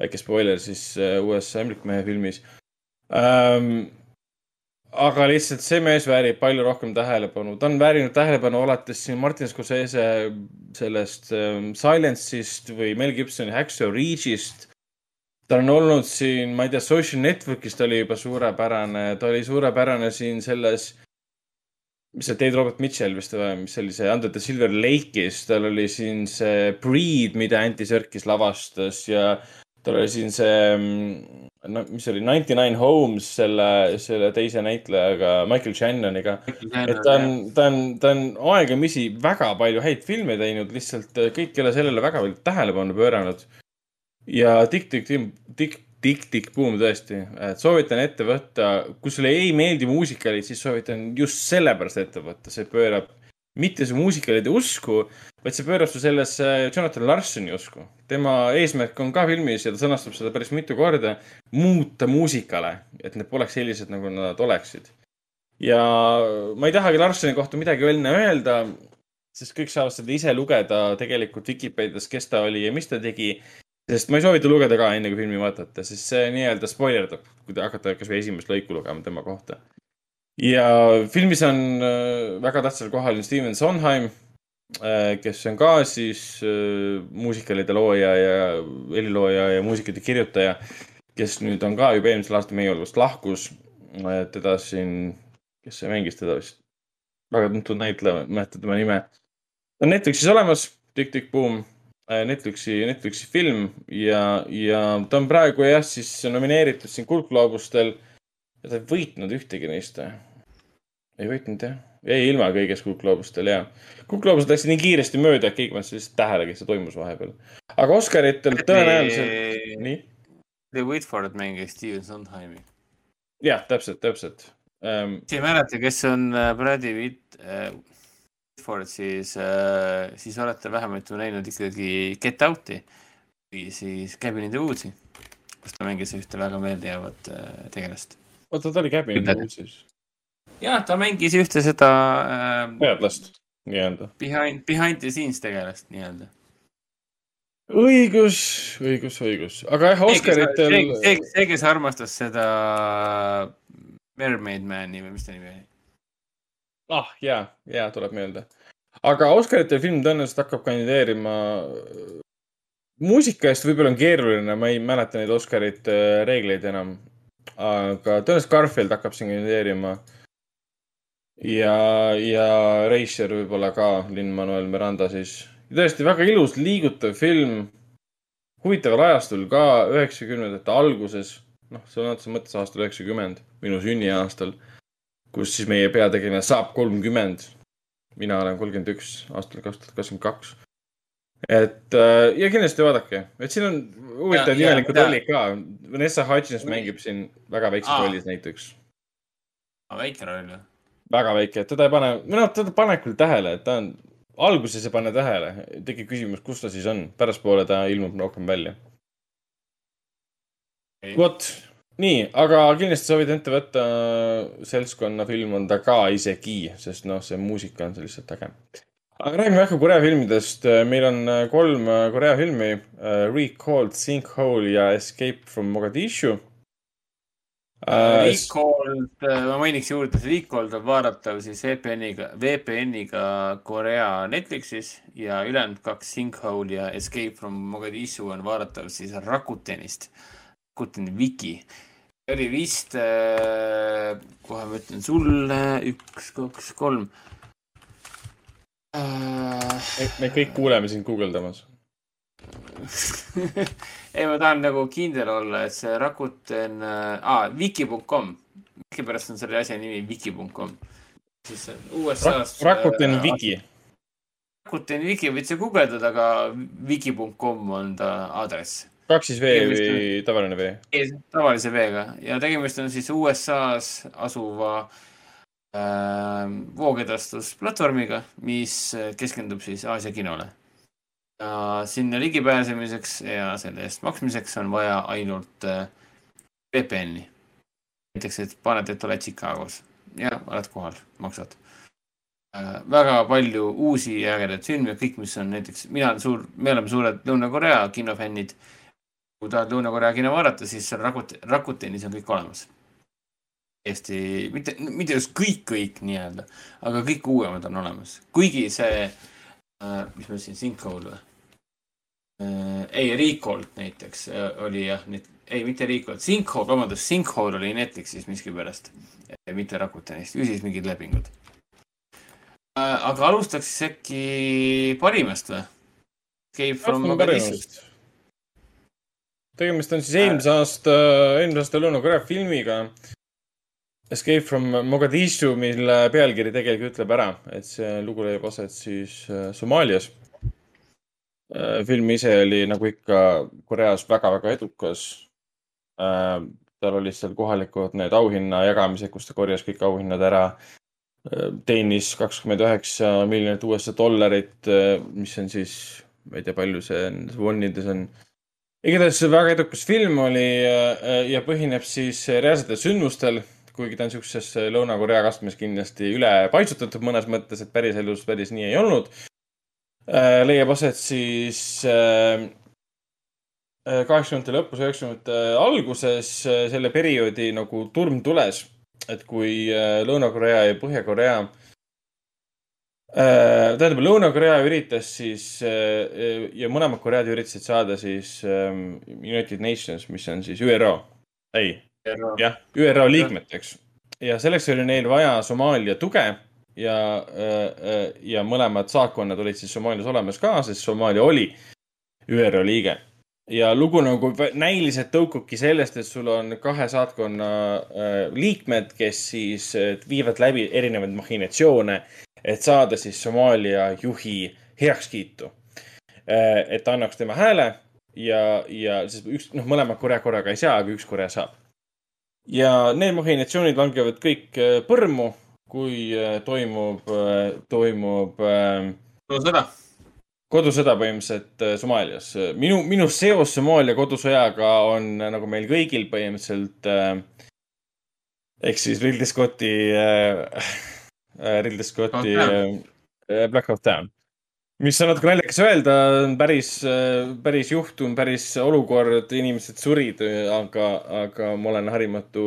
väike spoiler siis uues Ämblikmehe filmis ähm,. aga lihtsalt see mees väärib palju rohkem tähelepanu, ta on väärinud tähelepanu alates siin Martin Scorsese sellest ähm, Silence'ist või Mel Gibsoni Hacksaw Ridge'ist. ta on olnud siin, ma ei tea, Social Network'is ta oli juba suurepärane, ta oli suurepärane siin selles, mis see Dave Robert Mitchell vist või, mis see oli see Under the Silver Lake'is, tal oli siin see Breed, mida Anti Serkis lavastas ja tal oli siin see, no mis see oli, Ninety Nine Homes selle, selle teise näitlejaga, Michael Shannoniga. et ta on, ta on, ta on aegamisi väga palju häid filme teinud, lihtsalt kõik ei ole sellele väga palju tähelepanu pööranud. ja tikk-tikk, tikk, tikk-tikk-buum tõesti, et soovitan ette võtta, kui sulle ei meeldi muusikalid, siis soovitan just sellepärast ette võtta, see pöörab mitte su muusikalide usku, vaid see pöörab su sellesse Jonathan Larsoni usku. tema eesmärk on ka filmis ja ta sõnastab seda päris mitu korda, muuta muusikale, et need poleks sellised, nagu nad oleksid ja ma ei tahagi Larsoni kohta midagi enne öelda, sest kõik saavad seda ise lugeda tegelikult Vikipeedias, kes ta oli ja mis ta tegi. Sest ma ei soovita lugeda ka enne, kui filmi vaatate, sest see nii-öelda spoilerdab, kui te hakkate kasvõi esimest lõiku lugema tema kohta. ja filmis on äh, väga tähtsal kohal Steven Sondheim, kes on ka siis äh, muusikalide looja ja helilooja ja muusikate kirjutaja, kes nüüd on ka juba eelmisel aastal meie hulgast lahkus. teda siin kes see mängis teda vist, väga tuntud näitleja, ma ei mäleta tema nime. on Netflixis olemas, Tikk-Tikk Boom, Netflixi, Netflixi film ja, ja ta on praegu jah, siis nomineeritud siin kuldgloobustel. ja ta ei võitnud ühtegi neist. ei võitnud jah, jäi ilma kõigest kuldgloobustel ja. kuldgloobused läksid nii kiiresti mööda, et keegi ei pannud lihtsalt tähelegi, et see toimus vahepeal. aga Oscaritel tõenäoliselt, nii, The Whitford mängis Steven Sondheimi. jah, täpselt, täpselt kes ei mäleta, kes on äh, Brady Whit- Whitford, siis äh,, siis olete vähemalt ju näinud ikkagi Get Out'i või siis Cabin in the Woods'i, kus ta mängis ühte väga meeldejäävat äh, tegelast. oota, ta oli Cabin Ütle. Woods'is, jah, ta mängis ühte seda äh, teadlast nii-öelda. behind, behind the scenes tegelast nii-öelda. õigus, õigus, õigus, aga jah, Oscaritel see, see, see, kes armastas seda Mermaid Mani või mis ta nimi oli? Ah ja, ja tuleb meelde. aga Oscaritel film tõenäoliselt hakkab kandideerima. muusika eest võib-olla on keeruline, ma ei mäleta neid Oscarite äh, reegleid enam. aga tõenäoliselt Garfield hakkab siin kandideerima. ja, ja Reischer võib-olla ka, Lin-Manuel Miranda siis. tõesti väga ilus, liigutav film. huvitaval ajastul ka, üheksakümnendate alguses, noh, sõna otseses mõttes aastal üheksakümmend, minu sünniaastal kus siis meie peategelane saab kolmkümmend mina olen kolmkümmend üks aastal kaks tuhat kakskümmend kaks. et äh, ja kindlasti vaadake, et siin on huvitavad imelikud rollid ka. Vanessa Hudgens mängib siin väga väikses Aa. rollis näiteks. väike roll ju. väga väike, teda ei pane, või noh, teda paneb küll tähele, et ta on, alguses ei pane tähele, tekib küsimus, kus ta siis on, pärastpoole ta ilmub rohkem välja. vot, nii, aga kindlasti soovid ette võtta seltskonna film on ta ka isegi, sest noh, see muusika on seal lihtsalt äge. aga räägime väheke Korea filmidest. meil on äh, kolm äh, Korea filmi. Recalled, Sinkhole ja Escape from Mogadishu. Äh, Recalled, ma mainiks juurde, et Recalled on vaadatav siis VPN-iga, VPN-iga Korea Netflixis ja ülejäänud kaks Sinkhole ja Escape from Mogadishu on vaadatav siis Rakutenist, Rakuteni Wiki. oli vist, kohe ma ütlen sulle, üks, kaks, kolm. me kõik kuuleme sind guugeldamas. ei, ma tahan nagu kindel olla, et see Rakuten äh,, wiki.com, miskipärast on selle asja nimi wiki.com. siis USA-s. Rakuten. Wiki. Rakuten Wiki võid sa guugeldada, aga wiki.com on ta aadress. Kaks siis V Tegemist või tavaline V? tavalise veega ja tegemist on siis USA-s asuva äh, voogedastusplatvormiga, mis keskendub siis Aasia kinole. ja sinna ligipääsemiseks ja selle eest maksmiseks on vaja ainult äh, VPN-i. näiteks, et paned, et oled Chicagos ja oled kohal, maksad äh,. väga palju uusi ägedaid filme, kõik, mis on näiteks, mina olen suur, me oleme suured Lõuna-Korea kinofännid kui tahad Lõuna-Korea kino vaadata, siis seal Rakut-, Rakutenis on kõik olemas. Eesti, mitte, mitte just kõik, kõik nii-öelda, aga kõik uuemad on olemas, kuigi see äh,, mis ma ütlesin, Sinkhole või äh,? ei, Recolt näiteks äh, oli jah, ei, mitte Recolt, Sinkhole, vabandust, Sinkhole oli Netflixis miskipärast, mitte Rakutenist, ju siis mingid lepingud äh,. aga alustaks äkki parimast või? Escape from Mogadishust. Tegemist on siis eelmise aasta, eelmise aasta Lõuna-Korea filmiga Escape from Mogadishu, mille pealkiri tegelikult ütleb ära, et see lugu leiab aset siis äh, Somaalias. film ise oli nagu ikka Koreas väga-väga edukas. tal olid seal kohalikud need auhinna jagamised, kus ta korjas kõik auhinnad ära. teenis kakskümmend üheksa miljonit USA dollarit, mis on siis, ma ei tea, palju see on, wonides on igatahes väga edukas film oli äh, ja põhineb siis reaalsetel sündmustel, kuigi ta on siukses Lõuna-Korea kastmes kindlasti üle paisutatud mõnes mõttes, et päriselus päris nii ei olnud. leiab aset siis äh, kaheksakümnendate lõpus, üheksakümnendate alguses äh, selle perioodi nagu turmtules, et kui äh, Lõuna-Korea ja Põhja-Korea Äh, tähendab, Lõuna-Korea üritas siis äh, ja mõlemad Koread üritasid saada siis ähm, United Nations, mis on siis ÜRO, ei, jah, ÜRO liikmeteks. ja selleks oli neil vaja Somaalia tuge ja, ja mõlemad saatkonnad olid siis Somaalias olemas ka, sest Somaalia oli ÜRO liige. ja lugu nagu näiliselt tõukubki sellest, et sul on kahe saatkonna äh, liikmed, kes siis äh, viivad läbi erinevaid mahhinatsioone, et saada siis Somaalia juhi heakskiitu. et ta annaks tema hääle ja, ja siis üks, noh, mõlemad Korea korraga ei saa, aga üks Korea saab. ja need mahhinatsioonid langevad kõik äh, põrmu, kui äh, toimub, toimub äh, sõda. kodusõda põhimõtteliselt Somaalias. minu, minu seos Somaalia kodusõjaga on nagu meil kõigil põhimõtteliselt ehk siis Ridley Scotti äh,, Ridley Scotti Black äh, Hawk Down. mis on natuke naljakas öelda, on päris, päris juhtum, päris olukord, inimesed surid, aga, aga ma olen harimatu,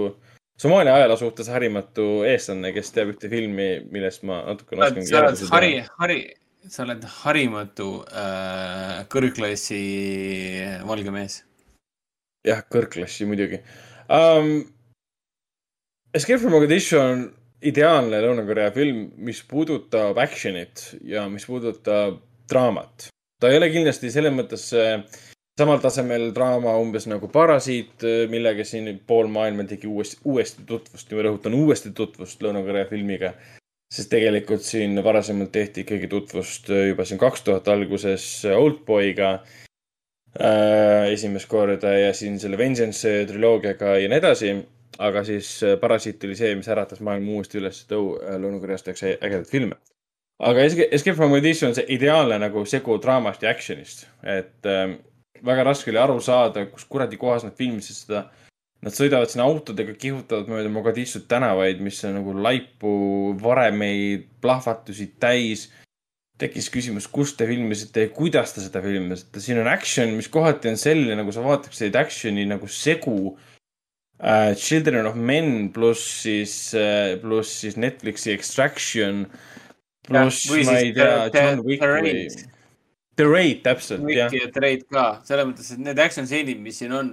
Somaalia ajaloo suhtes harimatu eestlane, kes teab ühte filmi, millest ma natukene oskan sa oled hari, hari, sa oled harimatu äh, kõrgklassi valge mees. jah, kõrgklassi muidugi um,. Escape from Mogadishu on ideaalne Lõuna-Korea film, mis puudutab action'it ja mis puudutab draamat. ta ei ole kindlasti selles mõttes äh, samal tasemel draama umbes nagu Parasiit, millega siin pool maailma tegi uuesti, uuesti tutvust, ma rõhutan uuesti tutvust Lõuna-Korea filmiga. sest tegelikult siin varasemalt tehti ikkagi tutvust juba siin kaks tuhat alguses Oldboy'ga äh, esimest korda ja siin selle Vengeance triloogiaga ja nii edasi. Aga siis äh, Parasiit oli see, mis äratas maailma uuesti üles, et oh, Lõuna-Koreas tehakse ägedaid filme. aga Escape from Audition on see ideaalne nagu segu draamast ja action'ist, et äh, väga raske oli aru saada, kus kuradi kohas nad filmisid seda Nad sõidavad sinna autodega, kihutavad mööda Mogadishut tänavaid, mis on nagu laipu, varemeid, plahvatusi täis. tekkis küsimus, kus te filmisite ja kuidas te seda filmisite. siin on action, mis kohati on selline, nagu sa vaataksid action'i nagu segu uh,. Children of Men pluss siis uh,, pluss siis Netflixi Extraction. pluss, ma ei tea, John Wick või. The Raid, täpselt, jah. Ja Trade ka, selles mõttes, et need action stseenid, mis siin on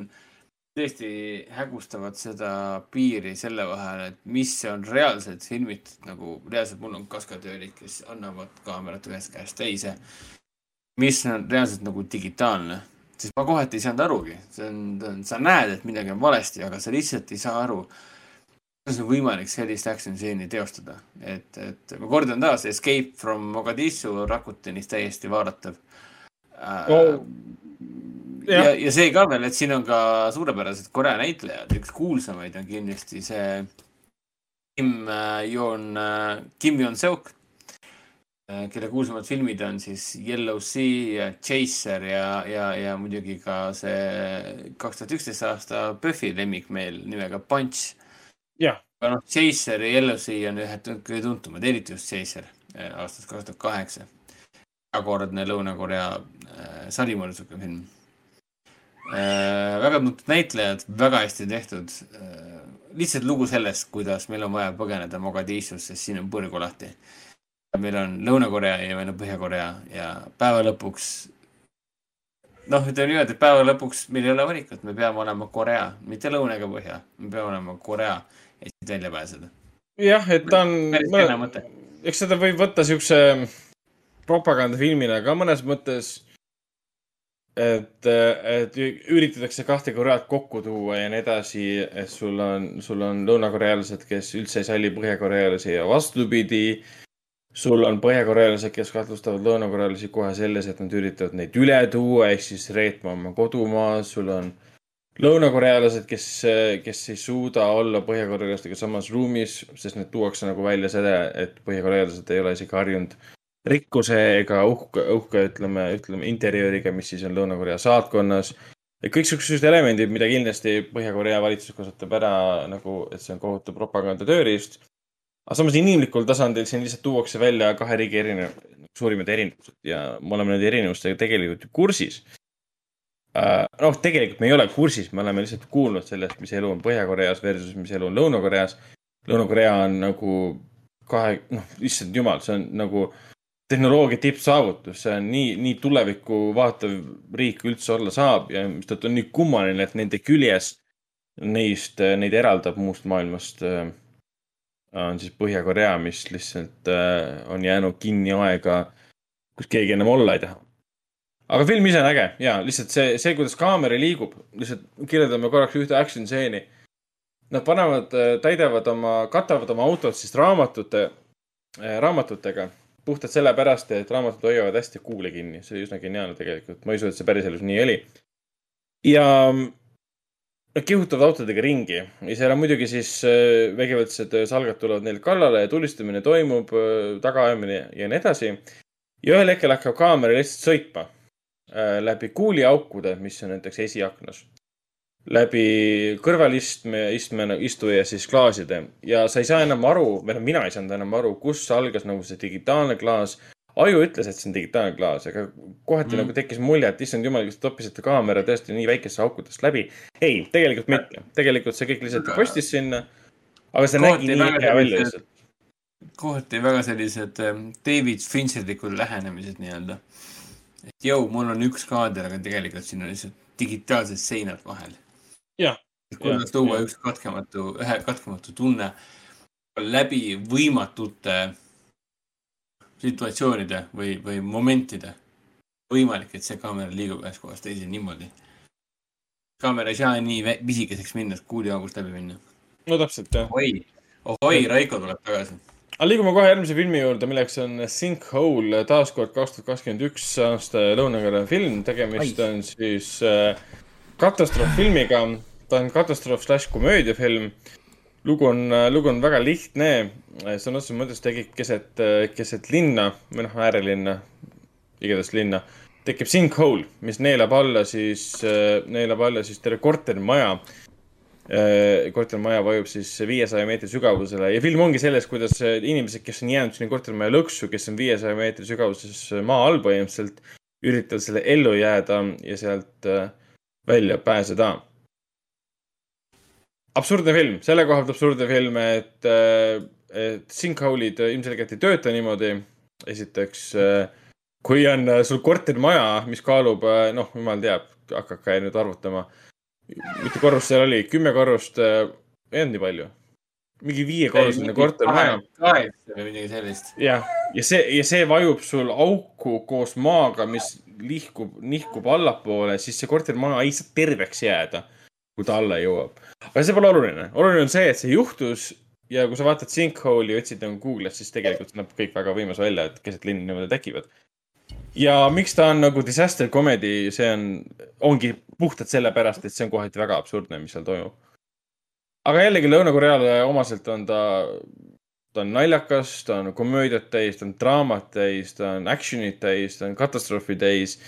tõesti hägustavad seda piiri selle vahel, et mis on reaalselt filmitud, nagu reaalselt mul on kaskadöörid, kes annavad kaamerat ühest käest teise. mis on reaalselt nagu digitaalne, sest ma kohati ei saanud arugi, see on, sa näed, et midagi on valesti, aga sa lihtsalt ei saa aru, kuidas on võimalik sellist action stseeni teostada, et, et ma kordan taas, Escape from Mogadishu Rakutenis täiesti vaadatav. Oh. ja, ja, ja see ka veel, et siin on ka suurepärased Korea näitlejad, üks kuulsamaid on kindlasti see Kim äh, Yoon, Kim Yoon-seok, äh, kelle kuulsamad filmid on siis Yellow Sea, Chaser ja, ja, ja muidugi ka see kaks tuhat üksteist aasta Buffy lemmikmeel nimega Punch. aga noh, Chaser ja Yellow Sea on ühed kõige tuntumad, eriti just Chaser aastast kaks tuhat kaheksa. erakordne Lõuna-Korea äh, sarimõrtsuka film äh,. väga tuntud näitlejad, väga hästi tehtud äh,. lihtsalt lugu sellest, kuidas meil on vaja põgeneda Mogadishus, sest siin on põrgu lahti. Meil on Lõuna-Korea ja meil on Põhja-Korea ja päeva lõpuks noh, ütleme niimoodi, et päeva lõpuks meil ei ole valikut, me peame olema Korea, mitte Lõuna ega Põhja, me peame olema Korea, et siit välja pääseda. jah, et ta on. eks seda võib võtta siukse propagandafilmina ka mõnes mõttes et, et üritatakse kahte Koread kokku tuua ja nii edasi, et sul on, sul on lõunakorealased, kes üldse ei salli põhjakorealasi ja vastupidi. Sul on põhjakorealased, kes kahtlustavad lõunakorealasi kohe selles, et nad üritavad neid üle tuua ehk siis reetma oma kodumaa. sul on lõunakorealased, kes, kes ei suuda olla põhjakorealastega samas ruumis, sest need tuuakse nagu välja seda, et põhjakorealased ei ole isegi harjunud rikkuse ega uhke, uhke, ütleme, ütleme interjööriga, mis siis on Lõuna-Korea saatkonnas. et kõik siuksed elemendid, mida kindlasti Põhja-Korea valitsus kasutab ära nagu, et see on kohutav propaganda tööriist. Aga samas inimlikul tasandil siin lihtsalt tuuakse välja kahe riigi erinev, suurimad erinevused ja me oleme nende erinevustega tegelikult ju kursis uh,. noh, tegelikult me ei ole kursis, me oleme lihtsalt kuulnud sellest, mis elu on Põhja-Koreas versus mis elu on Lõuna-Koreas. Lõuna-Korea on nagu kahe, noh, issand jumal, see on nagu tehnoloogia tippsaavutus, see on nii, nii tulevikku vaatav riik üldse olla saab ja mistõttu on nii kummaline, et nende küljes neist, neid eraldab muust maailmast äh, on siis Põhja-Korea, mis lihtsalt äh, on jäänud kinni aega, kus keegi enam olla ei taha. aga film ise on äge ja lihtsalt see, see, kuidas kaamera liigub, lihtsalt kirjeldame korraks ühte action stseeni. Nad panevad, täidavad oma, katavad oma autot siis raamatute, raamatutega puhtalt sellepärast, et raamatud hoiavad hästi kuule kinni, see oli üsna geniaalne tegelikult, ma ei usu, et see päriselus nii oli. ja nad kihutavad autodega ringi ja seal on muidugi siis äh, vägivaldsed salgad tulevad neile kallale ja tulistamine toimub, äh, tagaajamine ja nii edasi. ja ühel hetkel hakkab kaamera lihtsalt sõitma äh, läbi kuuliaukude, mis on näiteks esiaknas läbi kõrvalistme, istme, istuja siis klaaside ja sa ei saa enam aru, või noh, mina ei saanud enam aru, kus algas nagu see digitaalne klaas. Aju ütles, et see on digitaalne klaas, aga kohati mm. nagu tekkis mulje, et issand jumal, kas te toppisite kaamera tõesti nii väikesse aukudest läbi. ei, tegelikult mitte, tegelikult see kõik lihtsalt kostis sinna. aga see kohati nägi nii hea välja lihtsalt. kohati väga sellised ähm, David Fincherlikud lähenemised nii-öelda. et jõu, mul on üks kaader, aga tegelikult siin on lihtsalt digitaalsed seinad vahel kuidas tuua üks katkematu, ühe katkematu tunne läbi võimatute situatsioonide või, või momentide. võimalik, et see kaamera liigub ühest kohast teise niimoodi. kaamera ei saa nii pisikeseks minna, et kuuliaugust läbi minna. no täpselt, jah. oi, ohoi, Raiko tuleb tagasi. aga liigume kohe järgmise filmi juurde, milleks on Sinkhole, taaskord kaks tuhat kakskümmend üks aasta Lõuna-Korea film. tegemist Ai. on siis äh, katastrooffilmiga. ta on katastroof slaš komöödiafilm. Lugu on, lugu on väga lihtne. sõna otseses mõttes tekib keset, keset linna või noh, äärelinna, igatahes linna, tekib sinkhole, mis neelab alla siis, neelab alla siis terve kortermaja kortermaja vajub siis viiesaja meetri sügavusele ja film ongi selles, kuidas inimesed, kes on jäänud sinna kortermaja lõksu, kes on viiesaja meetri sügavuses maa all põhimõtteliselt, üritavad selle ellu jääda ja sealt äh, välja pääseda. Absurdne film, selle koha pealt absurdne film, et, et sinkhole'id ilmselgelt ei tööta niimoodi. esiteks, kui on äh, sul kortermaja, mis kaalub, noh, jumal teab, hakake nüüd arvutama mitu korrust seal oli, kümme korrust, ei olnud nii palju. mingi viiekorruseline kortermaja. kaheksa või midagi sellist. jah, ja see, ja see vajub sul auku koos maaga, mis lihkub, nihkub allapoole, siis see kortermaja ei saa terveks jääda, kui ta alla jõuab. aga see pole oluline, oluline on see, et see juhtus ja kui sa vaatad Sinkhole'i otsid nagu Google'is, siis tegelikult näeb kõik väga võimas välja, et keset linna niimoodi tekivad. ja miks ta on nagu disaster comedy, see on, ongi puhtalt sellepärast, et see on kohati väga absurdne, mis seal toimub. aga jällegi Lõuna-Koreale omaselt on ta ta on naljakas, ta on komöödiat täis, ta on draamat täis, ta on action'it täis, ta on katastroofi täis.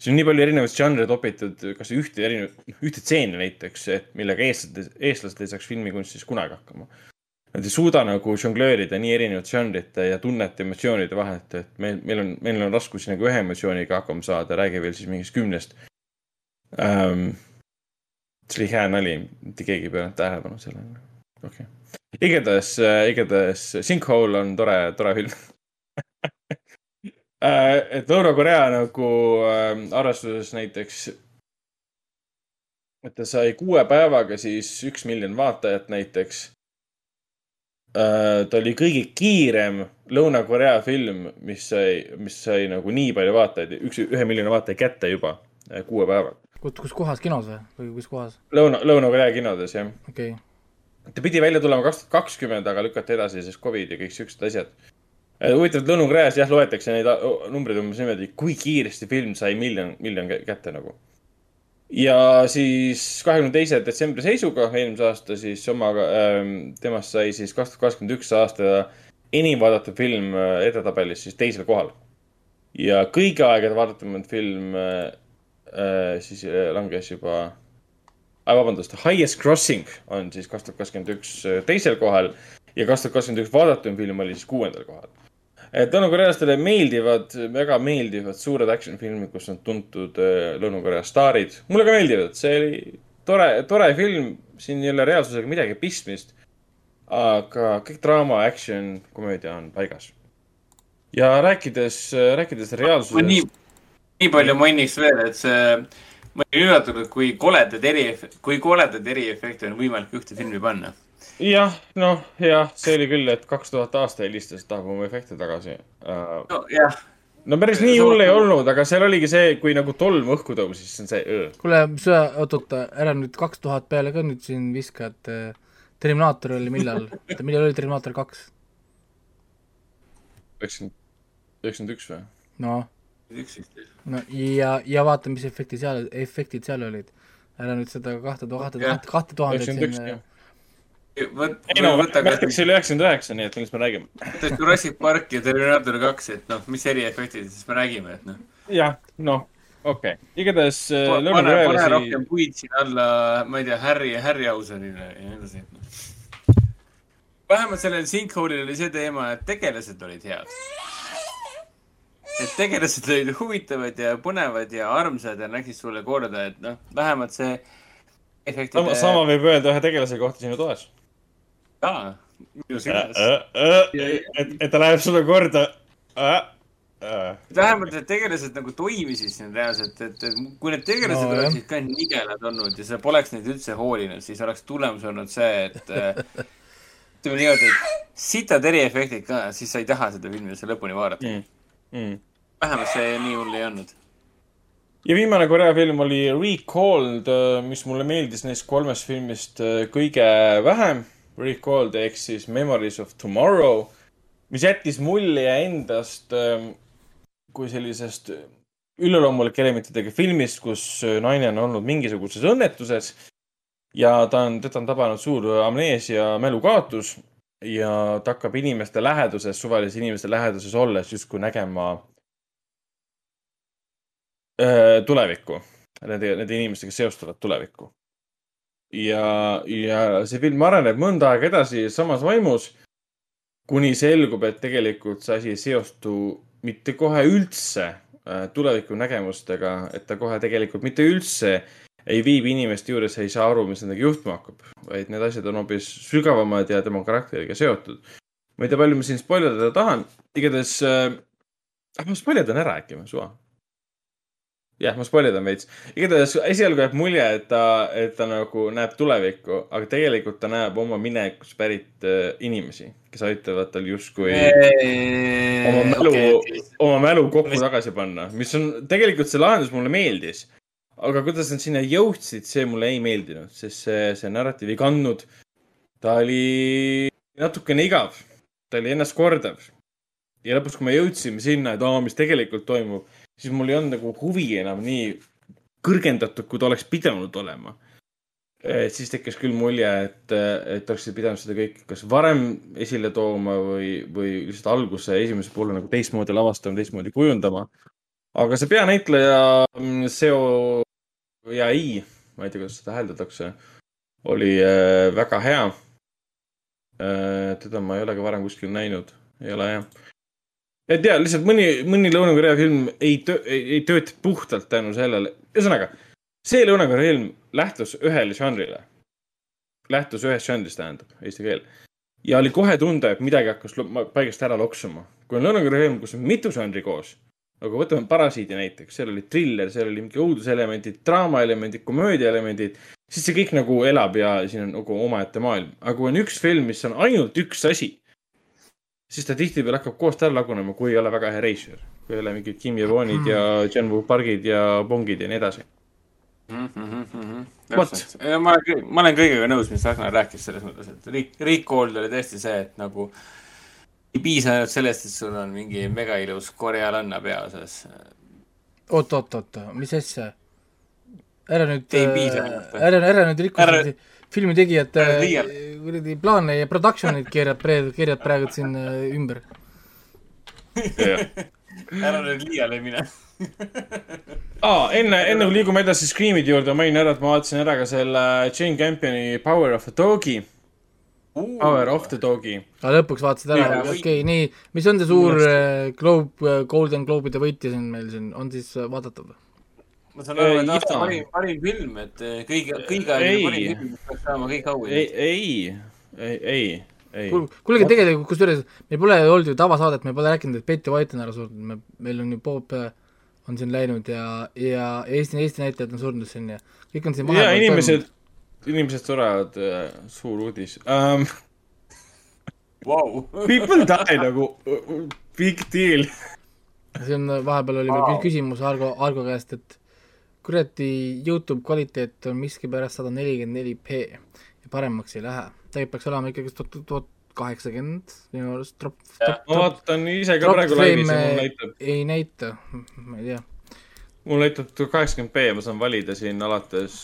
Siin on nii palju erinevaid žanre topitud, kas ühte erinevat, ühte stseeni näiteks, et millega eestlased, eestlased ei saaks filmikunstis kunagi hakkama. Nad ei suuda nagu žonglöörida nii erinevate žanrite ja tunnete, emotsioonide vahet, et meil, meil on, meil on raskusi nagu ühe emotsiooniga hakkama saada, räägi veel siis mingist kümnest ähm,. see oli hea nali, mitte keegi ei pööranud tähelepanu sellele, okei okay igatahes, igatahes Sinkhole on tore, tore film. Et Lõuna-Korea nagu äh, arvestuses näiteks, et ta sai kuue päevaga siis üks miljon vaatajat näiteks äh,. ta oli kõige kiirem Lõuna-Korea film, mis sai, mis sai nagu nii palju vaatajaid, üks, ühe miljoni vaataja kätte juba äh, kuue päevaga. kus, kus kohas kinos või, või kus kohas? Lõuna, Lõuna-Korea kinodes jah okei okay., ta pidi välja tulema kaks tuhat kakskümmend, aga lükati edasi, sest Covid ja kõik siuksed asjad. huvitav, et Lõuna-Koreas jah, loetakse neid a- numbreid umbes niimoodi, kui kiiresti film sai miljon, miljon kä- kätte nagu. ja siis kahekümne teise detsembri seisuga eelmise aasta siis omaga ähm,, temast sai siis kaks tuhat kakskümmend üks aasta enim vaadatud film äh, edetabelis siis teisel kohal. ja kõigi aegade vaadatumad film äh, äh, siis äh, langes juba äh, vabandust, Highest Crossing on siis kaks tuhat kakskümmend üks teisel kohal ja kaks tuhat kakskümmend üks vaadatum film oli siis kuuendal kohal. Lõuna-Korealastele meeldivad, väga meeldivad suured action filmid, kus on tuntud äh, Lõuna-Korea staarid. mulle ka meeldivad, see oli tore, tore film, siin ei ole reaalsusega midagi pistmist. aga kõik draama, action, komöödia on paigas. ja rääkides, rääkides ma reaalsusest nii, nii palju mainiks veel, et see, ma olin üllatunud, kui koledad eri, kui koledad eriefekte on võimalik ühte filmi panna. jah, noh, jah, see oli küll, et kaks tuhat aasta helistas, tahab oma efekte tagasi uh,. nojah, no päris nii hull ei olnud, aga seal oligi see, kui nagu tolm õhku tõusis, see on see öö. kuule, sa, oot-oot, ära nüüd kaks tuhat peale ka nüüd siin viska, et äh, Terminaator oli millal, millal oli Terminaator kaks? üheksakümmend, üheksakümmend üks või? noh, no ja, ja vaata, mis efekti seal, efektid seal olid. ära nüüd seda kahte tuhat, kahte, tuhandet siin. võt-, ei no, Matrix oli üheksakümmend üheksa, nii et millest me räägime. võta Jurassic Park ja Terminator kaks, et noh, mis eriefektidest me räägime, et noh. jah, noh, okei okay., igatahes äh, pane, pane Lõuna-Korealasi rohkem puid sinna alla, ma ei tea, Harry, Harryhausenile ja nii edasi, et noh. vähemalt sellel Sinkhole'il oli see teema, et tegelased olid head. et tegelased olid huvitavad ja põnevad ja armsad ja nägid sulle korda, et noh, vähemalt see efektide sama, sama võib öelda ühe tegelase kohta sinu toas. jaa, minu silmas. et, et ta läheb sulle korda. vähemalt need tegelased nagu toimisid siin reaalselt, et, et kui need tegelased No, oleksid ka nigelad olnud ja sa poleks neid üldse hoolinud, siis oleks tulemus olnud see, et äh, ütleme niimoodi, et sitad eriefektid ka, siis sa ei taha seda filmi üldse lõpuni vaadata mm.. Mm. vähemalt see nii hull ei olnud. ja viimane Korea film oli Recalled, mis mulle meeldis neist kolmest filmist äh, kõige vähem. Recalled ehk siis Memories of Tomorrow. mis jättis mulje endast ähm, kui sellisest üleloomulike elementidega filmist, kus naine on olnud mingisuguses õnnetuses ja ta on, teda on tabanud suur amneesia mälukaotus ja ta hakkab inimeste läheduses, suvalise inimeste läheduses olles justkui nägema öö, tulevikku, nende, nende inimestega seostuvat tulevikku. ja, ja see film areneb mõnda aega edasi samas vaimus, kuni selgub, et tegelikult see asi ei seostu mitte kohe üldse äh, tulevikunägemustega, et ta kohe tegelikult mitte üldse ei viibi inimeste juures, ei saa aru, mis nendega juhtuma hakkab, vaid need asjad on hoopis sügavamad ja tema karakteriga seotud. ma ei tea, palju ma siin spoilerdada tahan, igatahes äh,, ma spoilerdan ära äkki suva? jah, ma spoilerdan veits. igatahes esialgu jääb mulje, et ta, et ta nagu näeb tulevikku, aga tegelikult ta näeb oma minevikust pärit äh, inimesi, kes aitavad tal justkui oma mälu okay,, oma mälu kokku tagasi panna, mis on tegelikult see lahendus mulle meeldis. aga kuidas nad sinna jõudsid, see mulle ei meeldinud, sest see, see narratiiv ei kandnud. ta oli natukene igav, ta oli ennastkordav. ja lõpuks, kui me jõudsime sinna, et aa, mis tegelikult toimub, siis mul ei olnud nagu huvi enam nii kõrgendatud, kui ta oleks pidanud olema. et siis tekkis küll mulje, et, et oleksid pidanud seda kõike kas varem esile tooma või, või lihtsalt alguse esimese poole nagu teistmoodi lavastama, teistmoodi kujundama. aga see peanäitleja mm, Seo ja ei, ma ei tea, kuidas seda hääldatakse, oli äh, väga hea äh,. teda ma ei ole ka varem kuskil näinud, ei ole jah. Et ja lihtsalt mõni, mõni Lõuna-Korea film ei töö, ei, ei tööta puhtalt tänu sellele, ühesõnaga see Lõuna-Korea film lähtus ühele žanrile. lähtus ühest žanrist, tähendab, eesti keel. ja oli kohe tunda, et midagi hakkas paigast ära loksuma. kui on Lõuna-Korea film, kus on mitu žanri koos, aga võtame Parasiidi näiteks, seal oli triller, seal oli mingi õuduselemendid, draamaelemendid, komöödiaelemendid, siis see kõik nagu elab ja siin on nagu omaette maailm. aga kui on üks film, mis on ainult üks asi, siis ta tihtipeale hakkab koost ära lagunema, kui ei ole väga hea reisijal. kui ei ole mingid Kim Jevonid ja John Woo Pargid ja Bongid ja nii edasi. Vot. ma olen ma olen kõigega nõus, mis Ragnar rääkis selles mõttes, et riik, Recall oli tõesti see, et nagu ei piisa ainult sellest, et sul on mingi megailus korealanna peaosas. oot, oot, oot, mis asja? ära nüüd, või? ära, ära nüüd rikku Ära- ära... filmi tegijate ära liial- kuradi plaane ja production'id keerad praegu, keerad praegu siin äh, ümber. ära nüüd liiale mine. aa, enne, enne kui liigume edasi Screamide juurde, mainin ära, et ma vaatasin ära ka selle Jane Campioni Power of the Dog'i, Power of the Dog'i. aga lõpuks vaatasid ära okei või- okay,, nii, mis on see suur äh, Globe, Golden Globe'ide võitja siin meil siin, on siis äh, vaadatav? Ma saan aru, et Äh, aasta parim, parim film, et eh, kõige, kõige Ei. parim film, peaks saama kõik ei, auhinnad. ei, ei, ei, ei. kuulge, tegelikult kusjuures meil pole olnud ju tavasaadet, me pole rääkinud, et Betty White on ära surnud, me, meil on ju Bob äh, on siin läinud ja, ja Eesti, Eesti näitlejad on surnud siin ja kõik on siin ja inimesed, inimesed surevad, suur uudis um,. Vau. People die nagu, big deal. see on, vahepeal oli wow. küsimus Argo, Argo käest, et kuradi Youtube kvaliteet on miskipärast sada nelikümmend neli P ja paremaks ei lähe. tegelikult peaks olema ikkagi tuhat, tuhat kaheksakümmend minu arust drop, ma drop, drop vaatan ise ka praegu laivis ja mul näitab, ei näita, ma ei tea. mul näitab tuhat kaheksakümmend B, ma saan valida siin alates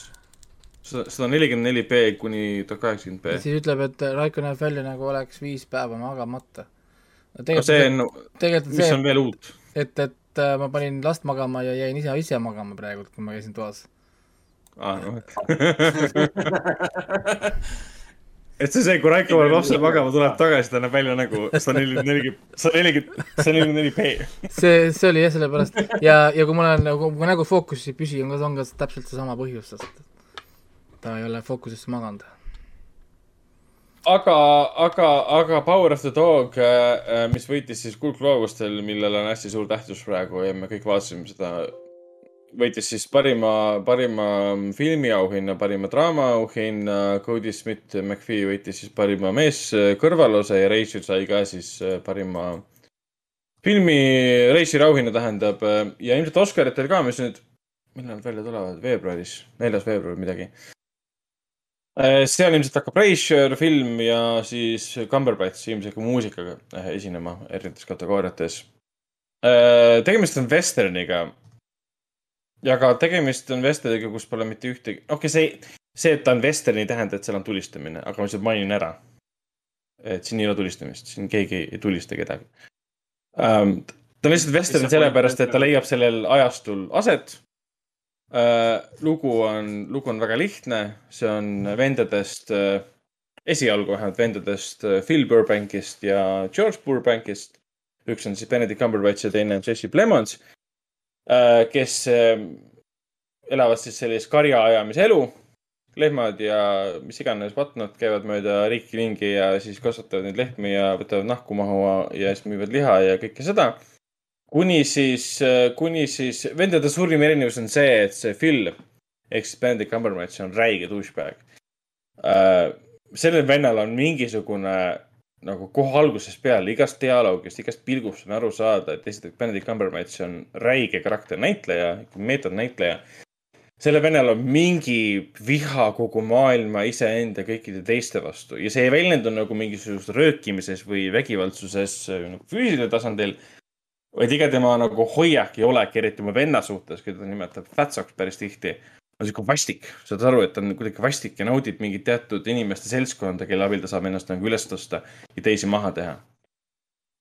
sada nelikümmend neli B kuni tuhat kaheksakümmend B. siis ütleb, et Raiko näeb välja nagu oleks viis päeva magamata. see tegelikult, on, tegelikult mis see on, veel uut? et, et äh, ma panin last magama ja jäin ise, ise magama praegult, kui ma käisin toas. aa, noh. et see, see, kui Raiko paneb lapse magama, tuleb tagasi, ta näeb välja nagu sada nelikümmend neli, sada nelikümmend, sada nelikümmend neli B. see, see oli jah sellepärast ja, ja kui mul on nagu, kui nägu fookuses ei püsi, on ka, on ka täpselt seesama põhjus, sest ta ei ole fookusesse maganud. aga, aga, aga Power of the Dog, mis võitis siis kuldgloobustel, millel on hästi suur tähtsus praegu ja me kõik vaatasime seda, võitis siis parima, parima filmiauhinna, parima draamaauhinna, Cody Smith McPhee võitis siis parima meeskõrvalose ja Rachel sai ka siis äh, parima filmi reisijari auhinna tähendab ja ilmselt Oscaritel ka, mis nüüd, millal välja tulevad, veebruaris, neljas veebruar midagi seal ilmselt hakkab Reischer film ja siis Cumberbatch ilmselt ka muusikaga äh, esinema erinevates kategooriates. tegemist on vesterniga. ja ka tegemist on vesterniga, kus pole mitte ühtegi, okei okay,, see, see, et ta on western, ei tähenda, et seal on tulistamine, aga ma lihtsalt mainin ära. et siin ei ole tulistamist, siin keegi ei tulista kedagi um,. ta on lihtsalt see sellepärast, et ta leiab sellel ajastul aset. Lugu on, lugu on väga lihtne, see on vendadest uh,, esialgu vähemalt vendadest uh, Phil Burbankist ja George Burbankist. üks on siis Benedict Cumberbatch ja teine on Jesse Plemons kes elavad siis sellist karjaajamise elu lehmad ja mis iganes patnad käivad mööda riiki ringi ja siis kasvatavad neid lehmi ja võtavad nahku maha ja siis müüvad liha ja kõike seda. Kuni siis, kuni siis vendade suurim erinevus on see, et see Phil ehk siis Benedict Cumberbatch on räige douchebag uh,. sellel vennal on mingisugune nagu kohe algusest peale igast dialoogist, igast pilgust on aru saada, et esiteks Benedict Cumberbatch on räige karakternäitleja, meetodnäitleja sellel vennal on mingi viha kogu maailma, iseenda, kõikide teiste vastu ja see ei väljendu nagu mingisuguses röökimises või vägivaldsuses äh, nagu füüsilisel tasandil. Vaid iga tema nagu hoiak ja olek, eriti oma venna suhtes, keda ta nimetab Fatsoks päris tihti, on sihuke vastik. saad aru, et ta on kuidagi vastik ja naudib mingit teatud inimeste seltskonda, kelle abil ta saab ennast nagu üles tõsta ja teisi maha teha.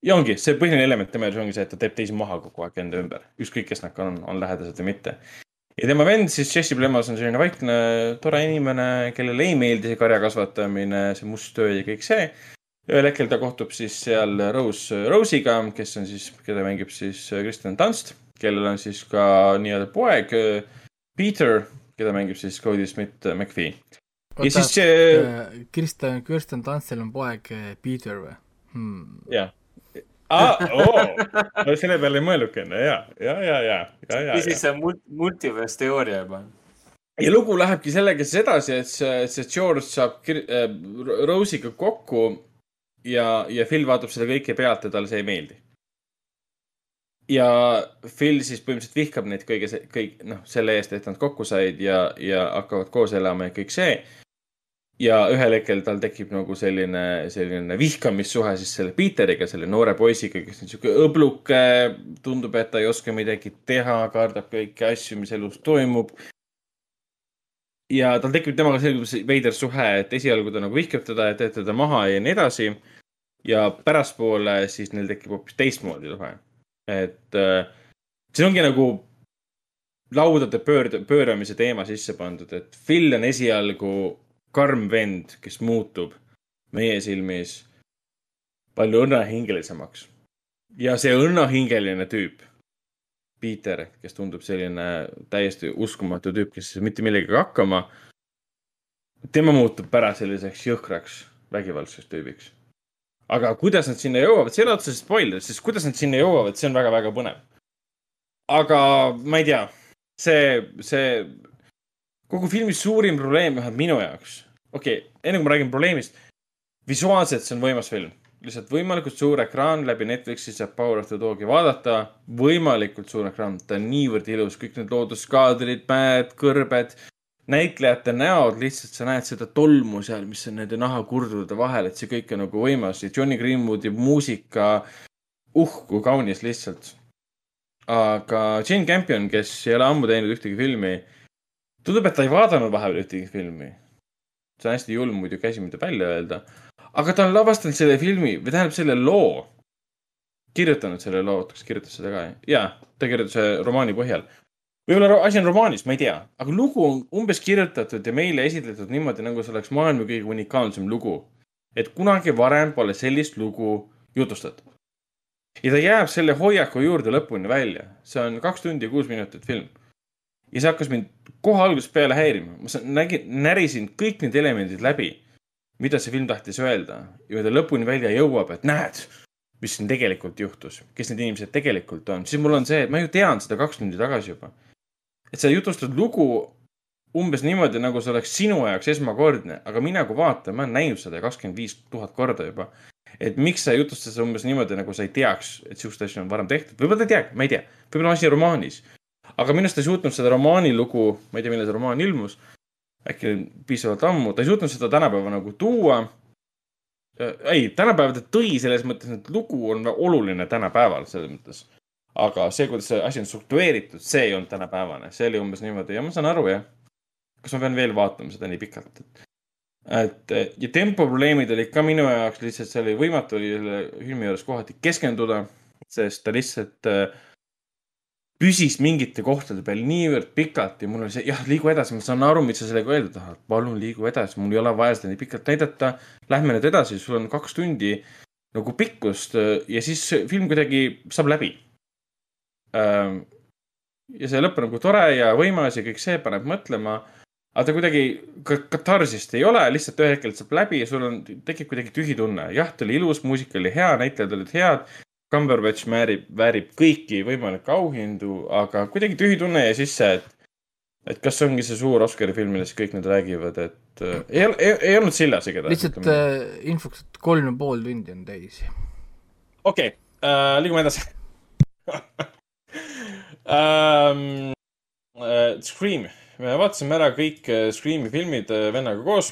ja ongi see põhiline element tema elus ongi see, et ta teeb teisi maha kogu aeg enda ümber, ükskõik kes nad on, on lähedased või mitte ja tema vend siis Jesse Plemons on selline vaikne, tore inimene, kellele ei meeldi see karja kasvatamine, see must töö ja kõik see. Ühel hetkel ta kohtub siis seal Rose, Rose'iga, kes on siis, keda mängib siis Kristen Dunst, kellel on siis ka nii-öelda poeg Peter, keda mängib siis Cody Smith McPhee. ja siis see, Kristen, Kirsten Tansel on poeg äh, Peter või hmm.? jah. aa, oo, selle peale ei mõelnudki enne ja, ja, ja, ja, ja, ja, ja siis see mult-, multiverse teooria juba. ja lugu lähebki sellega siis edasi, et see, see George saab äh, Rose'iga kokku ja, ja Phil vaatab seda kõike pealt ja talle see ei meeldi. ja Phil siis põhimõtteliselt vihkab neid kõige, kõik, noh, selle eest, et nad kokku said ja, ja hakkavad koos elama ja kõik see. ja ühel hetkel tal tekib nagu selline, selline vihkamissuhe siis selle Peteriga, selle noore poisiga, kes on sihuke õbluke, tundub, et ta ei oska midagi teha, kardab kõiki asju, mis elus toimub ja tal tekib temaga selline veider suhe, et esialgu ta nagu vihkab teda ja teeb teda maha ja nii edasi. Ja pärastpoole siis neil tekib hoopis teistmoodi suhe. et äh, siin ongi nagu laudade pöörd-, pööramise teema sisse pandud, et Phil on esialgu karm vend, kes muutub meie silmis palju õnnehingelisemaks. ja see õnnehingeline tüüp Peter, kes tundub selline täiesti uskumatu tüüp, kes mitte millegagi hakkama. tema muutub pärast selliseks jõhkraks vägivaldseks tüübiks. Aga kuidas nad sinna jõuavad, see ei ole otseselt spoiler, sest kuidas nad sinna jõuavad, see on väga-väga põnev. aga ma ei tea, see, see kogu filmi suurim probleem vähemalt minu jaoks, okei okay,, enne kui ma räägin probleemist, visuaalselt see on võimas film lihtsalt võimalikult suur ekraan läbi Netflixi saab Power of the Dog'i vaadata. võimalikult suur ekraan, ta on niivõrd ilus, kõik need looduskaadrid, mäed, kõrbed, näitlejate näod, lihtsalt sa näed seda tolmu seal, mis on nende nahakurdude vahel, et see kõik on nagu võimas ja Johnny Greenwoodi muusika, uh kui kaunis lihtsalt. aga Jane Campion, kes ei ole ammu teinud ühtegi filmi, tundub, et ta ei vaadanud vahepeal ühtegi filmi. see on hästi julm muidugi asi, mida välja öelda aga ta on lavastanud selle filmi või tähendab selle loo, kirjutanud selle loo, oota, kas kirjutas seda ka? jaa, ta kirjutas romaani põhjal. Võib-olla asi on romaanis, ma ei tea, aga lugu on umbes kirjutatud ja meile esitletud niimoodi, nagu see oleks maailma kõige unikaalsem lugu. et kunagi varem pole sellist lugu jutustatud. ja ta jääb selle hoiaku juurde lõpuni välja, see on kaks tundi ja kuus minutit film. ja see hakkas mind kohe algusest peale häirima, ma nägin, närisin kõik need elemendid läbi mida see film tahtis öelda ja ta lõpuni välja jõuab, et näed, mis siin tegelikult juhtus, kes need inimesed tegelikult on, siis mul on see, et ma ju tean seda kaks tundi tagasi juba. Et sa jutustad lugu umbes niimoodi, nagu see oleks sinu jaoks esmakordne, aga mina kui vaataja, ma olen näinud seda kakskümmend viis tuhat korda juba. et miks sa jutustad seda umbes niimoodi, nagu sa ei teaks, et sihukest asja on varem tehtud, võib-olla ta ei teagi, ma ei tea, võib-olla asi romaanis. aga minu arust ta ei suutnud seda romaani lugu, ma ei tea, millal see romaan ilmus äkki piisavalt ammu, ta ei suutnud seda tänapäeva nagu tuua. ei, tänapäeval ta tõi selles mõttes, et lugu on oluline tänapäeval selles mõttes. Aga see, kuidas see asi on struktureeritud, see ei olnud tänapäevane, see oli umbes niimoodi ja ma saan aru jah. kas ma pean veel vaatama seda nii pikalt, et, et ja tempoprobleemid olid ka minu jaoks lihtsalt, see oli võimatu oli selle filmi juures kohati keskenduda, sest ta lihtsalt äh, püsis mingite kohtade peal niivõrd pikalt ja mul oli see, jah, liigu edasi, ma saan aru, mis sa sellega öelda tahad, palun liigu edasi, mul ei ole vaja seda nii pikalt näidata. Lähme nüüd edasi, sul on kaks tundi nagu pikkust äh, ja siis film kuidagi saab läbi. Ja see lõpp on nagu tore ja võimas ja kõik see paneb mõtlema. aga ta kuidagi, katarsist ei ole, lihtsalt ühel hetkel saab läbi ja sul on, tekib kuidagi tühi tunne. jah, ta oli ilus, muusika oli hea, näitlejad olid head Cumberbatch väärib, väärib kõiki võimalikke auhindu, aga kuidagi tühi tunne jäi sisse, et, et kas see ongi see suur Oscari film, millest kõik nüüd räägivad, et äh, ei, ei, ei olnud sillas igatahes. lihtsalt äh, infoks, et kolm ja pool tundi on täis. okei okay, äh,, liigume edasi ähm,. Äh, Scream, me vaatasime ära kõik äh, Screami filmid äh, vennaga koos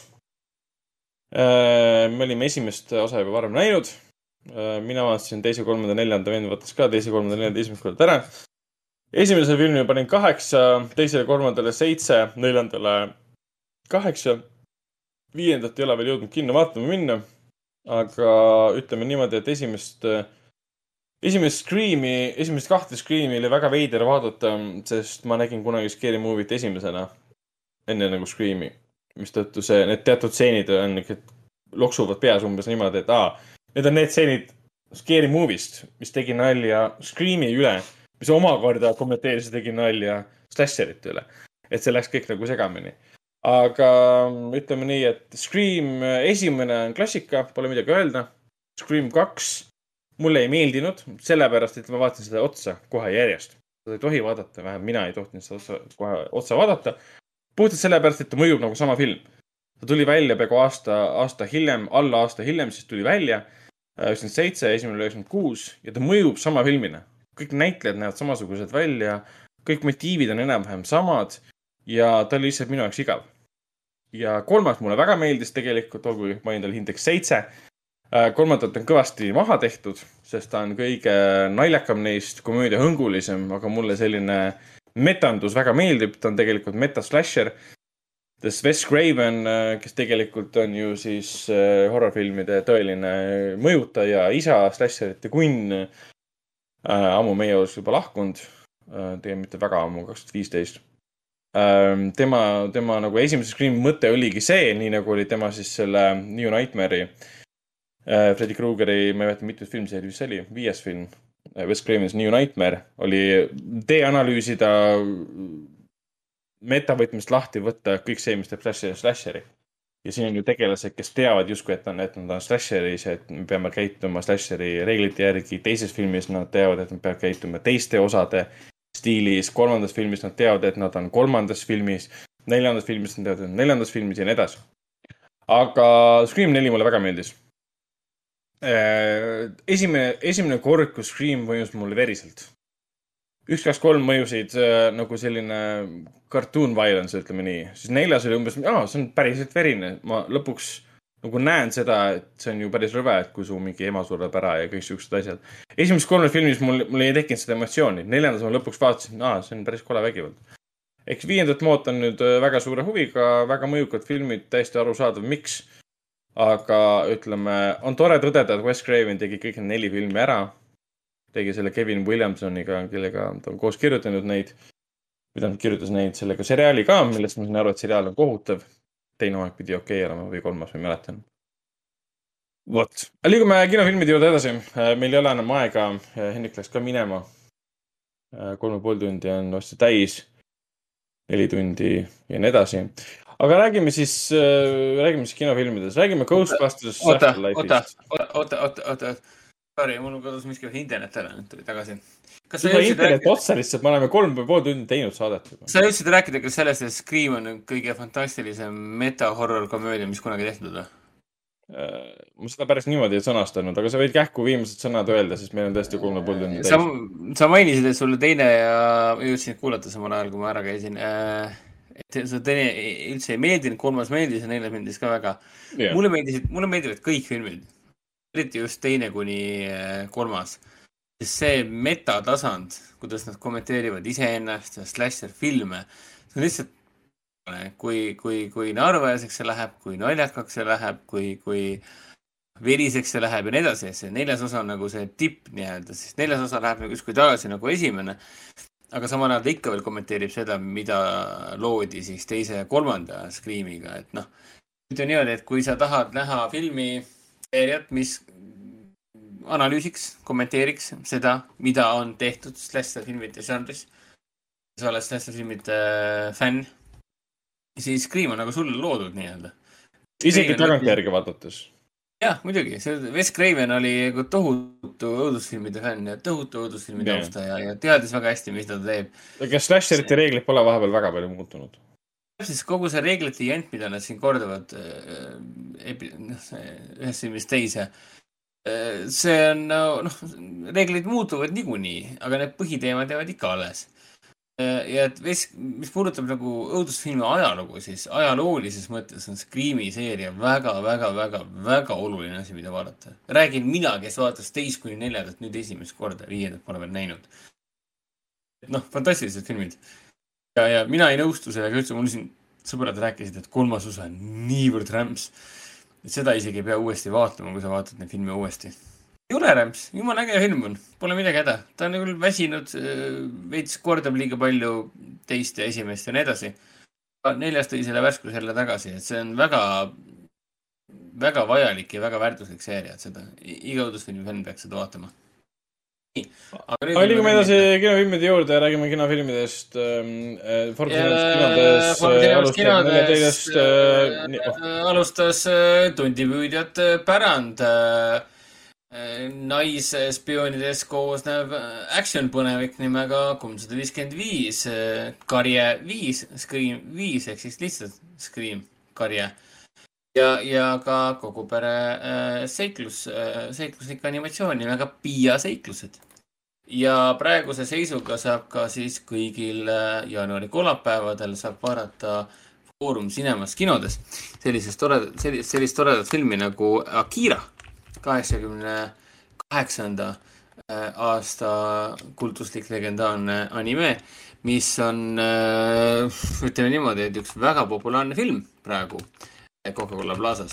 äh,. me olime esimest osa juba varem näinud äh,. mina vaatasin teise, kolmanda, neljanda, vend vaatas ka teise, kolmanda, neljanda esimest korda ära. esimesele filmile panin kaheksa, teisele, kolmandale seitse, neljandale kaheksa. viiendat ei ole veel jõudnud kinno vaatama minna. aga ütleme niimoodi, et esimest äh, esimest Scream'i, esimest kahte Scream'i oli väga veider vaadata, sest ma nägin kunagi Scary Movie't esimesena. enne nagu Scream'i, mistõttu see, need teatud stseenid on niuke, loksuvad peas umbes niimoodi, et aa, need on need stseenid Scary Movie'st, mis tegi nalja Scream'i üle, mis omakorda kommenteeris ja tegi nalja Slasherite üle. et see läks kõik nagu segamini. aga ütleme nii, et Scream esimene on klassika, pole midagi öelda. Scream kaks mulle ei meeldinud, sellepärast et ma vaatasin seda otsa kohe järjest. seda ei tohi vaadata, vähemalt mina ei tohtinud seda otsa, kohe otsa vaadata. puhtalt sellepärast, et ta mõjub nagu sama film. ta tuli välja peaaegu aasta, aasta hiljem, alla aasta hiljem, siis tuli välja. üheksakümmend seitse, esimene oli üheksakümmend kuus ja ta mõjub sama filmina. kõik näitlejad näevad samasugused välja, kõik motiivid on enam-vähem samad ja ta oli lihtsalt minu jaoks igav. ja kolmas mulle väga meeldis tegelikult, olgugi ma panin talle hindeks seitse kolmandat on kõvasti maha tehtud, sest ta on kõige naljakam neist, komöödia hõngulisem, aga mulle selline metandus väga meeldib, ta on tegelikult metaslasher. Wes Craven, kes tegelikult on ju siis äh, horrorfilmide tõeline mõjutaja, isa, slasherite kunn äh,. ammu meie juures juba lahkunud äh,, tegelikult mitte väga ammu, kaks tuhat viisteist äh,. tema, tema nagu esimese Scream'i mõte oligi see, nii nagu oli tema siis selle New Nightmare'i äh, Freddy Krugeri, ma ei mäleta, mitu filmseeri see oli, viies film. Wes Craven's New Nightmare oli deanalüüsida, metavõtmest lahti võtta kõik see, mis teeb slasheri slasheri. ja siin on ju tegelased, kes teavad justkui, et on, et nad on slasheris, et me peame käituma slasheri reeglite järgi. teises filmis nad teavad, et nad peavad käituma teiste osade stiilis. kolmandas filmis nad teavad, et nad on kolmandas filmis. neljandas filmis nad teavad, et nad on neljandas filmis ja nii edasi. aga Scream neli mulle väga meeldis Äh, esimene, esimene kord, kus Scream mõjus mulle veriselt. üks, kaks, kolm mõjusid äh, nagu selline cartoon violence, ütleme nii, siis neljas oli umbes, aa, see on päriselt verine, ma lõpuks nagu näen seda, et see on ju päris rõve, et kui su mingi ema sureb ära ja kõik siuksed asjad. esimeses kolmes filmis mul, mul ei tekkinud seda emotsiooni, neljandas ma lõpuks vaatasin, aa, see on päris kole vägivald. eks viiendat ma ootan nüüd äh, väga suure huviga, väga mõjukad filmid, täiesti arusaadav, miks aga ütleme, on tore tõdeda, et Wes Craven tegi kõik need neli filmi ära. tegi selle Kevin Williamsoniga, kellega ta on koos kirjutanud neid. või tähendab, kirjutas neid sellega seriaali ka, millest ma sain aru, et seriaal on kohutav. teine hooaeg pidi okei okay olema või kolmas, ma ei mäleta vot, liigume kinofilmide juurde edasi. meil ei ole enam aega, Hendrik läks ka minema. kolm ja pool tundi on varsti täis. neli tundi ja nii edasi aga räägime siis äh,, räägime siis kinofilmidest, räägime Ghostbusters oota, oota, oota, oota, oota, sorry, mul kadus miski internet ära, nüüd tuli tagasi. kas sa jõudsid internet rääkida, otsa lihtsalt, me oleme kolm ja pool tundi teinud saadet juba. sa jõudsid rääkida ka sellest, et Scream on kõige fantastilisem meta-horror komöödia, mis kunagi tehtud või? ma seda päris niimoodi ei sõnastanud, aga sa võid kähku viimased sõnad öelda, sest meil on tõesti kolm ja pool tundi sa täis., sa mainisid, et sulle teine ja jõudsin kuulata samal ajal, kui ma ära käisin. et see teine üldse ei meeldinud, kolmas meeldis ja neljas meeldis ka väga. jah, mulle meeldisid, mulle meeldivad kõik filmid, eriti just teine kuni äh, kolmas. sest see metatasand, kuidas nad kommenteerivad iseennast ja slasher filme, see on lihtsalt kui, kui, kui naeruväärseks see läheb, kui naljakaks see läheb, kui, kui veriseks see läheb ja nii edasi, see neljas osa on nagu see tipp nii-öelda, siis neljas osa läheb nagu justkui tagasi nagu esimene. Aga samal ajal ta ikka veel kommenteerib seda, mida loodi siis teise ja kolmanda Screamiga, et noh, ütleme niimoodi, et kui sa tahad näha filmi seeriat, mis analüüsiks, kommenteeriks seda, mida on tehtud slasher filmide žanris, sa oled slasher filmide fänn, siis Scream on nagu sulle loodud nii-öelda. isegi tagantjärgi vaadates. jah, muidugi, see Wes Craven oli nagu tohutu õudusfilmide fänn ja tohutu õudusfilmide austaja ja teadis väga hästi, mis ta teeb. ega slasherite reeglid pole vahepeal väga palju muutunud. siis kogu see reeglite jant, mida nad siin kordavad äh, noh, ühest filmist teise, see on no, noh, reeglid muutuvad niikuinii, aga need põhiteemad jäävad ikka alles. Ja et mis, mis puudutab nagu õudusfilmi ajalugu, siis ajaloolises mõttes on Scream'i seeria väga, väga, väga, väga oluline asi, mida vaadata. räägin mina, kes vaatas teist kuni neljandat nüüd esimest korda, viiendat pole veel näinud. noh, fantastilised filmid ja, ja mina ei nõustu sellega üldse, mul siin sõbrad rääkisid, et kolmas osa on niivõrd rämps, seda isegi ei pea uuesti vaatama, kui sa vaatad neid filme uuesti. Ole rämps, jumala äge film on, pole midagi häda, ta on küll väsinud, veits kordab liiga palju teist ja esimest ja nii edasi. neljas tõi selle värskuse jälle tagasi, et see on väga, väga vajalik ja väga väärtuslik seeria, et seda iga õudusfilmi fänn peaks seda vaatama. aga liigume edasi kinofilmide juurde ja räägime kinofilmidest ähm,. Fortune Fortune kinodes äh, äh, alustas äh, Tundipüüdjate pärand äh, äh, naisspioonidest koosnev äh, action-põnevik nimega kolmsada viiskümmend viis, Karje viis, Scream viis ehk siis lihtsalt Scream, Karje. ja, ja ka kogu pere äh, seiklus äh,, seikluslik animatsioon nimega Piia seiklused. ja praeguse seisuga saab ka siis kõigil äh, jaanuari kolmapäevadel saab vaadata Foorum Cinemas kinodes sellisest toredat, sellist, sellist toredat filmi nagu Akira, kaheksakümne kaheksanda äh, aasta kultuslik legendaarne anime, mis on, ütleme niimoodi, et üks väga populaarne film praegu Coca-Cola Plazas.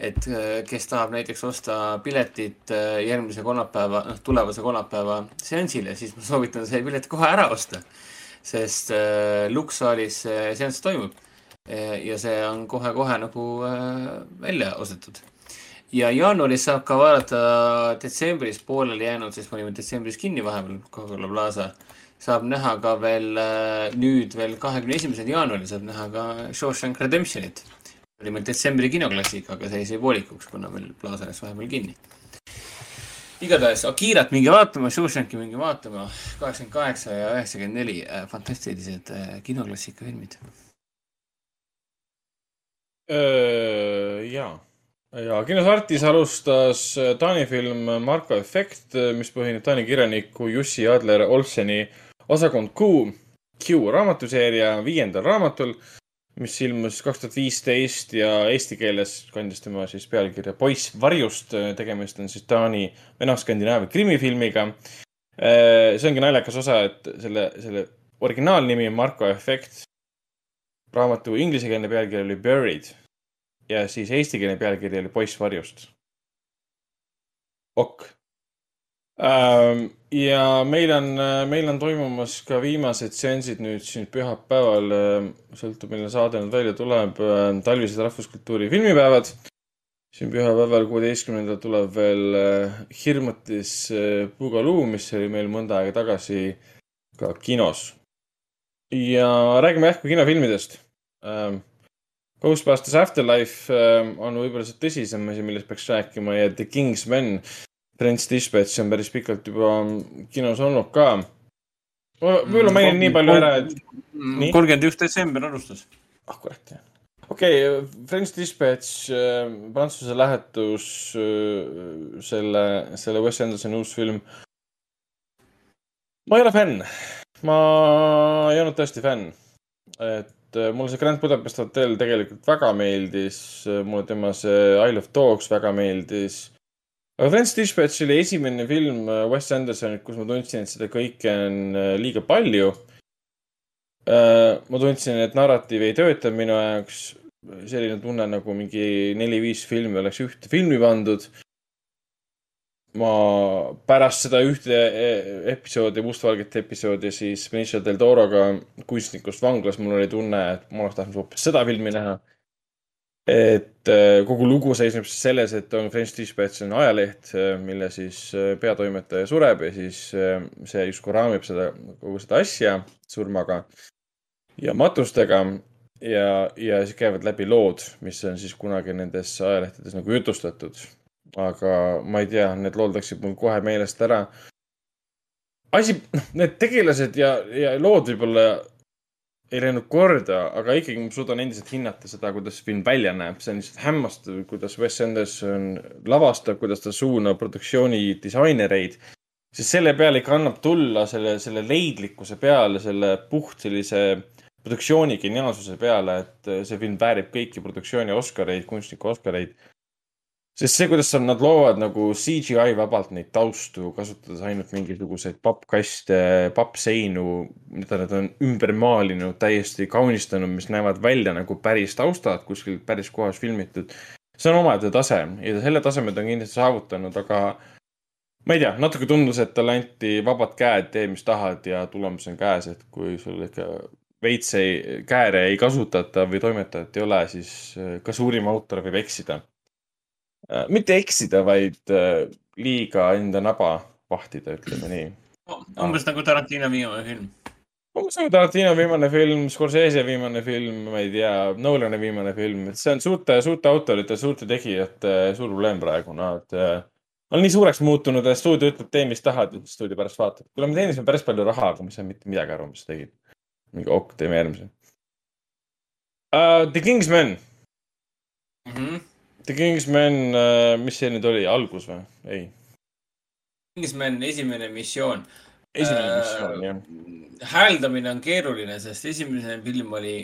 et äh, kes tahab näiteks osta piletit äh, järgmise kolmapäeva, noh, tulevase kolmapäeva seansile, siis ma soovitan see pilet kohe ära osta. sest äh, Lux saalis see seanss toimub ja see on kohe-kohe nagu äh, välja ostetud. Ja jaanuaris saab ka vaadata detsembris pooleli jäänud, sest me olime detsembris kinni vahepeal, Coca-Cola Plaza. saab näha ka veel äh, nüüd veel kahekümne esimesel jaanuaril saab näha ka Shawshank Redemptionit. oli meil detsembri kinoklassika, aga see jäi poolikuks, kuna meil Plaza läks vahepeal kinni. igatahes Akirat minge vaatama, Shawshanki minge vaatama, kaheksakümmend kaheksa ja üheksakümmend neli, fantastilised äh, kinoklassika filmid ja, ja kinos Artis alustas äh, Taani film Marko efekt, mis põhineb Taani kirjaniku Jussi Adler Olseni osakond Q, Q raamatuseeria viiendal raamatul, mis ilmus kaks tuhat viisteist ja eesti keeles kandis tema siis pealkirja Poiss varjust. tegemist on siis Taani Vene-Skandinaavia krimifilmiga. see ongi naljakas osa, et selle, selle originaalnimi on Marko efekt. raamatu inglisekeelne pealkiri oli Buried ja siis eestikeelne pealkiri oli Poiss varjust. ok. ja meil on, meil on toimumas ka viimased seansid nüüd siin pühapäeval, sõltub, millal saade nüüd välja tuleb, talvised rahvuskultuuri filmipäevad. siin pühapäeval, kuueteistkümnendal tuleb veel äh, Hirmutis äh, Pugaloo, mis oli meil mõnda aega tagasi ka kinos. ja räägime järsku kinofilmidest ähm,. Ghostbusters Afterlife ähm, on võib-olla see tõsisem asi, millest peaks rääkima ja The Kingsman, French Dispatch on päris pikalt juba kinos olnud ka. võib-olla mainin nii palju ära, et Nii. kolmkümmend üks detsember alustas. ah kurat jah. okei okay,, French Dispatch äh,, Prantsuse lähetus äh,, selle, selle Wes Andersoni uus film. ma ei ole fänn, ma ei olnud tõesti fänn. et et äh, mulle see Grand Budapest hotell tegelikult väga meeldis, mulle tema see Isle of Dogs väga meeldis. aga French Dispatch oli esimene film äh, Wes Andersonilt, kus ma tundsin, et seda kõike on äh, liiga palju. ma tundsin, et narratiiv ei tööta minu jaoks. selline tunne nagu mingi neli-viis filmi oleks ühte filmi pandud ma pärast seda ühte e- episoodi, mustvalget episoodi siis Benicio del Toroga kunstnikust vanglas, mul oli tunne, et ma oleks tahtnud hoopis seda filmi näha. et äh, kogu lugu seisneb siis selles, et on French Dispatch on ajaleht, mille siis peatoimetaja sureb ja siis see justkui raamib seda, kogu seda asja surmaga ja matustega ja, ja siis käivad läbi lood, mis on siis kunagi nendes ajalehtedes nagu jutustatud aga ma ei tea, need lood läksid mul kohe meelest ära. asi, noh, need tegelased ja, ja lood võib-olla ei läinud korda, aga ikkagi ma suudan endiselt hinnata seda, kuidas film välja näeb, see on lihtsalt hämmastav, kuidas Wes Anderson lavastab, kuidas ta suunab produktsiooni disainereid. siis selle peale ikka annab tulla selle, selle leidlikkuse peale, selle puht sellise produktsiooni geniaalsuse peale, et see film väärib kõiki produktsiooni Oscareid, kunstniku Oscareid sest see, kuidas nad loovad nagu CGI vabalt neid taustu, kasutades ainult mingisuguseid pappkaste, pappseinu, mida nad on ümber maalinud, täiesti kaunistanud, mis näevad välja nagu päris taustad kuskil päris kohas filmitud. see on omaette tase ja selle taseme ta on kindlasti saavutanud, aga ma ei tea, natuke tundus, et talle anti vabad käed, tee mis tahad ja tulemus on käes, et kui sul ikka veits ei, kääre ei kasutata või toimetajat ei ole, siis äh, ka suurim autor võib eksida mitte eksida, vaid äh, liiga enda naba vahtida, ütleme nii. umbes nagu Tarantino viimane film. umbes nagu Tarantino viimane film, Scorsese viimane film, ma ei tea, Nolani viimane film, et see on suurte, suurte autorite, suurte tegijate suur probleem praegu, nad äh, on nii suureks muutunud, et stuudio ütleb, tee mis tahad stuudio pärast vaatab. kuule, me teenisime päris palju raha, aga ma ei saanud mitte midagi aru, mis sa tegid. mingi ok, teeme järgmise uh,. The Kingsman Mhm. The Kingsman uh,, mis see nüüd oli, algus või? ei, Kingsman esimene missioon. esimene Äh, missioon jah. hääldamine on keeruline, sest esimene film oli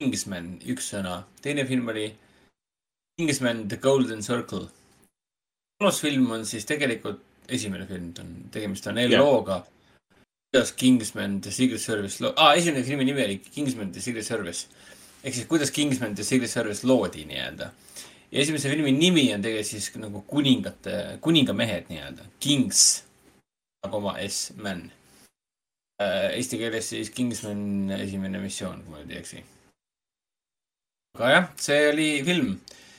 Kingsman, üks sõna, teine film oli Kingsman The Golden Circle. kolmas film on siis tegelikult esimene film, on, tegemist on looga. kuidas Kingsman The Secret Service loo-, aa, esimene filmi nimi oli Kingsman The Secret Service. ehk siis kuidas Kingsman The Secret Service loodi nii-öelda. Ja esimese filmi nimi on tegelikult siis nagu kuningate, kuningamehed nii-öelda, Kings, koma S, man Äh, eesti keeles siis Kingsman esimene missioon, kui ma nüüd ei eksi. aga jah, see oli film,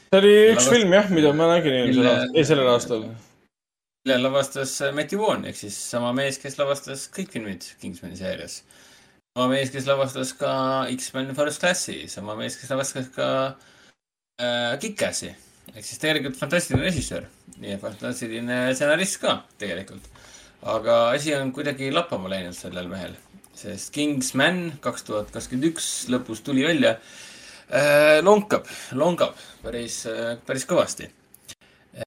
see oli üks Lavast- film jah, mida ma nägin eelmisel aastal, ei sellel aastal. mille lavastas Matthew Vaughn ehk siis sama mees, kes lavastas kõik filmid Kingsmani seerias. sama mees, kes lavastas ka X-Men First Classi, sama mees, kes lavastas ka äh, Kick-Assi ehk siis tegelikult fantastiline režissöör ja fantastiline stsenarist ka tegelikult. aga asi on kuidagi lappama läinud sellel mehel, sest Kingsman kaks tuhat kakskümmend üks lõpus tuli välja äh,. lonkab, longab päris, päris kõvasti.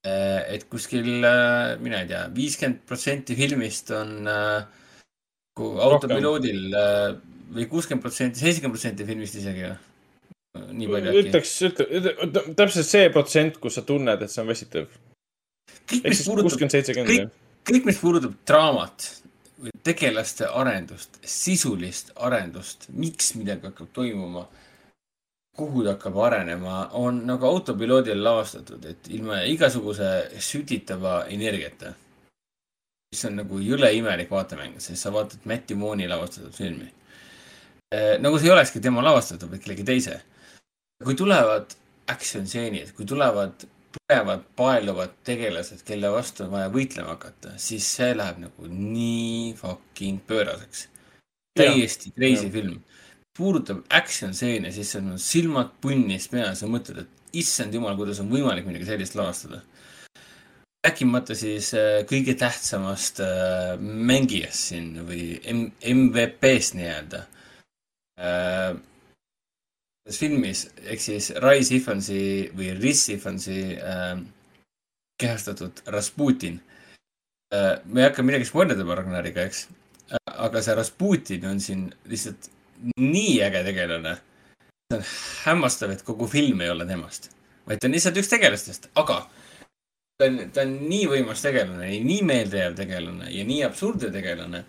et kuskil, mina ei tea, viiskümmend protsenti filmist on äh, autopiloodil äh, või kuuskümmend protsenti, seitsekümmend protsenti filmist isegi või? Nii palju äkki. ütleks, ütle, täpselt see protsent, kus sa tunned, et see on väsitav. kuuskümmend, seitsekümmend kõik-. kõik, mis puudutab draamat või tegelaste arendust, sisulist arendust, miks midagi hakkab toimuma, kuhu ta hakkab arenema, on nagu autopiloodil lavastatud, et ilma igasuguse sütitava energiata. mis on nagu jõle imelik vaatemäng, sest sa vaatad Matti Mooni lavastatud filmi. nagu see ei olekski tema lavastatud, vaid kellegi teise. Kui tulevad action stseenid, kui tulevad põnevad paeluvad tegelased, kelle vastu on vaja võitlema hakata, siis see läheb nagu nii fucking pööraseks. täiesti crazy Jah. film. puudutab action stseene, siis on silmad punnis peas ja mõtled, et issand jumal, kuidas on võimalik midagi sellist lavastada. rääkimata siis äh, kõige tähtsamast äh, mängijast siin või MVP-st nii-öelda äh, selles filmis ehk siis Rise Ifansi või Riz Ifansi äh, kehastatud Rasputin äh,. me ei hakka midagi spoilerdama Ragnariga, eks äh,. aga see Rasputin on siin lihtsalt nii äge tegelane. see on hämmastav, et kogu film ei ole temast, vaid ta on lihtsalt üks tegelastest, aga ta on, ta on nii võimas tegelane, nii meeldejääv tegelane ja nii absurdne tegelane.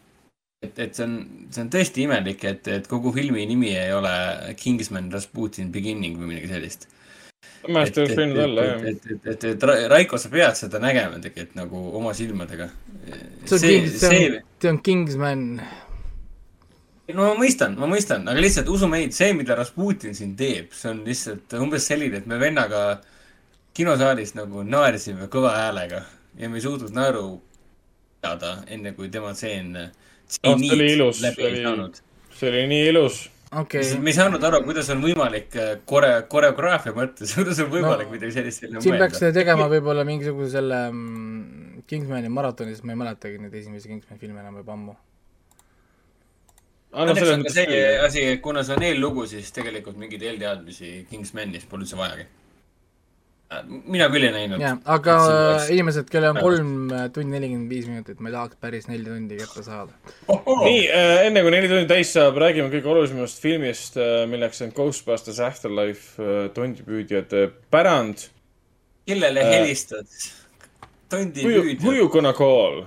et, et see on, see on tõesti imelik, et, et kogu filmi nimi ei ole Kingsman Rasputin Beginning või midagi sellist. minu arust oleks võinud olla, jah. et, et, et, et Ra- Raiko, sa pead seda nägema tegelikult nagu oma silmadega. see see on, see on Kingsman. no ma mõistan, ma mõistan, aga lihtsalt usu meid, see, mida Rasputin siin teeb, see on lihtsalt umbes selline, et me vennaga kinosaalis nagu naersime kõva häälega ja me ei suutnud naeru pidada, enne kui tema tseen. Oh, see oli ilus, see oli- see oli nii ilus. okei me ei saanud aru, kuidas on võimalik äh, kore-, koreograafia mõttes, kuidas on võimalik No, midagi sellist sinna siin peaks tegema võib-olla mingisuguse selle mm, Kingsmani maratoni, sest ma ei mäletagi neid esimesi Kingsmani filme enam juba ammu. õnneks on ka see asi, et kuna see on eellugu, siis tegelikult mingeid eelteadmisi Kingsmanist pole üldse vajagi. Mina küll ei näinud. jah, aga inimesed, kellel on kolm äh, tundi nelikümmend viis minutit, ma ei tahaks päris neli tundi kätte saada. nii, enne kui neli tundi täis saab, räägime kõige olulisemast filmist, milleks on Ghostbusters Afterlife, tondipüüdjate pärand. kellele Äh, helistad? tondi Who you, who püüdja. you gonna call?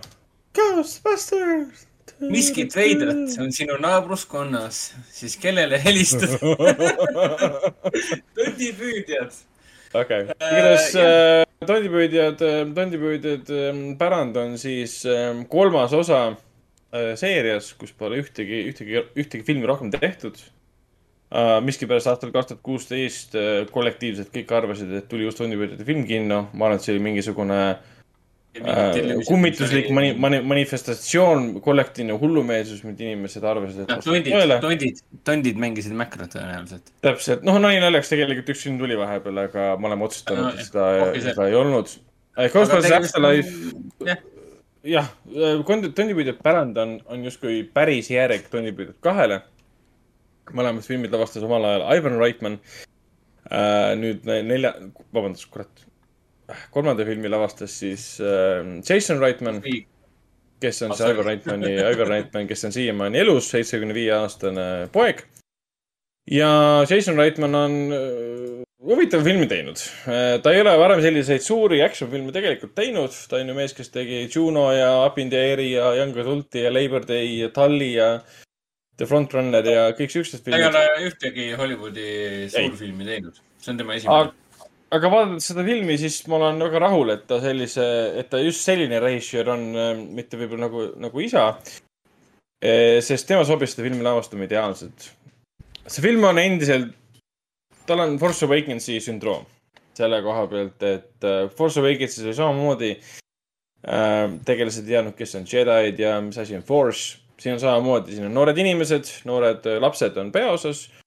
Ghostbusters. miskit veidrat on sinu naabruskonnas, siis kellele helistad? tondipüüdjad. okei, Äh, igatahes äh, tondipüüdjad, tondipüüdjad ähm, pärand on siis ähm, kolmas osa äh, seerias, kus pole ühtegi, ühtegi, ühtegi filmi rohkem tehtud uh,. miskipärast aastal kaks tuhat kuusteist äh, kollektiivselt kõik arvasid, et tuli just tondipüüdjate film kinno. ma arvan, et see oli mingisugune äh, kummituslik mani-, mani-, manifestatsioon, kollektiivne hullumeelsus, mida inimesed arvasid, et tondid tondid, tondid mängisid mäkra tõenäoliselt. täpselt, noh, nali naljaks tegelikult üks film tuli vahepeal, aga me oleme otsustanud, et seda see- seda ei olnud. Ghostbusters Afterlife, jah, jah, Tondipüüdjad pärand on, on justkui päris järg Tondipüüdjad kahele. mõlemad filmid lavastas omal ajal Ivan Reitman. nüüd ne- nelja, vabandust, kurat. Kolmanda filmi lavastas siis äh, Jason Reitman, kes on see. Ivan Reitmani, Ivan Reitman, kes on siiamaani elus, seitsmekümne viie aastane poeg. ja Jason Reitman on äh, huvitava filmi teinud. ta ei ole varem selliseid suuri action filme tegelikult teinud, ta on ju mees, kes tegi Juno ja Up in the Air'i ja Young Adult'i ja Labor Day ja Tully ja The Frontrunner ja kõik siuksed ta ei filmid ole ühtegi Hollywoodi suurfilmi teinud. see on tema esimene., aga vaadates seda filmi, siis ma olen väga rahul, et ta sellise, et ta just selline režissöör on, mitte võib-olla nagu, nagu isa. sest tema sobis seda filmi lavastama ideaalselt. see film on endiselt, tal on Force Awakensi sündroom selle koha pealt, et äh, Force Awakensis oli samamoodi äh, tegelased ei teadnud, kes on Jedi'd ja mis asi on Force. siin on samamoodi, siin on noored inimesed, noored äh, lapsed on peaosas Äh,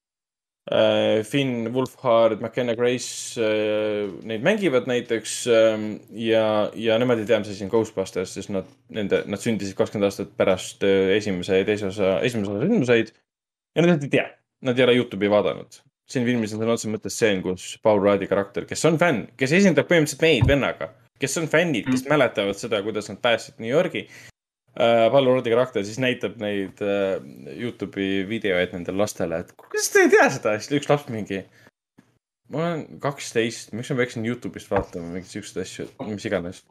Finn, Wolfhard, McKenna Grace äh, neid mängivad näiteks ähm, ja, ja nemad ei tea, mis asi on Ghostbusters, sest nad, nende, nad sündisid kakskümmend aastat pärast äh, esimese ja teise osa, esimese osa sündmuseid. ja nad ei tea, nad ei ole Youtube'i vaadanud. siin filmis on sõna otseses mõttes stseen, kus Paul Rudd'i karakter, kes on fänn, kes esindab põhimõtteliselt meid vennaga, kes on fännid, kes mäletavad seda, kuidas nad päästsid New Yorgi äh, Paul Rudd'i karakter siis näitab neid äh, Youtube'i videoid nendele lastele, et kuidas te ei tea seda, siis üks laps mingi. ma olen kaksteist, miks ma peaksin Youtube'ist vaatama mingeid siukseid asju, mis iganes.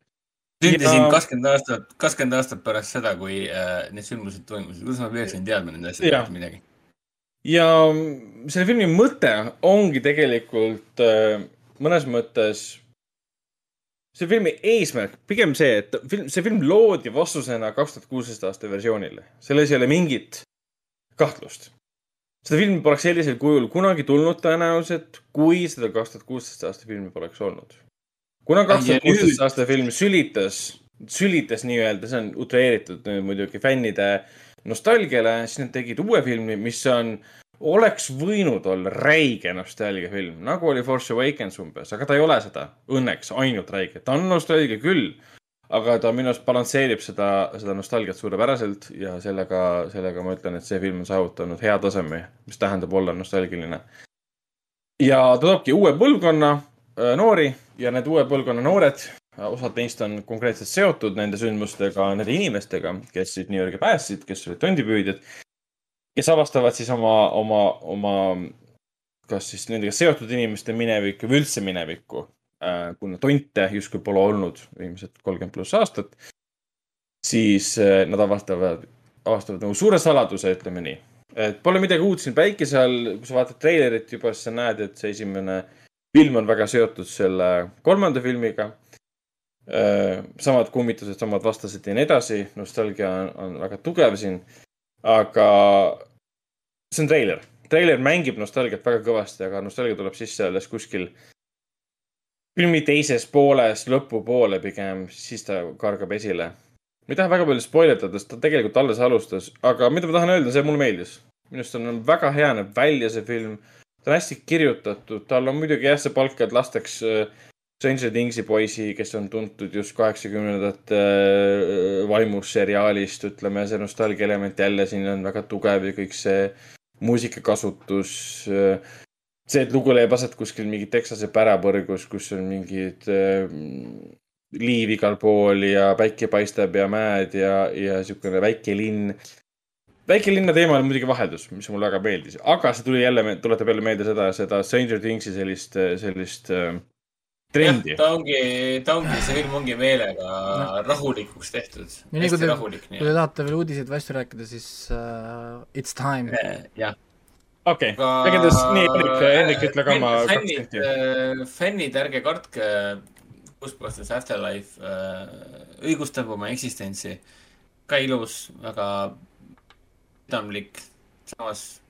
sündisin kakskümmend aastat, kakskümmend aastat pärast seda, kui äh, need sündmused toimusid. kuidas ma peaksin teadma nende asjade kohta midagi? ja selle filmi mõte ongi tegelikult äh, mõnes mõttes, see filmi eesmärk, pigem see, et film, see film loodi vastusena kaks tuhat kuusteist aasta versioonile. selles ei ole mingit kahtlust. seda filmi poleks sellisel kujul kunagi tulnud tõenäoliselt, kui seda kaks tuhat kuusteist aasta filmi poleks olnud. kuna kaks tuhat kuusteist aasta film sülitas, sülitas nii-öelda, see on utreeritud muidugi fännide nostalgiale, siis nad tegid uue filmi, mis on, oleks võinud olla räige nostalgiafilm, nagu oli Force Awakens umbes, aga ta ei ole seda õnneks ainult räige, ta on nostalgia küll. aga ta minu arust balansseerib seda, seda nostalgiat suurepäraselt ja sellega, sellega ma ütlen, et see film on saavutanud hea taseme, mis tähendab olla nostalgiline. ja ta toobki uue põlvkonna äh, noori ja need uue põlvkonna noored, osad neist on konkreetselt seotud nende sündmustega, nende inimestega, kes siis Yorgi päästsid, kes olid tondipüüdjad. Kes avastavad siis oma, oma, oma, kas siis nendega seotud inimeste minevikku või üldse minevikku, kuna tonte justkui pole olnud viimased kolmkümmend pluss aastat, siis äh, nad avastavad, avastavad nagu suure saladuse, ütleme nii. et pole midagi uut siin päikese all, kui sa vaatad treilerit juba, siis sa näed, et see esimene film on väga seotud selle kolmanda filmiga. samad kummitused, samad vastased ja nii edasi, nostalgia on, on väga tugev siin. Aga see on treiler, treiler mängib nostalgiat väga kõvasti, aga nostalgia tuleb sisse alles kuskil filmi teises pooles, lõpupoole pigem, siis ta kargab esile. ma ei taha väga palju spoil ida, sest ta tegelikult alles alustas, aga mida ma tahan öelda, see mulle meeldis. minu arust on väga hea näeb välja see film. ta on hästi kirjutatud, tal on muidugi jah, see palk, et lasteks äh, Stranger Thingsi poisi, kes on tuntud just kaheksakümnendate äh, vaimusseriaalist, ütleme, see nostalgia element jälle siin on väga tugev ja kõik see muusikakasutus. see, et lugu leiab aset kuskil mingi Texase pärapõrgus, kus on mingid äh, liiv igal pool ja päike paistab ja mäed ja, ja siukene väike linn. väikelinna teema on muidugi vaheldus, mis mulle väga meeldis, aga see tuli jälle, tuletab jälle meelde seda, seda Stranger Thingsi sellist, sellist äh, trendi. ta ongi, ta ongi, see film ongi meelega rahulikuks tehtud. Ja nii kui te- rahulik, kui nii te tahate veel uudiseid vastu rääkida, siis uh, it's time. jah. okei, igatahes nii, Hendrik, Hendrik, ütle ka oma kaks fännid senti., fännid, ärge kartke. Ghostbusters Afterlife äh, õigustab oma eksistentsi. ka ilus, väga südamlik, samas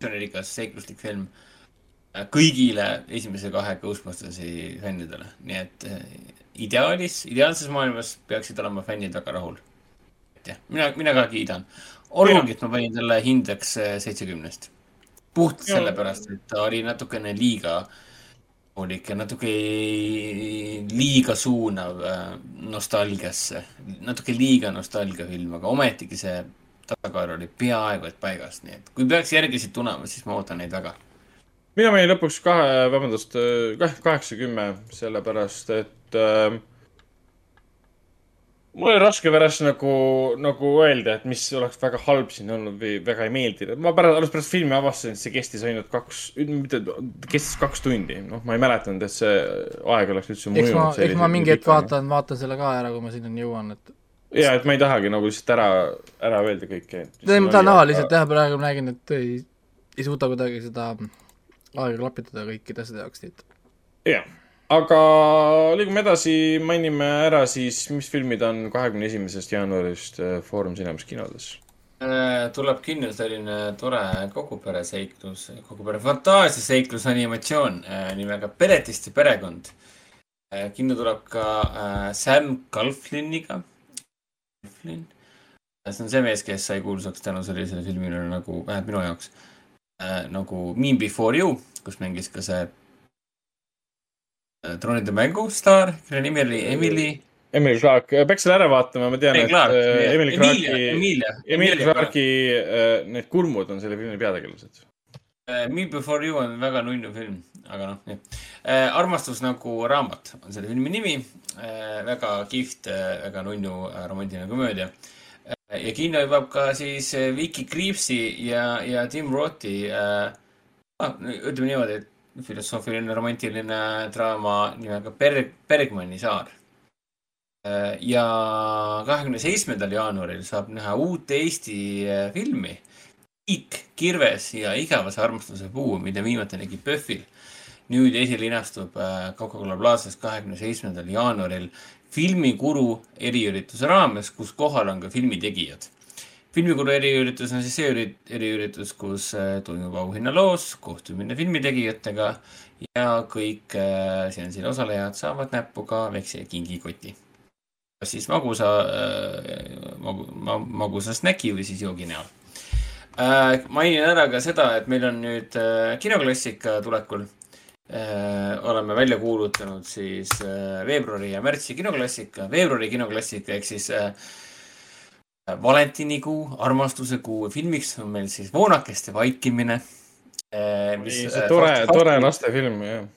visioonirikas, seikluslik film. Kõigile esimese kahe Ghostbustersi fännidele, nii et äh, ideaalis, ideaalses maailmas peaksid olema fännid väga rahul. jah, mina, mina ka kiidan. olgugi, et ma panin talle hindeks äh, seitsekümnest. puht sellepärast, et ta oli natukene liiga hoolik ja natuke liiga suunav äh, nostalgiasse, natuke liiga nostalgiafilm, aga ometigi see tasakaal oli peaaegu et paigas, nii et kui peaks järgisid tulema, siis ma ootan neid väga. Mina panin lõpuks kahe, vabandust, kaheksa, kümme, sellepärast et äh, mul oli raske pärast nagu, nagu öelda, et mis oleks väga halb siin olnud või väga ei meeldinud. ma pärast, alles pärast filmi avastasin, et see kestis ainult kaks, mitte, kestis kaks tundi. noh, ma ei mäletanud, et see aeg oleks üldse eks ma, mõjunud eks ma mingi hetk. vaatan, vaatan selle ka ära, kui ma sinnani jõuan, et ja, et ma ei tahagi nagu lihtsalt ära, ära öelda kõike. ma tahan lihtsalt jah, praegu ma nägin, et ei, ei suuda kuidagi seda aega klapitada kõikide asjade jaoks, nii et jah, aga liigume edasi, mainime ära siis, mis filmid on kahekümne esimesest jaanuarist äh, Foorum Cinemas kinodes. tuleb kinno selline tore kogupereseiklus, kogupere fantaasiaseiklus animatsioon äh, nimega Peretiste perekond. kinno tuleb ka äh, Sam Calfliniga. Calflin, see on see mees, kes sai kuulsaks tänu sellisele filmile nagu, vähemalt minu jaoks äh,, nagu Me Before You, kus mängis ka see äh, troonide mängu staar, kelle nimi oli Emily. Emily Clark, peaks selle ära vaatama, ma tean, et äh, Emily Clarki, Emilia, Emily Clarki äh, need kulmud on selle filmi peategelased. Uh, Me Before You on väga nunnu film, aga noh, jah uh,. armastus nagu raamat on selle filmi nimi uh,. väga kihvt uh,, väga nunnu uh, romantiline komöödia uh,. Ja kinno jõuab ka siis uh, Vicky Creepsi ja, ja Tim Rothi uh,. ütleme niimoodi, et filosoofiline romantiline draama nimega Berg, Bergmani saar uh,. ja kahekümne seitsmendal jaanuaril saab näha uut Eesti filmi Kiik, kirves ja igavese armastuse puu, mida viimati nägi PÖFFil. nüüd esilinastub äh, Coca-Cola Plazas kahekümne seitsmendal jaanuaril filmikuru eriürituse raames, kus kohal on ka filmitegijad. filmikuru eriüritus on siis see üri- eriüritus, kus äh, toimub auhinnaloos, kohtumine filmitegijatega ja kõik äh, seansil osalejad saavad näppu ka väikse kingikoti. kas siis magusa äh,, magu, ma, magusa snäki või siis joogi näol äh,. mainin ära ka seda, et meil on nüüd äh, kinoklassika tulekul äh,. Oleme välja kuulutanud siis äh, veebruari ja märtsi kinoklassika, veebruari kinoklassika ehk siis äh, valentinikuu, armastuse kuu filmiks on meil siis Voonakeste vaikimine äh,. see tore, tore lastefilm, jah.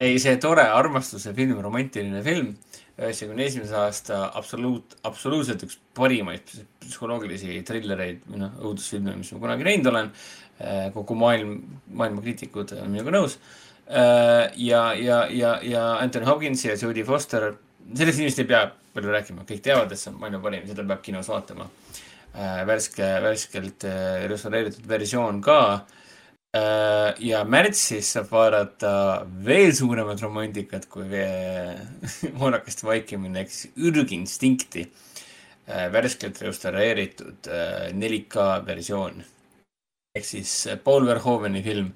ei, see tore armastuse film, romantiline film üheksakümne esimese aasta absoluut, absoluutselt üks parimaid psühholoogilisi trillereid noh, õudusfilme, mis ma kunagi näinud olen. kogu maailm, maailma kriitikud on minuga nõus. ja, ja, ja, ja Anthony Hopkins ja Jodie Foster, sellest inimest ei pea palju rääkima, kõik teavad, et see on maailma parim, seda peab kinos vaatama. värske, värskelt äh, restaureeritud versioon ka Äh, ja märtsis saab vaadata veel suuremat romantikat kui moonakeste vaikimine siis ürginstinkti. värskelt restaureeritud äh, 4K versioon ehk siis äh, Paul Verhoveni film,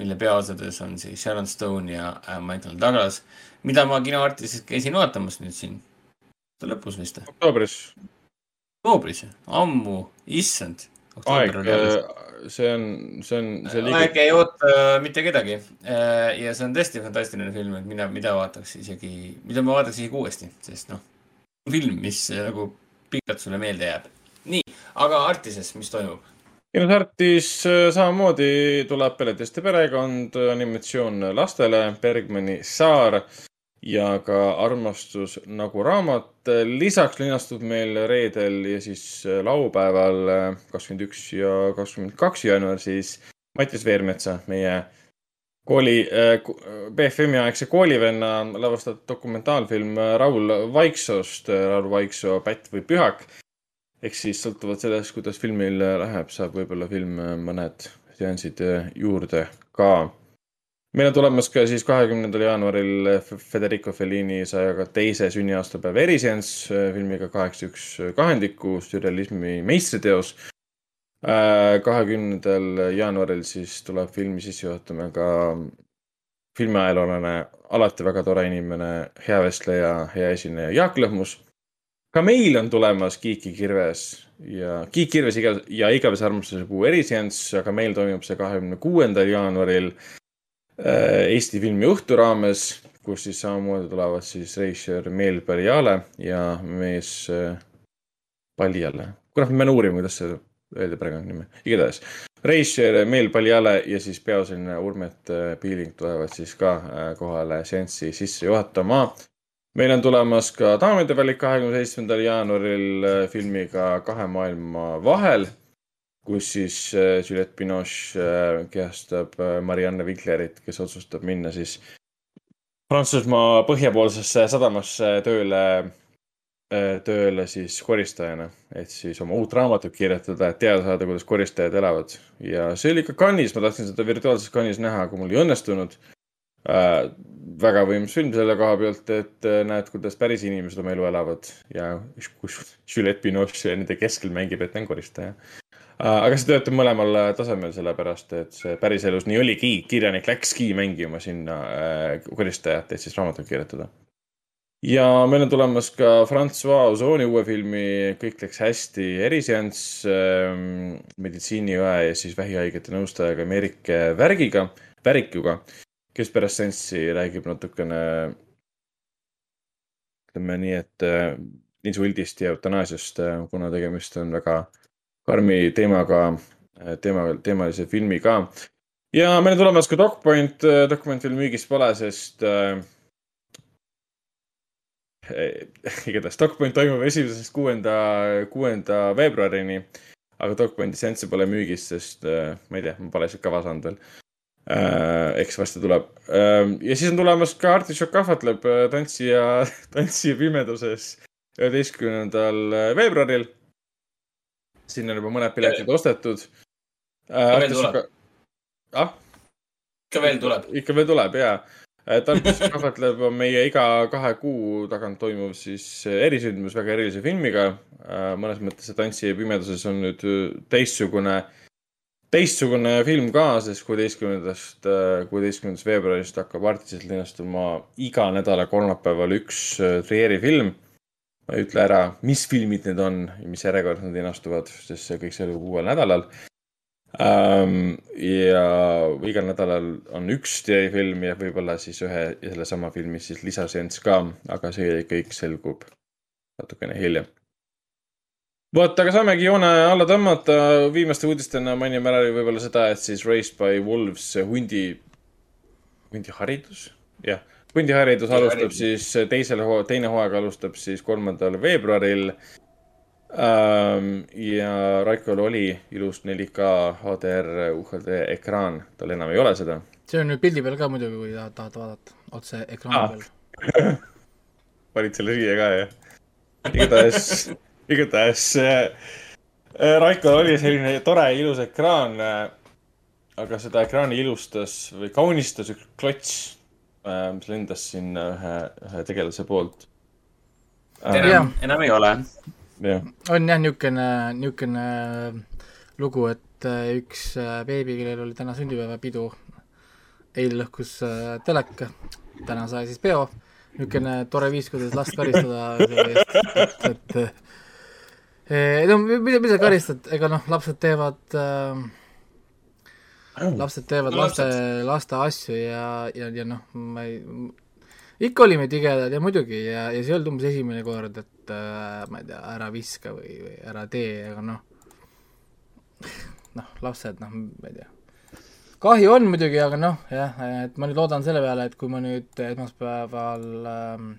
mille peaosades on siis Sharon Stone ja äh, Michael Douglas, mida ma kinoartises käisin vaatamas nüüd siin aasta lõpus vist, oktoobris oktoobris, ammu, issand. aeg, see on, see on, see liigub aeg ei oota äh, mitte kedagi. ja see on tõesti fantastiline film, et mina, mida vaataks isegi, mida ma vaataks isegi uuesti, sest noh, film, mis äh, nagu pikalt sulle meelde jääb. nii, aga Artises, mis toimub? Kinosartis äh, samamoodi tuleb Peletiste perekond, animatsioon lastele, Bergmani saar ja ka Armastus nagu raamat. lisaks linastub meil reedel ja siis äh, laupäeval äh, kakskümmend üks ja kakskümmend kaks jaanuar siis Mattias Veermetsa, meie kooli, BFM-i aegse koolivenna lavastatud dokumentaalfilm Raul Vaiksoost, Raul Vaiksoo Pätt või pühak ehk siis sõltuvalt sellest, kuidas filmil läheb, saab võib-olla film mõned seansid juurde ka. meil on tulemas ka siis kahekümnendal jaanuaril Federico Fellini saja teise sünniaastapäeva eriseanss filmiga kaheksa üks kahendiku, sürrealismi meistriteos. kahekümnendal jaanuaril siis tuleb filmi sisse juhatama ka filmiajaloolane, alati väga tore inimene, hea vestleja, hea esineja Jaak Lõhmus ka meil on tulemas Kiiki kirves ja Kiik kirves iga ja igavese armastuse kuu eriseanss, aga meil toimub see kahekümne kuuendal jaanuaril äh, Eesti filmi õhtu raames, kus siis samamoodi tulevad siis režissöör Meel Paljale ja mees äh, Paljale. kurat, ma pean uurima, kuidas see öelda perekonnanime, igatahes. režissöör Meel Paljale ja siis peaosaline Urmet äh, Piiling tulevad siis ka kohale seanssi sisse juhatama meil on tulemas ka Daamide valik kahekümne seitsmendal jaanuaril äh, filmiga Kahe maailma vahel, kus siis äh, Juliette Binoche äh, kehastab Marianne Viklerit, kes otsustab minna siis Prantsusmaa põhjapoolsesse sadamasse tööle, tööle siis koristajana, et siis oma uut raamatut kirjutada, et teada saada, kuidas koristajad elavad. ja see oli ikka Cannes'is, ma tahtsin seda virtuaalses Cannes'is näha, aga mul ei õnnestunud äh,. väga võimas film selle koha pealt, et äh, näed, kuidas päris inimesed oma elu elavad ja kus Juliette Binoche nende keskel mängib, et ta on koristaja äh,. aga see töötab mõlemal äh, tasemel, sellepärast et see päriselus nii oligi, kirjanik läkski mängima sinna koristajat, et siis raamatut kirjutada ja meil on tulemas ka Francois Ozoni uue filmi Kõik läks hästi eriseanss ähm, meditsiiniõe ja siis vähihaigete nõustajaga Merike Värgiga, Värikuga, kes pärast seanssi räägib natukene, ütleme nii, et äh, insuldist ja eutanaasiast, kuna tegemist on väga karmi teemaga, teema, teemalise filmiga. ja meil on tulemas ka DocPoint, dokumentfilm müügis pole, sest äh, igatahes DocPoint toimub esimesest kuuenda, kuuenda veebruarini. aga DocPointi seansse pole müügis, sest äh, ma ei tea, ma pole lihtsalt kava saanud veel. Eks varsti tuleb äh, ja siis on tulemas ka Artišok ahvatleb äh, tantsija, tantsija pimeduses üheteistkümnendal veebruaril. sinna on juba mõned piletid ostetud äh,. veel tuleb. ah, ikka veel tuleb. ikka veel tuleb ja. Tartus kahvatleb on meie iga kahe kuu tagant toimuv siis erisündmus väga erilise filmiga. mõnes mõttes see Tantsija pimeduses on nüüd teistsugune, teistsugune film ka, sest kuueteistkümnendast, kuueteistkümnendast veebruarist hakkab Artiselt linastuma iga nädala kolmapäeval üks Trieri film. ma ei ütle ära, mis filmid need on ja mis järjekorras nad linastuvad, sest see kõik selgub uuel nädalal ähm,. ja igal nädalal on üks film ja võib-olla siis ühe ja sellesama filmi siis lisaseanss ka, aga see kõik selgub natukene hiljem. vot, aga saamegi joone alla tõmmata, viimaste uudistena mainime ära võib-olla seda, et siis Raised by Wolves hundi, hundiharidus, jah, hundiharidus alustab siis teisel hoo-, teine hooaeg alustab siis kolmandal veebruaril ähm,. ja Raikol oli ilus 4K HDR UHD ekraan, tal enam ei ole seda. see on nüüd pildi peal ka muidugi, kui tahad, tahad vaadata otse ekraani Aa. peal. panid selle siia ka, jah? igatahes, igatahes äh, äh, Raikol oli selline tore ilus ekraan äh,. aga seda ekraani ilustas või kaunistas üks klots äh,, mis lendas sinna ühe, ühe tegelase poolt äh,. Enam, enam ei ole. on jah niisugune, niisugune lugu, et äh, üks äh, beebi, kellel oli täna sünnipäevapidu, eile lõhkus äh, teleka, täna sai siis peo, niisugune tore viis, kuidas last karistada selle eest, et, et no mida, mida karistad, ega noh, lapsed teevad äh, lapsed teevad No laste, laste asju ja, ja, ja noh, ma ei, ikka olime tigedad ja muidugi ja, ja see ei olnud umbes esimene kord, et äh, ma ei tea, ära viska või, või ära tee, aga noh, noh, lapsed, noh, ma ei tea. kahju on muidugi, aga noh, jah, et ma nüüd loodan selle peale, et kui ma nüüd esmaspäeval ähm,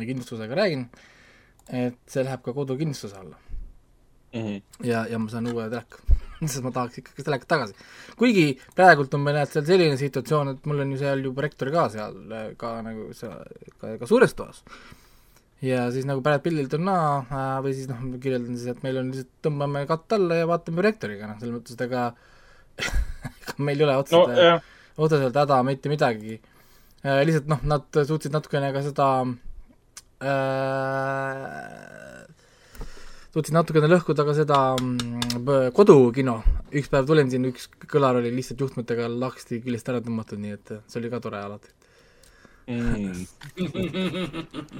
kindlustusega räägin, et see läheb ka kodukindlustuse alla Mhm. ja, ja ma saan uue teleka, sest ma tahaks ikkagi telekat tagasi. kuigi praegult on meil jah seal selline situatsioon, et mul on ju seal ju projektor ka seal ka nagu seal ka, ka suures toas. ja siis nagu praegu pildilt on naa või siis noh, ma kirjeldan siis, et meil on lihtsalt tõmbame katte alla ja vaatame projektoriga, noh, selles mõttes, et ega meil ei ole no otseselt jah, otseselt häda mitte midagi äh,. lihtsalt noh, nad suutsid natukene ka seda äh, suutsid natukene lõhkuda ka seda mm, kodukino. üks päev tulin siin, üks kõlar oli lihtsalt juhtmetega lahti küljest ära tõmmatud, nii et see oli ka tore alati. mm..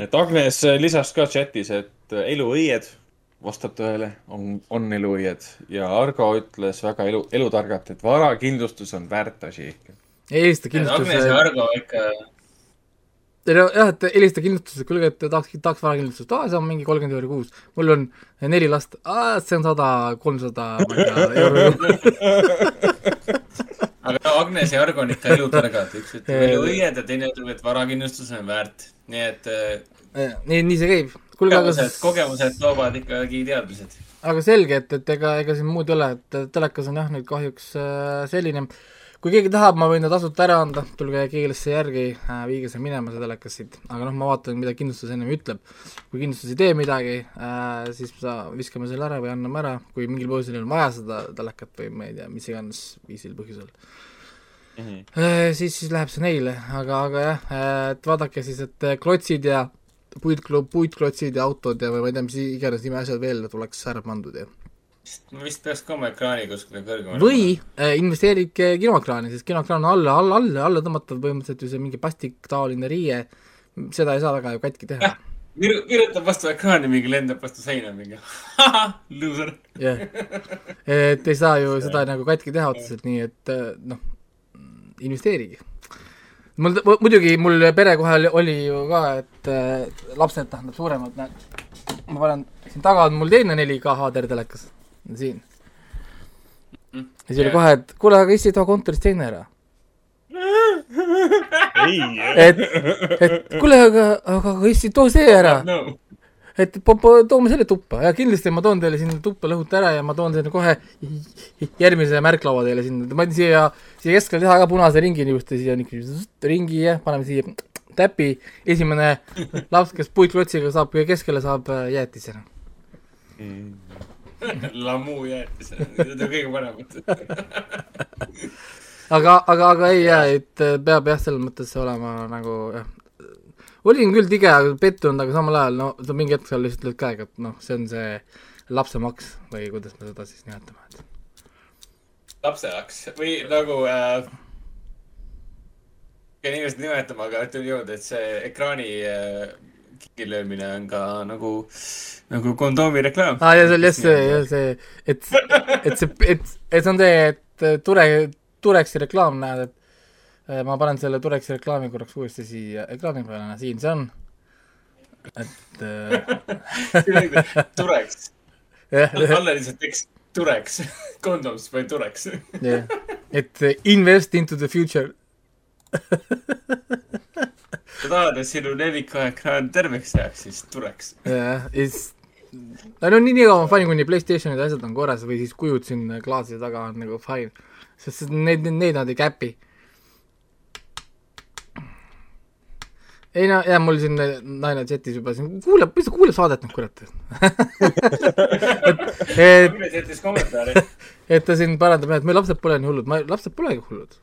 et Agnes lisas ka chatis, et eluõied, vastab tõele, on, on eluõied ja Argo ütles väga elu, elutargalt, et varakindlustus on väärt asi. helista Agnes ja Argo ikka, jah, et helista kindlustuse, kuulge, et tahaks, tahaks varakindlustust, aa, see on mingi kolmkümmend euri kuus. mul on neli last, aa, see on sada, kolmsada, ma ei tea, euro. aga Agnes ja Argo on ikka elutargad, üks ütleb eluõied ja teine ütleb, et varakindlustus on väärt. nii et äh, nii, nii see käib. kogemused, kogemused toovad ikkagi teadmised. aga selge, et, et ega, ega siin muud ei ole, et telekas on jah nüüd kahjuks äh, selline, kui keegi tahab, ma võin ta tasuta ära anda, tulge keelesse järgi äh,, viige see minema, see telekas siit, aga noh, ma vaatan, mida kindlustus ennem ütleb. kui kindlustus ei tee midagi äh,, siis sa viskame selle ära või anname ära, kui mingil põhjusel on vaja seda telekat või ma ei tea, mis iganes viisil põhjusel. Äh,, siis, siis läheb see neile, aga, aga jah, et vaadake siis, et klotsid ja puit, puitklotsid ja autod ja või ma ei tea, mis iganes nime asjad veel tuleks ära pandud ja vist peaks ka oma ekraani kuskile kõrgemale. või äh, investeerige kinoekraani, sest kinoekraan on alla, alla, alla, alla tõmmatav põhimõtteliselt ju see mingi plastiktaoline riie, seda ei saa väga ju katki teha. viru-, virutab vastu ekraani mingi, lendab vastu seina mingi. Loser. jah, et ei saa ju seda nagu katki teha otseselt, nii et äh, noh, investeerige. mul muidugi, mul pere kohe oli, oli ju ka, et äh, lapsed tähendab suuremad, näed, ma panen, siin taga on mul teine 4K HDR telekas, siin. ja siis oli kohe, et kuule, aga issi too kontorist teine ära. Ei, et, et kuule, aga, aga, aga issi too see ära, no. et toome selle tuppa. Ja kindlasti ma toon teile sinna tuppa lõhuta ära ja ma toon teile kohe järgmise märklaua teile sinna, ma võin siia, siia keskele teha ka punase ringi niisuguste siia niisuguse ringi ja paneme siia täpi, esimene laps, kes puitklotsiga saab keskele, saab äh, jäätisena. Lamu jäätis, need on kõige paremad. aga, aga, aga ei jää, et äh, peab jah, selles mõttes olema nagu jah, olin küll tige, pettunud, aga samal ajal no sa mingi hetk seal lihtsalt lööd käega, et noh, see on see lapsemaks või kuidas me seda siis nimetame, et lapselaks või nagu äh,, inimesed nimetama, aga ütleme niimoodi, et see ekraani äh, kikilöömine on ka nagu, nagu kondoomi reklaam. aa ah,, ja see oli jah see, jah see, et, et see, et, et see on see, et Ture, Tureksi reklaam näed, et eh, ma panen selle Tureksi reklaami korraks uuesti siia ekraani peale, siin see on. et äh, Tureks, alla lihtsalt tekst Tureks, kondoms või Tureks. jah, et invest into the future. sa tahad, et sinu 4K ekraan terveks jääks, siis tuleks. jah, ja siis no, no nii, nii kaua on fine, kuni Playstationid ja asjad on korras või siis kujud siin klaaside taga on nagu fine. sest neid, neid nad ei käpi. ei no jah, mul siin naine chatis juba siin kuuleb, mis ta kuuleb saadet nüüd kurat. et, kommentaari. et ta siin parandab et meil lapsed pole nii hullud, ma, lapsed polegi hullud.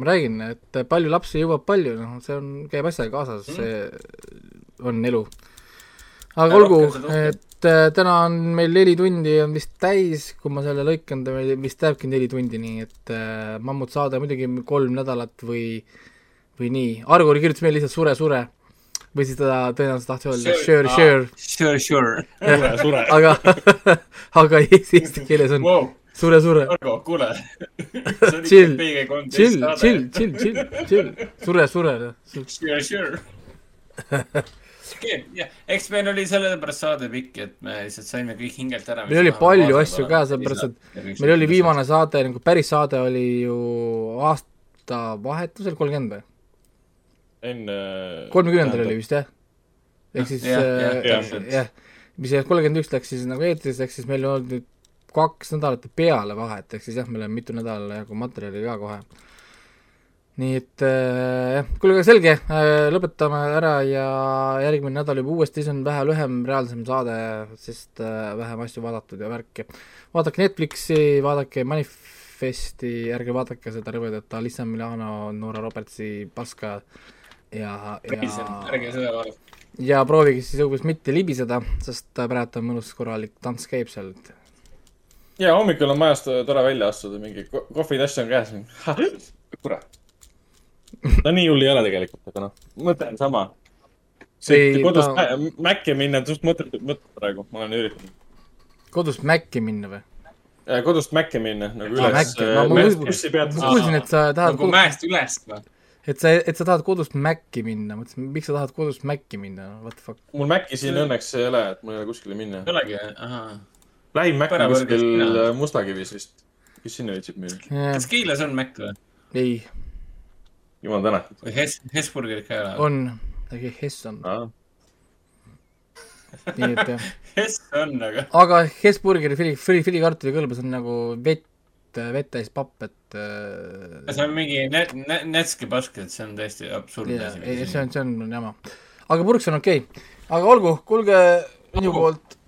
Ma räägin, et palju lapsi jõuab palju, noh, see on, käib asjaga kaasas, see on elu. aga Ja olgu et äh, täna on meil neli tundi on vist täis, kui ma selle lõikan, ta meil vist jääbki neli tundi, nii et äh, mammutsaade muidugi kolm nädalat või, või nii. Argur kirjutas meile lihtsalt sure, sure või siis ta tõenäoliselt tahtis öelda sure, sure, Sure, sure. sure, sure. aga, aga eesti keeles on Wow, sure, sure. Argo, kuule. Chill, chill, chill, chill, chill, chill, sure, sure. Sure, sure. jah, eks meil oli sellepärast saade pikk, et me lihtsalt saime kõik hingelt ära. Meil oli palju asju ka, sellepärast et meil oli viimane saade, nagu päris saade oli ju aastavahetusel, kolmkümmend või? enne. kolmekümnendal oli vist jah? ehk siis Jah, äh, mis kolmkümmend üks läks siis nagu eetrisse, ehk siis meil on olnud nüüd kaks nädalat peale vahet, ehk siis jah, meil on mitu nädalat jagu materjali ka kohe. nii et äh, jah, kuule, aga selge äh,, lõpetame ära ja järgmine nädal juba uuesti, siis on vähe lühem, reaalsem saade, sest äh, vähem asju vaadatud ja värki. vaadake Netflixi, vaadake Manifesti, ärge vaadake seda rõvedat Alyssa Milano, Nora Robertsi paska ja, ja ärge seda vaadake. ja proovige siis umbes mitte libiseda, sest praegu on mõnus korralik tants käib seal, et ja hommikul on majast tore välja astuda, mingi ko- kohvitass on käes. kurat. no nii hull ei ole tegelikult, aga noh, mõte on sama. Ta- ta... Maci minna, just mõtlen, mõtlen praegu, ma olen üritanud. kodust Maci minna või? kodust Maci minna nagu üles Maci, ma- ma ma kuulsin, et sa tahad nagu, mäest üles või? et sa, et sa tahad kodust Maci minna, mõtlesin, miks sa tahad kodust Maci minna, what the fuck. mul Maci siin õnneks ei ole, et mul ei ole kuskile minna ei. olegi, ahah. Lähim Mac on kuskil äh, Mustakivis vist. kes sinna viitsib müüa? kas Kiilas on Mac või? ei, jumal tänatud. või Hes-, Hesburgerit ka ei ole? on, äkki Hess on, nii et jah. Hes on, aga aga Hessburgeri fili, fili, filikartuli kõlbas on nagu vett, vett täis papp, et äh, see on mingi net-, net-, Netski pask, et see on täiesti absurdne asi. ei, see on, see on jama. aga purks on okei okay.. aga olgu, kuulge minu poolt,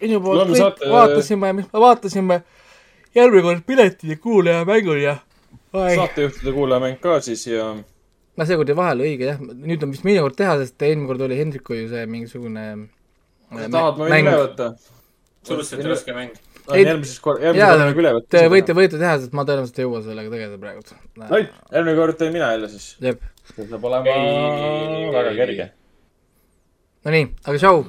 minu poolt kõik saate- vaatasime, mis me vaatasime, järgmine kord piletid ja kuulaja mängul ja saatejuhtide kuulajamäng ka siis ja no seekord jäi vahele õige jah, nüüd on vist meie kord teha, sest eelmine kord oli Hendriku ju see mingisugune äh, tahad, ma võin üle võtta? suhteliselt raske mäng. Ei- järgmises kord, jaa järgmisel korral üle, võtta. te võite, võite teha, sest ma tõenäoliselt ei jõua sellega tegeleda praegu. oi, järgmine kord teen mina jälle siis. see saab olema Ei. väga kerge. no nii, aga tšau.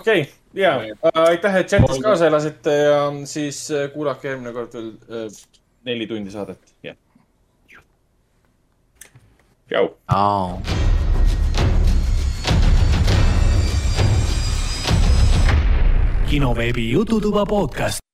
okei, ja aitäh, et chatis kaasa elasite ja siis äh, kuulake järgmine kord veel äh, neli tundi saadet, jah. tšau. kinoveebi Jututuba podcast.